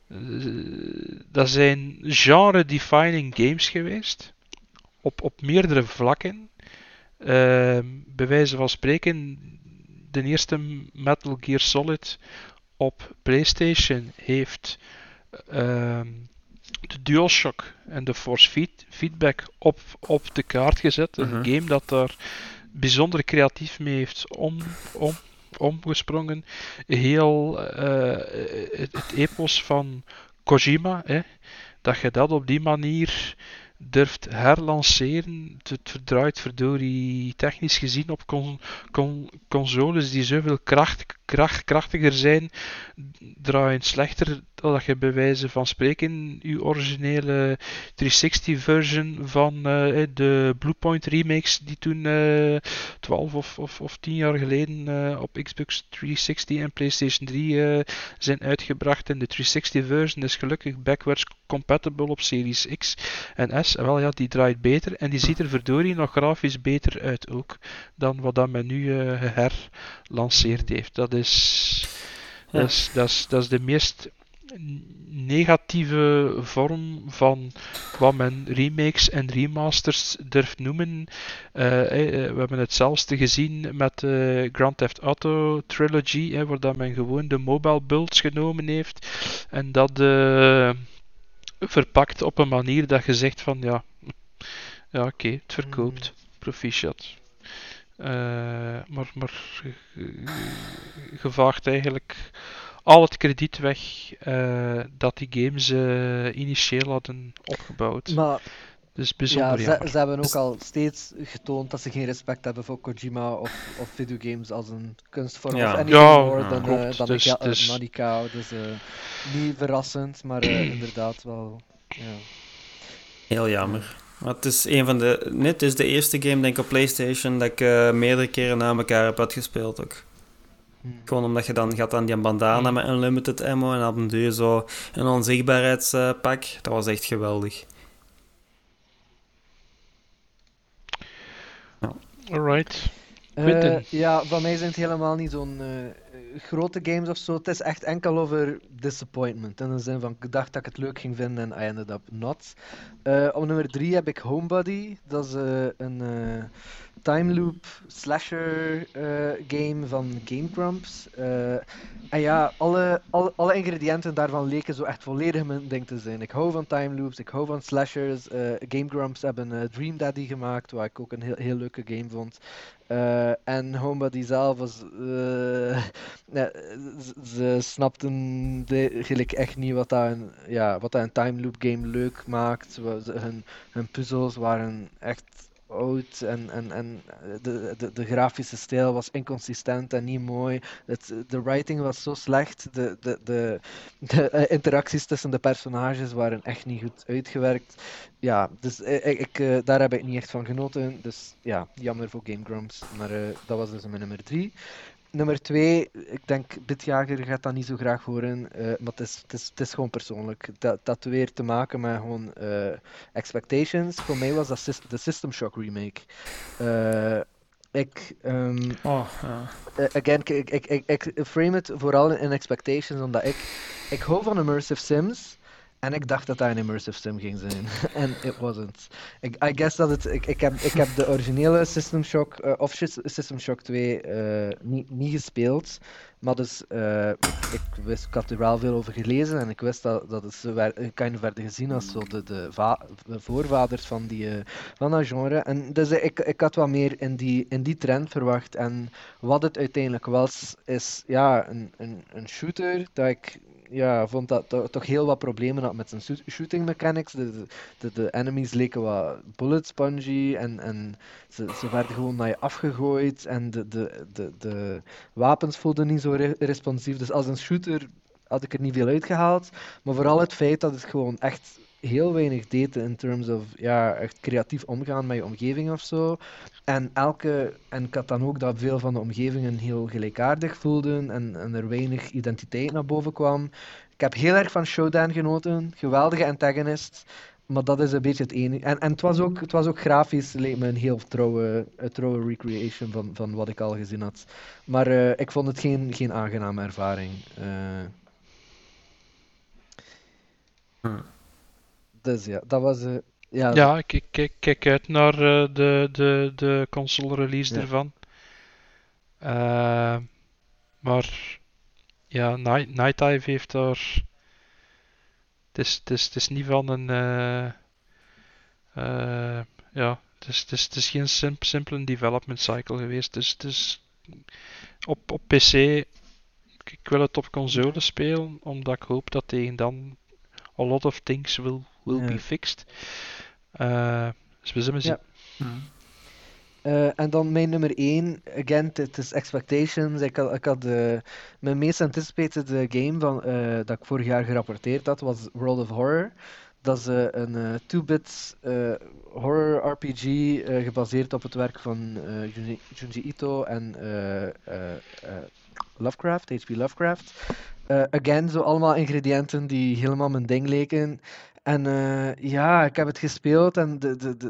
Eh, dat zijn genre-defining games geweest. Op, op meerdere vlakken. Ehm, bij wijze van spreken, de eerste Metal Gear Solid op PlayStation heeft ehm, de DualShock en de Force feed- Feedback op, op de kaart gezet. Een Mhm. game dat daar bijzonder creatief mee heeft om, om, omgesprongen. Heel eh, het, het epos van Kojima, hè, dat je dat op die manier durft herlanceren. Het, verdraait verdorie technisch gezien op con, con- consoles die zoveel kracht, kracht, krachtiger zijn, draaien slechter dat je bij wijze van spreken je originele 360 version van eh, de Bluepoint remakes die toen eh 12 of, of, of 10 jaar geleden eh, op Xbox 360 en PlayStation 3 eh, zijn uitgebracht. En de 360 version is gelukkig backwards compatible op Series X en S. En wel ja, die draait beter en die ziet er verdorie nog grafisch beter uit ook dan wat dat men nu eh herlanceerd heeft. Dat Ja. dat, is, dat, is, dat is de meest negatieve vorm van wat men remakes en remasters durft noemen. Eh, eh, we hebben hetzelfde gezien met de Grand Theft Auto Trilogy, waar dat men gewoon de mobile builds genomen heeft en dat, verpakt op een manier dat je zegt van ja, ja oké, het verkoopt, proficiat. Eh, maar maar je- vaagt eigenlijk al het krediet weg eh, dat die games eh, initieel hadden opgebouwd. Maar dus ja, bijzonder ze, jammer. ze hebben ook al steeds getoond dat ze geen respect hebben voor Kojima of, of videogames als een kunstvorm. Ja. Of anything Ja, more dan, eh, dan Dus- Mika- dus-. Dus eh, niet verrassend, maar eh, (clears throat) inderdaad wel. Ja. Heel jammer. Maar het is een van de... Net is de eerste game, denk ik, op PlayStation dat ik eh, meerdere keren na elkaar heb uitgespeeld ook. Hm. Gewoon omdat je dan gaat aan die bandana met unlimited ammo en op een duur zo een onzichtbaarheidspak. dat was echt geweldig. Alright. Eh, ja, van mij zijn het helemaal niet zo'n eh, grote games of zo. Het is echt enkel over disappointment. In de zin van, ik dacht dat ik het leuk ging vinden en I ended up not. Eh, op nummer 3 heb ik Homebody. Dat is eh, een eh, time loop slasher eh, game van Game Grumps. Eh, en ja, alle, alle, alle ingrediënten daarvan leken zo echt volledig mijn ding te zijn. Ik hou van time loops, ik hou van slashers. Eh, Game Grumps hebben Dream Daddy gemaakt, wat ik ook een heel, heel leuke game vond. En Homebody zelf was. (laughs) nee, ze, snapten de, gelijk echt niet wat dat een, ja, wat dat een time loop game leuk maakt. Hun, hun puzzels waren echt oud en, en, en de, de, de grafische stijl was inconsistent en niet mooi. Het, de writing was zo slecht. De, de, de, de eh, interacties tussen de personages waren echt niet goed uitgewerkt. Ja, dus eh, ik, eh, daar heb ik niet echt van genoten. Dus ja, jammer voor Game Grumps. Maar dat was dus mijn nummer 3. Nummer 2, ik denk, Bitjager gaat dat niet zo graag horen, eh, maar het is, het, is, het is gewoon persoonlijk. Dat, dat weer te maken met gewoon eh, expectations. Voor mij was dat de System Shock remake. Eh, ik, ehm, Oh, ja. again, ik, ik, ik, ik, ik frame het vooral in expectations, omdat ik, ik hou van immersive sims. En ik dacht dat dat een immersive sim ging zijn. (laughs) En it wasn't. Ik, I guess dat het. Ik, ik, heb, ik heb de originele System Shock eh, of Sys- System Shock 2 eh, niet, niet gespeeld. Maar dus, eh, ik, ik, wist, ik had er wel veel over gelezen en ik wist dat, dat het kind of werden gezien als zo de, de, va- de voorvaders van, die, van dat genre. En dus ik, ik had wat meer in die, in die trend verwacht. En wat het uiteindelijk was, is ja, een, een, een shooter dat ik ja, vond dat to- toch heel wat problemen had met zijn shoot- shooting mechanics. De, de, de, enemies leken wat bullet spongy en, en ze, ze werden gewoon naar je afgegooid en de, de, de, de wapens voelden niet zo re- responsief. Dus als een shooter had ik er niet veel uitgehaald. Maar vooral het feit dat het gewoon echt heel weinig deed in terms of ja, echt creatief omgaan met je omgeving of zo. En elke, en ik had dan ook dat veel van de omgevingen heel gelijkaardig voelden en, en er weinig identiteit naar boven kwam. Ik heb heel erg van Showdown genoten, geweldige antagonist, maar dat is een beetje het enige. En, en het, was ook, het was ook grafisch, leek me een heel trouwe, trouwe recreation van, van wat ik al gezien had. Maar eh, ik vond het geen, geen aangename ervaring. Hm. Dus ja, dat was... eh, ja, Ja, ik, ik kijk, kijk uit naar eh, de, de, de console release Ja. ervan. Eh, maar ja, Night, Night Dive heeft daar. Het is, het is, het is niet van een. ja, het is, het is, het is geen sim, simpele development cycle geweest. Dus het is op, op PC. Ik wil het op console spelen, omdat ik hoop dat tegen dan a lot of things will, will Ja. be fixed. Eh, dus we zullen zien. Ja. Eh, en dan mijn nummer 1, again, het- is Expectations. Ik had, ik had mijn meest anticipated eh, game van, dat ik vorig jaar gerapporteerd had, was World of Horror. Dat is een eh 2-bit eh, horror RPG gebaseerd op het werk van Junji, Junji Ito en Lovecraft, H.P. Lovecraft. Again, zo allemaal ingrediënten die helemaal mijn ding leken. En eh, ja, ik heb het gespeeld en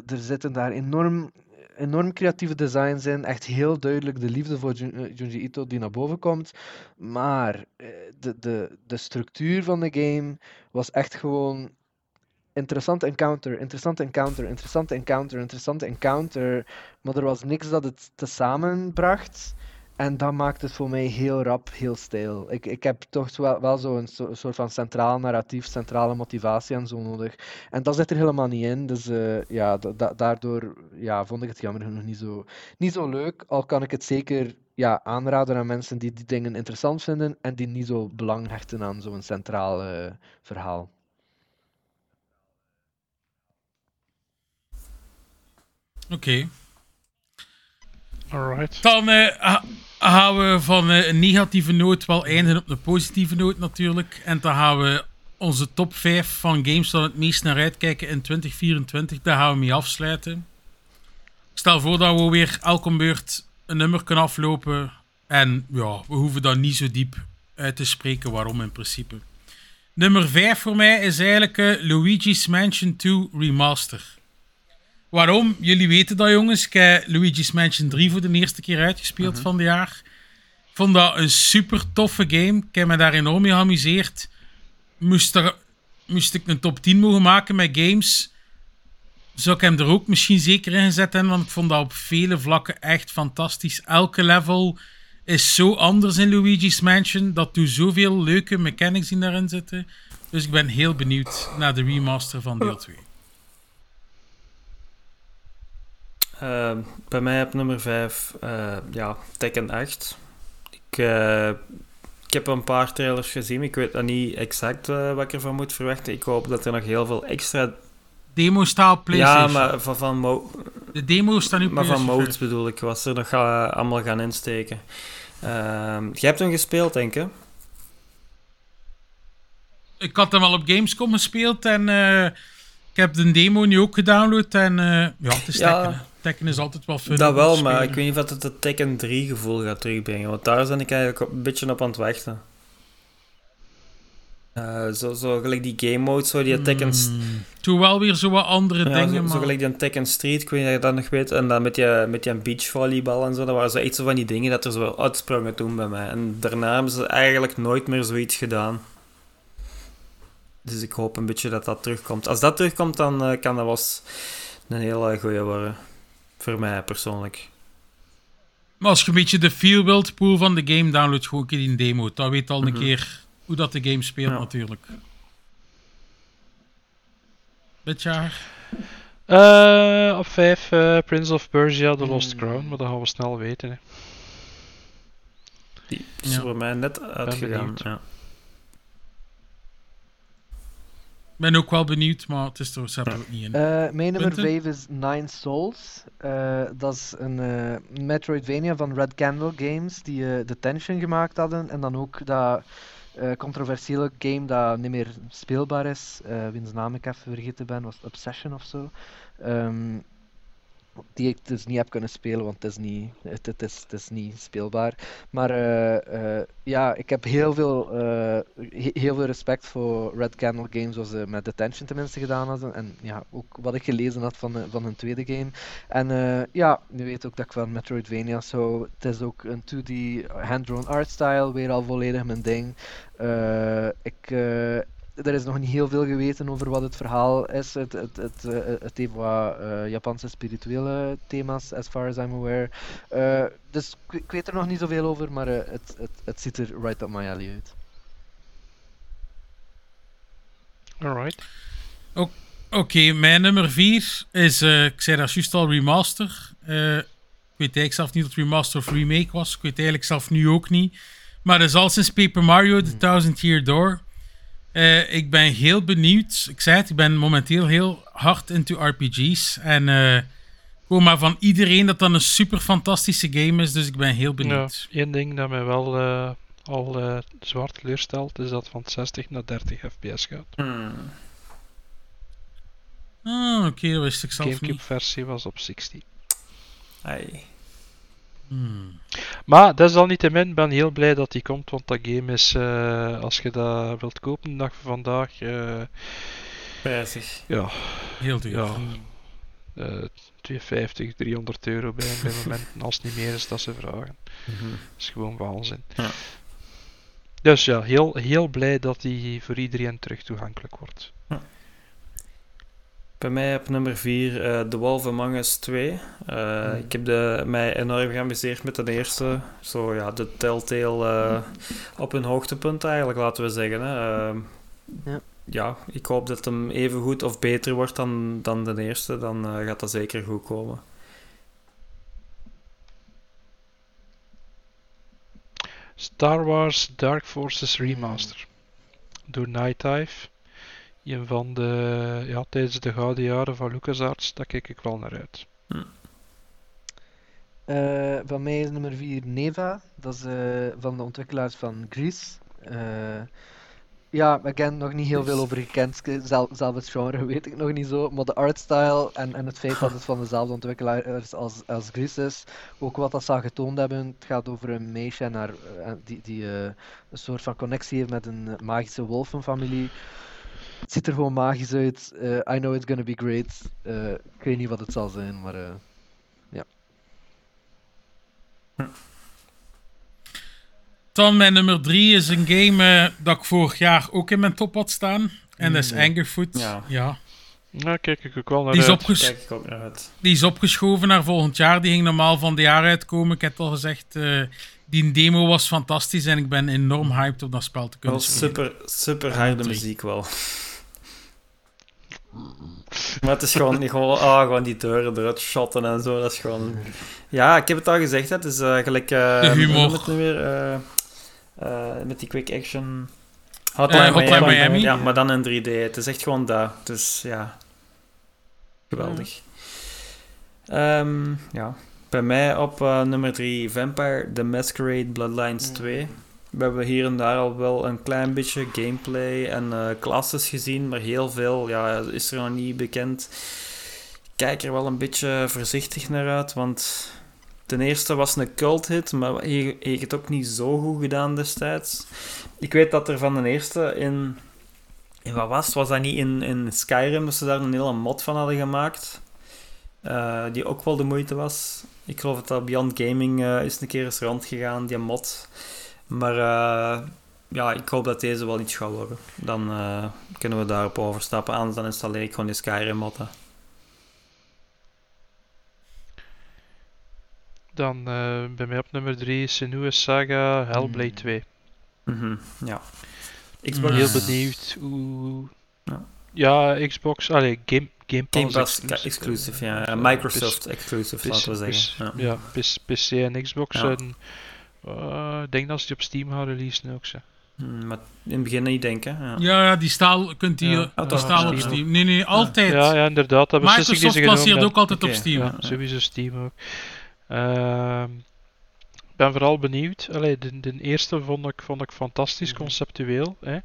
er zitten daar enorm, enorm creatieve designs in. Echt heel duidelijk de liefde voor eh, Junji Ito die naar boven komt. Maar eh, de, de, de structuur van de game was echt gewoon interessante encounter, interessante encounter, interessante encounter, interessante encounter. Maar er was niks dat het tezamen bracht. En dat maakt het voor mij heel rap, heel stijl. Ik, ik heb toch wel, wel zo'n so, soort van centraal narratief, centrale motivatie en zo nodig. En dat zit er helemaal niet in. Dus eh, ja, da- da- daardoor ja, vond ik het jammer genoeg niet zo, niet zo leuk. Al kan ik het zeker ja, aanraden aan mensen die die dingen interessant vinden en die niet zo belang hechten aan zo'n centraal eh, verhaal. Oké. Dan eh, gaan we van eh, een negatieve noot wel eindigen op een positieve noot natuurlijk. En dan gaan we onze top 5 van games we het meest naar uitkijken in 2024. Daar gaan we mee afsluiten. Stel voor dat we weer elke beurt een nummer kunnen aflopen. En ja, we hoeven dan niet zo diep uit te spreken waarom in principe. Nummer 5 voor mij is eigenlijk eh, Luigi's Mansion 2 Remaster. Waarom? Jullie weten dat, jongens. Ik heb Luigi's Mansion 3 voor de eerste keer uitgespeeld van het jaar. Ik vond dat een super toffe game. Ik heb me daar enorm mee geamuseerd. Moest, er, moest ik een top 10 mogen maken met games, zou ik hem er ook misschien zeker in gezet hebben, want ik vond dat op vele vlakken echt fantastisch. Elke level is zo anders in Luigi's Mansion. Dat doet zoveel leuke mechanics die daarin zitten. Dus ik ben heel benieuwd naar de remaster van deel 2. Eh, bij mij op nummer 5, ja, Tekken 8. Ik, eh, ik heb een paar trailers gezien, ik weet nog niet exact eh, wat ik ervan moet verwachten. Ik hoop dat er nog heel veel extra... Demo staat op Ja, PlayStation. maar van, van, mo- De demo staat nu maar van PlayStation. modes bedoel ik, was er nog allemaal gaan insteken. Ehm jij hebt hem gespeeld, denk ik? hè? Ik had hem al op Gamescom gespeeld en eh, ik heb de demo nu ook gedownload. En eh, ja, het is Ja. Tekken. Tekken is altijd wel fun. Dat wel, maar ik weet niet of het het Tekken 3 gevoel gaat terugbrengen. Want daar ben ik eigenlijk een beetje op aan het wachten. Eh, zo, zo gelijk die game mode, zo die Tekken... Hmm. Doe wel weer zo wat andere Ja, dingen, zo, maar... zo gelijk die Tekken Street, ik weet niet of je dat nog weet. En dan met die, met die beachvolleybal en zo. Dat waren zo zo van die dingen dat er zo uitsprongen toen bij mij. En daarna hebben ze eigenlijk nooit meer zoiets gedaan. Dus ik hoop een beetje dat dat terugkomt. Als dat terugkomt, dan eh, kan dat wel eens een hele goeie worden. Voor mij persoonlijk. Maar als je een beetje de feel wilt pool van de game, download gewoon een keer die demo. Dan weet al een Mhm. keer hoe dat de game speelt Ja. natuurlijk. Beetje Eh, op 5 Prince of Persia The Lost Hmm. Crown, maar dat gaan we snel weten. Hè. Die is Ja. voor mij net uitgegaan. Ja. Ik ben ook wel benieuwd, maar het is er ook niet in. Eh, mijn nummer Punten? 5 is Nine Souls. Eh, dat is een eh, Metroidvania van Red Candle Games, die The Tension gemaakt hadden. En dan ook dat controversiële game dat niet meer speelbaar is, wiens naam ik even vergeten ben, was Obsession of zo. Ehm, die ik dus niet heb kunnen spelen, want het is niet, het, is, het is niet speelbaar. Maar eh, eh, ja, ik heb heel veel, eh, he- heel veel respect voor Red Candle Games, zoals ze met Detention tenminste gedaan hadden. En ja, ook wat ik gelezen had van, van hun tweede game. En ja, je weet ook dat ik van Metroidvania zo. Het is ook een 2D hand-drawn art style, weer al volledig mijn ding. Ik, er is nog niet heel veel geweten over wat het verhaal is. Het, het, het, eh, het heeft wat eh, Japanse spirituele thema's, as far as I'm aware. Eh, dus ik, weet er nog niet zoveel over, maar eh, het, het, het ziet er right up my alley uit. Alright. Oké, mijn nummer 4 is, eh, ik zei dat juist al, remaster. Eh, ik weet eigenlijk zelf niet of remaster of remake was. Ik weet eigenlijk zelf nu ook niet. Maar dat is al sinds Paper Mario, The Thousand Year Door. Eh, ik ben heel benieuwd. Ik zei het, ik ben momenteel heel hard into RPG's. En eh gewoon maar van iedereen dat dat een super fantastische game is. Dus ik ben heel Ja, benieuwd. één ding dat mij wel eh, al eh, zwaar teleurstelt, is dat het van 60 naar 30 fps gaat. Hmm. Ah, oké, dat wist ik De zelf Gamecube niet. versie was op 60. Ai. Hmm. Maar desalniettemin ben heel blij dat die komt, want dat game is, eh, als je dat wilt kopen de dag van vandaag, eh, Prijzig. ja, Heel duur. ja, eh 250, 300 euro bij bij (laughs) momenten, als het niet meer is dat ze vragen. Mhm. Dat is gewoon waanzin. Ja. Dus ja, heel, heel blij dat die voor iedereen terug toegankelijk wordt. Bij mij op nummer 4 The Wolf Among Us 2. Uh, Ik heb de, mij enorm geamuseerd met de eerste. Zo ja, de Telltale uh, op een hoogtepunt eigenlijk, laten we zeggen. Hè. Uh, ja. ja, ik hoop dat hem even goed of beter wordt dan, dan de eerste. Dan gaat dat zeker goed komen. Star Wars Dark Forces Remaster. Door Night Dive. Een van de, ja, tijdens de gouden jaren van LucasArts, daar kijk ik wel naar uit. Hm. Uh, van mij is nummer 4 Neva. Dat is uh, van de ontwikkelaars van Grease. Uh, ja, again, nog niet heel veel over gekend. Zelf, zelf het genre (laughs) weet ik nog niet zo. Maar de artstyle en, en het feit dat het van dezelfde ontwikkelaars als, als Grease is. Ook wat dat ze getoond hebben. Het gaat over een meisje en haar, die, die een soort van connectie heeft met een magische wolvenfamilie. Het ziet er gewoon magisch uit. Uh, I know it's gonna be great. Uh, ik weet niet wat het zal zijn, maar uh, ja. Dan mijn nummer 3 is een game dat ik vorig jaar ook in mijn top had staan. En dat is Mm. Angerfoot. Ja. ja. Daar kijk ik ook wel naar Die is, uit. Kijk ik ook naar uit. die is opgeschoven naar volgend jaar. Die ging normaal van het jaar uitkomen. Ik heb al gezegd, eh, die demo was fantastisch. En ik ben enorm hyped om dat spel te kunnen Wel spelen. super, super harde drie. muziek wel. Maar het is gewoon, niet gewoon, ah, gewoon die deuren eruit shotten en zo. Dat is gewoon... Ja, ik heb het al gezegd. hè, Het is gelijk... De humor. hoe noem het nu weer? Eh, eh, met die quick action... Eh, Hotline Miami. Ja, maar dan in 3D. Het is echt gewoon dat. Dus ja... Geweldig. Ehm, ja. Bij mij op eh, nummer 3 Vampire The Masquerade Bloodlines 2. We hebben hier en daar al wel een klein beetje gameplay en eh classes gezien, maar heel veel ja, is er nog niet bekend. Kijk er wel een beetje voorzichtig naar uit, want ten eerste was een cult hit, maar heeft het ook niet zo goed gedaan destijds. Ik weet dat er van de eerste in... in wat was? Was dat niet in, in Skyrim, dat ze daar een hele mod van hadden gemaakt? Eh, die ook wel de moeite was. Ik geloof dat Beyond Gaming eh, is een keer eens rondgegaan, die mod. Maar eh, ja, ik hoop dat deze wel iets gaat worden. Dan eh, kunnen we daarop overstappen. Anders dan installeer ik gewoon die Skyrim mod. hè. Dan eh, bij mij op nummer 3 is Senua Saga Hellblade 2. Mhm, ja. Ik Xbox ben heel benieuwd hoe... Ja. Ja, Xbox... Allee, Game, Game Pass, Game Pass exclusive. exclusive, ja. Microsoft exclusive, PC laten we zeggen. Ja. Ja, PC, en Xbox. Ja. Ik denk dat ze die op Steam gaan releasen ook. Zo. Mm, Maar in het begin niet denken. Ja. Ja, ja, die staal, kunt die, Ja. eh, Oh, die toch? staal op Steam. Nee, nee, altijd. Ja, ja, inderdaad. Dat beslissing die Microsoft ze genomen passeert ook altijd op Steam. Ja, sowieso Steam ook. Ehm, Ik ben vooral benieuwd. Allee, de, de eerste vond ik, vond ik fantastisch conceptueel. Hè.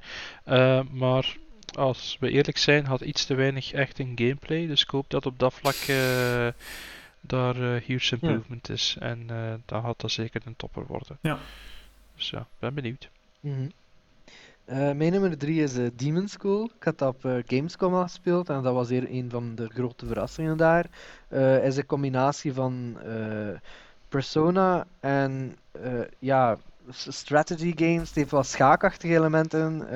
Eh, maar als we eerlijk zijn, had iets te weinig echt in gameplay. Dus ik hoop dat op dat vlak eh, daar eh, huge improvement is. En eh, dan gaat dat zeker een topper worden. Ja. Dus ja, ben benieuwd. Mhm. Eh, mijn nummer 3 is eh, Demon School. Ik had dat op Gamescom al gespeeld en dat was hier een van de grote verrassingen daar. Eh is een combinatie van eh, Persona en eh, ja, strategy games. Het heeft wel schaakachtige elementen.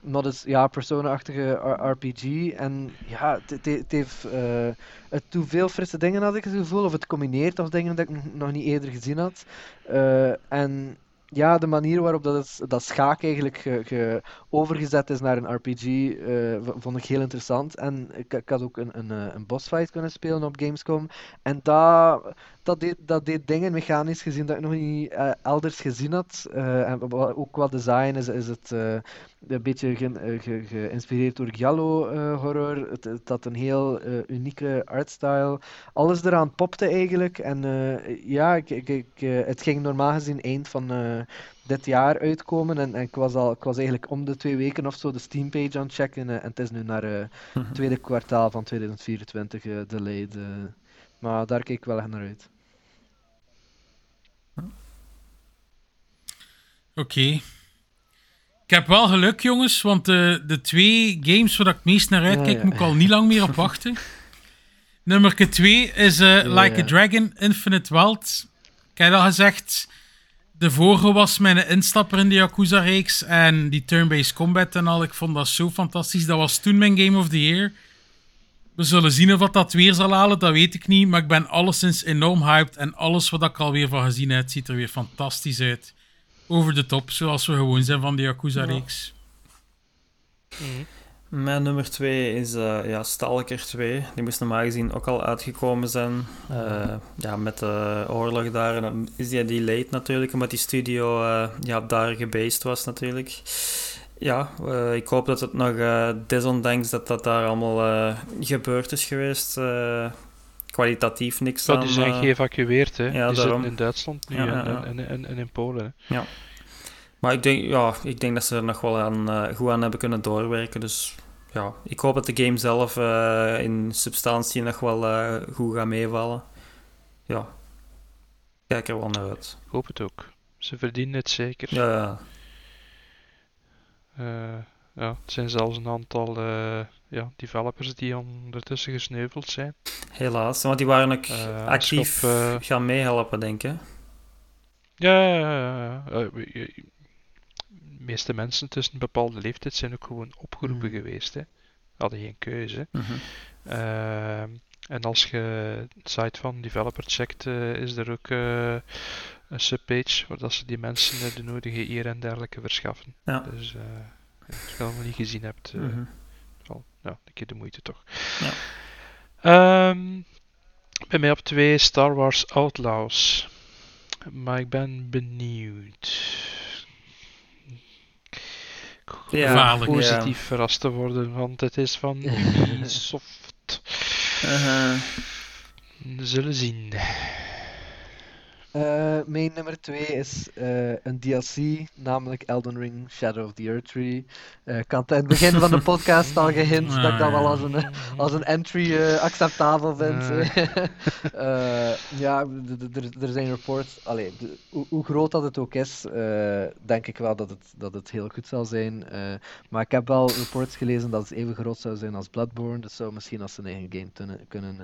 Maar is ja, Persona-achtige R- RPG. En ja, het- heeft eh, het veel frisse dingen, had ik het gevoel. Of het combineert of dingen dat ik nog- niet eerder gezien had. Eh, en ja, de manier waarop dat, dat schaak eigenlijk ge, ge- overgezet is naar een RPG eh, vond ik heel interessant. En ik, ik had ook een, een, een bossfight kunnen spelen op Gamescom. En dat, dat, deed, dat deed dingen mechanisch gezien dat ik nog niet eh, elders gezien had. Eh, en ook qua design is, is het eh, een beetje ge- ge- geïnspireerd door Giallo horror. Het, het had een heel unieke artstyle. Alles eraan popte eigenlijk. En ja, ik, ik, ik, het ging normaal gezien eind van dit jaar uitkomen. En, en ik, was al, ik was eigenlijk om de twee weken of zo de Steampage aan het checken. en het is nu naar het tweede kwartaal van 2024 eh, delayed. Eh. maar daar keek ik wel echt naar uit. Oké. Ik heb wel geluk, jongens, want de, de twee games waar ik het meest naar uitkijk, Ja, ja. moet ik al niet lang meer op wachten. (laughs) Nummer 2 is eh, Ja, Like a Dragon Infinite Wealth. Ik heb al gezegd, de vorige was mijn instapper in de Yakuza-reeks en die turn-based combat en al. Ik vond dat zo fantastisch. Dat was toen mijn Game of the Year. We zullen zien of wat dat weer zal halen, dat weet ik niet. Maar ik ben alleszins enorm hyped. En alles wat ik alweer van gezien heb, ziet er weer fantastisch uit. Over de top, zoals we gewoon zijn van de Yakuza-reeks. Mijn nummer 2 is eh, ja, Stalker 2. Die moest normaal gezien ook al uitgekomen zijn. Eh, ja, met de oorlog daar. En dan is die delayed natuurlijk, omdat die studio eh, ja, daar gebased was natuurlijk. Ja, eh, ik hoop dat het nog, eh, desondanks dat dat daar allemaal eh, gebeurd is geweest, kwalitatief niks Ja, aan... die zijn geëvacueerd, hè. ja, die daarom. zitten in Duitsland nu Ja, ja, en, ja. En, en, en in Polen. hè. Maar ik denk, ja, ik denk dat ze er nog wel aan, goed aan hebben kunnen doorwerken. Dus ja, ik hoop dat de game zelf in substantie nog wel goed gaat meevallen. Ja, kijk er wel naar uit. Ik hoop het ook. Ze verdienen het zeker. Ja, ja. Eh, ja, het zijn zelfs een aantal eh, ja, developers die ondertussen gesneuveld zijn. helaas. Want die waren ook Eh, actief op, gaan meehelpen, denk ik. Ja, ja, ja, ja. De meeste mensen tussen een bepaalde leeftijd zijn ook gewoon opgeroepen Mhm. geweest. Hè. Hadden geen keuze. Mhm. Ehm, en als je de site van developer checkt, is er ook een subpage waar dat ze die mensen eh, de nodige eer en dergelijke verschaffen. Ja. Dus eh, als je dat nog niet gezien hebt, eh, Mhm. wel, ja, een keer de moeite toch. Ja. Ehm, bij mij op twee Star Wars Outlaws. Maar ik ben benieuwd. Ik hoop Ja, positief verrast te worden, want het is van (laughs) Ubisoft. Uh-huh. We zullen zien. Eh, mijn nummer 2 is eh, een DLC, namelijk Elden Ring Shadow of the Earth Tree. Eh, ik had in het begin van de (laughs) podcast al gehint dat ik dat wel als een, als een entry acceptabel vind. (laughs) Eh, ja, er- zijn reports. Allee, hoe, hoe groot dat het ook is, denk ik wel dat het, dat het heel goed zal zijn. Maar ik heb wel reports gelezen dat het even groot zou zijn als Bloodborne. Dus zou misschien als een eigen game kunnen, kunnen,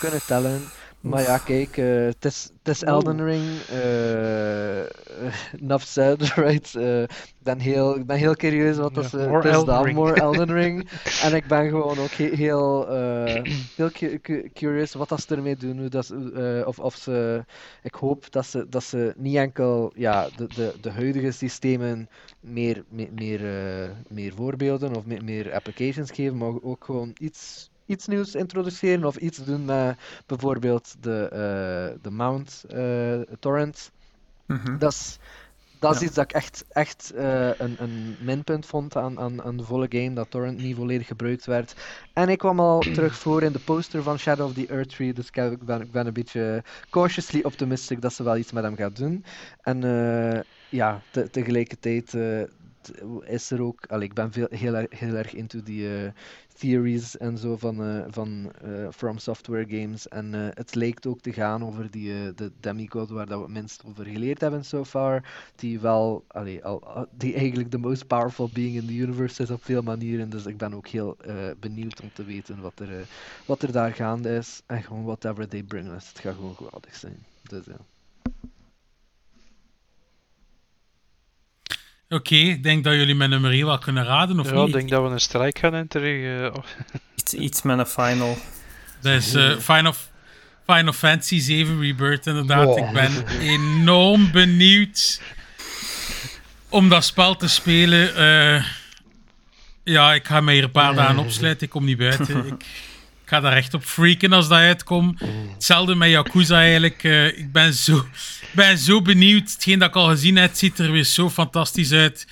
kunnen tellen. Maar ja, kijk, eh, het is, het is Elden Ring. eh (laughs) enough said, right? Eh, ik ben heel, ik ben heel curieus wat dat more het is dan, more (laughs) Elden Ring. en ik ben gewoon ook he- heel, eh, (clears throat) heel cu- cu- curious wat dat ze ermee doen. Hoe dat ze, eh, of, of ze... Ik hoop dat ze, dat ze niet enkel ja, de, de, de huidige systemen meer, meer, meer, eh, meer voorbeelden of meer, meer applications geven, maar ook gewoon iets, iets nieuws introduceren of iets doen met bijvoorbeeld de, eh, de Mount eh, Torrent. Mhm. Dat is, dat is Ja. iets dat ik echt, echt eh, een, een minpunt vond aan, aan, aan de volle game, dat Torrent niet volledig gebruikt werd. En ik kwam al (clears throat) terug voor in de poster van Shadow of the Earth Tree, dus ik, ben, ik ben een beetje cautiously optimistic dat ze wel iets met hem gaat doen. En ja, te- tegelijkertijd is er ook, allee, ik ben veel, heel, erg- heel erg into die eh, theories en zo van, eh, van eh, From Software games. En het lijkt ook te gaan over die, de demigod waar dat we het minst over geleerd hebben so far. Die wel, allee, al, die eigenlijk de most powerful being in the universe is op veel manieren. Dus ik ben ook heel benieuwd om te weten wat er, wat er daar gaande is. En gewoon whatever they bring us. Het gaat gewoon geweldig zijn. Dus ja. Oké, ik denk dat jullie mijn nummer 1 wel kunnen raden, of ja, ik niet? denk dat we een strijk gaan enteren. eh, of- (laughs) Iets, iets met een final. Dat is eh, Final, Final Fantasy 7 Rebirth, inderdaad. Ik ben enorm benieuwd om dat spel te spelen. Eh, ja, ik ga me hier een paar dagen opsluiten. Ik kom niet buiten. (laughs) Ik, ik ga daar echt op freaken als dat uitkomt. Hetzelfde met Yakuza eigenlijk. Eh, ik ben zo, (laughs) ben zo benieuwd. Hetgeen dat ik al gezien heb, ziet er weer zo fantastisch uit.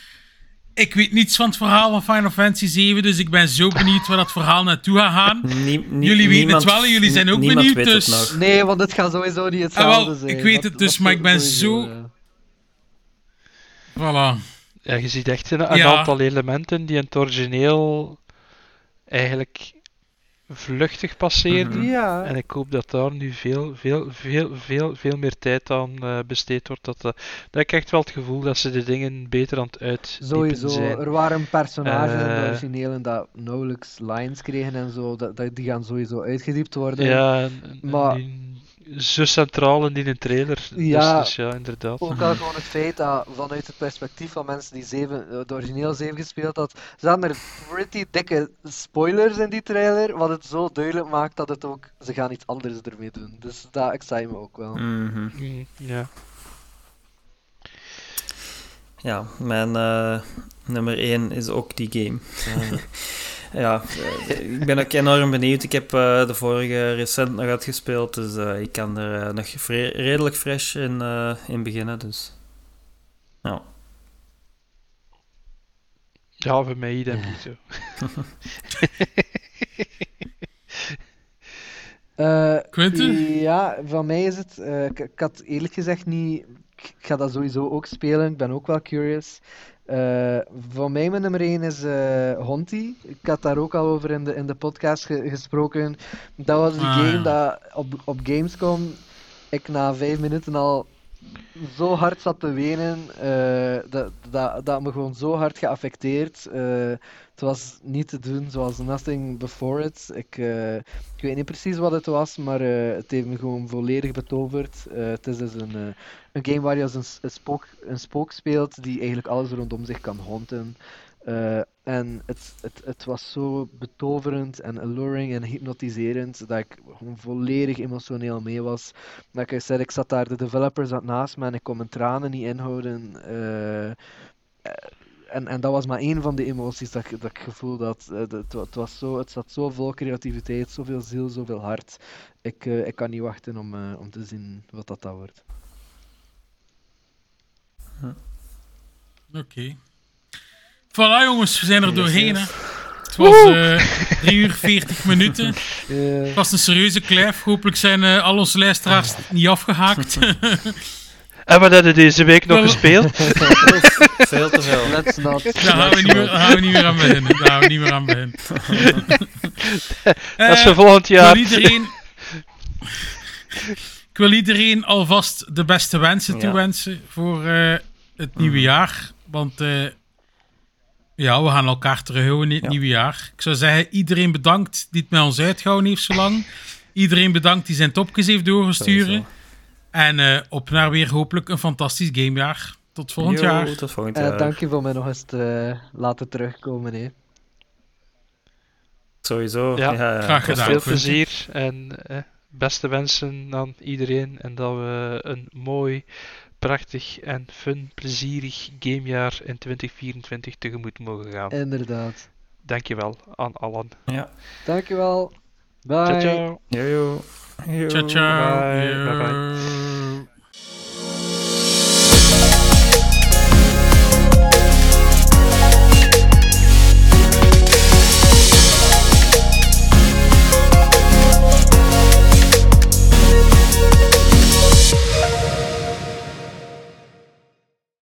Ik weet niets van het verhaal van Final Fantasy 7, dus ik ben zo benieuwd waar dat verhaal naartoe gaat gaan. (laughs) Nie- nie- Jullie weten niemand- het wel en jullie zijn ook benieuwd, weet het dus- nog. Nee, want het gaat sowieso niet Ah, hetzelfde wel, zijn. ik weet Dat- het dus, dat maar ik ben zo- ja. Voilà. Ja, je ziet echt een, een Ja. aantal elementen die in het origineel eigenlijk vluchtig passeerden. Mhm. Ja, En ik hoop dat daar nu veel, veel, veel, veel, veel meer tijd aan eh, besteed wordt. Dat, eh, dat ik echt wel het gevoel dat ze de dingen beter aan het uitdiepen sowieso. zijn. Er waren personages in de Eh. originele dat nauwelijks lines kregen en zo. Dat, dat, die gaan sowieso uitgediept worden. Ja, en- en Maar- nu zo centraal in die trailer. Dus- Ja. Dus, ja, inderdaad. Ook al gewoon het feit dat vanuit het perspectief van mensen die zeven, eh, de origineel 7 gespeeld had, zaten er pretty dikke spoilers in die trailer, wat het zo duidelijk maakt dat het ook, ze gaan iets anders ermee doen. Dus dat excite me ook wel. Mhm. Mm, ja. Ja, mijn eh, nummer 1 is ook die game. ja, (laughs) eh, ik ben ook enorm benieuwd. Ik heb eh, de vorige recent nog uitgespeeld, dus eh, ik kan er nog vre- redelijk fresh in, eh, in beginnen. Dus. Ja. ja, voor mij idem niet zo. (laughs) Eh, Quentin? Ja, van mij is het. eh, ik, ik had eerlijk gezegd niet. Ik ga dat sowieso ook spelen. Ik ben ook wel curious. Eh voor mij mijn nummer 1 is eh Honti. Ik had daar ook al over in de, in de podcast ge- gesproken. Dat was die Ah, game dat op, op Gamescom ik na vijf minuten al zo hard zat te wenen. eh, dat, dat, dat me gewoon zo hard geaffecteerd. Eh, het was niet te doen zoals Nothing Before It. Ik, eh, ik weet niet precies wat het was, maar het heeft me gewoon volledig betoverd. Het is dus een, een game waar je als een, een, spook, een spook speelt die eigenlijk alles rondom zich kan haunten. En het, het, het was zo betoverend en alluring en hypnotiserend dat ik gewoon volledig emotioneel mee was. Like I said, ik zat daar, de developers zat naast me en ik kon mijn tranen niet inhouden. Eh, en, en dat was maar één van de emoties dat, ik- dat ik gevoel had. Eh, dat- het, het, was zo, het zat zo vol creativiteit, zoveel ziel, zoveel hart. Ik, eh, ik kan niet wachten om, om te zien wat dat, dat wordt. Oké. Voilà jongens, we zijn er Yes, doorheen. Hè. Het was eh 3 uur 40 minuten. (laughs) Eh, Het was een serieuze klef. Hopelijk zijn eh, al onze luisteraars niet afgehaakt. (laughs) En wat hebben we deze week nog gespeeld? (laughs) Veel te veel. let's not. Daar gaan we niet meer, daar gaan we niet meer aan beginnen. Daar gaan we niet meer aan beginnen. Dat is Eh, voor volgend ik jaar. iedereen... ik wil iedereen alvast de beste wensen Ja. toewensen voor eh, het nieuwe jaar. Want eh, ja, we gaan elkaar terughouden in het Ja. nieuwe jaar. Ik zou zeggen, iedereen bedankt die het met ons uitgehouden heeft zo lang. Iedereen bedankt die zijn topjes heeft doorgesturen. Sowieso. En eh, op naar weer hopelijk een fantastisch gamejaar. Tot volgend Yo, jaar. Tot volgend Eh, jaar. dank je voor mij nog eens te laten terugkomen. Hè. Sowieso. Ja, graag gedaan. veel plezier en eh, beste wensen aan iedereen. En dat we een mooi, prachtig en fun, plezierig gamejaar in 2024 tegemoet mogen gaan. Inderdaad. Dankjewel aan allen. Ja. Dankjewel. Bye. Ciao, ciao. Yo, yo. Yo, Ciao, ciao. Bye, bye.